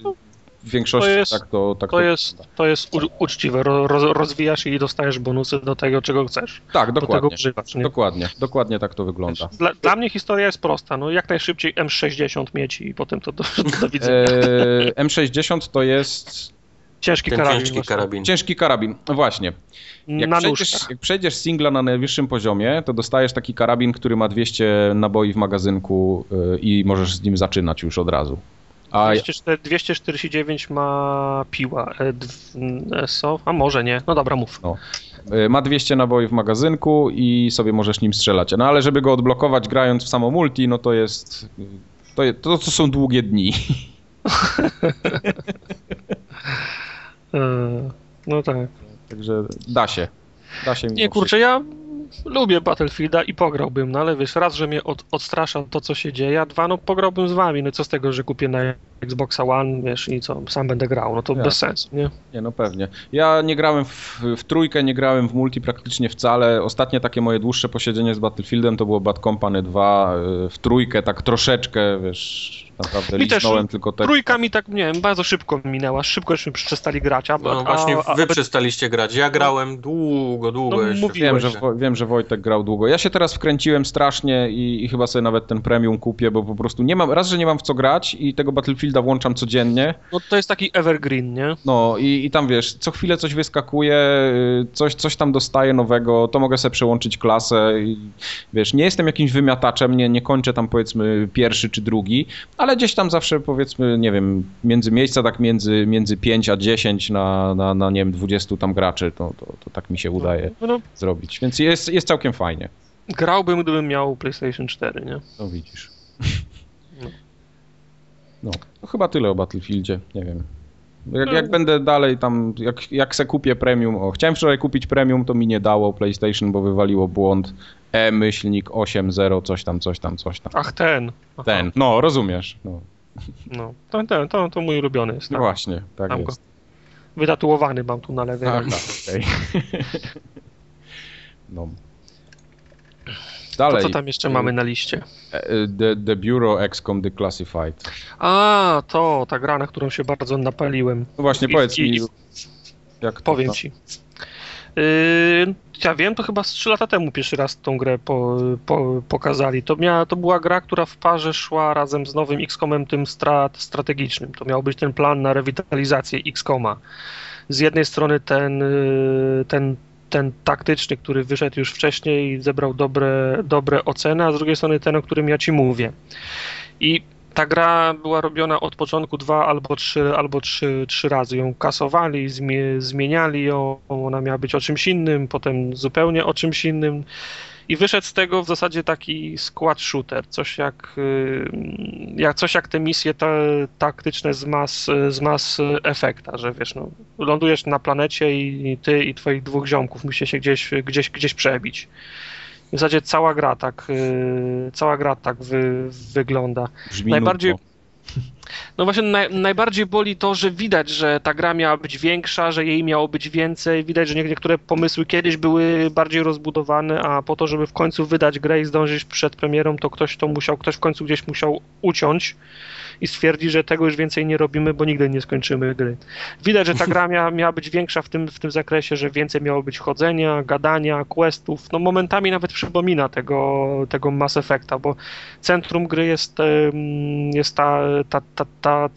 [SPEAKER 2] w większości
[SPEAKER 3] to jest-
[SPEAKER 2] tak to tak
[SPEAKER 3] To jest, to jest u, uczciwe. Ro, roz, rozwijasz i dostajesz bonusy do tego, czego chcesz.
[SPEAKER 2] Tak,
[SPEAKER 3] Do tego
[SPEAKER 2] dokładnie.
[SPEAKER 3] używasz. Nie?
[SPEAKER 2] Dokładnie, dokładnie tak to wygląda.
[SPEAKER 3] Dla, dla mnie historia jest prosta. No, jak najszybciej M60 mieć i potem to do, do widzenia.
[SPEAKER 2] E, M60 to jest
[SPEAKER 3] Ciężki karabin.
[SPEAKER 1] ciężki karabin.
[SPEAKER 2] ciężki karabin. No właśnie. Jak
[SPEAKER 3] Na
[SPEAKER 2] przejdziesz,
[SPEAKER 3] nóżkach.
[SPEAKER 2] jak przejdziesz singla na najwyższym poziomie, to dostajesz taki karabin, który ma 200 naboi w magazynku y, i możesz z nim zaczynać już od razu. A
[SPEAKER 3] 204, 249 ma piła. E, dw- SO? A może nie. No dobra, mów.
[SPEAKER 2] y, ma 200 naboi w magazynku i sobie możesz nim strzelać. No ale żeby go odblokować grając w samo multi, no to jest... To, je- to, to są długie dni.
[SPEAKER 3] E, no tak.
[SPEAKER 2] Także da się. Da się
[SPEAKER 3] Nie, kurczę, ja lubię Battlefielda i pograłbym, no ale wiesz, raz, że mnie od, odstrasza to, co się dzieje, a dwa, no pograłbym z wami, no co z tego, że kupię na Xboxa One, wiesz, i co, sam będę grał, no to
[SPEAKER 2] Ja.
[SPEAKER 3] bez sensu, nie?
[SPEAKER 2] Nie, no pewnie. Ja nie grałem w, w trójkę, nie grałem w multi praktycznie wcale. Ostatnie takie moje dłuższe posiedzenie z Battlefieldem to było Bad Company 2. y, W trójkę tak troszeczkę, wiesz, naprawdę
[SPEAKER 3] Mi też
[SPEAKER 2] liznąłem tylko te...
[SPEAKER 3] Trójka mi tak, nie wiem, bardzo szybko minęła, szybko żeśmy przestali grać, a...
[SPEAKER 1] No
[SPEAKER 3] a,
[SPEAKER 1] właśnie
[SPEAKER 3] a,
[SPEAKER 1] wy
[SPEAKER 3] a,
[SPEAKER 1] przestaliście grać. Ja grałem długo, długo
[SPEAKER 3] No,
[SPEAKER 1] jeszcze.
[SPEAKER 2] Wiem że, wiem, że Wojtek grał długo. Ja się teraz wkręciłem strasznie i, i chyba sobie nawet ten premium kupię, bo po prostu nie mam, raz, że nie mam w co grać i tego Battlefielda włączam codziennie,
[SPEAKER 3] No to jest taki evergreen, nie?
[SPEAKER 2] no i, i tam wiesz, co chwilę coś wyskakuje, coś, coś tam dostaję nowego, to mogę sobie przełączyć klasę i wiesz, nie jestem jakimś wymiataczem, nie, nie kończę tam powiedzmy pierwszy czy drugi, ale gdzieś tam zawsze powiedzmy, nie wiem, między miejsca tak między, między 5 a 10 na, na, na nie wiem, 20 tam graczy, to, to, to tak mi się udaje
[SPEAKER 3] No, no,
[SPEAKER 2] zrobić, więc jest, jest całkiem fajnie.
[SPEAKER 3] grałbym, gdybym miał PlayStation 4, nie?
[SPEAKER 2] No widzisz. No, chyba tyle o Battlefieldzie, nie wiem. Jak, jak będę dalej tam, jak, jak se kupię premium, o, chciałem wczoraj kupić premium, to mi nie dało PlayStation, bo wywaliło błąd e-myślnik 8.0, coś tam, coś tam, coś tam.
[SPEAKER 3] Ach, ten. Aha,
[SPEAKER 2] Ten, no rozumiesz, no,
[SPEAKER 3] No, to, ten, to, to mój ulubiony jest.
[SPEAKER 2] no
[SPEAKER 3] Tak.
[SPEAKER 2] właśnie, tak
[SPEAKER 3] Mam go.
[SPEAKER 2] jest.
[SPEAKER 3] Wytatuowany mam tu na lewej.
[SPEAKER 2] Aha,
[SPEAKER 3] ręce.
[SPEAKER 2] okej. no.
[SPEAKER 3] To
[SPEAKER 2] Dalej.
[SPEAKER 3] co tam jeszcze mamy na liście?
[SPEAKER 2] E, The, the Bureau XCOM Declassified.
[SPEAKER 3] A, to ta gra, na którą się bardzo napaliłem.
[SPEAKER 2] No właśnie,
[SPEAKER 3] I-
[SPEAKER 2] powiedz
[SPEAKER 3] i-
[SPEAKER 2] mi, jak to
[SPEAKER 3] Powiem
[SPEAKER 2] tam?
[SPEAKER 3] ci. Yy, ja wiem, to chyba z 3 lata temu pierwszy raz tą grę po, po, pokazali. To, miała, to była gra, która w parze szła razem z nowym XCOMem tym strat, strategicznym. To miał być ten plan na rewitalizację XCOMa. Z jednej strony ten, ten, ten taktyczny, który wyszedł już wcześniej zebrał dobre, dobre oceny, a z drugiej strony ten, o którym ja ci mówię. I ta gra była robiona od początku dwa albo trzy, albo trzy, trzy razy. Ją kasowali, zmie, zmieniali ją, ona miała być o czymś innym, potem zupełnie o czymś innym. I wyszedł z tego w zasadzie taki squad shooter, coś jak, y, jak, coś jak te misje ta, taktyczne z Mass, z Mass Effecta, że wiesz, no, lądujesz na planecie i ty i twoich dwóch ziomków musicie się gdzieś, gdzieś, gdzieś przebić. W zasadzie cała gra tak, y, cała gra tak wy, wygląda.
[SPEAKER 2] Brzmi
[SPEAKER 3] najbardziej-
[SPEAKER 2] nudno.
[SPEAKER 3] No właśnie naj, najbardziej boli to, że widać, że ta gra miała być większa, że jej miało być więcej. Widać, że nie- niektóre pomysły kiedyś były bardziej rozbudowane, a po to, żeby w końcu wydać grę i zdążyć przed premierą, to ktoś to musiał, ktoś w końcu gdzieś musiał uciąć i stwierdzi, że tego już więcej nie robimy, bo nigdy nie skończymy gry. Widać, że ta gra miała, miała być większa w tym, w tym zakresie, że więcej miało być chodzenia, gadania, questów. No momentami nawet przypomina tego, tego Mass Effecta, bo centrum gry jest, jest ta, ta, ta, ta,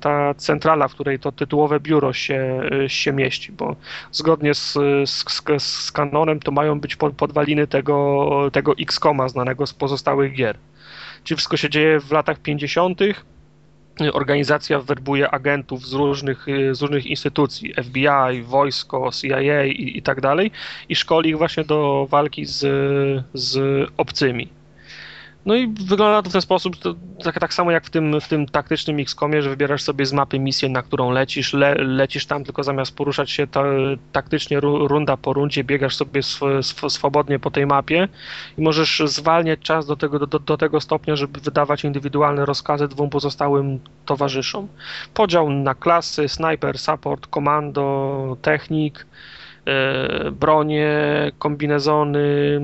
[SPEAKER 3] ta centrala, w której to tytułowe biuro się, się mieści, bo zgodnie z, z, z, kanonem to mają być pod- podwaliny tego, tego X-Koma znanego z pozostałych gier. Czyli wszystko się dzieje w latach 50. Organizacja werbuje agentów z różnych, y, z różnych instytucji, FBI, wojsko, CIA i, i tak dalej, i szkoli ich właśnie do walki z, z obcymi. No i wygląda to w ten sposób, to tak, tak samo jak w tym, w tym taktycznym XCOMie, że wybierasz sobie z mapy misję, na którą lecisz, le, lecisz tam, tylko zamiast poruszać się ta, taktycznie ru, runda po rundzie, biegasz sobie sw, sw, swobodnie po tej mapie i możesz zwalniać czas do tego, do, do tego stopnia, żeby wydawać indywidualne rozkazy dwóm pozostałym towarzyszom. Podział na klasy, sniper, support, komando, technik, bronie, kombinezony,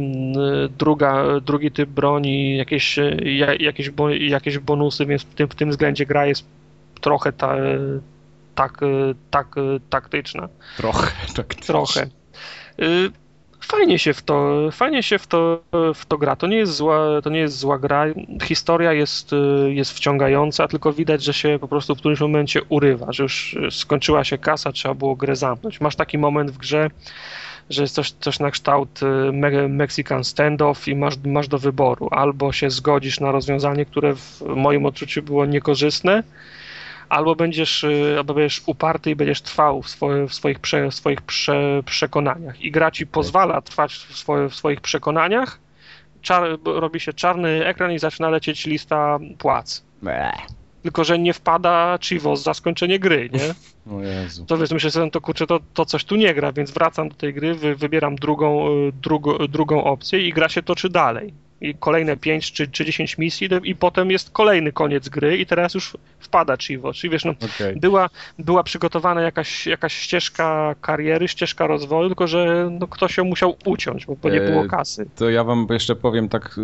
[SPEAKER 3] druga, drugi typ broni, jakieś, e, ja- jakieś, jakieś bonusy, więc w tym, w tym względzie gra jest trochę ta, tak, e, tak, e, taktyczna.
[SPEAKER 2] Trochę, tak.
[SPEAKER 3] Trochę. Fajnie się w to, fajnie się w to, w to gra. To nie jest zła, to nie jest zła gra. Historia jest, y, jest wciągająca, tylko widać, że się po prostu w którymś momencie urywa, że już y, skończyła się kasa, trzeba było grę zamknąć. Masz taki moment w grze, że jest coś, coś na kształt y, Me- Mexican standoff i masz, masz do wyboru. Albo się zgodzisz na rozwiązanie, które w moim odczuciu było niekorzystne, albo będziesz, y, albo będziesz uparty i będziesz trwał w, swoje, w swoich, prze, w swoich prze, przekonaniach. I gra ci pozwala trwać w, swoje, w swoich przekonaniach. Czar, robi się czarny ekran i zaczyna lecieć lista płac.
[SPEAKER 2] Bleh.
[SPEAKER 3] Tylko, że nie wpada Chivos za skończenie gry, nie?
[SPEAKER 2] O Jezu.
[SPEAKER 3] To wiesz, myślę sobie, to kurczę, to, to coś tu nie gra, więc wracam do tej gry, wy, wybieram drugą, y, drugo, drugą opcję i gra się toczy dalej. I kolejne 5 czy, czy 10 misji i potem jest kolejny koniec gry i teraz już wpada Chivo. Czyli wiesz, no,
[SPEAKER 2] Okej.
[SPEAKER 3] była, była przygotowana jakaś, jakaś ścieżka kariery, ścieżka rozwoju, tylko że no, ktoś ją musiał uciąć, bo, bo nie było
[SPEAKER 2] E,
[SPEAKER 3] kasy.
[SPEAKER 2] To ja wam jeszcze powiem tak,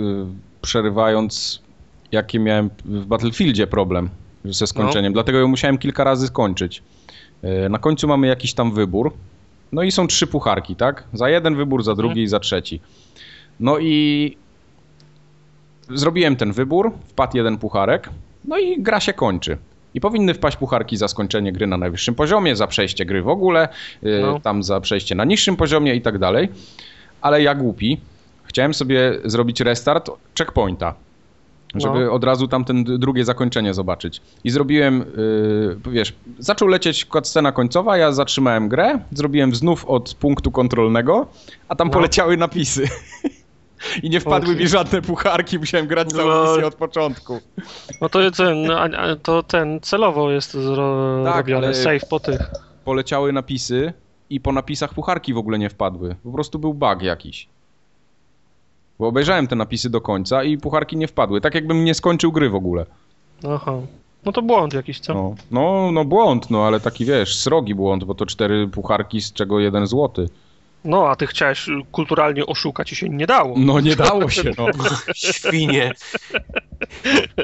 [SPEAKER 2] przerywając, jaki miałem w Battlefieldzie problem ze skończeniem. Dlatego ją musiałem kilka razy skończyć. Y, Na końcu mamy jakiś tam wybór. No i są trzy pucharki, tak? Za jeden wybór, za drugi i za trzeci. No i zrobiłem ten wybór, wpadł jeden pucharek, no i gra się kończy. I powinny wpaść pucharki za skończenie gry na najwyższym poziomie, za przejście gry w ogóle, y,
[SPEAKER 3] No.
[SPEAKER 2] tam za przejście na niższym poziomie i tak dalej. Ale ja głupi, chciałem sobie zrobić restart checkpointa, żeby
[SPEAKER 3] No.
[SPEAKER 2] od razu tam ten d- drugie zakończenie zobaczyć. I zrobiłem, yy, wiesz, zaczął lecieć scena końcowa, ja zatrzymałem grę, zrobiłem znów od punktu kontrolnego, a tam
[SPEAKER 3] No.
[SPEAKER 2] poleciały napisy. I nie wpadły
[SPEAKER 3] Okej.
[SPEAKER 2] mi żadne pucharki, musiałem grać całą
[SPEAKER 3] No.
[SPEAKER 2] misję od początku.
[SPEAKER 3] No to ten, a- to ten celowo jest zro,
[SPEAKER 2] Tak,
[SPEAKER 3] robione, save po tych.
[SPEAKER 2] Poleciały napisy i po napisach pucharki w ogóle nie wpadły. Po prostu był bug jakiś. Bo obejrzałem te napisy do końca i pucharki nie wpadły. Tak jakbym nie skończył gry w ogóle.
[SPEAKER 3] Aha. No to błąd jakiś, co?
[SPEAKER 2] No, no, no błąd, no ale taki wiesz, srogi błąd, bo to cztery pucharki, z czego jeden złoty.
[SPEAKER 3] No, a ty chciałeś y, kulturalnie oszukać i się nie dało.
[SPEAKER 2] No nie dało się, no.
[SPEAKER 1] Świnie.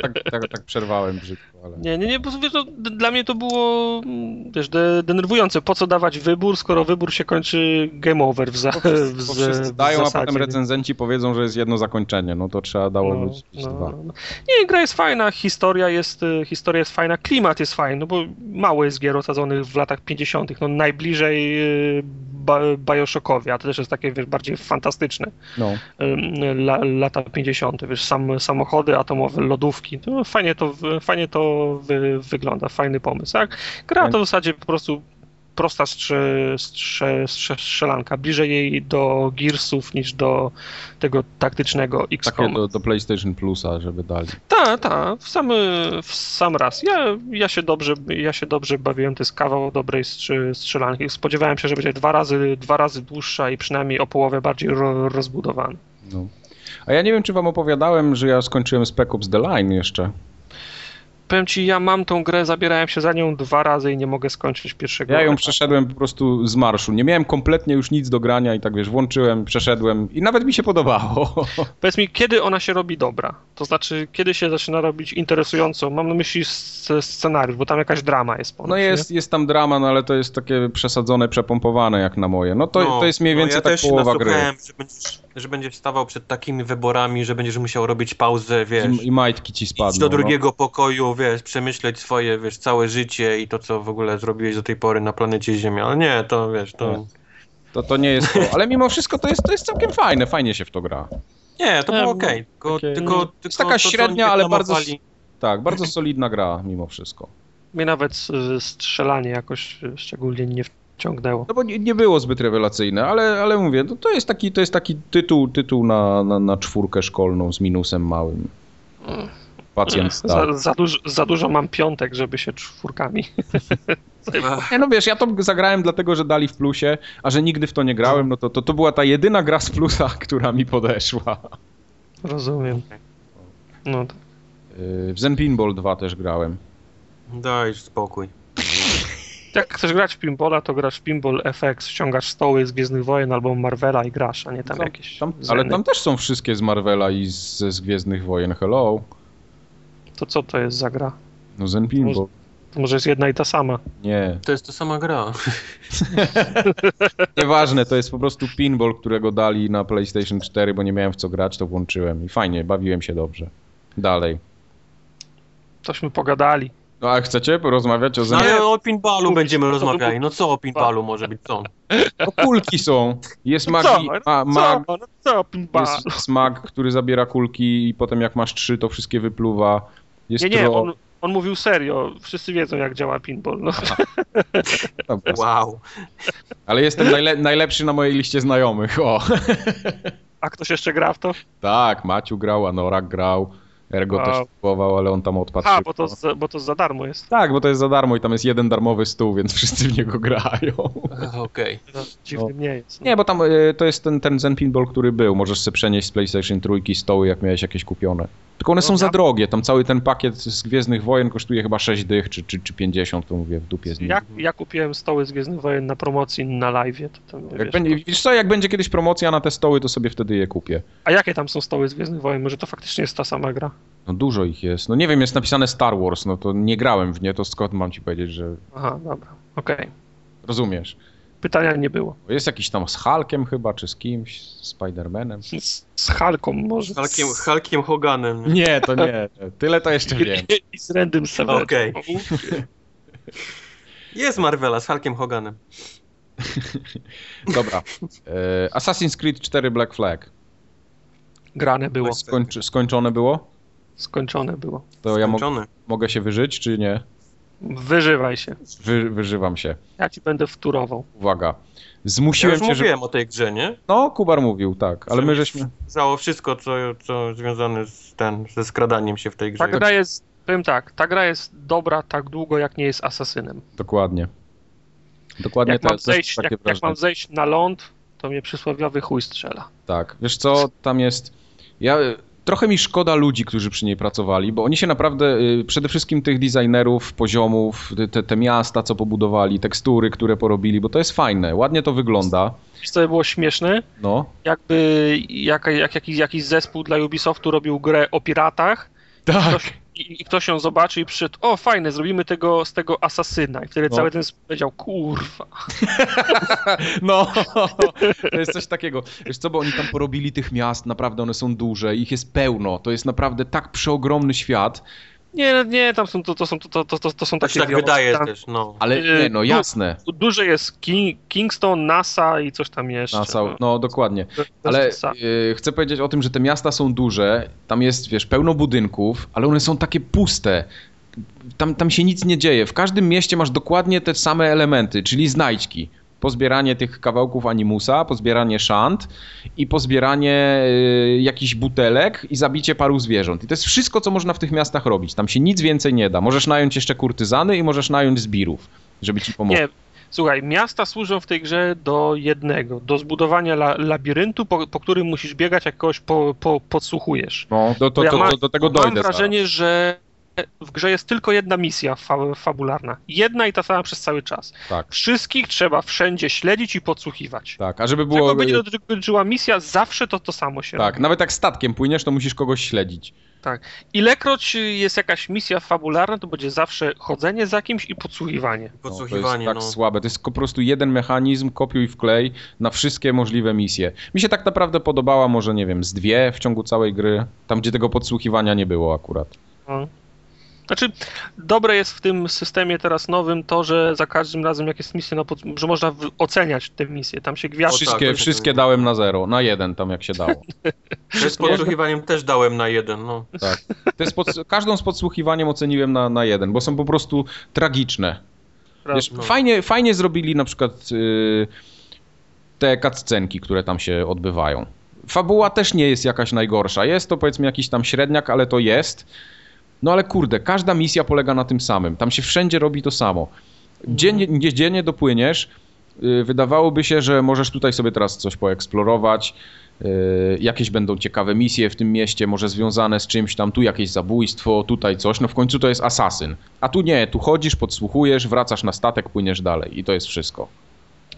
[SPEAKER 2] Tak, tak, tak przerwałem brzydko, ale...
[SPEAKER 3] Nie, nie, nie, bo wiesz, no, dla mnie to było, mm, wiesz, de, denerwujące. Po co dawać wybór, skoro wybór się kończy game over w, za, w,
[SPEAKER 2] Bo
[SPEAKER 3] z-
[SPEAKER 2] wszyscy
[SPEAKER 3] w
[SPEAKER 2] dają, a
[SPEAKER 3] zasadzie.
[SPEAKER 2] potem recenzenci powiedzą, że jest jedno zakończenie, no to trzeba dało
[SPEAKER 3] No,
[SPEAKER 2] być
[SPEAKER 3] no,
[SPEAKER 2] dwa.
[SPEAKER 3] no. Nie, gra jest fajna, historia jest, y, historia jest fajna, klimat jest fajny, no bo mało jest gier osadzonych w latach 50., no najbliżej y, Bioshockowi, a to też jest takie, wiesz, bardziej fantastyczne.
[SPEAKER 2] No.
[SPEAKER 3] La, lata 50., wiesz, sam, samochody atomowe, lodówki, no, fajnie to, fajnie to wy, wygląda, fajny pomysł, tak? Gra to w zasadzie po prostu prosta strze, strze, strze, strzelanka, bliżej jej do Gearsów niż do tego taktycznego
[SPEAKER 2] Takie
[SPEAKER 3] XCOM.
[SPEAKER 2] do, do PlayStation Plusa, żeby dali.
[SPEAKER 3] Tak, tak, w sam, w sam raz. Ja, ja, się dobrze, ja się dobrze bawiłem, to jest kawał dobrej strzelanki. Spodziewałem się, że będzie dwa razy, dwa razy dłuższa i przynajmniej o połowę bardziej ro, rozbudowana.
[SPEAKER 2] No. A ja nie wiem, czy wam opowiadałem, że ja skończyłem Spec Ops The Line jeszcze.
[SPEAKER 3] Powiem ci, ja mam tą grę, zabierałem się za nią dwa razy i nie mogę skończyć pierwszego
[SPEAKER 2] Ja ją przeszedłem po prostu z marszu. Nie miałem kompletnie już nic do grania i tak wiesz, włączyłem, przeszedłem i nawet mi się podobało.
[SPEAKER 3] Powiedz mi, kiedy ona się robi dobra? To znaczy, kiedy się zaczyna robić interesująco? Mam na myśli sc- scenariusz, bo tam jakaś drama jest ponoć,
[SPEAKER 2] No jest, jest tam drama, no ale to jest takie przesadzone, przepompowane jak na moje. No to,
[SPEAKER 1] No,
[SPEAKER 2] to jest mniej
[SPEAKER 1] no
[SPEAKER 2] więcej
[SPEAKER 1] ja
[SPEAKER 2] tak połowa gry.
[SPEAKER 1] Że będziesz, że będziesz stawał przed takimi wyborami, że będziesz musiał robić pauzę, wiesz.
[SPEAKER 2] I, I majtki ci spadną.
[SPEAKER 1] do
[SPEAKER 2] no.
[SPEAKER 1] drugiego pokoju, wiesz, przemyśleć swoje, wiesz, całe życie i to, co w ogóle zrobiłeś do tej pory na planecie Ziemia. Ale nie, to wiesz, to...
[SPEAKER 2] Nie. To, to nie jest to. Ale mimo wszystko to jest, to jest całkiem fajne, fajnie się w to gra.
[SPEAKER 1] Nie, to było okej. Tylko,
[SPEAKER 3] takie-
[SPEAKER 1] tylko, tylko
[SPEAKER 2] Jest taka
[SPEAKER 1] to,
[SPEAKER 2] średnia, ale bardzo- Tak, bardzo solidna gra mimo wszystko.
[SPEAKER 3] Mnie nawet y, strzelanie jakoś y, szczególnie nie wciągnęło.
[SPEAKER 2] No bo nie, nie było zbyt rewelacyjne, ale, ale mówię, no to jest taki, to jest taki tytuł, tytuł na, na, na czwórkę szkolną z minusem małym. Pacjent stał.
[SPEAKER 3] Za, za, dużo, za dużo mam piątek, żeby się czwórkami.
[SPEAKER 2] Nie, no wiesz, ja to zagrałem dlatego, że dali w plusie, a że nigdy w to nie grałem, no to, to, to była ta jedyna gra z plusa, która mi podeszła.
[SPEAKER 3] Rozumiem. No, to-
[SPEAKER 2] Yy, W Zen Pinball 2 też grałem.
[SPEAKER 1] Daj spokój.
[SPEAKER 3] Jak chcesz grać w pinballa, to grasz w Pinball FX, ściągasz stoły z Gwiezdnych Wojen albo Marvela i grasz, a nie tam
[SPEAKER 2] Tam-
[SPEAKER 3] jakieś
[SPEAKER 2] Tam, ale tam też są wszystkie z Marvela i z, ze z Gwiezdnych Wojen. Hello.
[SPEAKER 3] To co to jest za gra?
[SPEAKER 2] No Zen Pinball.
[SPEAKER 3] To może jest jedna i ta sama.
[SPEAKER 2] Nie.
[SPEAKER 1] To jest ta sama gra.
[SPEAKER 2] Nieważne, to jest po prostu pinball, którego dali na PlayStation 4, bo nie miałem w co grać, to włączyłem i fajnie, bawiłem się dobrze. Dalej.
[SPEAKER 3] Tośmy pogadali.
[SPEAKER 2] No a chcecie porozmawiać o
[SPEAKER 1] No,
[SPEAKER 2] Zen...
[SPEAKER 1] ale o pinballu będziemy rozmawiali. No co o pinballu może być? Co?
[SPEAKER 2] No kulki są. Jest
[SPEAKER 3] No
[SPEAKER 2] magi...
[SPEAKER 3] co?
[SPEAKER 2] Ma, mag,
[SPEAKER 3] Co? No co, pinball?
[SPEAKER 2] jest smag, który zabiera kulki i potem jak masz trzy, to wszystkie wypluwa. Jest
[SPEAKER 3] Nie, nie,
[SPEAKER 2] tro...
[SPEAKER 3] on, on mówił serio. Wszyscy wiedzą, jak działa pinball. No.
[SPEAKER 1] Wow.
[SPEAKER 2] Ale jestem najle... najlepszy na mojej liście znajomych. O.
[SPEAKER 3] A ktoś jeszcze gra w to?
[SPEAKER 2] Tak, Maciu grał, Anorak grał, Ergo też próbował, ale on tam odpadł.
[SPEAKER 3] A, bo to, za, bo to za darmo jest.
[SPEAKER 2] Tak, bo to jest za darmo i tam jest jeden darmowy stół, więc wszyscy w niego grają.
[SPEAKER 1] Okej.
[SPEAKER 3] No, dziwnym nie jest. No.
[SPEAKER 2] Nie, bo tam y, to jest ten, ten Zen Pinball, który był. Możesz sobie przenieść z PlayStation trójki stoły, jak miałeś jakieś kupione. Tylko one są
[SPEAKER 3] No,
[SPEAKER 2] za
[SPEAKER 3] ja-
[SPEAKER 2] drogie. Tam cały ten pakiet z Gwiezdnych Wojen kosztuje chyba 6 dych czy, czy, czy 50, to mówię w dupie z nim.
[SPEAKER 3] Ja, ja kupiłem stoły z Gwiezdnych Wojen na promocji na live. To tam,
[SPEAKER 2] Jak
[SPEAKER 3] wiesz,
[SPEAKER 2] będzie,
[SPEAKER 3] to...
[SPEAKER 2] wiesz co, jak będzie kiedyś promocja na te stoły, to sobie wtedy je kupię.
[SPEAKER 3] A jakie tam są stoły z Gwiezdnych Wojen? Może to faktycznie jest ta sama gra?
[SPEAKER 2] No dużo ich jest. No nie wiem, jest napisane Star Wars, no to nie grałem w nie, to skąd mam ci powiedzieć, że
[SPEAKER 3] Aha, dobra. Okej.
[SPEAKER 2] rozumiesz.
[SPEAKER 3] Pytania nie było.
[SPEAKER 2] Jest jakiś tam z Hulkiem chyba, czy z kimś, z Spider-Manem.
[SPEAKER 3] Z, z Halką może.
[SPEAKER 1] Hulkiem, Hulkiem Hoganem.
[SPEAKER 2] Nie, to nie. Tyle to jeszcze wiem.
[SPEAKER 3] I z Randym Savage.
[SPEAKER 1] Okej. Jest Marvela z Hulkiem Hoganem.
[SPEAKER 2] Dobra. E, Assassin's Creed 4 Black Flag.
[SPEAKER 3] Grane było.
[SPEAKER 2] Skończy, skończone było?
[SPEAKER 3] Skończone było.
[SPEAKER 2] To ja mo mogę się wyżyć, czy nie?
[SPEAKER 3] Wyżywaj się.
[SPEAKER 2] Wy wyżywam się.
[SPEAKER 3] Ja ci będę wturował.
[SPEAKER 2] Uwaga.
[SPEAKER 1] Ja
[SPEAKER 2] Zmusiłem
[SPEAKER 1] już
[SPEAKER 2] cię, że...
[SPEAKER 1] mówiłem o tej grze, nie?
[SPEAKER 2] No, Kubar mówił, tak, ale my żeśmy...
[SPEAKER 1] Zało wszystko, co, co związane z ten, ze skradaniem się w tej grze.
[SPEAKER 3] Ta gra jest, powiem tak, ta gra jest dobra tak długo, jak nie jest asasynem.
[SPEAKER 2] Dokładnie. Dokładnie
[SPEAKER 3] Jak
[SPEAKER 2] te-
[SPEAKER 3] mam, zejść, jak, jak mam zejść na ląd, to mnie przysłowiowy chuj strzela.
[SPEAKER 2] Tak. Wiesz co, tam jest... Ja... trochę mi szkoda ludzi, którzy przy niej pracowali, bo oni się naprawdę, y, przede wszystkim tych designerów, poziomów, te, te miasta, co pobudowali, tekstury, które porobili, bo to jest fajne, ładnie to wygląda.
[SPEAKER 3] Wiesz, co by było śmieszne?
[SPEAKER 2] No.
[SPEAKER 3] Jakby jak, jak jakiś, jakiś zespół dla Ubisoftu robił grę o piratach
[SPEAKER 2] Tak.
[SPEAKER 3] ktoś, i, i ktoś ją zobaczy i przyszedł, o fajne, zrobimy tego z tego asasyna. I wtedy
[SPEAKER 2] No.
[SPEAKER 3] cały ten powiedział, kurwa.
[SPEAKER 2] No, to jest coś takiego. Wiesz co, bo oni tam porobili tych miast, naprawdę one są duże, ich jest pełno, to jest naprawdę tak przeogromny świat,
[SPEAKER 3] Nie, nie, tam są, to, to są, to, to, to, to są
[SPEAKER 1] Tak się
[SPEAKER 3] takie...
[SPEAKER 1] tak wydaje
[SPEAKER 3] tam,
[SPEAKER 1] też, no.
[SPEAKER 2] ale
[SPEAKER 3] Y,
[SPEAKER 2] nie, no
[SPEAKER 3] du-
[SPEAKER 2] jasne.
[SPEAKER 3] Duże jest King, Kingston, NASA i coś tam jeszcze.
[SPEAKER 2] NASA, no dokładnie.
[SPEAKER 3] Bez
[SPEAKER 2] Ale y, chcę powiedzieć o tym, że te miasta są duże, tam jest, wiesz, pełno budynków, ale one są takie puste. Tam, tam się nic nie dzieje. W każdym mieście masz dokładnie te same elementy, czyli znajdźki. Pozbieranie tych kawałków animusa, pozbieranie szant i pozbieranie y, jakichś butelek i zabicie paru zwierząt. I to jest wszystko, co można w tych miastach robić. Tam się nic więcej nie da. Możesz nająć jeszcze kurtyzany i możesz nająć zbirów, żeby ci pomóc.
[SPEAKER 3] Nie, słuchaj, miasta służą w tej grze do jednego, do zbudowania la, labiryntu, po, po którym musisz biegać, jak kogoś po, po, podsłuchujesz.
[SPEAKER 2] No, do, to,
[SPEAKER 3] Ja
[SPEAKER 2] to,
[SPEAKER 3] mam-
[SPEAKER 2] do, tego
[SPEAKER 3] Mam
[SPEAKER 2] dojdę. zaraz.
[SPEAKER 3] wrażenie, że w grze jest tylko jedna misja fa fabularna. Jedna i ta sama przez cały czas.
[SPEAKER 2] Tak.
[SPEAKER 3] Wszystkich trzeba wszędzie śledzić i podsłuchiwać.
[SPEAKER 2] Tak, a żeby było.
[SPEAKER 3] będzie dotyczyła misja, zawsze to to samo się
[SPEAKER 2] Tak,
[SPEAKER 3] robi.
[SPEAKER 2] nawet jak statkiem płyniesz, to musisz kogoś śledzić.
[SPEAKER 3] Ilekroć jest jakaś misja fabularna, to będzie zawsze chodzenie za kimś i podsłuchiwanie.
[SPEAKER 1] Podsłuchiwanie,
[SPEAKER 2] no, to jest tak
[SPEAKER 1] no.
[SPEAKER 2] słabe. To jest po prostu jeden mechanizm, kopiuj wklej na wszystkie możliwe misje. Mi się tak naprawdę podobała może, nie wiem, z dwie w ciągu całej gry, tam gdzie tego podsłuchiwania nie było akurat.
[SPEAKER 3] No. Znaczy, dobre jest w tym systemie teraz nowym to, że za każdym razem jak jest misja, pod... że można w- oceniać te misje. Tam się gwiazdy...
[SPEAKER 2] Wszystkie,
[SPEAKER 1] tak,
[SPEAKER 2] wszystkie
[SPEAKER 1] tak.
[SPEAKER 2] dałem na zero, na jeden tam jak się dało.
[SPEAKER 1] Z podsłuchiwaniem też dałem na jeden, no.
[SPEAKER 2] Tak. To jest pod, każdą z podsłuchiwaniem oceniłem na, na jeden, bo są po prostu tragiczne. Wiesz,
[SPEAKER 1] no.
[SPEAKER 2] fajnie, fajnie zrobili na przykład y, te cutscenki, które tam się odbywają. Fabuła też nie jest jakaś najgorsza. Jest to powiedzmy jakiś tam średniak, ale to jest. No ale kurde, każda misja polega na tym samym. Tam się wszędzie robi to samo. Dziennie, gdzie dziennie dopłyniesz, y, wydawałoby się, że możesz tutaj sobie teraz coś poeksplorować. y, Jakieś będą ciekawe misje w tym mieście, może związane z czymś tam, tu jakieś zabójstwo, tutaj coś. No w końcu to jest asasyn. A tu nie, tu chodzisz, podsłuchujesz, wracasz na statek, płyniesz dalej i to jest wszystko.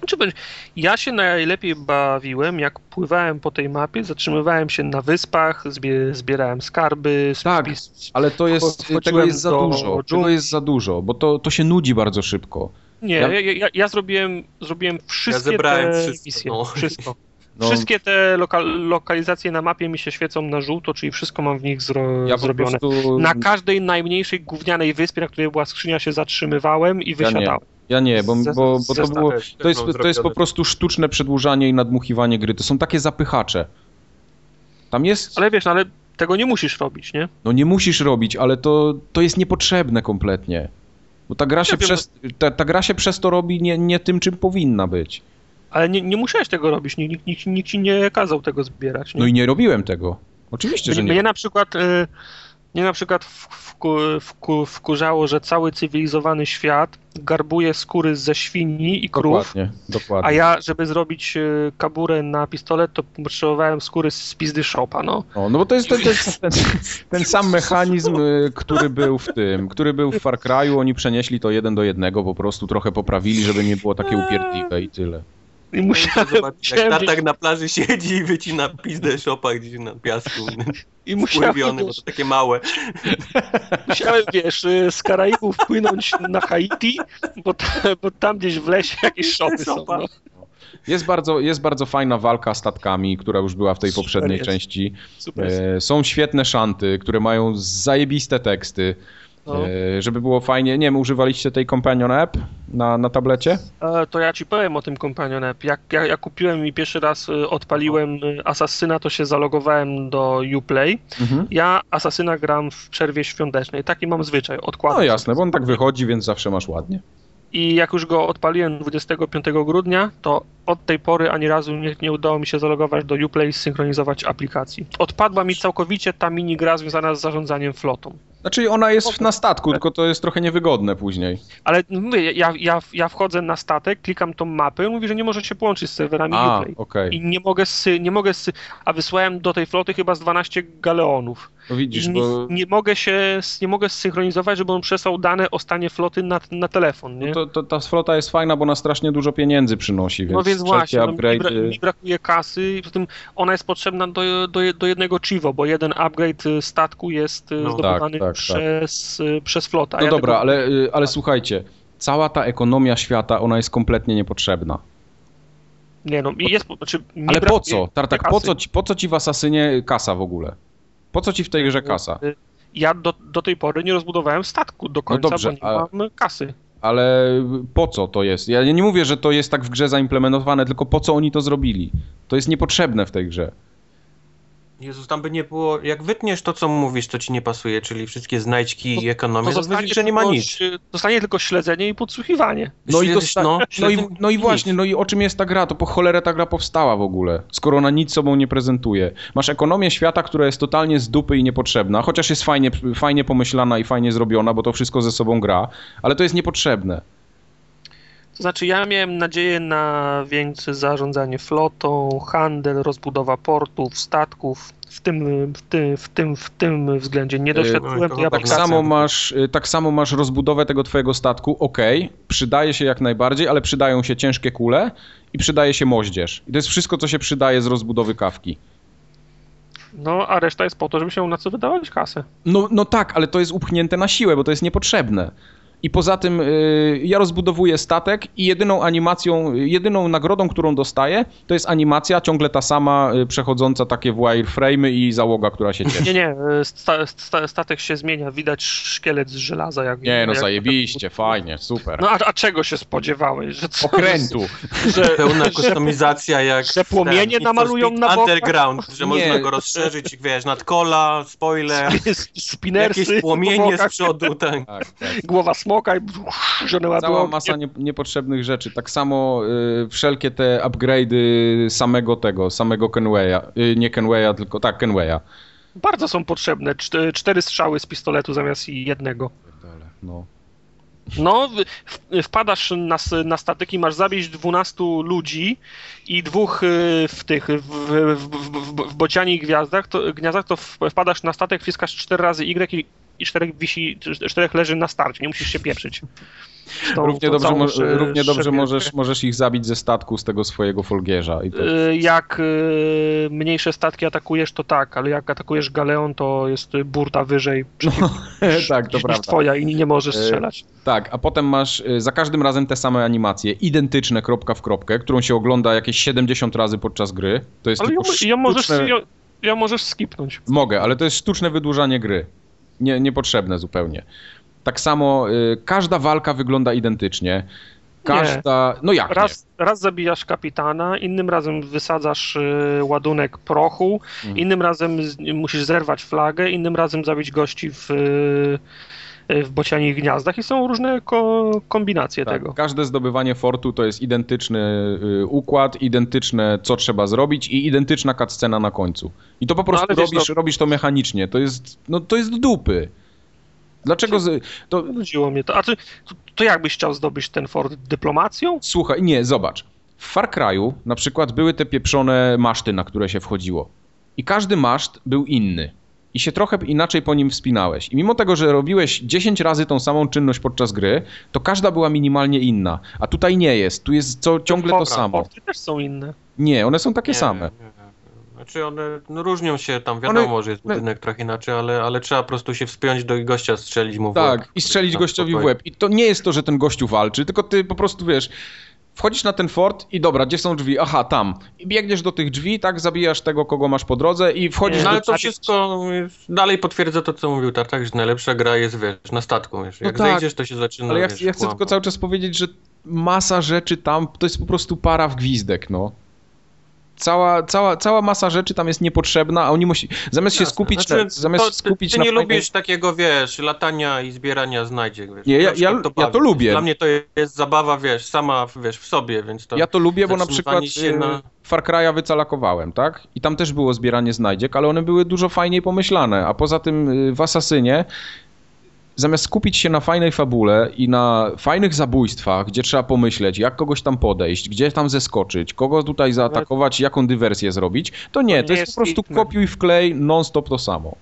[SPEAKER 3] Czy będzie- Ja się najlepiej bawiłem, jak pływałem po tej mapie, zatrzymywałem się na wyspach, zbie, zbierałem skarby,
[SPEAKER 2] Tak, Ale to jest, tego jest za
[SPEAKER 3] do
[SPEAKER 2] dużo. Tego jest za dużo, bo to, to się nudzi bardzo szybko.
[SPEAKER 3] Nie,
[SPEAKER 2] Ja-
[SPEAKER 3] ja, ja, ja zrobiłem, zrobiłem wszystkie
[SPEAKER 1] zebrałem
[SPEAKER 3] te
[SPEAKER 1] wszystko,
[SPEAKER 3] misje.
[SPEAKER 1] no.
[SPEAKER 3] Wszystko.
[SPEAKER 2] No,
[SPEAKER 3] Wszystkie te lokal, lokalizacje na mapie mi się świecą na żółto, czyli wszystko mam w nich zro,
[SPEAKER 2] ja
[SPEAKER 3] zrobione.
[SPEAKER 2] prostu...
[SPEAKER 3] Na każdej najmniejszej gównianej wyspie, na której była skrzynia, się zatrzymywałem i
[SPEAKER 2] Ja nie.
[SPEAKER 3] wysiadałem.
[SPEAKER 2] Ja nie, bo, bo, bo to było... To jest, to jest po prostu sztuczne przedłużanie i nadmuchiwanie gry. To są takie zapychacze. Tam jest...
[SPEAKER 3] Ale wiesz, no, ale tego nie musisz robić, nie?
[SPEAKER 2] No nie musisz robić, ale to, to jest niepotrzebne kompletnie. Bo ta gra, się
[SPEAKER 3] wiem,
[SPEAKER 2] przez, ta, ta gra się przez to robi nie, nie tym, czym powinna być.
[SPEAKER 3] Ale nie, nie musiałeś tego robić, nikt, nikt, nikt, ci nie kazał tego zbierać. Nie?
[SPEAKER 2] No i nie robiłem tego. Oczywiście, że nie.
[SPEAKER 3] mnie na przykład, y, mnie na przykład wku, wku, wkurzało, że cały cywilizowany świat garbuje skóry ze świni i krów,
[SPEAKER 2] Dokładnie, dokładnie.
[SPEAKER 3] a ja, żeby zrobić y, kaburę na pistolet, to potrzebowałem skóry z pizdy shopa, no.
[SPEAKER 2] No, no bo to jest ten, ten, ten, ten sam mechanizm, y, który był w tym, który był w Far Cry'u, oni przenieśli to jeden do jednego, po prostu trochę poprawili, żeby nie było takie upierdliwe i tyle.
[SPEAKER 3] I musiałem,
[SPEAKER 1] Zobacz, jak tatak na plaży siedzi i wycina pizdę szopa gdzieś na piasku.
[SPEAKER 3] i musiałem,
[SPEAKER 1] bo to takie małe.
[SPEAKER 3] musiałem, wiesz, y, z Karaibów płynąć na Haiti, bo, ta, bo tam gdzieś w lesie jakieś szopy są. No.
[SPEAKER 2] Jest bardzo, jest bardzo fajna walka statkami, która już była w tej
[SPEAKER 3] Super
[SPEAKER 2] poprzedniej
[SPEAKER 3] jest.
[SPEAKER 2] części.
[SPEAKER 3] Super.
[SPEAKER 2] E, są świetne szanty, które mają zajebiste teksty.
[SPEAKER 3] No.
[SPEAKER 2] E, żeby było fajnie, nie wiem, używaliście tej Companion App na, na tablecie?
[SPEAKER 3] E, To ja ci powiem o tym Companion App. Jak ja, ja kupiłem i pierwszy raz y, odpaliłem Asasyna, to się zalogowałem do Uplay.
[SPEAKER 2] Mhm.
[SPEAKER 3] Ja Asasyna gram w przerwie świątecznej. Taki mam zwyczaj, odkładam.
[SPEAKER 2] No jasne, bo on tak wychodzi, więc zawsze masz ładnie.
[SPEAKER 3] I jak już go odpaliłem 25 grudnia, to od tej pory ani razu nie, nie udało mi się zalogować do Uplay i zsynchronizować aplikacji. Odpadła mi całkowicie ta minigra związana z zarządzaniem flotą.
[SPEAKER 2] Znaczy ona jest na statku, tylko to jest trochę niewygodne później.
[SPEAKER 3] Ale no mówię, ja, ja, ja wchodzę na statek, klikam tą mapę, mówi, że nie może się połączyć z serwerami
[SPEAKER 2] A,
[SPEAKER 3] Uplay.
[SPEAKER 2] okej.
[SPEAKER 3] I nie mogę, sy, nie mogę sy, a wysłałem do tej floty chyba z 12 galeonów.
[SPEAKER 2] No widzisz,
[SPEAKER 3] nie,
[SPEAKER 2] bo
[SPEAKER 3] nie mogę się, nie mogę zsynchronizować, żeby on przesłał dane o stanie floty na, na telefon, nie?
[SPEAKER 2] no to, to, ta flota jest fajna, bo ona strasznie dużo pieniędzy przynosi, więc,
[SPEAKER 3] no więc właśnie, no, mi, bra, mi brakuje kasy i poza tym ona jest potrzebna do, do, do jednego Chivo, bo jeden upgrade y, statku jest y,
[SPEAKER 1] No,
[SPEAKER 3] zdobywany
[SPEAKER 2] tak, tak,
[SPEAKER 3] przez, y, przez flotę.
[SPEAKER 2] No
[SPEAKER 3] ja
[SPEAKER 2] dobra,
[SPEAKER 3] tego-
[SPEAKER 2] ale, ale słuchajcie, cała ta ekonomia świata, ona jest kompletnie niepotrzebna.
[SPEAKER 3] Nie no, i jest, znaczy, mi
[SPEAKER 2] Ale po co? Tartak, po co, ci, po co ci w Asasynie kasa w ogóle? Po co ci w tej grze kasa?
[SPEAKER 3] Ja do, do tej pory nie rozbudowałem statku do końca,
[SPEAKER 2] dobrze,
[SPEAKER 3] bo nie
[SPEAKER 2] a-
[SPEAKER 3] mam kasy.
[SPEAKER 2] Ale po co to jest? Ja nie mówię, że to jest tak w grze zaimplementowane, tylko po co oni to zrobili? To jest niepotrzebne w tej grze.
[SPEAKER 1] Jezus, tam by nie było. Jak wytniesz to, co mówisz, to ci nie pasuje, czyli wszystkie znajdźki
[SPEAKER 3] To-
[SPEAKER 1] i ekonomię, to,
[SPEAKER 3] zostanie
[SPEAKER 1] widzisz, że nie ma nic.
[SPEAKER 3] Zostanie tylko śledzenie i podsłuchiwanie.
[SPEAKER 2] No i, dosta- no, i,
[SPEAKER 1] śledzenie
[SPEAKER 2] no i
[SPEAKER 1] nic.
[SPEAKER 2] właśnie, no i o czym jest ta gra? To po cholerę ta gra powstała w ogóle, skoro ona nic sobą nie prezentuje. Masz ekonomię świata, która jest totalnie z dupy i niepotrzebna, chociaż jest fajnie, fajnie pomyślana i fajnie zrobiona, bo to wszystko ze sobą gra, ale to jest niepotrzebne.
[SPEAKER 3] To znaczy, ja miałem nadzieję na większe zarządzanie flotą, handel, rozbudowa portów, statków. W tym, w tym, w tym, w tym względzie nie
[SPEAKER 2] Yy,
[SPEAKER 3] doświadczyłem tej
[SPEAKER 1] tak
[SPEAKER 2] samo, masz, y, tak samo masz rozbudowę tego twojego statku, okej, przydaje się jak najbardziej, ale przydają się ciężkie kule i przydaje się moździerz. I to jest wszystko, co się przydaje z rozbudowy kawki.
[SPEAKER 3] No, a reszta jest po to, żeby się na co wydawać kasę.
[SPEAKER 2] No, no tak, ale to jest upchnięte na siłę, bo to jest niepotrzebne. I poza tym y, ja rozbudowuję statek i jedyną animacją, jedyną nagrodą, którą dostaję, to jest animacja ciągle ta sama, y, przechodząca takie w wireframe'y i załoga, która się cieszy.
[SPEAKER 3] Nie, nie, sta, sta, statek się zmienia, widać szkielet z żelaza. Jak,
[SPEAKER 2] Nie, no
[SPEAKER 3] jak,
[SPEAKER 2] zajebiście, fajnie, super.
[SPEAKER 3] No, a, a czego się spodziewałeś? Że co,
[SPEAKER 2] Okrętu.
[SPEAKER 3] Że,
[SPEAKER 1] Pełna kustomizacja jak
[SPEAKER 3] że płomienie
[SPEAKER 1] ten
[SPEAKER 3] namalują na bokach?
[SPEAKER 1] Underground, że
[SPEAKER 2] Nie.
[SPEAKER 1] można go rozszerzyć, wiesz, nadkola, spoiler,
[SPEAKER 3] Spinersy
[SPEAKER 1] jakieś płomienie z przodu, tak.
[SPEAKER 2] Tak, tak.
[SPEAKER 3] głowa smoka i żony ładują.
[SPEAKER 2] Cała masa nie, niepotrzebnych rzeczy. Tak samo y, wszelkie te upgrade'y samego tego, samego Kenwaya. Y, nie Kenwaya, tylko tak, Kenwaya.
[SPEAKER 3] Bardzo są potrzebne. Czte- Cztery strzały z pistoletu zamiast jednego.
[SPEAKER 2] No.
[SPEAKER 3] No, wpadasz na, na statek i masz zabić 12 ludzi i dwóch y, w tych, w, w, w, w, gwiazdach, to, gniazdach, to wpadasz na statek, wciskasz 4 razy Y i, i czterech wisi, czterech leży na starcie, nie musisz się pieprzyć.
[SPEAKER 2] Równie dobrze, mo- równie dobrze możesz, możesz ich zabić ze statku, z tego swojego folgierza. To...
[SPEAKER 3] Y, Jak y, mniejsze statki atakujesz, to tak, ale jak atakujesz galeon, to jest burta wyżej
[SPEAKER 2] tak, to prawda.
[SPEAKER 3] twoja i nie możesz
[SPEAKER 2] Y,
[SPEAKER 3] strzelać.
[SPEAKER 2] Tak, a potem masz za każdym razem te same animacje, identyczne kropka w kropkę, którą się ogląda jakieś 70 razy podczas gry. To jest
[SPEAKER 3] Ale ją,
[SPEAKER 2] tylko
[SPEAKER 3] ją, możesz,
[SPEAKER 2] sztuczne...
[SPEAKER 3] ją, ją możesz skipnąć.
[SPEAKER 2] Mogę, ale to jest sztuczne wydłużanie gry. Nie, niepotrzebne zupełnie. Tak samo y, każda walka wygląda identycznie. Każda. No jak? Nie?
[SPEAKER 3] Raz, raz zabijasz kapitana, innym razem wysadzasz y, ładunek prochu,
[SPEAKER 2] Mhm.
[SPEAKER 3] innym razem z, musisz zerwać flagę, innym razem zabić gości w, y, w bocianich gniazdach i są różne ko, kombinacje
[SPEAKER 2] Tak,
[SPEAKER 3] tego.
[SPEAKER 2] Każde zdobywanie fortu to jest identyczny y, układ, identyczne co trzeba zrobić i identyczna cutscena na końcu. I to po prostu
[SPEAKER 3] ale wiesz,
[SPEAKER 2] robisz,
[SPEAKER 3] no-
[SPEAKER 2] robisz to mechanicznie. To jest, no, to jest dupy. Dlaczego. Z, to,
[SPEAKER 3] Nudziło mnie to. A ty, to, to jak byś chciał zdobyć ten fort dyplomacją?
[SPEAKER 2] Słuchaj, nie, zobacz. W Far Cry'u na przykład były te pieprzone maszty, na które się wchodziło. I każdy maszt był inny. I się trochę inaczej po nim wspinałeś. I mimo tego, że robiłeś 10 razy tą samą czynność podczas gry, to każda była minimalnie inna. A tutaj nie jest. Tu jest co, ciągle to
[SPEAKER 3] Forty-
[SPEAKER 2] samo.
[SPEAKER 3] Forty też są inne.
[SPEAKER 2] Nie, one są takie
[SPEAKER 1] Nie,
[SPEAKER 2] same.
[SPEAKER 1] nie. Znaczy one no, różnią się, tam wiadomo, że jest budynek trochę inaczej, ale, ale trzeba po prostu się wspiąć do gościa, strzelić mu w łeb.
[SPEAKER 2] Tak, i strzelić
[SPEAKER 1] Na
[SPEAKER 2] gościowi w łeb. I to nie jest to, że ten gościu walczy, tylko ty po prostu wiesz. Wchodzisz na ten fort i dobra, gdzie są drzwi? Aha, tam. I biegniesz do tych drzwi, tak, zabijasz tego, kogo masz po drodze i wchodzisz
[SPEAKER 1] No
[SPEAKER 2] do
[SPEAKER 1] ale to
[SPEAKER 3] zabić-
[SPEAKER 1] wszystko dalej potwierdza to, co mówił Tartak, że najlepsza gra jest, wiesz, na statku, wiesz. Jak
[SPEAKER 2] No tak,
[SPEAKER 1] zejdziesz, to się zaczyna,
[SPEAKER 2] Ale ja,
[SPEAKER 1] wiesz,
[SPEAKER 2] ja chcę tylko cały czas powiedzieć, że masa rzeczy tam to jest po prostu para w gwizdek, no. Cała, cała, cała masa rzeczy tam jest niepotrzebna, a oni musi. Zamiast się
[SPEAKER 1] Jasne.
[SPEAKER 2] skupić
[SPEAKER 1] Znaczy,
[SPEAKER 2] na. Zamiast
[SPEAKER 1] to, ty,
[SPEAKER 2] skupić
[SPEAKER 1] ty
[SPEAKER 2] na
[SPEAKER 1] nie
[SPEAKER 2] fajnej-
[SPEAKER 1] lubisz takiego, wiesz, latania i zbierania znajdziek, wiesz.
[SPEAKER 2] Nie, ja-
[SPEAKER 1] Na
[SPEAKER 2] ja- ja
[SPEAKER 1] bawi.
[SPEAKER 2] to lubię.
[SPEAKER 1] Dla mnie to jest zabawa, wiesz, sama, wiesz, w sobie, więc to...
[SPEAKER 2] Ja to lubię, bo na przykład
[SPEAKER 1] się
[SPEAKER 2] na...
[SPEAKER 1] na-
[SPEAKER 2] Far Cry'a wycalakowałem, tak? I tam też było zbieranie znajdziek, ale one były dużo fajniej pomyślane. A poza tym y, w Asasynie zamiast skupić się na fajnej fabule i na fajnych zabójstwach, gdzie trzeba pomyśleć, jak kogoś tam podejść, gdzie tam zeskoczyć, kogo tutaj zaatakować, jaką dywersję zrobić, to nie, to, jest po prostu
[SPEAKER 3] Hitman.
[SPEAKER 2] kopiuj wklej non-stop to samo.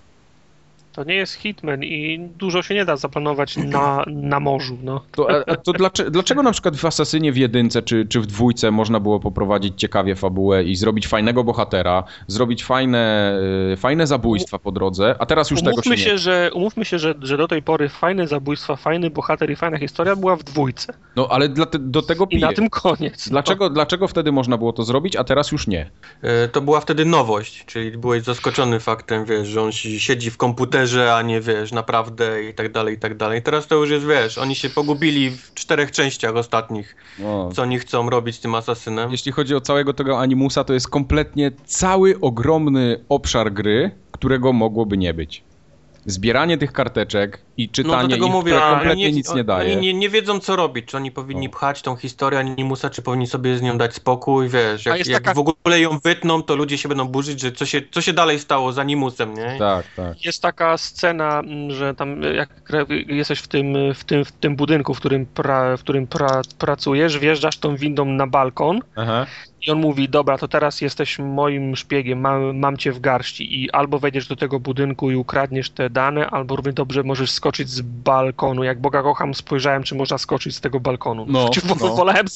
[SPEAKER 3] To nie jest Hitman i dużo się nie da zaplanować na, na morzu, no.
[SPEAKER 2] To, a, to dlaczego, dlaczego na przykład w Asasynie w jedynce czy, czy w dwójce można było poprowadzić ciekawie fabułę i zrobić fajnego bohatera, zrobić fajne, y, fajne zabójstwa po drodze, a teraz już tego się
[SPEAKER 3] Umówmy
[SPEAKER 2] nie
[SPEAKER 3] się, że, umówmy się że, że do tej pory fajne zabójstwa, fajny bohater i fajna historia była w dwójce.
[SPEAKER 2] No ale dla te, do tego
[SPEAKER 3] I
[SPEAKER 2] piję.
[SPEAKER 3] na tym koniec. no.
[SPEAKER 2] Dlaczego, dlaczego wtedy można było to zrobić, a teraz już nie?
[SPEAKER 1] E, To była wtedy nowość, czyli byłeś zaskoczony faktem, wiesz, że on si- siedzi w komputerze, a nie wiesz, naprawdę i tak dalej, i tak dalej. Teraz to już jest, wiesz, oni się pogubili w czterech częściach ostatnich,
[SPEAKER 2] No.
[SPEAKER 1] co oni chcą robić z tym asasynem.
[SPEAKER 2] Jeśli chodzi o całego tego animusa, to jest kompletnie cały ogromny obszar gry, którego mogłoby nie być. Zbieranie tych karteczek i
[SPEAKER 1] No
[SPEAKER 2] czytanie
[SPEAKER 1] do tego
[SPEAKER 2] ich,
[SPEAKER 1] mówię,
[SPEAKER 2] kompletnie
[SPEAKER 1] oni
[SPEAKER 2] nic nie
[SPEAKER 1] Oni
[SPEAKER 2] daje.
[SPEAKER 1] nie, nie wiedzą co robić, czy oni powinni
[SPEAKER 2] No.
[SPEAKER 1] pchać tą historię animusa, czy powinni sobie z nią dać spokój, wiesz,
[SPEAKER 3] A
[SPEAKER 1] jak,
[SPEAKER 3] jest
[SPEAKER 1] jak
[SPEAKER 3] taka-
[SPEAKER 1] w ogóle ją wytną, to ludzie się będą burzyć, że co się, co się dalej stało z animusem, nie?
[SPEAKER 2] Tak, tak.
[SPEAKER 3] Jest taka scena, m, że tam jak gra- jesteś w tym, w tym, w tym budynku, w którym, pra, w którym pra, pracujesz, wjeżdżasz tą windą na balkon
[SPEAKER 2] Aha.
[SPEAKER 3] I on mówi, dobra, to teraz jesteś moim szpiegiem, mam, mam cię w garści i albo wejdziesz do tego budynku i ukradniesz te dane, albo równie dobrze możesz skoczyć z balkonu. Jak Boga kocham, spojrzałem, czy można skoczyć z tego balkonu.
[SPEAKER 2] No, no.
[SPEAKER 3] Wolałem,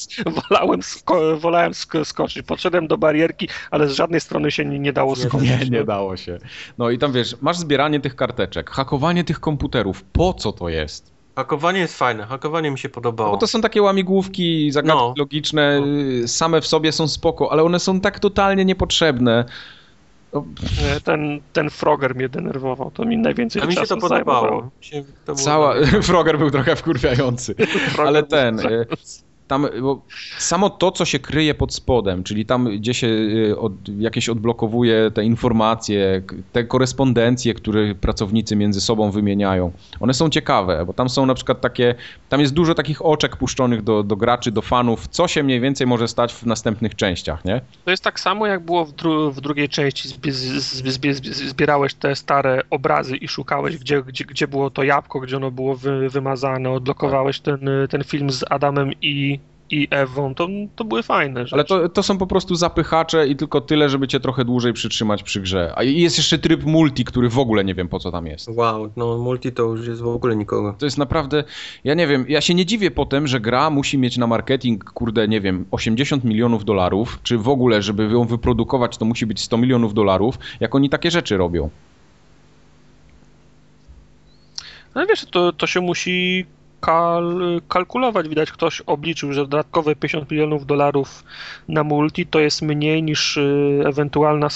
[SPEAKER 3] wolałem, sko- wolałem sk- skoczyć. Podszedłem do barierki, ale z żadnej strony się nie, nie dało skoczyć.
[SPEAKER 2] Nie, nie dało się. No i tam wiesz, masz zbieranie tych karteczek, hakowanie tych komputerów. Po co to jest?
[SPEAKER 1] Hakowanie jest fajne, hakowanie mi się podobało.
[SPEAKER 2] Bo to są takie łamigłówki, zagadki
[SPEAKER 1] No.
[SPEAKER 2] logiczne, y, same w sobie są spoko, ale one są tak totalnie niepotrzebne. No,
[SPEAKER 3] Nie, Ten, ten Frogger mnie denerwował, to mi najwięcej
[SPEAKER 1] A mi się to podobało. Mi się to
[SPEAKER 2] Cała,
[SPEAKER 1] dobre.
[SPEAKER 2] Frogger był trochę wkurwiający. Ale ten, y, tam samo to, co się kryje pod spodem, czyli tam, gdzie się y, od, jakieś odblokowuje te informacje, te korespondencje, które pracownicy między sobą wymieniają, one są ciekawe, bo tam są na przykład takie, tam jest dużo takich oczek puszczonych do, do graczy, do fanów, co się mniej więcej może stać w następnych częściach, nie?
[SPEAKER 3] To jest tak samo, jak było w, dru- w drugiej części. Zbie- z- zbie- zbie- zbierałeś te stare obrazy i szukałeś, gdzie, gdzie, gdzie było to jabłko, gdzie ono było wy, wymazane. Odblokowałeś ten, ten film z Adamem i, i Ewą. To, to były fajne rzeczy.
[SPEAKER 2] Ale to, to są po prostu zapychacze i tylko tyle, żeby cię trochę dłużej przytrzymać przy grze. A jest jeszcze tryb multi, który w ogóle nie wiem po co tam jest.
[SPEAKER 1] Wow, no multi to już jest w ogóle nikogo.
[SPEAKER 2] To jest naprawdę, ja nie wiem, ja się nie dziwię potem, że gra musi mieć na marketing, kurde, nie wiem, 80 milionów dolarów, czy w ogóle, żeby ją wyprodukować, to musi być 100 milionów dolarów, jak oni takie rzeczy robią.
[SPEAKER 3] Ale wiesz, to, to się musi kal, kalkulować. Widać, ktoś obliczył, że dodatkowe 50 milionów dolarów na multi to jest mniej niż y, ewentualna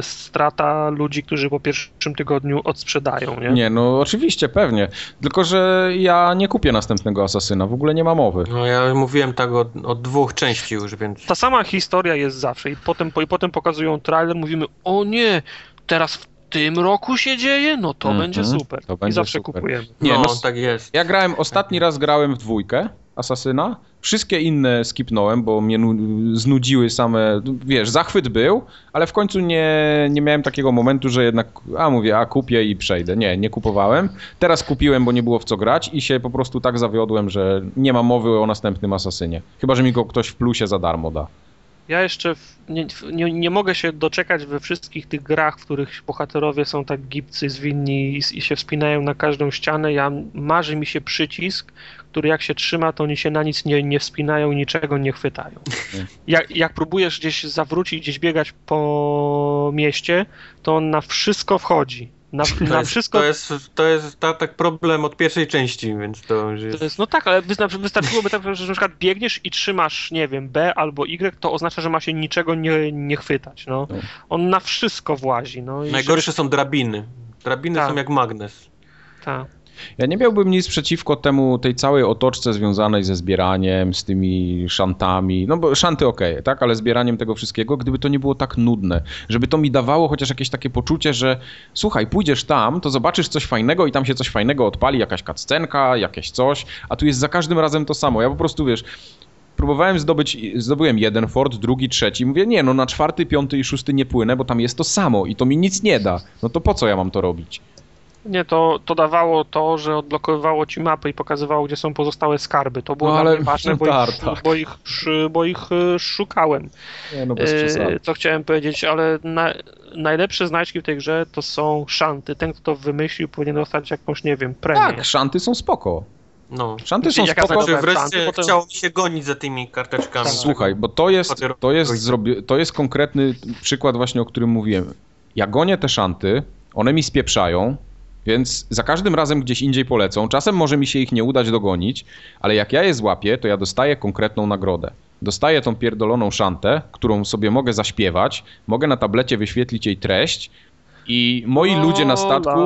[SPEAKER 3] strata ludzi, którzy po pierwszym tygodniu odsprzedają. Nie?
[SPEAKER 2] Nie, no oczywiście, pewnie. Tylko, że ja nie kupię następnego Asasyna, w ogóle nie ma mowy.
[SPEAKER 1] No ja mówiłem tak od, od dwóch części już, więc...
[SPEAKER 3] Ta sama historia jest zawsze i potem, i potem pokazują trailer, mówimy, o nie, teraz w tym roku się dzieje, no to
[SPEAKER 2] Mhm,
[SPEAKER 3] będzie super.
[SPEAKER 2] to
[SPEAKER 3] I
[SPEAKER 2] będzie
[SPEAKER 3] zawsze
[SPEAKER 2] super.
[SPEAKER 3] kupujemy.
[SPEAKER 2] Nie,
[SPEAKER 1] no,
[SPEAKER 2] no,
[SPEAKER 1] tak jest.
[SPEAKER 2] Ja grałem, ostatni raz grałem w dwójkę Asasyna. Wszystkie inne skipnąłem, bo mnie nu- znudziły same, wiesz, zachwyt był, ale w końcu nie, nie miałem takiego momentu, że jednak, a mówię, a kupię i przejdę. Nie, nie kupowałem. Teraz kupiłem, bo nie było w co grać i się po prostu tak zawiodłem, że nie ma mowy o następnym Asasynie. Chyba, że mi go ktoś w plusie za darmo da.
[SPEAKER 3] Ja jeszcze w, nie, nie, nie mogę się doczekać we wszystkich tych grach, w których bohaterowie są tak gibcy, zwinni i, i się wspinają na każdą ścianę. Ja marzy mi się przycisk, który jak się trzyma, to oni się na nic nie, nie wspinają i niczego nie chwytają. Jak, jak próbujesz gdzieś zawrócić, gdzieś biegać po mieście, to on na wszystko wchodzi. Na,
[SPEAKER 1] To
[SPEAKER 3] na
[SPEAKER 1] jest,
[SPEAKER 3] wszystko
[SPEAKER 1] to jest, to jest ta, tak problem od pierwszej części, więc to już jest...
[SPEAKER 3] To jest, no tak, ale wystarczy- wystarczyłoby tak, że na przykład biegniesz i trzymasz, nie wiem, B albo Y, to oznacza, że ma się niczego nie, nie chwytać, no.
[SPEAKER 2] No.
[SPEAKER 3] On na wszystko włazi, no. I
[SPEAKER 1] Najgorsze są drabiny. Drabiny
[SPEAKER 3] Tak.
[SPEAKER 1] są jak magnes.
[SPEAKER 3] żeby- Tak.
[SPEAKER 2] Ja nie miałbym nic przeciwko temu, tej całej otoczce związanej ze zbieraniem, z tymi szantami. No bo szanty okej, tak, ale zbieraniem tego wszystkiego, gdyby to nie było tak nudne. Żeby to mi dawało chociaż jakieś takie poczucie, że słuchaj, pójdziesz tam, to zobaczysz coś fajnego i tam się coś fajnego odpali, jakaś kaccenka, jakieś coś, a tu jest za każdym razem to samo. Ja po prostu, wiesz, próbowałem zdobyć, zdobyłem jeden fort, drugi, trzeci. Mówię, nie, no na czwarty, piąty i szósty nie płynę, bo tam jest to samo i to mi nic nie da. No to po co ja mam to robić?
[SPEAKER 3] Nie, to, to dawało to, że odblokowywało ci mapy i pokazywało, gdzie są pozostałe skarby. To było
[SPEAKER 2] No, ale-
[SPEAKER 3] ważne, bo,
[SPEAKER 2] tak,
[SPEAKER 3] ich,
[SPEAKER 2] tak.
[SPEAKER 3] bo, ich, bo ich e, szukałem.
[SPEAKER 2] Nie, no bez
[SPEAKER 3] E,
[SPEAKER 2] przesady.
[SPEAKER 3] Co chciałem powiedzieć, ale na, najlepsze znajdźki w tej grze to są szanty. Ten, kto to wymyślił, powinien dostać jakąś, nie wiem, premię.
[SPEAKER 2] Tak, szanty są spoko.
[SPEAKER 1] No.
[SPEAKER 2] Szanty są spoko.
[SPEAKER 3] znaczy-
[SPEAKER 1] Znaczy,
[SPEAKER 3] Szanty,
[SPEAKER 1] wreszcie
[SPEAKER 3] potem-
[SPEAKER 1] chciało mi się gonić za tymi karteczkami.
[SPEAKER 3] Tak.
[SPEAKER 2] Słuchaj, bo to jest, to jest, zrobi- to jest konkretny przykład właśnie, o którym mówiłem. Ja gonię te szanty, one mi spieprzają, więc za każdym razem gdzieś indziej polecą. Czasem może mi się ich nie udać dogonić, ale jak ja je złapię, to ja dostaję konkretną nagrodę. Dostaję tą pierdoloną szantę, którą sobie mogę zaśpiewać, mogę na tablecie wyświetlić jej treść i moi ludzie na statku...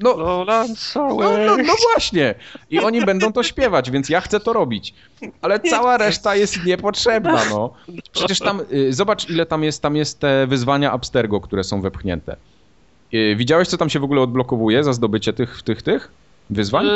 [SPEAKER 2] No,
[SPEAKER 3] Lolan
[SPEAKER 2] no, no, no właśnie. I oni będą to śpiewać, więc ja chcę to robić. Ale cała reszta jest niepotrzebna, no. Przecież tam, y, zobacz ile tam jest, tam jest te wyzwania Abstergo, które są wepchnięte. Y, Widziałeś, co tam się w ogóle odblokowuje za zdobycie tych, tych, tych wyzwań?
[SPEAKER 3] E,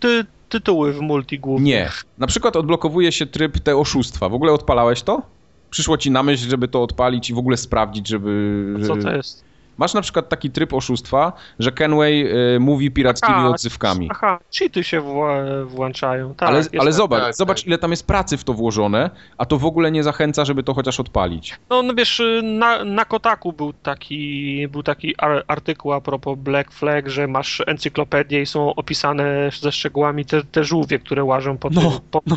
[SPEAKER 3] Ty, tytuły w multi głównie.
[SPEAKER 2] Nie. Na przykład odblokowuje się tryb te oszustwa. W ogóle odpalałeś to? Przyszło ci na myśl, żeby to odpalić i w ogóle sprawdzić, żeby...
[SPEAKER 3] Co
[SPEAKER 2] że-
[SPEAKER 3] to jest?
[SPEAKER 2] Masz na przykład taki tryb oszustwa, że Kenway y, mówi pirackimi
[SPEAKER 3] A,
[SPEAKER 2] odzywkami.
[SPEAKER 3] Aha, cheaty się wła- włączają. Tak,
[SPEAKER 2] ale ale
[SPEAKER 3] tak.
[SPEAKER 2] zobacz,
[SPEAKER 1] tak,
[SPEAKER 2] zobacz
[SPEAKER 1] tak.
[SPEAKER 2] ile tam jest pracy w to włożone, a to w ogóle nie zachęca, żeby to chociaż odpalić.
[SPEAKER 3] No, no wiesz, na, na Kotaku był taki, był taki ar- artykuł a propos Black Flag, że masz encyklopedię i są opisane ze szczegółami te, te żółwie, które łażą po,
[SPEAKER 2] No,
[SPEAKER 3] tym, po
[SPEAKER 2] no.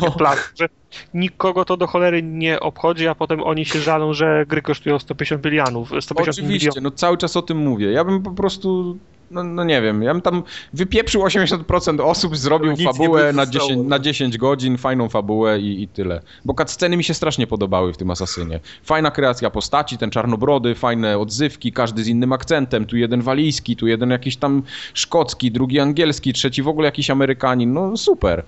[SPEAKER 3] że nikogo to do cholery nie obchodzi, a potem oni się żalą, że gry kosztują 150 milionów, 150
[SPEAKER 2] Oczywiście,
[SPEAKER 3] milionów.
[SPEAKER 2] no cały czas o tym mówię. Ja bym po prostu, no, no nie wiem, ja bym tam wypieprzył 80% osób, zrobił
[SPEAKER 1] Nic
[SPEAKER 2] fabułę na
[SPEAKER 1] zostało,
[SPEAKER 2] 10,
[SPEAKER 1] no.
[SPEAKER 2] na 10 godzin, fajną fabułę i, i tyle. Bo cutsceny mi się strasznie podobały w tym Asasynie. Fajna kreacja postaci, ten czarnobrody, fajne odzywki, każdy z innym akcentem. Tu jeden walijski, tu jeden jakiś tam szkocki, drugi angielski, trzeci w ogóle jakiś Amerykanin. No super.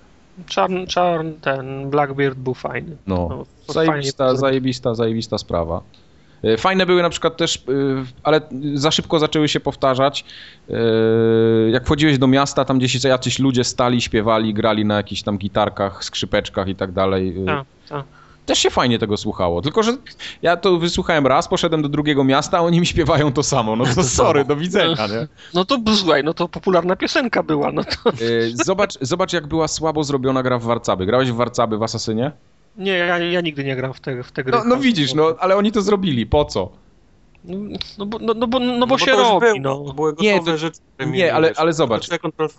[SPEAKER 3] Czarn, czarn, ten Blackbeard był fajny.
[SPEAKER 2] No,
[SPEAKER 3] No,
[SPEAKER 2] zajebista,
[SPEAKER 3] fajnie
[SPEAKER 2] zajebista, zajebista sprawa. E, Fajne były na przykład też, e, ale za szybko zaczęły się powtarzać. E, Jak wchodziłeś do miasta, tam gdzieś jacyś ludzie stali, śpiewali, grali na jakichś tam gitarkach, skrzypeczkach i tak dalej.
[SPEAKER 3] Tak, tak.
[SPEAKER 2] Też się fajnie tego słuchało. Tylko, że ja to wysłuchałem raz, poszedłem do drugiego miasta, a oni mi śpiewają to samo. No to sorry, do widzenia, nie?
[SPEAKER 3] No to słuchaj, no to popularna piosenka była, no to
[SPEAKER 2] E, Zobacz, zobacz jak była słabo zrobiona gra w Warcaby. Grałeś w Warcaby w Asasynie?
[SPEAKER 3] nie, ja, ja nigdy nie gram w te, w te gry.
[SPEAKER 2] No, no widzisz, no ale oni to zrobili. Po co?
[SPEAKER 3] No, no, bo, no, no, bo, no bo się
[SPEAKER 1] to już
[SPEAKER 3] robi,
[SPEAKER 1] było,
[SPEAKER 3] no.
[SPEAKER 1] to Były
[SPEAKER 2] Nie, to-
[SPEAKER 1] rzeczy. które
[SPEAKER 2] nie,
[SPEAKER 1] mieli,
[SPEAKER 2] ale- ale zobacz.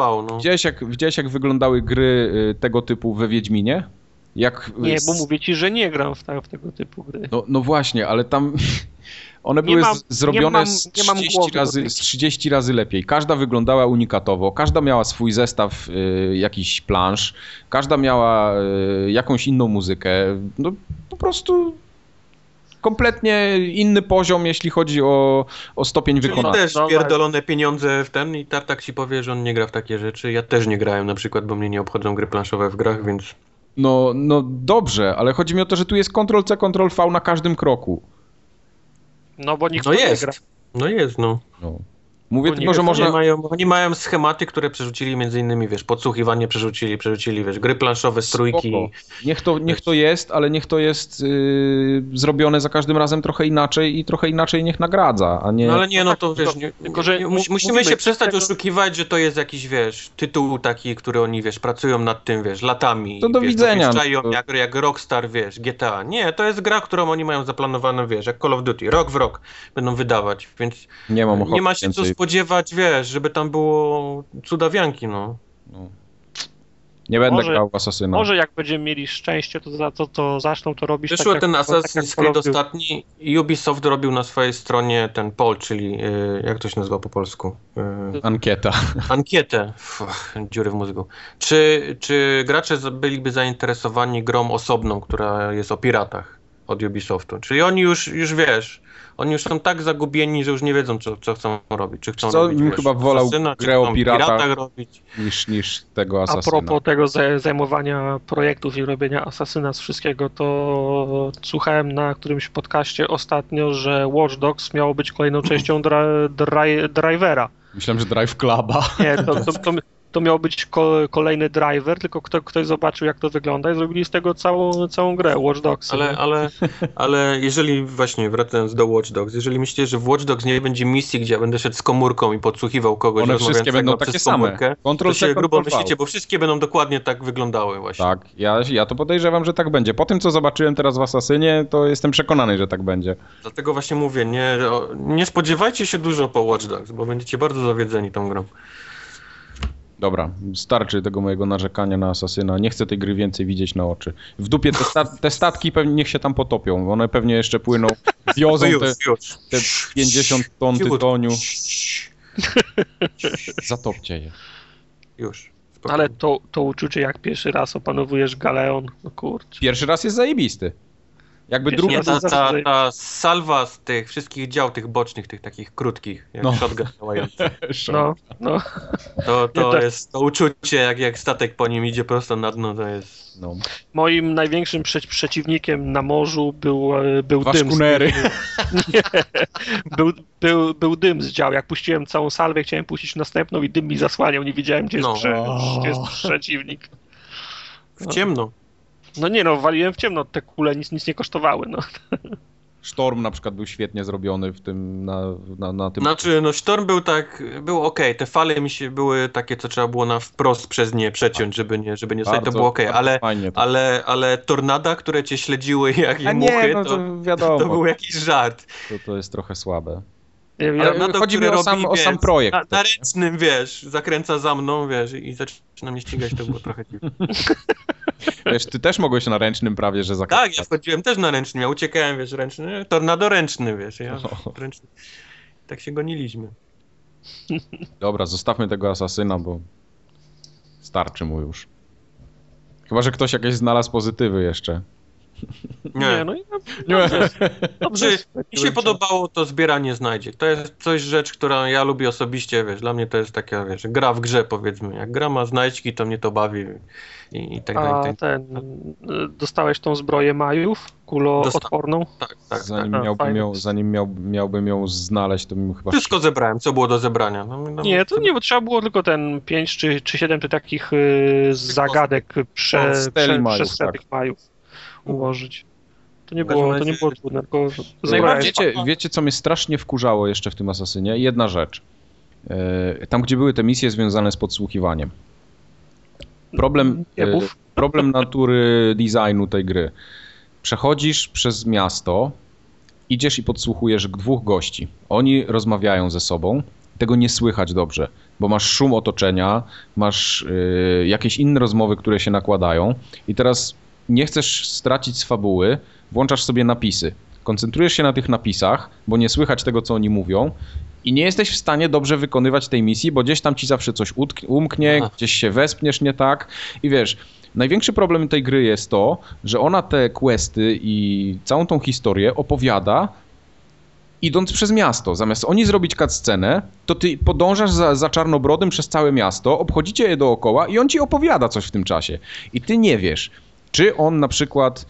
[SPEAKER 1] No.
[SPEAKER 2] Widziałeś jak, widziałeś jak wyglądały gry y, tego typu we Wiedźminie? Jak,
[SPEAKER 3] Nie, bo mówię ci, że nie gram w, ta, w tego typu gry.
[SPEAKER 2] No, no właśnie, ale tam one
[SPEAKER 3] Nie
[SPEAKER 2] były
[SPEAKER 3] mam-
[SPEAKER 2] zrobione
[SPEAKER 3] nie mam-
[SPEAKER 2] z,
[SPEAKER 3] nie mam
[SPEAKER 2] 30
[SPEAKER 3] głowy do
[SPEAKER 2] razy,
[SPEAKER 3] tej-
[SPEAKER 2] z 30 razy lepiej. Każda wyglądała unikatowo, każda miała swój zestaw y, jakiś plansz, każda miała y, jakąś inną muzykę. No po prostu kompletnie inny poziom, jeśli chodzi o, o stopień
[SPEAKER 1] Czyli
[SPEAKER 2] wykonania.
[SPEAKER 1] też
[SPEAKER 3] No,
[SPEAKER 1] pierdolone pieniądze w ten i Tartak ci powie, że on nie gra w takie rzeczy. Ja też nie grałem na przykład, bo mnie nie obchodzą gry planszowe w grach, więc...
[SPEAKER 2] No, no dobrze, ale chodzi mi o to, że tu jest Ctrl-C, Ctrl-V na każdym kroku.
[SPEAKER 3] No bo nikt
[SPEAKER 1] No jest.
[SPEAKER 3] nie gra.
[SPEAKER 1] No jest, no.
[SPEAKER 2] No. Mówię
[SPEAKER 3] Bo nie
[SPEAKER 2] tylko, że
[SPEAKER 3] wiem,
[SPEAKER 2] można...
[SPEAKER 1] Oni mają, oni mają schematy, które przerzucili między innymi, wiesz, podsłuchiwanie przerzucili, przerzucili, wiesz, gry planszowe, strójki.
[SPEAKER 2] Spoko. Niech to, niech to jest, ale niech to jest yy, zrobione za każdym razem trochę inaczej i trochę inaczej niech nagradza, a nie...
[SPEAKER 1] No ale nie, no to
[SPEAKER 3] tak,
[SPEAKER 1] wiesz, nie,
[SPEAKER 3] tylko, że
[SPEAKER 1] nie,
[SPEAKER 3] mu-
[SPEAKER 1] mus- musimy
[SPEAKER 3] mówimy,
[SPEAKER 1] się przestać
[SPEAKER 3] tego-
[SPEAKER 1] oszukiwać, że to jest jakiś, wiesz, tytuł taki, który oni, wiesz, pracują nad tym, wiesz, latami.
[SPEAKER 2] To do
[SPEAKER 1] wiesz,
[SPEAKER 2] widzenia, no to-
[SPEAKER 1] Jak, jak Rockstar, wiesz, GTA. Nie, to jest gra, którą oni mają zaplanowaną, wiesz, jak Call of Duty, rok w rok będą wydawać, więc
[SPEAKER 2] Nie mam ochoty
[SPEAKER 1] nie ma się co. spodziewać, wiesz, żeby tam było cudawianki, no.
[SPEAKER 2] No. Nie będę
[SPEAKER 3] Może-
[SPEAKER 2] grał w Asasyna.
[SPEAKER 3] Może jak będziemy mieli szczęście, to, za, to, to zaczną to robić
[SPEAKER 1] Wyszło
[SPEAKER 3] tak
[SPEAKER 1] ten
[SPEAKER 3] jak, tak
[SPEAKER 1] Assassin's Creed ostatni i Ubisoft robił na swojej stronie ten poll, czyli y, jak to się nazywa po polsku? Y,
[SPEAKER 2] Ankieta.
[SPEAKER 1] ankietę. Fuh, dziury w mózgu. Czy, czy gracze byliby zainteresowani grą osobną, która jest o piratach od Ubisoftu? Czyli oni już, już wiesz, oni już są tak zagubieni, że już nie wiedzą, co, co chcą robić. Czy chcą
[SPEAKER 2] Co,
[SPEAKER 1] robić,
[SPEAKER 2] bym
[SPEAKER 1] wiesz,
[SPEAKER 2] chyba wolał
[SPEAKER 1] Asasyna,
[SPEAKER 2] grę o piratach.
[SPEAKER 1] robić.
[SPEAKER 2] niż, niż tego
[SPEAKER 3] A
[SPEAKER 2] Asasyna.
[SPEAKER 3] propos tego za- zajmowania projektów i robienia asasyna z wszystkiego, to słuchałem na którymś podcaście ostatnio, że Watch Dogs miało być kolejną częścią dra, dri, Drivera.
[SPEAKER 2] Myślałem, że Drive Cluba.
[SPEAKER 3] Nie, to, to, to, to miał być ko kolejny driver, tylko kto, ktoś zobaczył jak to wygląda i zrobili z tego całą, całą grę, Watch Dogs.
[SPEAKER 1] Ale, ale, ale jeżeli właśnie wracając do Watch Dogs, jeżeli myślicie, że w Watch Dogs nie będzie misji, gdzie ja będę szedł z komórką i podsłuchiwał kogoś
[SPEAKER 2] One wszystkie będą
[SPEAKER 1] przez
[SPEAKER 2] takie same.
[SPEAKER 1] komórkę,
[SPEAKER 2] Control
[SPEAKER 1] to się grubo myślicie, bo wszystkie będą dokładnie tak wyglądały właśnie.
[SPEAKER 2] Tak, ja, ja to podejrzewam, że tak będzie. Po tym, co zobaczyłem teraz w Asasynie, to jestem przekonany, że tak będzie.
[SPEAKER 1] Dlatego właśnie mówię, nie, nie spodziewajcie się dużo po Watch Dogs, bo będziecie bardzo zawiedzeni tą grą.
[SPEAKER 2] Dobra, starczy tego mojego narzekania na Asasyna. Nie chcę tej gry więcej widzieć na oczy. W dupie te, sta te statki pewnie niech się tam potopią. One pewnie jeszcze płyną, wiozą te, te 50 ton tytoniu. Zatopcie je.
[SPEAKER 1] Już.
[SPEAKER 3] Ale to, to uczucie jak pierwszy raz opanowujesz Galeon, no kurczę.
[SPEAKER 2] Pierwszy raz jest zajebisty. Jakby.
[SPEAKER 1] Nie,
[SPEAKER 3] raz
[SPEAKER 1] ta, ta, ta salwa z tych wszystkich dział, tych bocznych, tych takich krótkich, jak
[SPEAKER 2] No.
[SPEAKER 1] shotgun działający.
[SPEAKER 3] No, no.
[SPEAKER 1] To,
[SPEAKER 3] Nie,
[SPEAKER 1] to
[SPEAKER 3] to-
[SPEAKER 1] jest to uczucie, jak, jak statek po nim idzie prosto na dno, to jest...
[SPEAKER 2] No.
[SPEAKER 3] Moim największym prze przeciwnikiem na morzu był, e, był
[SPEAKER 2] Wasz
[SPEAKER 3] dym. z-
[SPEAKER 2] kunery.
[SPEAKER 3] Nie, był, był, był dym z dział. Jak puściłem całą salwę, chciałem puścić następną i dym mi zasłaniał. Nie widziałem, gdzie jest,
[SPEAKER 1] No.
[SPEAKER 3] prze, gdzie jest przeciwnik.
[SPEAKER 1] W ciemno.
[SPEAKER 3] No nie no, waliłem w ciemno. Te kule nic, nic nie kosztowały. No.
[SPEAKER 2] Sztorm na przykład był świetnie zrobiony w tym, na, na, na tym...
[SPEAKER 1] Znaczy, no Storm był tak, był ok, te fale mi się były takie, co trzeba było na wprost przez nie przeciąć, żeby nie, żeby nie stać, to było ok, ale, ale, ale tornada, które cię śledziły jak i
[SPEAKER 2] A
[SPEAKER 1] muchy,
[SPEAKER 2] nie, no
[SPEAKER 1] to,
[SPEAKER 2] to wiadomo,
[SPEAKER 1] to był jakiś żart.
[SPEAKER 2] to, to jest trochę słabe. Ale
[SPEAKER 3] ja,
[SPEAKER 1] Tornado,
[SPEAKER 2] chodzi mi o sam- o sam projekt.
[SPEAKER 1] Na, na ręcznym, wiesz, zakręca za mną, wiesz, i zaczyna mnie ścigać, to było trochę dziwne.
[SPEAKER 2] Wiesz, ty też mogłeś na ręcznym prawie, że zakręcać.
[SPEAKER 1] Tak, ja wchodziłem też na ręcznym, ja uciekałem, wiesz, ręczny, tornado ręczny, wiesz, ja
[SPEAKER 2] O.
[SPEAKER 1] ręczny. Tak się goniliśmy.
[SPEAKER 2] Dobra, zostawmy tego asasyna, bo starczy mu już. Chyba, że ktoś jakieś znalazł pozytywy jeszcze.
[SPEAKER 3] Nie, no i no,
[SPEAKER 2] Nie.
[SPEAKER 3] dobrze.
[SPEAKER 1] Czy mi się podobało, to zbieranie znajdzie. To jest coś, rzecz, którą ja lubię osobiście, wiesz, dla mnie to jest taka, wiesz, gra w grze, powiedzmy. Jak gra ma znajdźki, to mnie to bawi i, i tak dalej.
[SPEAKER 3] A
[SPEAKER 1] Tak,
[SPEAKER 3] ten, dostałeś tą zbroję Majów, kuloodporną?
[SPEAKER 1] tak, tak,
[SPEAKER 2] Zanim,
[SPEAKER 1] tak.
[SPEAKER 2] Miałbym, ją, zanim miał, miałbym ją znaleźć, to bym chyba...
[SPEAKER 1] Wszystko zebrałem, co było do zebrania. No, no,
[SPEAKER 3] Nie, to nie, bo trzeba było tylko ten 5 czy, czy 7 tych takich y, zagadek prze, prze,
[SPEAKER 2] Majów,
[SPEAKER 3] przez
[SPEAKER 2] tak.
[SPEAKER 3] Majów ułożyć. To nie było, to nie było trudne, tylko
[SPEAKER 2] No wiecie, wiecie, co mnie strasznie wkurzało jeszcze w tym Asasynie? Jedna rzecz. E, Tam, gdzie były te misje związane z podsłuchiwaniem. Problem,
[SPEAKER 3] Nie
[SPEAKER 2] e, problem natury designu tej gry. Przechodzisz przez miasto, idziesz i podsłuchujesz dwóch gości. Oni rozmawiają ze sobą, tego nie słychać dobrze, bo masz szum otoczenia, masz y, jakieś inne rozmowy, które się nakładają i teraz nie chcesz stracić z fabuły, włączasz sobie napisy. Koncentrujesz się na tych napisach, bo nie słychać tego, co oni mówią i nie jesteś w stanie dobrze wykonywać tej misji, bo gdzieś tam ci zawsze coś umknie,
[SPEAKER 1] Aha.
[SPEAKER 2] gdzieś się wespniesz nie tak i wiesz, największy problem tej gry jest to, że ona te questy i całą tą historię opowiada idąc przez miasto. Zamiast oni zrobić cutscenę, to ty podążasz za, za czarnobrodym przez całe miasto, obchodzicie je dookoła i on ci opowiada coś w tym czasie. I ty nie wiesz, czy on na przykład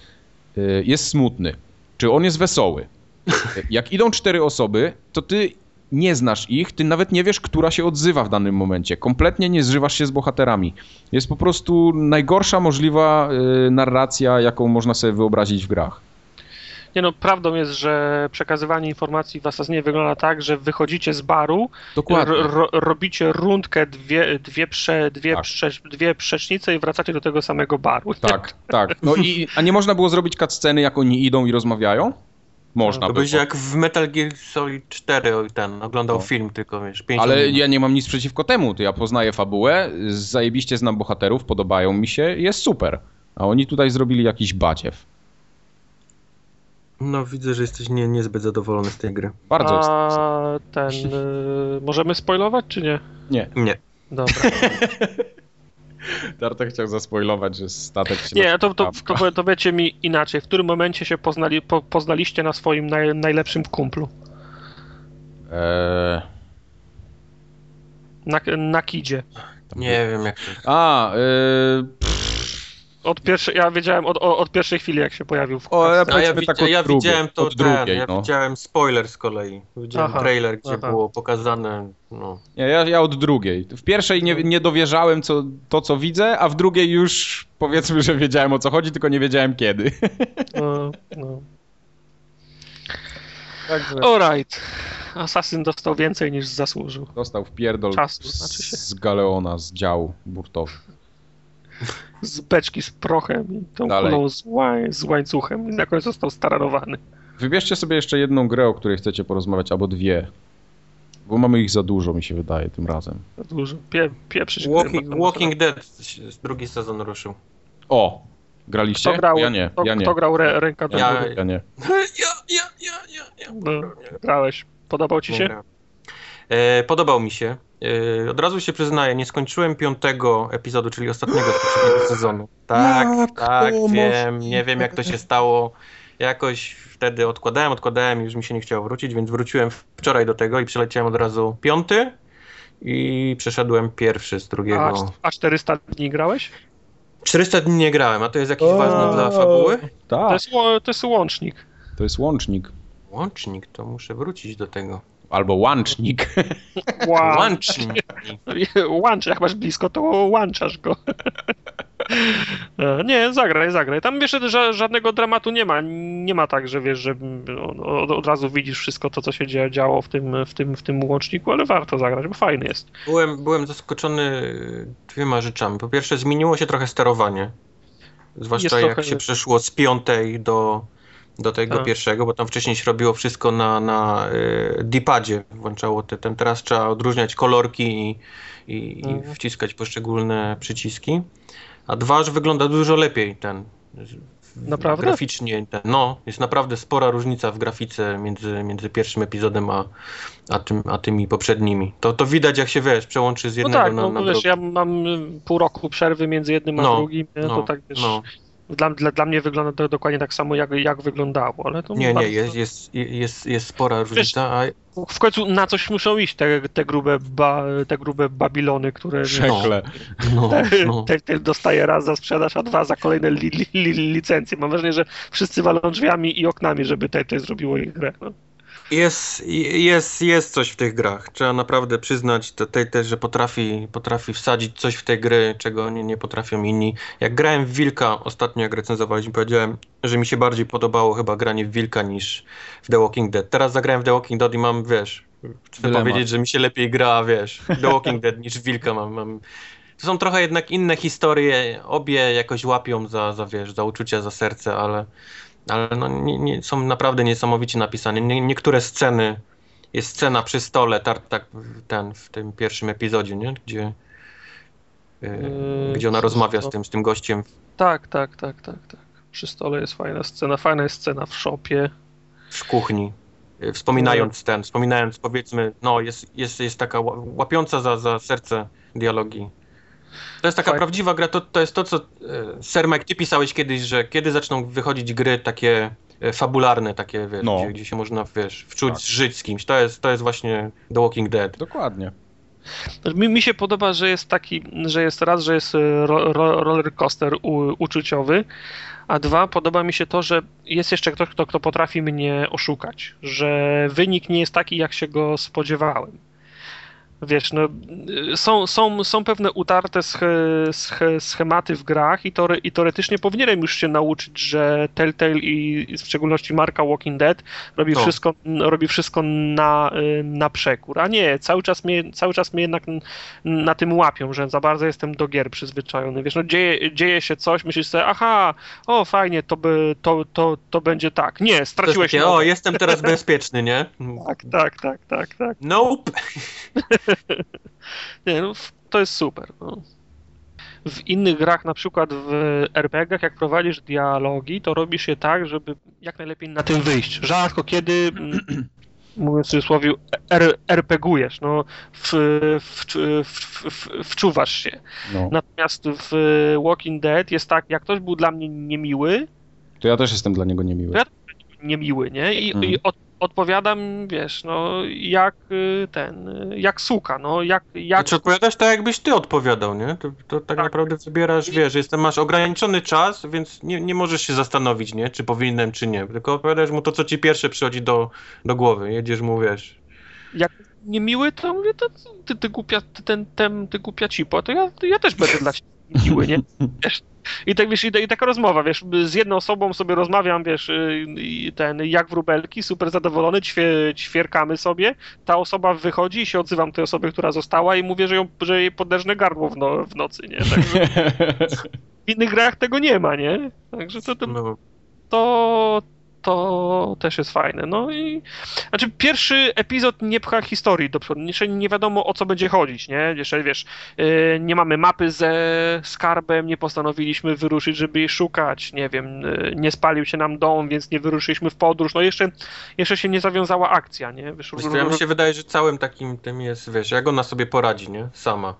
[SPEAKER 2] y, jest smutny, czy on jest wesoły. Jak idą cztery osoby, to ty nie znasz ich, ty nawet nie wiesz, która się odzywa w danym momencie. Kompletnie nie zżywasz się z bohaterami. Jest po prostu najgorsza możliwa y, narracja, jaką można sobie wyobrazić w grach.
[SPEAKER 3] Nie no, prawdą jest, że przekazywanie informacji w Assassinie wygląda tak, że wychodzicie z baru,
[SPEAKER 2] Dokładnie.
[SPEAKER 3] ro, ro, robicie rundkę, dwie, dwie, prze, dwie,
[SPEAKER 2] Tak.
[SPEAKER 3] prze, dwie przecznice i wracacie do tego samego baru.
[SPEAKER 2] Tak, tak. No i, a nie można było zrobić cutsceny, jak oni idą i rozmawiają? Można
[SPEAKER 1] To
[SPEAKER 2] było.
[SPEAKER 1] byś jak w Metal Gear Solid 4 ten, oglądał
[SPEAKER 2] No.
[SPEAKER 1] film tylko, wiesz, 5
[SPEAKER 2] Ale
[SPEAKER 1] minut.
[SPEAKER 2] ja nie mam nic przeciwko temu. To ja poznaję fabułę, zajebiście znam bohaterów, podobają mi się, jest super. A oni tutaj zrobili jakiś badziew.
[SPEAKER 1] No widzę, że jesteś nie, niezbyt zadowolony z tej gry.
[SPEAKER 2] Bardzo.
[SPEAKER 3] A ten, y, możemy spoilować czy nie?
[SPEAKER 2] Nie.
[SPEAKER 1] Nie.
[SPEAKER 3] Dobra.
[SPEAKER 2] Tartek chciał zaspoilować, że statek się
[SPEAKER 3] Nie, to, to, to, to wiecie mi inaczej. W którym momencie się poznali, po, poznaliście na swoim naj, najlepszym kumplu?
[SPEAKER 2] Eee,
[SPEAKER 3] Na, na kidzie.
[SPEAKER 2] tam
[SPEAKER 1] Nie wiem jak to
[SPEAKER 2] A, yy, pff,
[SPEAKER 3] Od pierwszej, ja wiedziałem od, od, od pierwszej chwili, jak się pojawił w
[SPEAKER 2] O, ja
[SPEAKER 1] A ja, widz,
[SPEAKER 2] tak od
[SPEAKER 1] ja
[SPEAKER 2] drugiej,
[SPEAKER 1] widziałem to
[SPEAKER 2] od
[SPEAKER 1] ten,
[SPEAKER 2] drugiej,
[SPEAKER 1] ja
[SPEAKER 2] no.
[SPEAKER 1] widziałem spoiler z kolei. Widziałem
[SPEAKER 3] Aha,
[SPEAKER 1] trailer, gdzie
[SPEAKER 3] aha.
[SPEAKER 1] było pokazane, no.
[SPEAKER 2] Nie, ja, ja od drugiej. W pierwszej nie, nie dowierzałem co, to, co widzę, a w drugiej już powiedzmy, że wiedziałem o co chodzi, tylko nie wiedziałem kiedy.
[SPEAKER 3] No, no.
[SPEAKER 2] Także
[SPEAKER 3] Alright. Assassin dostał więcej niż zasłużył.
[SPEAKER 2] dostał w pierdol
[SPEAKER 3] Czasu, znaczy się.
[SPEAKER 2] z Galeona, z działu burtowego.
[SPEAKER 3] Z beczki z prochem i tą
[SPEAKER 2] Dalej.
[SPEAKER 3] kulą z, łań, z łańcuchem i na końcu został staranowany.
[SPEAKER 2] Wybierzcie sobie jeszcze jedną grę, o której chcecie porozmawiać, albo dwie. Bo mamy ich za dużo, mi się wydaje, tym razem.
[SPEAKER 3] Za dużo. Pie, pieprzyć gry,
[SPEAKER 1] Walking, Walking Dead, drugi sezon ruszył.
[SPEAKER 2] O! Graliście?
[SPEAKER 3] Kto grał,
[SPEAKER 2] ja nie,
[SPEAKER 3] kto,
[SPEAKER 2] ja nie.
[SPEAKER 3] kto grał re, ręka do
[SPEAKER 1] Ja-
[SPEAKER 3] góry?
[SPEAKER 2] Ja nie.
[SPEAKER 1] Ja, ja, ja, ja, ja.
[SPEAKER 3] No, grałeś. Podobał ci się?
[SPEAKER 1] E, podobał mi się. E, od razu się przyznaję, nie skończyłem piątego epizodu, czyli ostatniego z poprzedniego sezonu. Tak,
[SPEAKER 2] Jak
[SPEAKER 1] tak,
[SPEAKER 2] to
[SPEAKER 1] wiem, nie wiem jak to się stało. Jakoś wtedy odkładałem, odkładałem i już mi się nie chciało wrócić, więc wróciłem wczoraj do tego i przeleciałem od razu piąty i przeszedłem pierwszy z
[SPEAKER 3] A,
[SPEAKER 1] drugiego.
[SPEAKER 3] a 400 dni grałeś?
[SPEAKER 1] 400 dni nie grałem, a to jest jakiś
[SPEAKER 2] O.
[SPEAKER 1] ważny dla fabuły?
[SPEAKER 3] To
[SPEAKER 2] Tak,
[SPEAKER 3] jest, ło- to jest łącznik.
[SPEAKER 2] to jest łącznik.
[SPEAKER 1] Łącznik, to muszę wrócić do tego.
[SPEAKER 2] Albo łącznik.
[SPEAKER 3] Wow.
[SPEAKER 1] Łącznik.
[SPEAKER 3] Łącz, jak masz blisko, to łączasz go. E, Nie, zagraj, zagraj. Tam wiesz, że żadnego dramatu nie ma. Nie ma tak, że wiesz, że od, od razu widzisz wszystko to, co się dzia- działo w tym, w, tym, w tym łączniku, ale warto zagrać, bo fajny jest.
[SPEAKER 1] Byłem, byłem zaskoczony dwiema rzeczami. Po pierwsze, zmieniło się trochę sterowanie. Zwłaszcza
[SPEAKER 3] Jest
[SPEAKER 1] jak
[SPEAKER 3] trochę-
[SPEAKER 1] się przeszło z piątej do, do tego
[SPEAKER 3] Tak.
[SPEAKER 1] pierwszego, bo tam wcześniej się robiło wszystko na, na y, D-padzie. Włączało te, ten, teraz trzeba odróżniać kolorki i, i, i
[SPEAKER 3] Mhm.
[SPEAKER 1] wciskać poszczególne przyciski. A dwa, że wygląda dużo lepiej ten.
[SPEAKER 3] Naprawdę?
[SPEAKER 1] Graficznie. No, jest naprawdę spora różnica w grafice między, między pierwszym epizodem a, a, tym, a tymi poprzednimi. To, to widać, jak się wiesz, przełączy z
[SPEAKER 3] No
[SPEAKER 1] jednego
[SPEAKER 3] tak,
[SPEAKER 1] na,
[SPEAKER 3] no
[SPEAKER 1] na
[SPEAKER 3] wiesz,
[SPEAKER 1] drugi.
[SPEAKER 3] ja mam y, pół roku przerwy między jednym a
[SPEAKER 1] No,
[SPEAKER 3] drugim, nie? to
[SPEAKER 1] no,
[SPEAKER 3] tak wiesz,
[SPEAKER 1] no.
[SPEAKER 3] Dla, dla, dla mnie wygląda to dokładnie tak samo, jak, jak wyglądało, ale to
[SPEAKER 1] Nie, nie,
[SPEAKER 3] bardzo-
[SPEAKER 1] jest, jest, jest, jest spora różnica. A,
[SPEAKER 3] W końcu na coś muszą iść te, te, grube, ba, te grube Babilony, które
[SPEAKER 2] Szekle.
[SPEAKER 1] no, no.
[SPEAKER 3] Te, te dostaje raz za sprzedaż, a dwa za kolejne li, li, li, licencje. Mam wrażenie, że wszyscy walą drzwiami i oknami, żeby te, te zrobiło ich grę. No.
[SPEAKER 1] Jest, jest, jest coś w tych grach. Trzeba naprawdę przyznać te, te, te, że potrafi, potrafi wsadzić coś w te gry, czego nie, nie potrafią inni. Jak grałem w Wilka, ostatnio jak recenzowaliśmy, powiedziałem, że mi się bardziej podobało chyba granie w Wilka niż w The Walking Dead. Teraz zagrałem w The Walking Dead i mam, wiesz, chcę
[SPEAKER 2] Dylemat.
[SPEAKER 1] powiedzieć, że mi się lepiej gra, wiesz, The Walking Dead niż w Wilka mam, mam. To są trochę jednak inne historie, obie jakoś łapią za, za wiesz, za uczucia, za serce, ale, ale no, nie, nie, są naprawdę niesamowicie napisane. Nie, niektóre sceny, jest scena przy stole, tar, tak ten, w tym pierwszym epizodzie, nie? Gdzie, yy,
[SPEAKER 3] Yy,
[SPEAKER 1] gdzie ona rozmawia z tym, z tym gościem.
[SPEAKER 3] Tak, tak, tak, tak, tak. Przy stole jest fajna scena. Fajna jest scena w shopie.
[SPEAKER 1] w kuchni. y, Wspominając ten, wspominając powiedzmy, no jest, jest, jest taka ła- łapiąca za, za serce dialogi. To jest taka
[SPEAKER 3] Fajnie.
[SPEAKER 1] prawdziwa gra, to, to jest to, co e, Sir Mike, ty pisałeś kiedyś, że kiedy zaczną wychodzić gry takie e, fabularne, takie, wiesz,
[SPEAKER 2] No.
[SPEAKER 1] gdzie, gdzie się można, wiesz, wczuć,
[SPEAKER 2] Tak.
[SPEAKER 1] żyć z kimś. To jest, to jest właśnie The Walking Dead.
[SPEAKER 2] Dokładnie.
[SPEAKER 3] Mi, mi się podoba, że jest taki, że jest raz, że jest e, ro, ro, roller coaster u, uczuciowy, a dwa, podoba mi się to, że jest jeszcze ktoś, kto, kto potrafi mnie oszukać, że wynik nie jest taki, jak się go spodziewałem. Wiesz, no, są, są, są pewne utarte sch, sch, schematy w grach i, teore, i teoretycznie powinienem już się nauczyć, że Telltale i, i w szczególności marka Walking Dead robi
[SPEAKER 1] No.
[SPEAKER 3] wszystko, robi wszystko na, y, na przekór, a nie, cały czas mnie, cały czas mnie jednak na tym łapią, że za bardzo jestem do gier przyzwyczajony. Wiesz, no dzieje, dzieje się coś, myślisz sobie, aha, o fajnie, to, by, to, to, to będzie tak. Nie, straciłeś
[SPEAKER 1] takie, o, jestem teraz bezpieczny, nie?
[SPEAKER 3] Tak, tak, tak, tak, tak.
[SPEAKER 1] Nope.
[SPEAKER 3] Nie, no, to jest super. No. W innych grach, na przykład w RPG-ach, jak prowadzisz dialogi, to robisz je tak, żeby jak najlepiej na tym wyjść. Rzadko kiedy, mm, mówiąc w cudzysłowie, R- RPGujesz, no, w, w, w, wczuwasz się.
[SPEAKER 2] No.
[SPEAKER 3] Natomiast w Walking Dead jest tak, jak ktoś był dla mnie niemiły,
[SPEAKER 2] To ja też jestem dla niego niemiły.
[SPEAKER 3] Ja- niemiły, nie? I,
[SPEAKER 2] Mhm.
[SPEAKER 3] i od, odpowiadam, wiesz, no jak y, ten, jak suka, no jak... jak...
[SPEAKER 1] Znaczy odpowiadasz tak, jakbyś ty odpowiadał, nie? To, to tak,
[SPEAKER 3] Tak.
[SPEAKER 1] naprawdę wybierasz, wiesz, jestem, masz ograniczony czas, więc nie, nie możesz się zastanowić, nie? Czy powinienem, czy nie. Tylko opowiadasz mu to, co ci pierwsze przychodzi do, do głowy. Jedziesz mu, wiesz...
[SPEAKER 3] jak niemiły, to mówię, to ty, ty głupia, ty, ten, ten, ty głupia cipo, to ja, to ja też będę dla ciebie miły, nie? Wiesz, I tak, wiesz, i, i taka rozmowa, wiesz, z jedną osobą sobie rozmawiam, wiesz, y, i ten, jak wróbelki, super zadowolony, ćwie, ćwierkamy sobie, ta osoba wychodzi i się odzywam tej osobie, która została i mówię, że, ją, że jej poderżnę gardło w, no, w nocy, nie? Także w innych grach tego nie ma, nie? Także to, to,
[SPEAKER 1] No,
[SPEAKER 3] to, to też jest fajne. No i znaczy pierwszy epizod nie pcha historii do przodu. Jeszcze nie wiadomo o co będzie chodzić, nie? Jeszcze wiesz, yy, nie mamy mapy ze skarbem, nie postanowiliśmy wyruszyć, żeby jej szukać. Nie wiem, yy, nie spalił się nam dom, więc nie wyruszyliśmy w podróż. No jeszcze, jeszcze się nie zawiązała akcja, nie? Wiesz,
[SPEAKER 1] Wiesz ja mi się wydaje, że całym takim tym jest, wiesz, jak ona sobie poradzi, nie? Sama.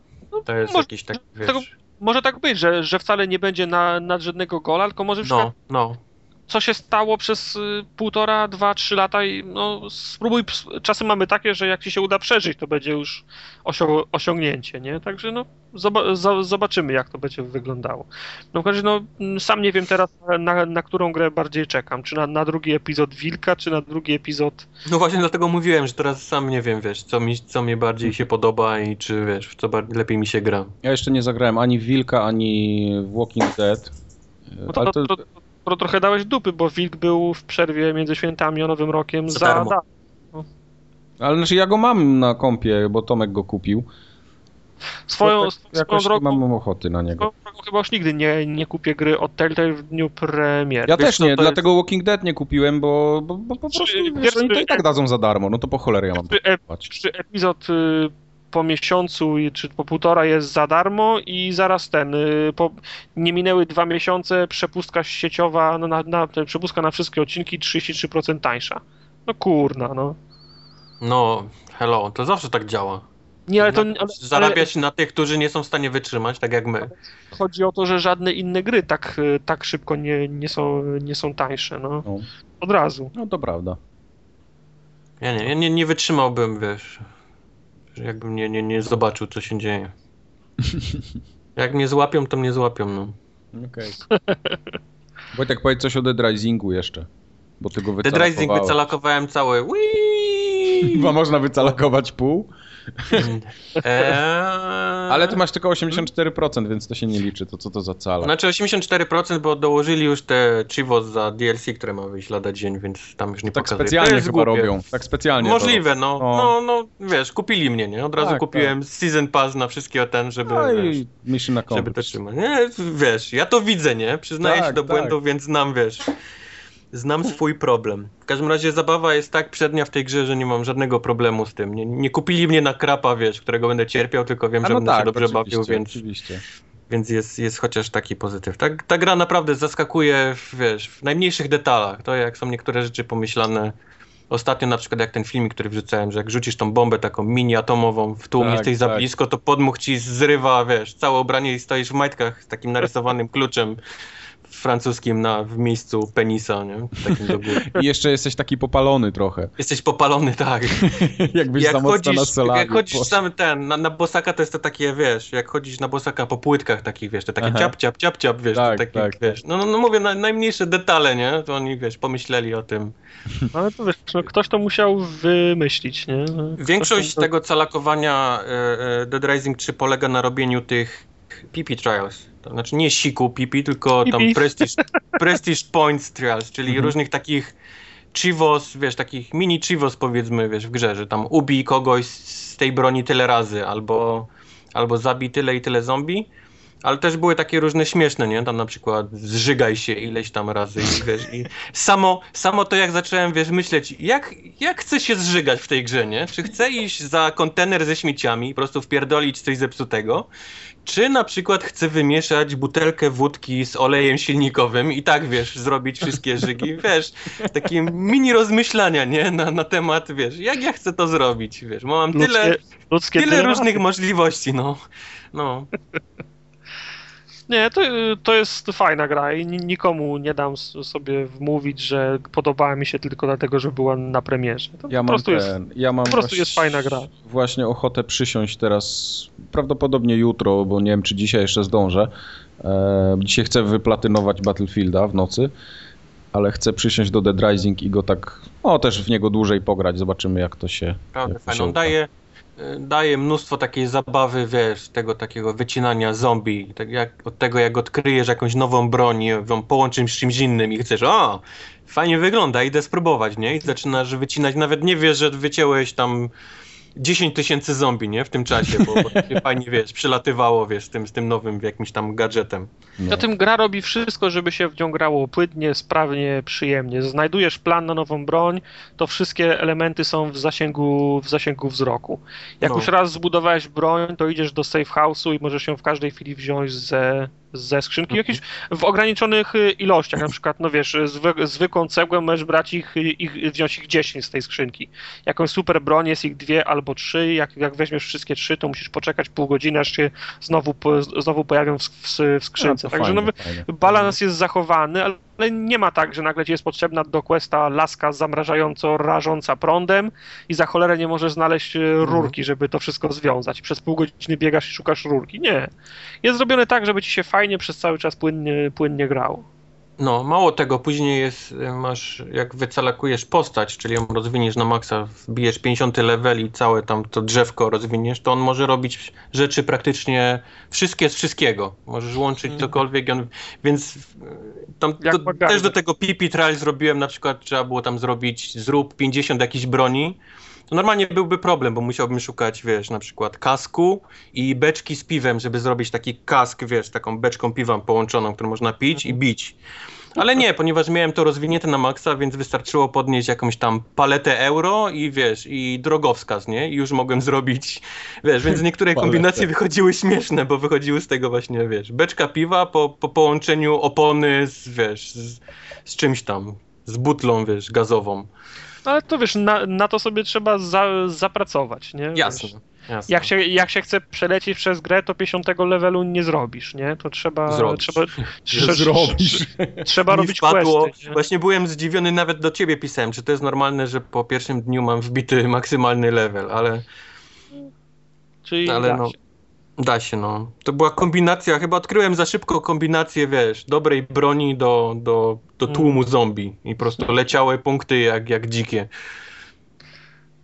[SPEAKER 1] To jest
[SPEAKER 3] może-
[SPEAKER 1] jakiś taki, wiesz...
[SPEAKER 3] tego- może tak być, że, że wcale nie będzie na, nadrzędnego gola, tylko może
[SPEAKER 1] No, no.
[SPEAKER 3] Co się stało przez y, półtora, dwa, trzy lata i no spróbuj, czasy mamy takie, że jak ci się uda przeżyć, to będzie już osio- osiągnięcie, nie? Także no zoba- zo- zobaczymy jak to będzie wyglądało. No w każdym razie, no mm, sam nie wiem teraz na, na którą grę bardziej czekam, czy na, na drugi epizod Wilka, czy na drugi epizod
[SPEAKER 1] No właśnie dlatego mówiłem, że teraz sam nie wiem, wiesz, co mi, co mi bardziej się podoba i czy, wiesz, w co bar- lepiej mi się gra.
[SPEAKER 2] Ja jeszcze nie zagrałem ani Wilka, ani w Walking Dead.
[SPEAKER 3] no to,
[SPEAKER 2] Ale
[SPEAKER 3] to,
[SPEAKER 2] to,
[SPEAKER 3] to trochę dałeś dupy, bo Wilk był w przerwie między świętami a Nowym Rokiem
[SPEAKER 1] Za
[SPEAKER 3] za,
[SPEAKER 1] darmo.
[SPEAKER 3] darmo.
[SPEAKER 2] ale znaczy ja go mam na kompie, bo Tomek go kupił.
[SPEAKER 3] Swoją,
[SPEAKER 2] tak
[SPEAKER 3] swoją
[SPEAKER 2] jakoś nie
[SPEAKER 3] drogą
[SPEAKER 2] mam ochoty na niego.
[SPEAKER 3] Drogą Chyba już nigdy nie, nie kupię gry od Telltale w dniu premiery.
[SPEAKER 2] Ja
[SPEAKER 1] Wiesz
[SPEAKER 2] też nie, dlatego Walking Dead nie kupiłem, bo, bo, bo po prostu wiesz, oni to i tak dadzą za darmo, no to po cholerę ja mam
[SPEAKER 3] Przy, e, przy epizod y, po miesiącu czy po półtora jest za darmo i zaraz ten, y, po, nie minęły dwa miesiące, przepustka sieciowa, no na, na, przepustka na wszystkie odcinki 33% tańsza. No kurna, no.
[SPEAKER 1] No, hello, to zawsze tak działa.
[SPEAKER 3] Nie, ale to ale,
[SPEAKER 1] Zarabiać na tych, którzy nie są w stanie wytrzymać, tak jak my.
[SPEAKER 3] ale chodzi o to, że żadne inne gry tak, y, tak szybko nie, nie, są, nie są tańsze, no.
[SPEAKER 2] No.
[SPEAKER 3] Od razu.
[SPEAKER 2] no to prawda.
[SPEAKER 1] Ja nie, ja nie, nie wytrzymałbym, wiesz, jakbym nie, nie, nie zobaczył, co się dzieje. Jak mnie złapią, to mnie złapią, no.
[SPEAKER 2] Okej. Wojtek, powiedz coś o Dead Risingu jeszcze. Bo ty go
[SPEAKER 1] Dead Rising wycalakowałem cały. Whee!
[SPEAKER 2] Chyba można wycalakować pół.
[SPEAKER 1] Eee...
[SPEAKER 2] Ale ty masz tylko 84%, więc to się nie liczy. To co to za cala?
[SPEAKER 1] Znaczy 84%, bo dołożyli już te Chivos za DLC, które ma wyjść lada dzień, więc tam już nie
[SPEAKER 2] tak
[SPEAKER 1] pokazuję. To
[SPEAKER 2] specjalnie
[SPEAKER 1] jest
[SPEAKER 2] chyba
[SPEAKER 1] głupie.
[SPEAKER 2] robią. Tak specjalnie.
[SPEAKER 1] Możliwe, no.
[SPEAKER 2] No.
[SPEAKER 1] no. No, wiesz, kupili mnie, nie? Od razu
[SPEAKER 2] Tak,
[SPEAKER 1] kupiłem Season Pass na wszystkie ten, żeby.
[SPEAKER 2] No
[SPEAKER 1] wiesz,
[SPEAKER 2] i mission na
[SPEAKER 1] żeby to trzymać. Nie, wiesz, ja to widzę, nie? Przyznaję
[SPEAKER 2] Tak,
[SPEAKER 1] się do
[SPEAKER 2] tak.
[SPEAKER 1] błędu, więc znam, wiesz, znam swój problem. W każdym razie zabawa jest tak przednia w tej grze, że nie mam żadnego problemu z tym. Nie, nie kupili mnie na krapa, wiesz, którego będę cierpiał, tylko wiem,
[SPEAKER 2] A
[SPEAKER 1] że
[SPEAKER 2] no
[SPEAKER 1] będę się
[SPEAKER 2] tak,
[SPEAKER 1] dobrze
[SPEAKER 2] oczywiście,
[SPEAKER 1] bawił, więc
[SPEAKER 2] oczywiście.
[SPEAKER 1] więc jest, jest chociaż taki pozytyw. Ta, ta gra naprawdę zaskakuje, w, wiesz, w najmniejszych detalach. To jak są niektóre rzeczy pomyślane. Ostatnio na przykład jak ten filmik, który wrzucałem, że jak rzucisz tą bombę taką mini atomową w tłum,
[SPEAKER 2] Tak,
[SPEAKER 1] jesteś za
[SPEAKER 2] tak.
[SPEAKER 1] blisko, to podmuch ci zrywa, wiesz, całe ubranie i stoisz w majtkach z takim narysowanym kluczem francuskim na, w miejscu penisa, nie? Takim do góry.
[SPEAKER 2] I jeszcze jesteś taki popalony trochę.
[SPEAKER 1] Jesteś popalony, tak.
[SPEAKER 2] Jakbyś
[SPEAKER 1] jak
[SPEAKER 2] za mocno na
[SPEAKER 1] chodzisz,
[SPEAKER 2] solarium
[SPEAKER 1] jak chodzisz
[SPEAKER 2] poszedł.
[SPEAKER 1] sam ten, na, na bosaka to jest to takie, wiesz, jak chodzisz na bosaka po płytkach takich, wiesz, te takie
[SPEAKER 2] Aha.
[SPEAKER 1] ciap, ciap, ciap, ciap, wiesz,
[SPEAKER 2] Tak,
[SPEAKER 1] to takie,
[SPEAKER 2] tak.
[SPEAKER 1] wiesz, no, no, no mówię, na, najmniejsze detale, nie, to oni, wiesz, pomyśleli o tym.
[SPEAKER 3] Ale to wiesz, no, ktoś to musiał wymyślić, nie? No, ktoś
[SPEAKER 1] Większość
[SPEAKER 3] to-
[SPEAKER 1] tego calakowania e, e, Dead Rising 3 polega na robieniu tych PP Trials, to znaczy nie siku PP, tylko tam. Prestige, prestige Points Trials, czyli
[SPEAKER 2] Mhm.
[SPEAKER 1] różnych takich Chivos, wiesz, takich mini Chivos powiedzmy, wiesz, w grze, że tam ubij kogoś z tej broni tyle razy, albo, albo zabij tyle i tyle zombie. Ale też były takie różne śmieszne, nie? Tam na przykład zżygaj się ileś tam razy i wiesz, i samo, samo to jak zacząłem, wiesz, myśleć, jak, jak chcę się zżygać w tej grze, nie? Czy chcę iść za kontener ze śmieciami, po prostu wpierdolić coś zepsutego, czy na przykład chcę wymieszać butelkę wódki z olejem silnikowym i tak, wiesz, zrobić wszystkie żygi, wiesz, takie mini rozmyślania, nie? Na, na temat, wiesz, jak ja chcę to zrobić, wiesz, mam tyle,
[SPEAKER 3] ludzkie, ludzkie
[SPEAKER 1] tyle
[SPEAKER 3] dylematy.
[SPEAKER 1] różnych możliwości, no. No.
[SPEAKER 3] Nie, to, to jest fajna gra i nikomu nie dam sobie wmówić, że podobała mi się tylko dlatego, że była na premierze. To
[SPEAKER 2] ja
[SPEAKER 3] po prostu,
[SPEAKER 2] ten,
[SPEAKER 3] jest,
[SPEAKER 2] ja mam
[SPEAKER 3] po prostu jest fajna gra.
[SPEAKER 2] Właśnie ochotę przysiąść teraz, prawdopodobnie jutro, bo nie wiem, czy dzisiaj jeszcze zdążę. E, dzisiaj chcę wyplatynować Battlefielda w nocy, ale chcę przysiąść do Dead Rising i go tak, o też w niego dłużej pograć, zobaczymy jak to się...
[SPEAKER 1] Prawda, On daje, daje mnóstwo takiej zabawy, wiesz, tego takiego wycinania zombie, tak jak, od tego jak odkryjesz jakąś nową broń, ją połączysz z czymś innym i chcesz, o, fajnie wygląda, idę spróbować, nie? I zaczynasz wycinać, nawet nie wiesz, że wycięłeś tam 10 tysięcy zombie, nie? W tym czasie, bo, bo fajnie, wiesz, przylatywało, wiesz, z tym, z tym nowym jakimś tam gadżetem.
[SPEAKER 2] No.
[SPEAKER 3] Na tym gra robi wszystko, żeby się w nią grało płynnie, sprawnie, przyjemnie. Znajdujesz plan na nową broń, to wszystkie elementy są w zasięgu, w zasięgu wzroku. Jak
[SPEAKER 1] No.
[SPEAKER 3] już raz zbudowałeś broń, to idziesz do safe house'u i możesz ją w każdej chwili wziąć ze, ze skrzynki,
[SPEAKER 1] Mhm.
[SPEAKER 3] jakieś w ograniczonych y, ilościach, na przykład, no wiesz, zwy, zwykłą cegłę możesz brać ich, ich, wziąć ich 10 z tej skrzynki. Jakąś super broń jest ich dwie albo trzy, jak, jak weźmiesz wszystkie trzy, to musisz poczekać pół godziny, aż się znowu, znowu pojawią w, w, w skrzynce.
[SPEAKER 2] No,
[SPEAKER 3] Także
[SPEAKER 2] fajnie,
[SPEAKER 3] no,
[SPEAKER 2] fajnie.
[SPEAKER 3] balans jest zachowany, ale nie ma tak, że nagle ci jest potrzebna do questa laska zamrażająco rażąca prądem i za cholerę nie możesz znaleźć e, rurki, żeby to wszystko związać. Przez pół godziny biegasz i szukasz rurki. Nie. Jest zrobione tak, żeby ci się fajnie przez cały czas płynnie, płynnie grało.
[SPEAKER 1] No, mało tego, później jest, y, masz, jak wycalakujesz postać, czyli ją rozwiniesz na maksa, wbijesz 50 level i całe tam to drzewko rozwiniesz, to on może robić rzeczy praktycznie wszystkie z wszystkiego. Możesz łączyć
[SPEAKER 3] Mhm.
[SPEAKER 1] cokolwiek, on, więc y, tam też do tego PP trial zrobiłem, na przykład trzeba było tam zrobić, zrób 50 jakichś broni, to normalnie byłby problem, bo musiałbym szukać, wiesz, na przykład kasku i beczki z piwem, żeby zrobić taki kask, wiesz, taką beczką piwa połączoną, którą można pić i bić. Ale nie, ponieważ miałem to rozwinięte na maksa, więc wystarczyło podnieść jakąś tam paletę euro i wiesz, i drogowskaz, nie? I już mogłem zrobić, wiesz, więc niektóre kombinacje wychodziły śmieszne, bo wychodziły z tego właśnie, wiesz, beczka piwa po, po połączeniu opony z, wiesz, z, z czymś tam, z butlą, wiesz, gazową.
[SPEAKER 3] Ale to wiesz, na, na to sobie trzeba za, zapracować, nie?
[SPEAKER 1] Jasne,
[SPEAKER 3] Wiesz,
[SPEAKER 1] jasne.
[SPEAKER 3] Jak się, jak się chce przelecieć przez grę, to 50 levelu nie zrobisz, nie? To trzeba...
[SPEAKER 1] Zrobisz.
[SPEAKER 3] Trzeba,
[SPEAKER 2] Że zrobisz.
[SPEAKER 3] trzeba robić
[SPEAKER 1] wpadło,
[SPEAKER 3] questy. nie?
[SPEAKER 1] właśnie byłem zdziwiony, nawet do ciebie pisałem, czy to jest normalne, że po pierwszym dniu mam wbity maksymalny level, ale
[SPEAKER 3] Czyli
[SPEAKER 1] ale
[SPEAKER 3] da
[SPEAKER 1] no,
[SPEAKER 3] się.
[SPEAKER 1] Da się, no. To była kombinacja, chyba odkryłem za szybko kombinację, wiesz, dobrej broni do, do, do
[SPEAKER 3] Mm.
[SPEAKER 1] tłumu zombie i po prostu leciały punkty jak, jak dzikie.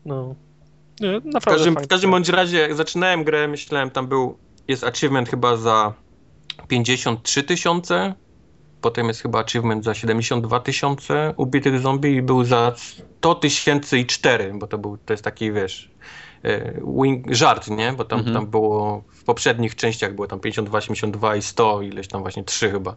[SPEAKER 3] No. Nie,
[SPEAKER 1] W
[SPEAKER 3] naprawdę
[SPEAKER 1] każdym, w każdym bądź razie, jak zaczynałem grę, myślałem, tam był, jest achievement chyba za 53 tysiące, potem jest chyba achievement za 72 tysiące ubitych zombie i był za 100 tysięcy i 4, bo to był, to jest taki, wiesz, wing, żart, nie? Bo tam,
[SPEAKER 2] Mhm.
[SPEAKER 1] tam było, w poprzednich częściach było tam 52, 82 i 100, ileś tam właśnie 3 chyba.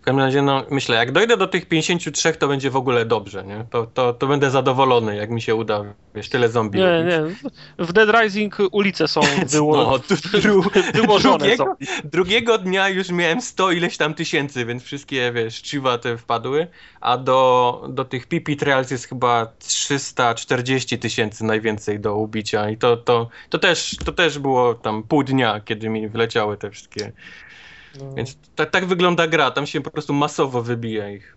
[SPEAKER 1] W każdym razie, no myślę, jak dojdę do tych 53, to będzie w ogóle dobrze, nie? To, to, to będę zadowolony, jak mi się uda, wiesz, tyle zombie
[SPEAKER 3] Nie,
[SPEAKER 1] ubić.
[SPEAKER 3] nie. W Dead Rising ulice są wyło...
[SPEAKER 1] No, tu, dru,
[SPEAKER 3] wyłożone.
[SPEAKER 1] drugiego,
[SPEAKER 3] Są.
[SPEAKER 1] drugiego dnia już miałem 100 ileś tam tysięcy, więc wszystkie, wiesz, chiwa te wpadły, a do, do tych PP Trials jest chyba 340 tysięcy najwięcej do ubicia i to, to, to, też, to też było tam pół dnia, kiedy mi wleciały te wszystkie,
[SPEAKER 3] No.
[SPEAKER 1] więc tak, tak wygląda gra, tam się po prostu masowo wybija ich.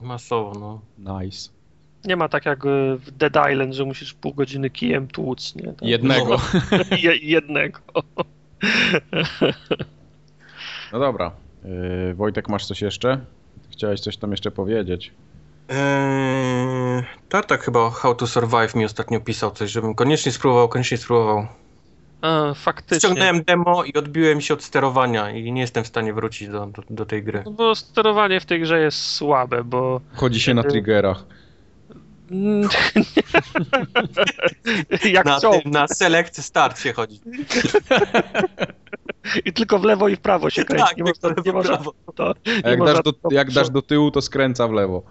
[SPEAKER 1] Masowo, no.
[SPEAKER 2] Nice.
[SPEAKER 3] Nie ma tak jak y, w Dead Island, że musisz pół godziny kijem tłuc, nie? Tak.
[SPEAKER 2] Jednego.
[SPEAKER 3] Je, jednego.
[SPEAKER 2] No dobra. Yy, Wojtek, masz coś jeszcze? Chciałeś coś tam jeszcze powiedzieć?
[SPEAKER 1] Eee, Tartak chyba How to Survive mi ostatnio pisał coś, żebym koniecznie spróbował, koniecznie spróbował.
[SPEAKER 3] A, faktycznie.
[SPEAKER 1] Ściągnąłem demo i odbiłem się od sterowania i nie jestem w stanie wrócić do, do, do tej gry.
[SPEAKER 3] No bo sterowanie w tej grze jest słabe, bo
[SPEAKER 2] Chodzi się na triggerach.
[SPEAKER 3] Mm, jak
[SPEAKER 1] Na,
[SPEAKER 3] chcą.
[SPEAKER 1] tym, na select start się chodzi.
[SPEAKER 3] I tylko w lewo i w prawo się kręci.
[SPEAKER 1] Tak,
[SPEAKER 3] nie,
[SPEAKER 1] tak,
[SPEAKER 3] można, nie, można,
[SPEAKER 1] prawo.
[SPEAKER 3] to,
[SPEAKER 2] A
[SPEAKER 3] nie
[SPEAKER 2] jak,
[SPEAKER 3] można
[SPEAKER 2] dasz do,
[SPEAKER 3] to
[SPEAKER 2] jak dasz do tyłu, to skręca w lewo.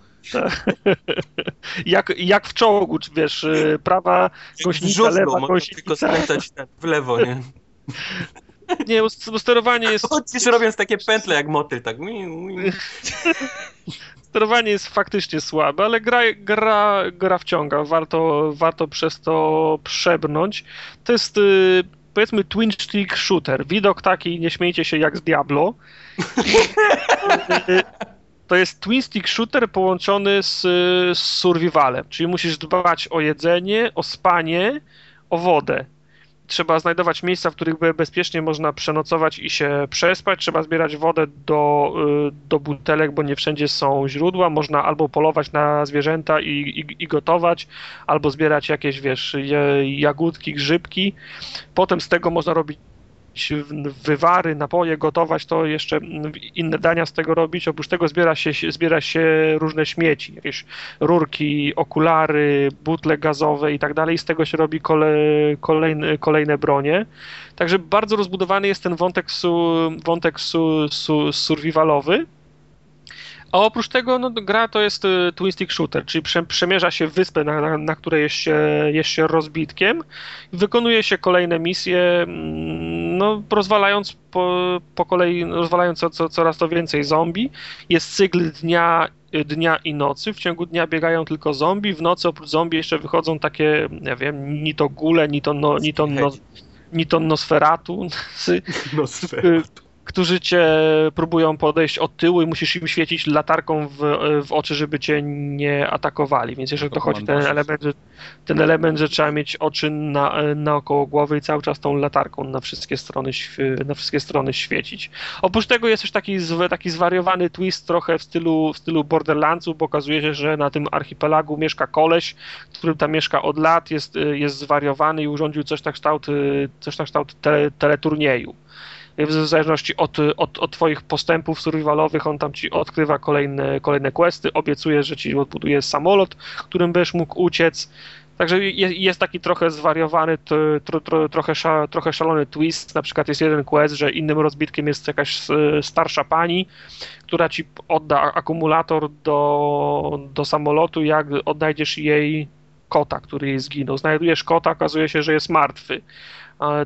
[SPEAKER 3] jak, jak w czołgu, czy wiesz, y, prawa
[SPEAKER 1] W
[SPEAKER 3] gąsienica, lewa
[SPEAKER 1] można tylko
[SPEAKER 3] gąsienica.
[SPEAKER 1] skręcać ten, w lewo, nie?
[SPEAKER 3] Nie, sterowanie jest,
[SPEAKER 1] Chodzisz robiąc takie pętle jak motyl, tak.
[SPEAKER 3] Sterowanie jest faktycznie słabe, ale gra, gra, gra wciąga, warto, warto przez to przebrnąć. To jest y, powiedzmy twin stick shooter. Widok taki, nie śmiejcie się, jak z Diablo. to jest twin stick shooter połączony z, z survivalem, czyli musisz dbać o jedzenie, o spanie, o wodę trzeba znajdować miejsca, w których bezpiecznie można przenocować i się przespać. Trzeba zbierać wodę do, y, do butelek, bo nie wszędzie są źródła. Można albo polować na zwierzęta i, i, i gotować, albo zbierać jakieś, wiesz, jagódki, grzybki. Potem z tego można robić wywary, napoje, gotować, to jeszcze inne dania z tego robić. Oprócz tego zbiera się, zbiera się różne śmieci, jakieś rurki, okulary, butle gazowe i tak dalej. Z tego się robi kole, kolejne, kolejne bronie. Także bardzo rozbudowany jest ten wątek, su, wątek su, su, survivalowy. A oprócz tego no, gra to jest y, twin stick shooter, czyli prze, przemierza się wyspę, na, na, na której jest się, jest się rozbitkiem, wykonuje się kolejne misje, mm, no, rozwalając po, po kolei, rozwalając co, co, coraz to więcej zombie. Jest cykl dnia dnia i nocy. W ciągu dnia biegają tylko zombie, w nocy oprócz zombie jeszcze wychodzą takie, nie wiem, ni to gule, ni to, no, ni to, no, ni to nosferatu. Nosferatu którzy cię próbują podejść od tyłu i musisz im świecić latarką w, w oczy, żeby cię nie atakowali. Więc jeżeli to chodzi ten element, ten element, że trzeba mieć oczy na, naokoło głowy i cały czas tą latarką na wszystkie strony, na wszystkie strony świecić. Oprócz tego jest też taki, taki zwariowany twist trochę w stylu, w stylu Borderlandsu, bo okazuje się, że na tym archipelagu mieszka koleś, który tam mieszka od lat, jest, jest zwariowany i urządził coś na kształt, coś na kształt tele, teleturnieju w zależności od, od, od twoich postępów survivalowych, on tam ci odkrywa kolejne, kolejne questy, obiecuje, że ci odbuduje samolot, którym będziesz mógł uciec. Także jest taki trochę zwariowany, tro, tro, trochę, trochę szalony twist. Na przykład jest jeden quest, że innym rozbitkiem jest jakaś starsza pani, która ci odda akumulator do, do samolotu, jak odnajdziesz jej kota, który jej zginął. Znajdujesz kota, okazuje się, że jest martwy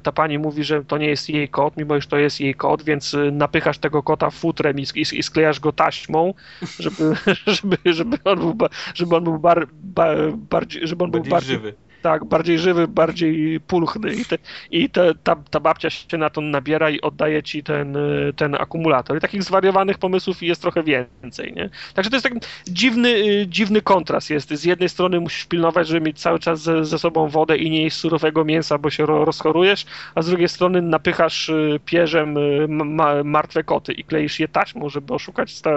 [SPEAKER 3] ta pani mówi, że to nie jest jej kot, mimo iż to jest jej kot, więc y, napychasz tego kota futrem i, i, i sklejasz go taśmą, żeby, żeby, żeby on był, żeby on był bar, bar, bardziej, żeby on był bardziej,
[SPEAKER 1] żywy
[SPEAKER 3] tak, bardziej żywy, bardziej pulchny i, te, i te, ta, ta babcia się na to nabiera i oddaje ci ten, ten akumulator. I takich zwariowanych pomysłów jest trochę więcej, nie? Także to jest tak dziwny, dziwny kontrast jest. Z jednej strony musisz pilnować, żeby mieć cały czas ze, ze sobą wodę i nie jeść surowego mięsa, bo się rozchorujesz, a z drugiej strony napychasz y, pierzem y, ma, martwe koty i kleisz je taśmą, żeby oszukać sta,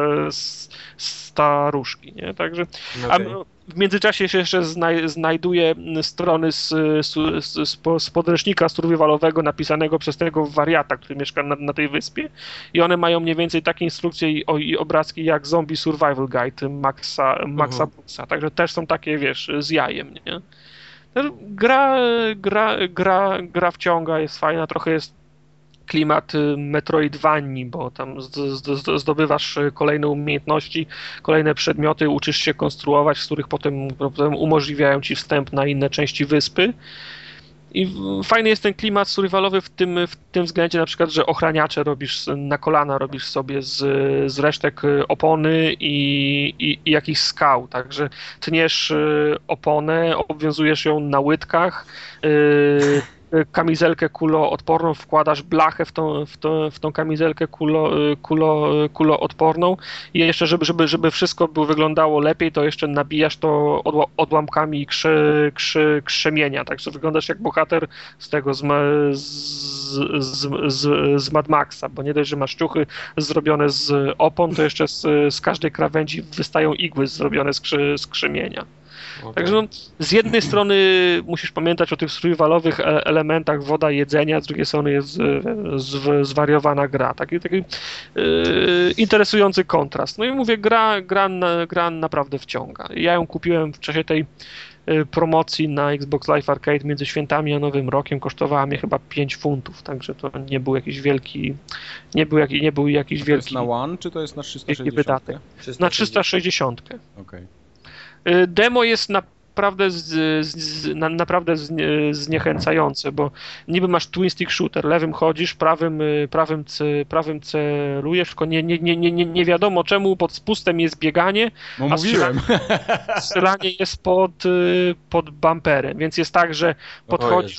[SPEAKER 3] staruszki, nie? Także okay. a, w międzyczasie się jeszcze znaj znajduje strony z, z, z, z podręcznika survivalowego napisanego przez tego wariata, który mieszka na, na tej wyspie. I one mają mniej więcej takie instrukcje i, o, i obrazki jak Zombie Survival Guide Maxa, Maxa uh także też są takie, wiesz, z jajem, nie? Gra, gra, gra, gra wciąga, jest fajna, trochę jest klimat y, Metroidvanii, bo tam zdobywasz y, kolejne umiejętności, kolejne przedmioty, uczysz się konstruować, z których potem, potem umożliwiają ci wstęp na inne części wyspy. I fajny jest ten klimat survivalowy w tym, w tym względzie, na przykład, że ochraniacze robisz na kolana, robisz sobie z, z resztek y, opony i, i, i jakichś skał. Także tniesz oponę, obwiązujesz ją na łydkach. Yy, kamizelkę kuloodporną, wkładasz blachę w tą, w tą, w tą kamizelkę kulo, kulo, kuloodporną i jeszcze, żeby, żeby, żeby wszystko było, wyglądało lepiej, to jeszcze nabijasz to odłamkami krzy, krzy, krzemienia, także wyglądasz jak bohater z tego, z, z, z, z, z Mad Maxa, bo nie dość, że masz ciuchy zrobione z opon, to jeszcze z, z każdej krawędzi wystają igły zrobione z, krzy, z krzemienia. Okay. Także no, z jednej strony musisz pamiętać o tych survivalowych e, elementach woda, jedzenia, z drugiej strony jest z, zwariowana gra. Taki, taki yy, interesujący kontrast. No i mówię, gra, gra, gra naprawdę wciąga. Ja ją kupiłem w czasie tej e, promocji na Xbox Live Arcade między świętami a Nowym Rokiem kosztowała mnie chyba 5 funtów, także to nie był jakiś wielki nie był, jak, nie był jakiś wielki...
[SPEAKER 2] To jest na One, czy to jest na 360?
[SPEAKER 3] Wydatek. 360. Na 360.
[SPEAKER 2] Okej. Okay.
[SPEAKER 3] Y, demo jest naprawdę, z, z, na, naprawdę zniechęcające, bo niby masz twin stick shooter, lewym chodzisz, prawym, y, prawym, prawym celujesz, tylko nie, nie, nie, nie, nie wiadomo czemu pod spustem jest bieganie,
[SPEAKER 2] no, a.
[SPEAKER 3] Strzelanie, strzelanie jest pod, y, pod bumperem, więc jest tak, że podchodzisz,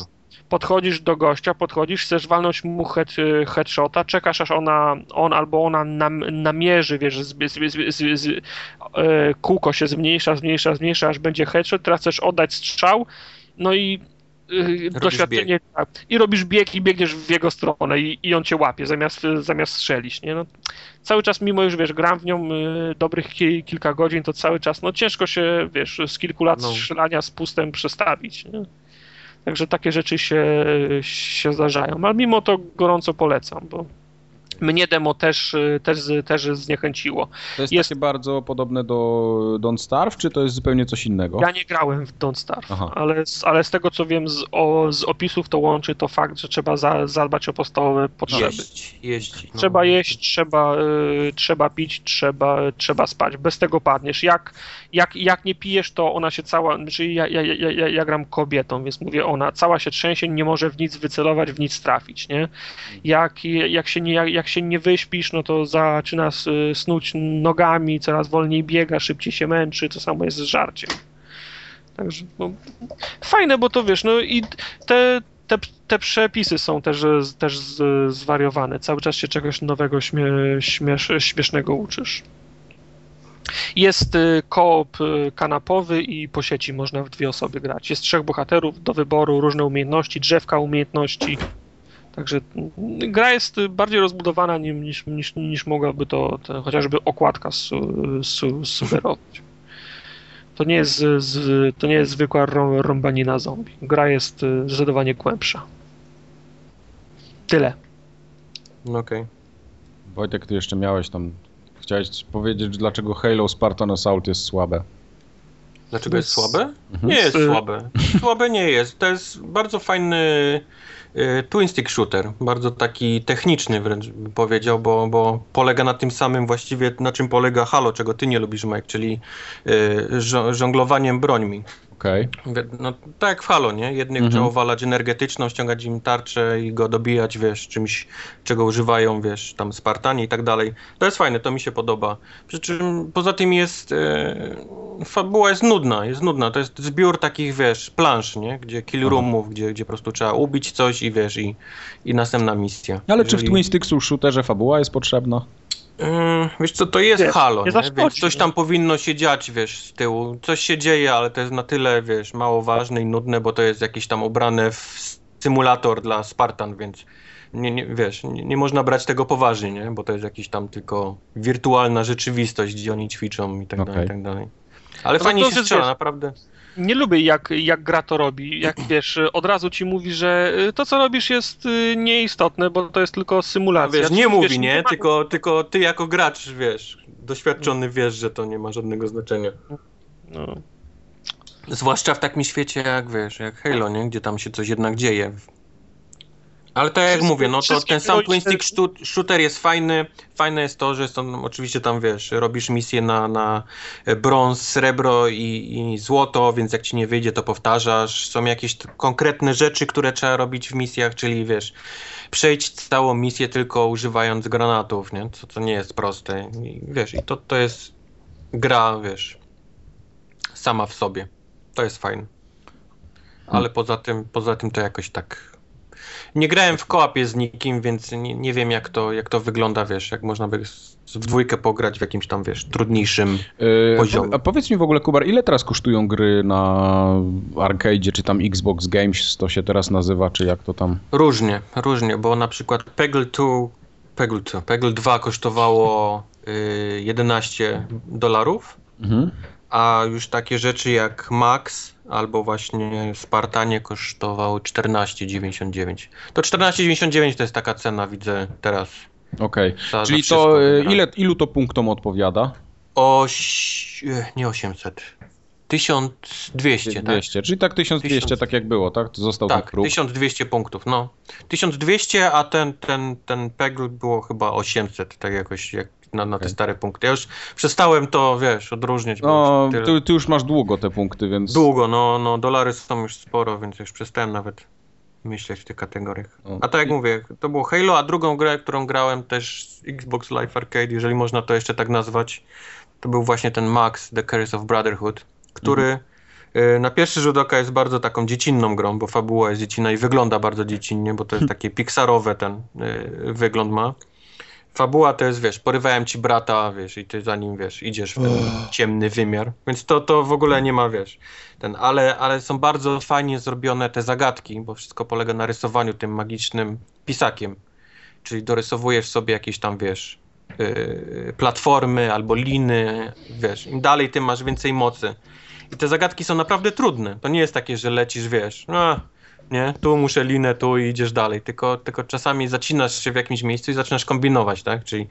[SPEAKER 3] podchodzisz do gościa, podchodzisz, chcesz walnąć mu head, y, headshota, czekasz aż ona, on albo ona nam, namierzy, wiesz, z, z, z, z, e, kółko się zmniejsza, zmniejsza, zmniejsza, aż będzie headshot, teraz chcesz oddać strzał, no i y, doświadczenie tak, i robisz bieg i biegniesz w jego stronę i, i on cię łapie zamiast, zamiast strzelić, nie? No, cały czas, mimo już, wiesz, gram w nią y, dobrych ki, kilka godzin, to cały czas, no ciężko się, wiesz, z kilku lat no. strzelania z pustem przestawić, nie? Także takie rzeczy się, się zdarzają, ale mimo to gorąco polecam, bo mnie demo też, też, też zniechęciło.
[SPEAKER 2] To jest, jest takie bardzo podobne do Don't Starve, czy to jest zupełnie coś innego?
[SPEAKER 3] Ja nie grałem w Don't Starve, ale, ale z tego co wiem z, o, z opisów to łączy to fakt, że trzeba za, zadbać o podstawowe potrzeby.
[SPEAKER 1] Jeść, jeść.
[SPEAKER 3] No. Trzeba jeść, trzeba, y, trzeba pić, trzeba, trzeba spać. Bez tego padniesz. Jak, jak, jak nie pijesz, to ona się cała, czyli ja, ja, ja, ja, ja gram kobietą, więc mówię ona, cała się trzęsie, nie może w nic wycelować, w nic trafić, nie? Jak, jak się nie, jak, jak się nie wyśpisz, no to zaczyna snuć nogami, coraz wolniej biega, szybciej się męczy, to samo jest z żarciem. Także no, fajne, bo to wiesz, no i te, te, te przepisy są też, też zwariowane. Cały czas się czegoś nowego, śmie, śmiesz, śmiesznego uczysz. Jest y, koop y, kanapowy i po sieci można w dwie osoby grać. Jest trzech bohaterów do wyboru, różne umiejętności, drzewka umiejętności. Także gra jest bardziej rozbudowana niż, niż, niż mogłaby to, to chociażby okładka su, su, sugerować. To nie jest, z, to nie jest zwykła rąbanina zombie. Gra jest y, zdecydowanie głębsza. Tyle.
[SPEAKER 1] Okej. Okay.
[SPEAKER 2] Wojtek, ty jeszcze miałeś tam... Chciałeś powiedzieć, dlaczego Halo Spartan Assault jest słabe.
[SPEAKER 1] Dlaczego jest, jest słabe? Mhm. Nie jest słabe. Słabe nie jest. To jest bardzo fajny Y, twin stick shooter, bardzo taki techniczny wręcz powiedział, bo, bo polega na tym samym właściwie, na czym polega Halo, czego ty nie lubisz, Mike, czyli y, żonglowaniem brońmi.
[SPEAKER 2] Okay.
[SPEAKER 1] No, tak jak Halo, nie? Jednych mhm. trzeba uwalać energetyczną, ściągać im tarczę i go dobijać, wiesz, czymś, czego używają, wiesz, tam Spartanie i tak dalej. To jest fajne, to mi się podoba. Przy czym poza tym jest, e, fabuła jest nudna, jest nudna. To jest zbiór takich, wiesz, plansz, nie? Gdzie kill mhm. roomów, gdzie, gdzie po prostu trzeba ubić coś i wiesz, i, i następna misja.
[SPEAKER 2] Ale Jeżeli... czy w Twin Sticksu shooterze fabuła jest potrzebna?
[SPEAKER 1] Yy, wiesz co, to jest wiesz, halo, nie? Więc coś tam powinno się dziać, wiesz, z tyłu. Coś się dzieje, ale to jest na tyle, wiesz, mało ważne i nudne, bo to jest jakieś tam ubrane w symulator dla Spartan, więc nie, nie, wiesz, nie, nie, można brać tego poważnie, nie? Bo to jest jakiś tam tylko wirtualna rzeczywistość, gdzie oni ćwiczą i tak okay. dalej, i tak dalej. Ale no fajnie się strzela, naprawdę
[SPEAKER 3] nie lubię jak, jak gra to robi. Jak wiesz, od razu ci mówi, że y, to co robisz jest y, nieistotne, bo to jest tylko symulacja.
[SPEAKER 1] Wiesz, nie mówi, nie? nie tylko, tylko ty jako gracz, wiesz, doświadczony wiesz, że to nie ma żadnego znaczenia. No. Zwłaszcza w takim świecie jak, wiesz, jak Halo, nie? Gdzie tam się coś jednak dzieje. Ale tak jak mówię, no to ten sam Twin Stick Shooter jest fajny. Fajne jest to, że są, oczywiście tam wiesz, robisz misję na, na brąz, srebro i, i złoto, więc jak ci nie wyjdzie, to powtarzasz. Są jakieś konkretne rzeczy, które trzeba robić w misjach, czyli wiesz, przejść całą misję tylko używając granatów, nie? Co to nie jest proste. I, wiesz, i to, to jest gra, wiesz, sama w sobie. To jest fajne. Ale hmm. poza tym, poza tym to jakoś tak nie grałem w kołapie z nikim, więc nie, nie, wiem jak to, jak to wygląda, wiesz, jak można by w dwójkę pograć w jakimś tam, wiesz, trudniejszym yy, poziomie.
[SPEAKER 2] A powiedz mi w ogóle, Kubar, ile teraz kosztują gry na arcade, czy tam Xbox Games to się teraz nazywa, czy jak to tam?
[SPEAKER 1] Różnie, różnie, bo na przykład Peggle 2, Peggle 2, Peggle 2 kosztowało yy, 11 dolarów, mhm. A już takie rzeczy jak Max albo właśnie Spartanie kosztowały 14,99. To 14,99 to jest taka cena, widzę teraz.
[SPEAKER 2] Okej, okay. czyli to y, ile, ilu to punktom odpowiada?
[SPEAKER 1] O, nie 800. 1200, 200,
[SPEAKER 2] tak? czyli tak 1200 1000... tak jak było, tak? Został
[SPEAKER 1] tak, próg. 1200 punktów, no. 1200, a ten, ten, ten PEGL było chyba 800, tak jakoś jak na, na okay. te stare punkty. Ja już przestałem to, wiesz, odróżniać.
[SPEAKER 2] No, ty, ty, już masz długo te punkty, więc...
[SPEAKER 1] Długo, no, no, dolary są już sporo, więc już przestałem nawet myśleć w tych kategoriach. A tak jak mówię, to było Halo, a drugą grę, którą grałem też Xbox Live Arcade, jeżeli można to jeszcze tak nazwać, to był właśnie ten Max, The Curse of Brotherhood, który... Mhm Y, Na pierwszy rzut oka jest bardzo taką dziecinną grą, bo fabuła jest dziecinna i wygląda bardzo dziecinnie, bo to jest takie pixarowe ten y, wygląd ma. Fabuła to jest, wiesz, porywałem ci brata, wiesz, i ty za nim, wiesz, idziesz w ten ciemny wymiar, więc to, to w ogóle nie ma, wiesz, ten, ale, ale są bardzo fajnie zrobione te zagadki, bo wszystko polega na rysowaniu tym magicznym pisakiem, czyli dorysowujesz sobie jakieś tam, wiesz, yy, platformy albo liny, wiesz, im dalej, tym masz więcej mocy. I te zagadki są naprawdę trudne. To nie jest takie, że lecisz, wiesz, a, nie, tu muszę linę, tu i idziesz dalej, tylko, tylko czasami zacinasz się w jakimś miejscu i zaczynasz kombinować, tak, czyli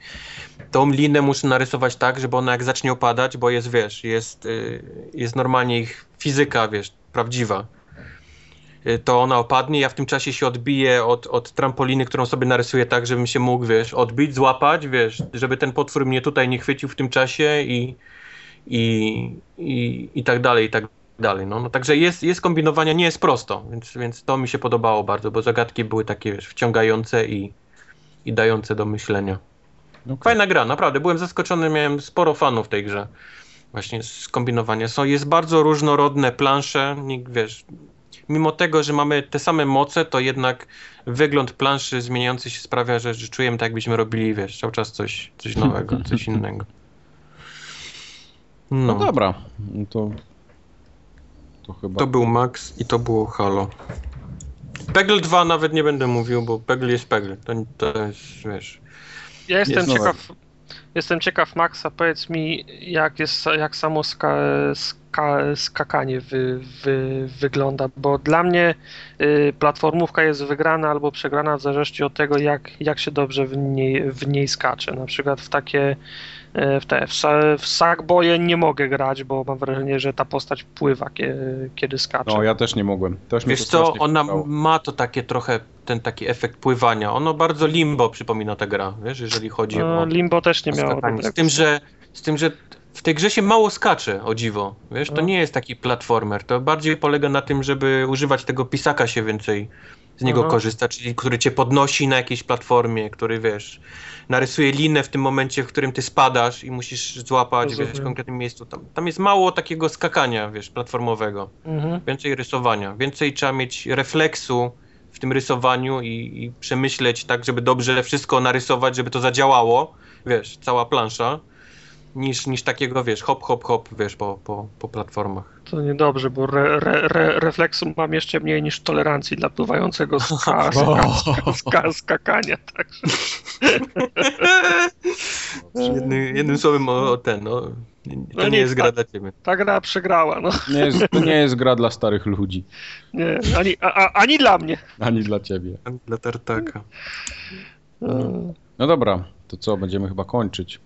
[SPEAKER 1] tą linę muszę narysować tak, żeby ona jak zacznie opadać, bo jest, wiesz, jest, yy, jest normalnie ich fizyka, wiesz, prawdziwa, y, to ona opadnie, ja w tym czasie się odbiję od, od trampoliny, którą sobie narysuję tak, żebym się mógł, wiesz, odbić, złapać, wiesz, żeby ten potwór mnie tutaj nie chwycił w tym czasie i, i, i, i tak dalej, i tak dalej. No, no także jest, jest kombinowania, nie jest prosto, więc, więc to mi się podobało bardzo, bo zagadki były takie, wiesz, wciągające i, i dające do myślenia.
[SPEAKER 2] Okej.
[SPEAKER 1] Fajna gra, naprawdę. Byłem zaskoczony, miałem sporo fanów w tej grze. Właśnie z kombinowania. Są, jest bardzo różnorodne plansze, wiesz, mimo tego, że mamy te same moce, to jednak wygląd planszy zmieniający się sprawia, że, że czujemy tak, jakbyśmy robili, wiesz, cały czas coś, coś nowego, coś innego.
[SPEAKER 2] No
[SPEAKER 1] No,
[SPEAKER 2] dobra, no to... To chyba...
[SPEAKER 1] to był Max i to było Halo. Peggle 2 nawet nie będę mówił, bo Peggle jest Peggle. To, to jest, wiesz...
[SPEAKER 3] Ja jestem
[SPEAKER 2] Jest nowe.
[SPEAKER 3] ciekaw, jestem ciekaw Maxa, powiedz mi jak jest, jak samo ska, ska, skakanie wy, wy, wygląda, bo dla mnie y, platformówka jest wygrana albo przegrana w zależności od tego jak, jak się dobrze w niej, w niej skacze. Na przykład w takie y, w te w, sa- w Sackboye nie mogę grać, bo mam wrażenie, że ta postać pływa kiedy, kiedy skacze.
[SPEAKER 2] No, ja też nie mogłem. Też
[SPEAKER 1] Wiesz
[SPEAKER 2] to
[SPEAKER 1] co, ona
[SPEAKER 2] wkurzało.
[SPEAKER 1] ma to takie trochę, ten taki efekt pływania. Ono bardzo limbo przypomina ta gra, wiesz, jeżeli chodzi
[SPEAKER 3] no,
[SPEAKER 1] o
[SPEAKER 3] Limbo też nie miało.
[SPEAKER 1] Z tym, że, z tym, że w tej grze się mało skacze, o dziwo. Wiesz, to
[SPEAKER 3] No.
[SPEAKER 1] nie jest taki platformer. To bardziej polega na tym, żeby używać tego pisaka się więcej z niego
[SPEAKER 3] Aha.
[SPEAKER 1] korzysta, czyli który cię podnosi na jakiejś platformie, który wiesz, narysuje linę w tym momencie, w którym ty spadasz i musisz złapać wiesz, w konkretnym miejscu. Tam, tam jest mało takiego skakania, wiesz, platformowego.
[SPEAKER 3] Mhm.
[SPEAKER 1] Więcej rysowania. Więcej trzeba mieć refleksu w tym rysowaniu i, i przemyśleć tak, żeby dobrze wszystko narysować, żeby to zadziałało, wiesz, cała plansza, niż, niż takiego, wiesz, hop, hop, hop, wiesz, po, po, po platformach.
[SPEAKER 3] To niedobrze, bo re, re, re, refleksu mam jeszcze mniej niż tolerancji dla pływającego ska, ska, ska, skakania. Także.
[SPEAKER 1] Jednym, jednym słowem o, o ten, no, to
[SPEAKER 3] No
[SPEAKER 1] nie jest gra
[SPEAKER 3] tak.
[SPEAKER 1] dla ciebie.
[SPEAKER 3] Ta gra przegrała, no.
[SPEAKER 2] Nie jest, to nie jest gra dla starych ludzi.
[SPEAKER 3] Nie, ani, a, ani dla mnie.
[SPEAKER 2] Ani dla ciebie.
[SPEAKER 1] Dla tartaka.
[SPEAKER 3] E,
[SPEAKER 2] No dobra, to co, będziemy chyba kończyć.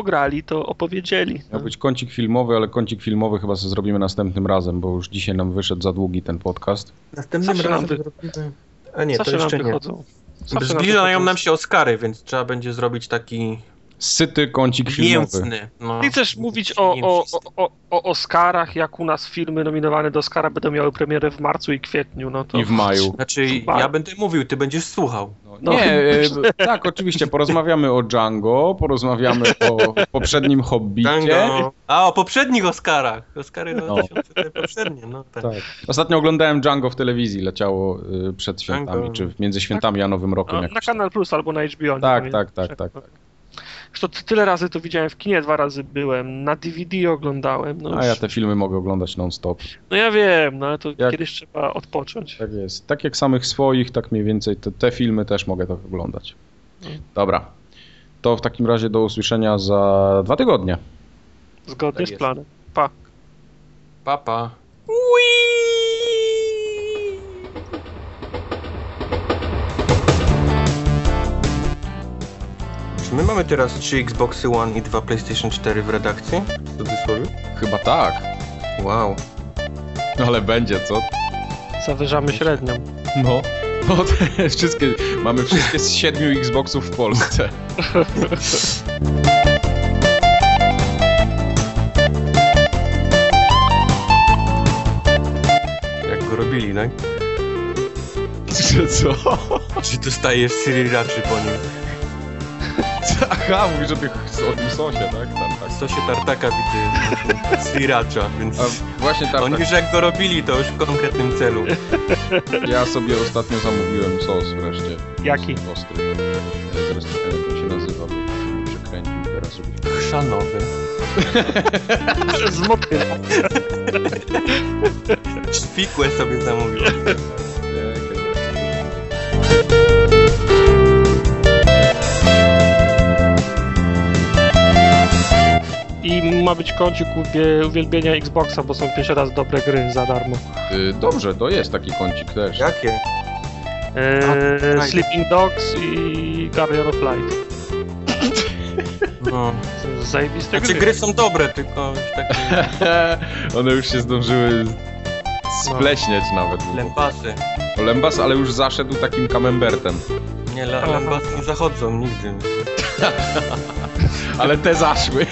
[SPEAKER 3] Pograli, to opowiedzieli.
[SPEAKER 2] Miał być kącik filmowy, ale kącik filmowy chyba sobie zrobimy następnym razem, bo już dzisiaj nam wyszedł za długi ten podcast.
[SPEAKER 1] Następnym
[SPEAKER 3] Zawsze nam
[SPEAKER 1] razem
[SPEAKER 3] wy-
[SPEAKER 1] zrobimy... A nie, to
[SPEAKER 3] Zawsze nam
[SPEAKER 1] jeszcze nie.
[SPEAKER 3] wychodzą. Nam
[SPEAKER 1] Zbliżają nam się Oscary, więc trzeba będzie zrobić taki
[SPEAKER 2] Syty kącik filmowy.
[SPEAKER 1] mięsny. No.
[SPEAKER 3] Ty chcesz mówić o, o, o, o, Oscarach, jak u nas filmy nominowane do Oscara będą miały premierę w marcu i kwietniu, no to...
[SPEAKER 2] I w maju.
[SPEAKER 1] Znaczy, ja będę mówił, ty będziesz słuchał.
[SPEAKER 3] No.
[SPEAKER 2] Nie, e, tak, oczywiście, porozmawiamy o Django, porozmawiamy o poprzednim Hobbicie.
[SPEAKER 1] A, o poprzednich Oscarach. Oscary
[SPEAKER 2] No.
[SPEAKER 1] 2000 te poprzednie, no tak.
[SPEAKER 2] Tak. Ostatnio oglądałem Django w telewizji, leciało y, przed świętami,
[SPEAKER 1] Django.
[SPEAKER 2] czy między świętami a Nowym Rokiem.
[SPEAKER 3] No, na. Kanal Plus albo na HBO.
[SPEAKER 2] Tak, tak, tak, tak, tak.
[SPEAKER 3] Zresztą ty- tyle razy to widziałem w kinie, dwa razy byłem, na DVD oglądałem. No,
[SPEAKER 2] A ja te filmy mogę oglądać non-stop.
[SPEAKER 3] no ja wiem, no ale to
[SPEAKER 2] Jak-
[SPEAKER 3] kiedyś trzeba odpocząć.
[SPEAKER 2] Tak jest. Tak jak samych swoich, tak mniej więcej te, te filmy też mogę tak oglądać. Dobra. To w takim razie do usłyszenia za dwa tygodnie.
[SPEAKER 3] Zgodnie
[SPEAKER 1] Tak
[SPEAKER 3] z
[SPEAKER 1] jest.
[SPEAKER 3] planem. Pa.
[SPEAKER 1] Papa. Czy my mamy teraz trzy Xboxy One i dwa PlayStation 4 w redakcji? W cudzysłowie?
[SPEAKER 2] Chyba tak.
[SPEAKER 1] Wow.
[SPEAKER 2] Ale będzie, co?
[SPEAKER 3] Zawyżamy średnią.
[SPEAKER 2] No. No, te wszystkie, mamy wszystkie z siedmiu Xboxów w Polsce.
[SPEAKER 1] Jak go robili, tak?
[SPEAKER 2] Czy co?
[SPEAKER 1] Czy dostajesz Siri raczy po nim?
[SPEAKER 2] Aha, mówisz o, tych, o tym sosie, tak? Tam, tak.
[SPEAKER 1] W sosie tartaka widzę sriracha, więc
[SPEAKER 2] A właśnie tam,
[SPEAKER 1] oni już jak go robili, to już w konkretnym celu.
[SPEAKER 2] ja sobie ostatnio zamówiłem sos wreszcie.
[SPEAKER 3] Jaki?
[SPEAKER 2] Ostry. Czekaj, jak on się nazywa, bo się przekręcił teraz. Żeby...
[SPEAKER 1] Chrzanowy.
[SPEAKER 3] Z motyla.
[SPEAKER 1] Szwikłe sobie zamówiłem.
[SPEAKER 3] I ma być kącik uwie- uwielbienia Xboxa, bo są pierwszy raz dobre gry za darmo.
[SPEAKER 2] Y, Dobrze, to jest taki kącik też.
[SPEAKER 1] Jakie? A,
[SPEAKER 3] Sleeping Dogs i Guardian of Light.
[SPEAKER 1] No.
[SPEAKER 3] Zajebiste
[SPEAKER 1] Znaczy
[SPEAKER 3] gry.
[SPEAKER 1] gry są dobre, tylko już takie
[SPEAKER 2] One już się zdążyły spleśnieć nawet.
[SPEAKER 1] lempasy.
[SPEAKER 2] O, Lembas, ale już zaszedł takim camembertem.
[SPEAKER 1] Nie, la- lempasy nie zachodzą nigdy.
[SPEAKER 2] Ale te zaszły.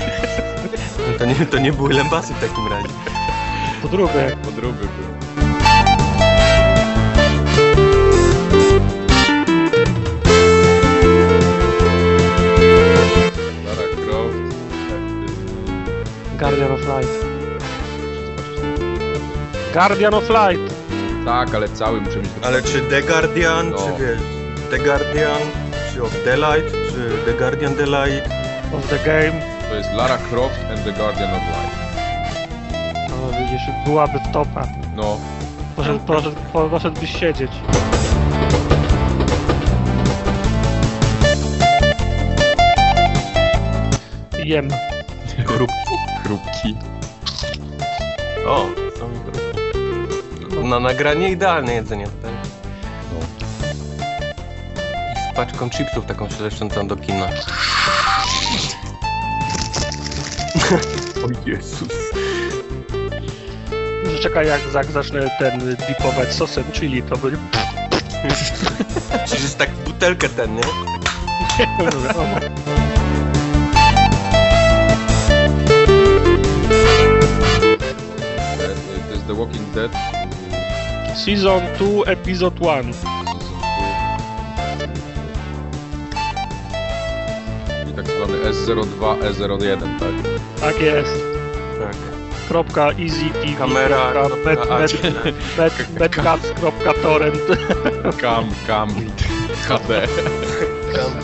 [SPEAKER 1] To nie, to nie były lempasy w takim razie.
[SPEAKER 3] Podróby.
[SPEAKER 2] Podróby były. Lara Croft.
[SPEAKER 3] Guardian of Light. Guardian of Light.
[SPEAKER 2] Tak, ale cały muszę mieć...
[SPEAKER 1] Ale czy The Guardian,
[SPEAKER 2] No.
[SPEAKER 1] czy wiesz, The Guardian, czy of the Light, czy The Guardian The Light?
[SPEAKER 3] Of the Game.
[SPEAKER 2] To jest Lara Croft and the Guardian of Light.
[SPEAKER 3] No widzisz, byłaby topa.
[SPEAKER 2] No,
[SPEAKER 3] Poszedł, poszedł, po- poszedłbyś siedzieć. Jem.
[SPEAKER 1] Chrupki.
[SPEAKER 2] chrupki.
[SPEAKER 1] O, są chrupki. Na nagranie idealne jedzenie tutaj.
[SPEAKER 2] No.
[SPEAKER 1] I z paczką chipsów taką szeleszczącą do kina. O Jezus.
[SPEAKER 3] Że Czekaj, jak, jak zacznę ten dipować sosem chili, to będzie...
[SPEAKER 1] Czy jest tak butelkę ten, nie?
[SPEAKER 2] To jest The Walking Dead.
[SPEAKER 3] Season 2, Episode 1.
[SPEAKER 2] S02E01, tak? Tak
[SPEAKER 3] jest.
[SPEAKER 1] Tak.
[SPEAKER 3] Kropka easy TV.
[SPEAKER 1] Kamera.
[SPEAKER 3] Medcats.torrent.
[SPEAKER 2] Cam, cam, HD.
[SPEAKER 1] Cam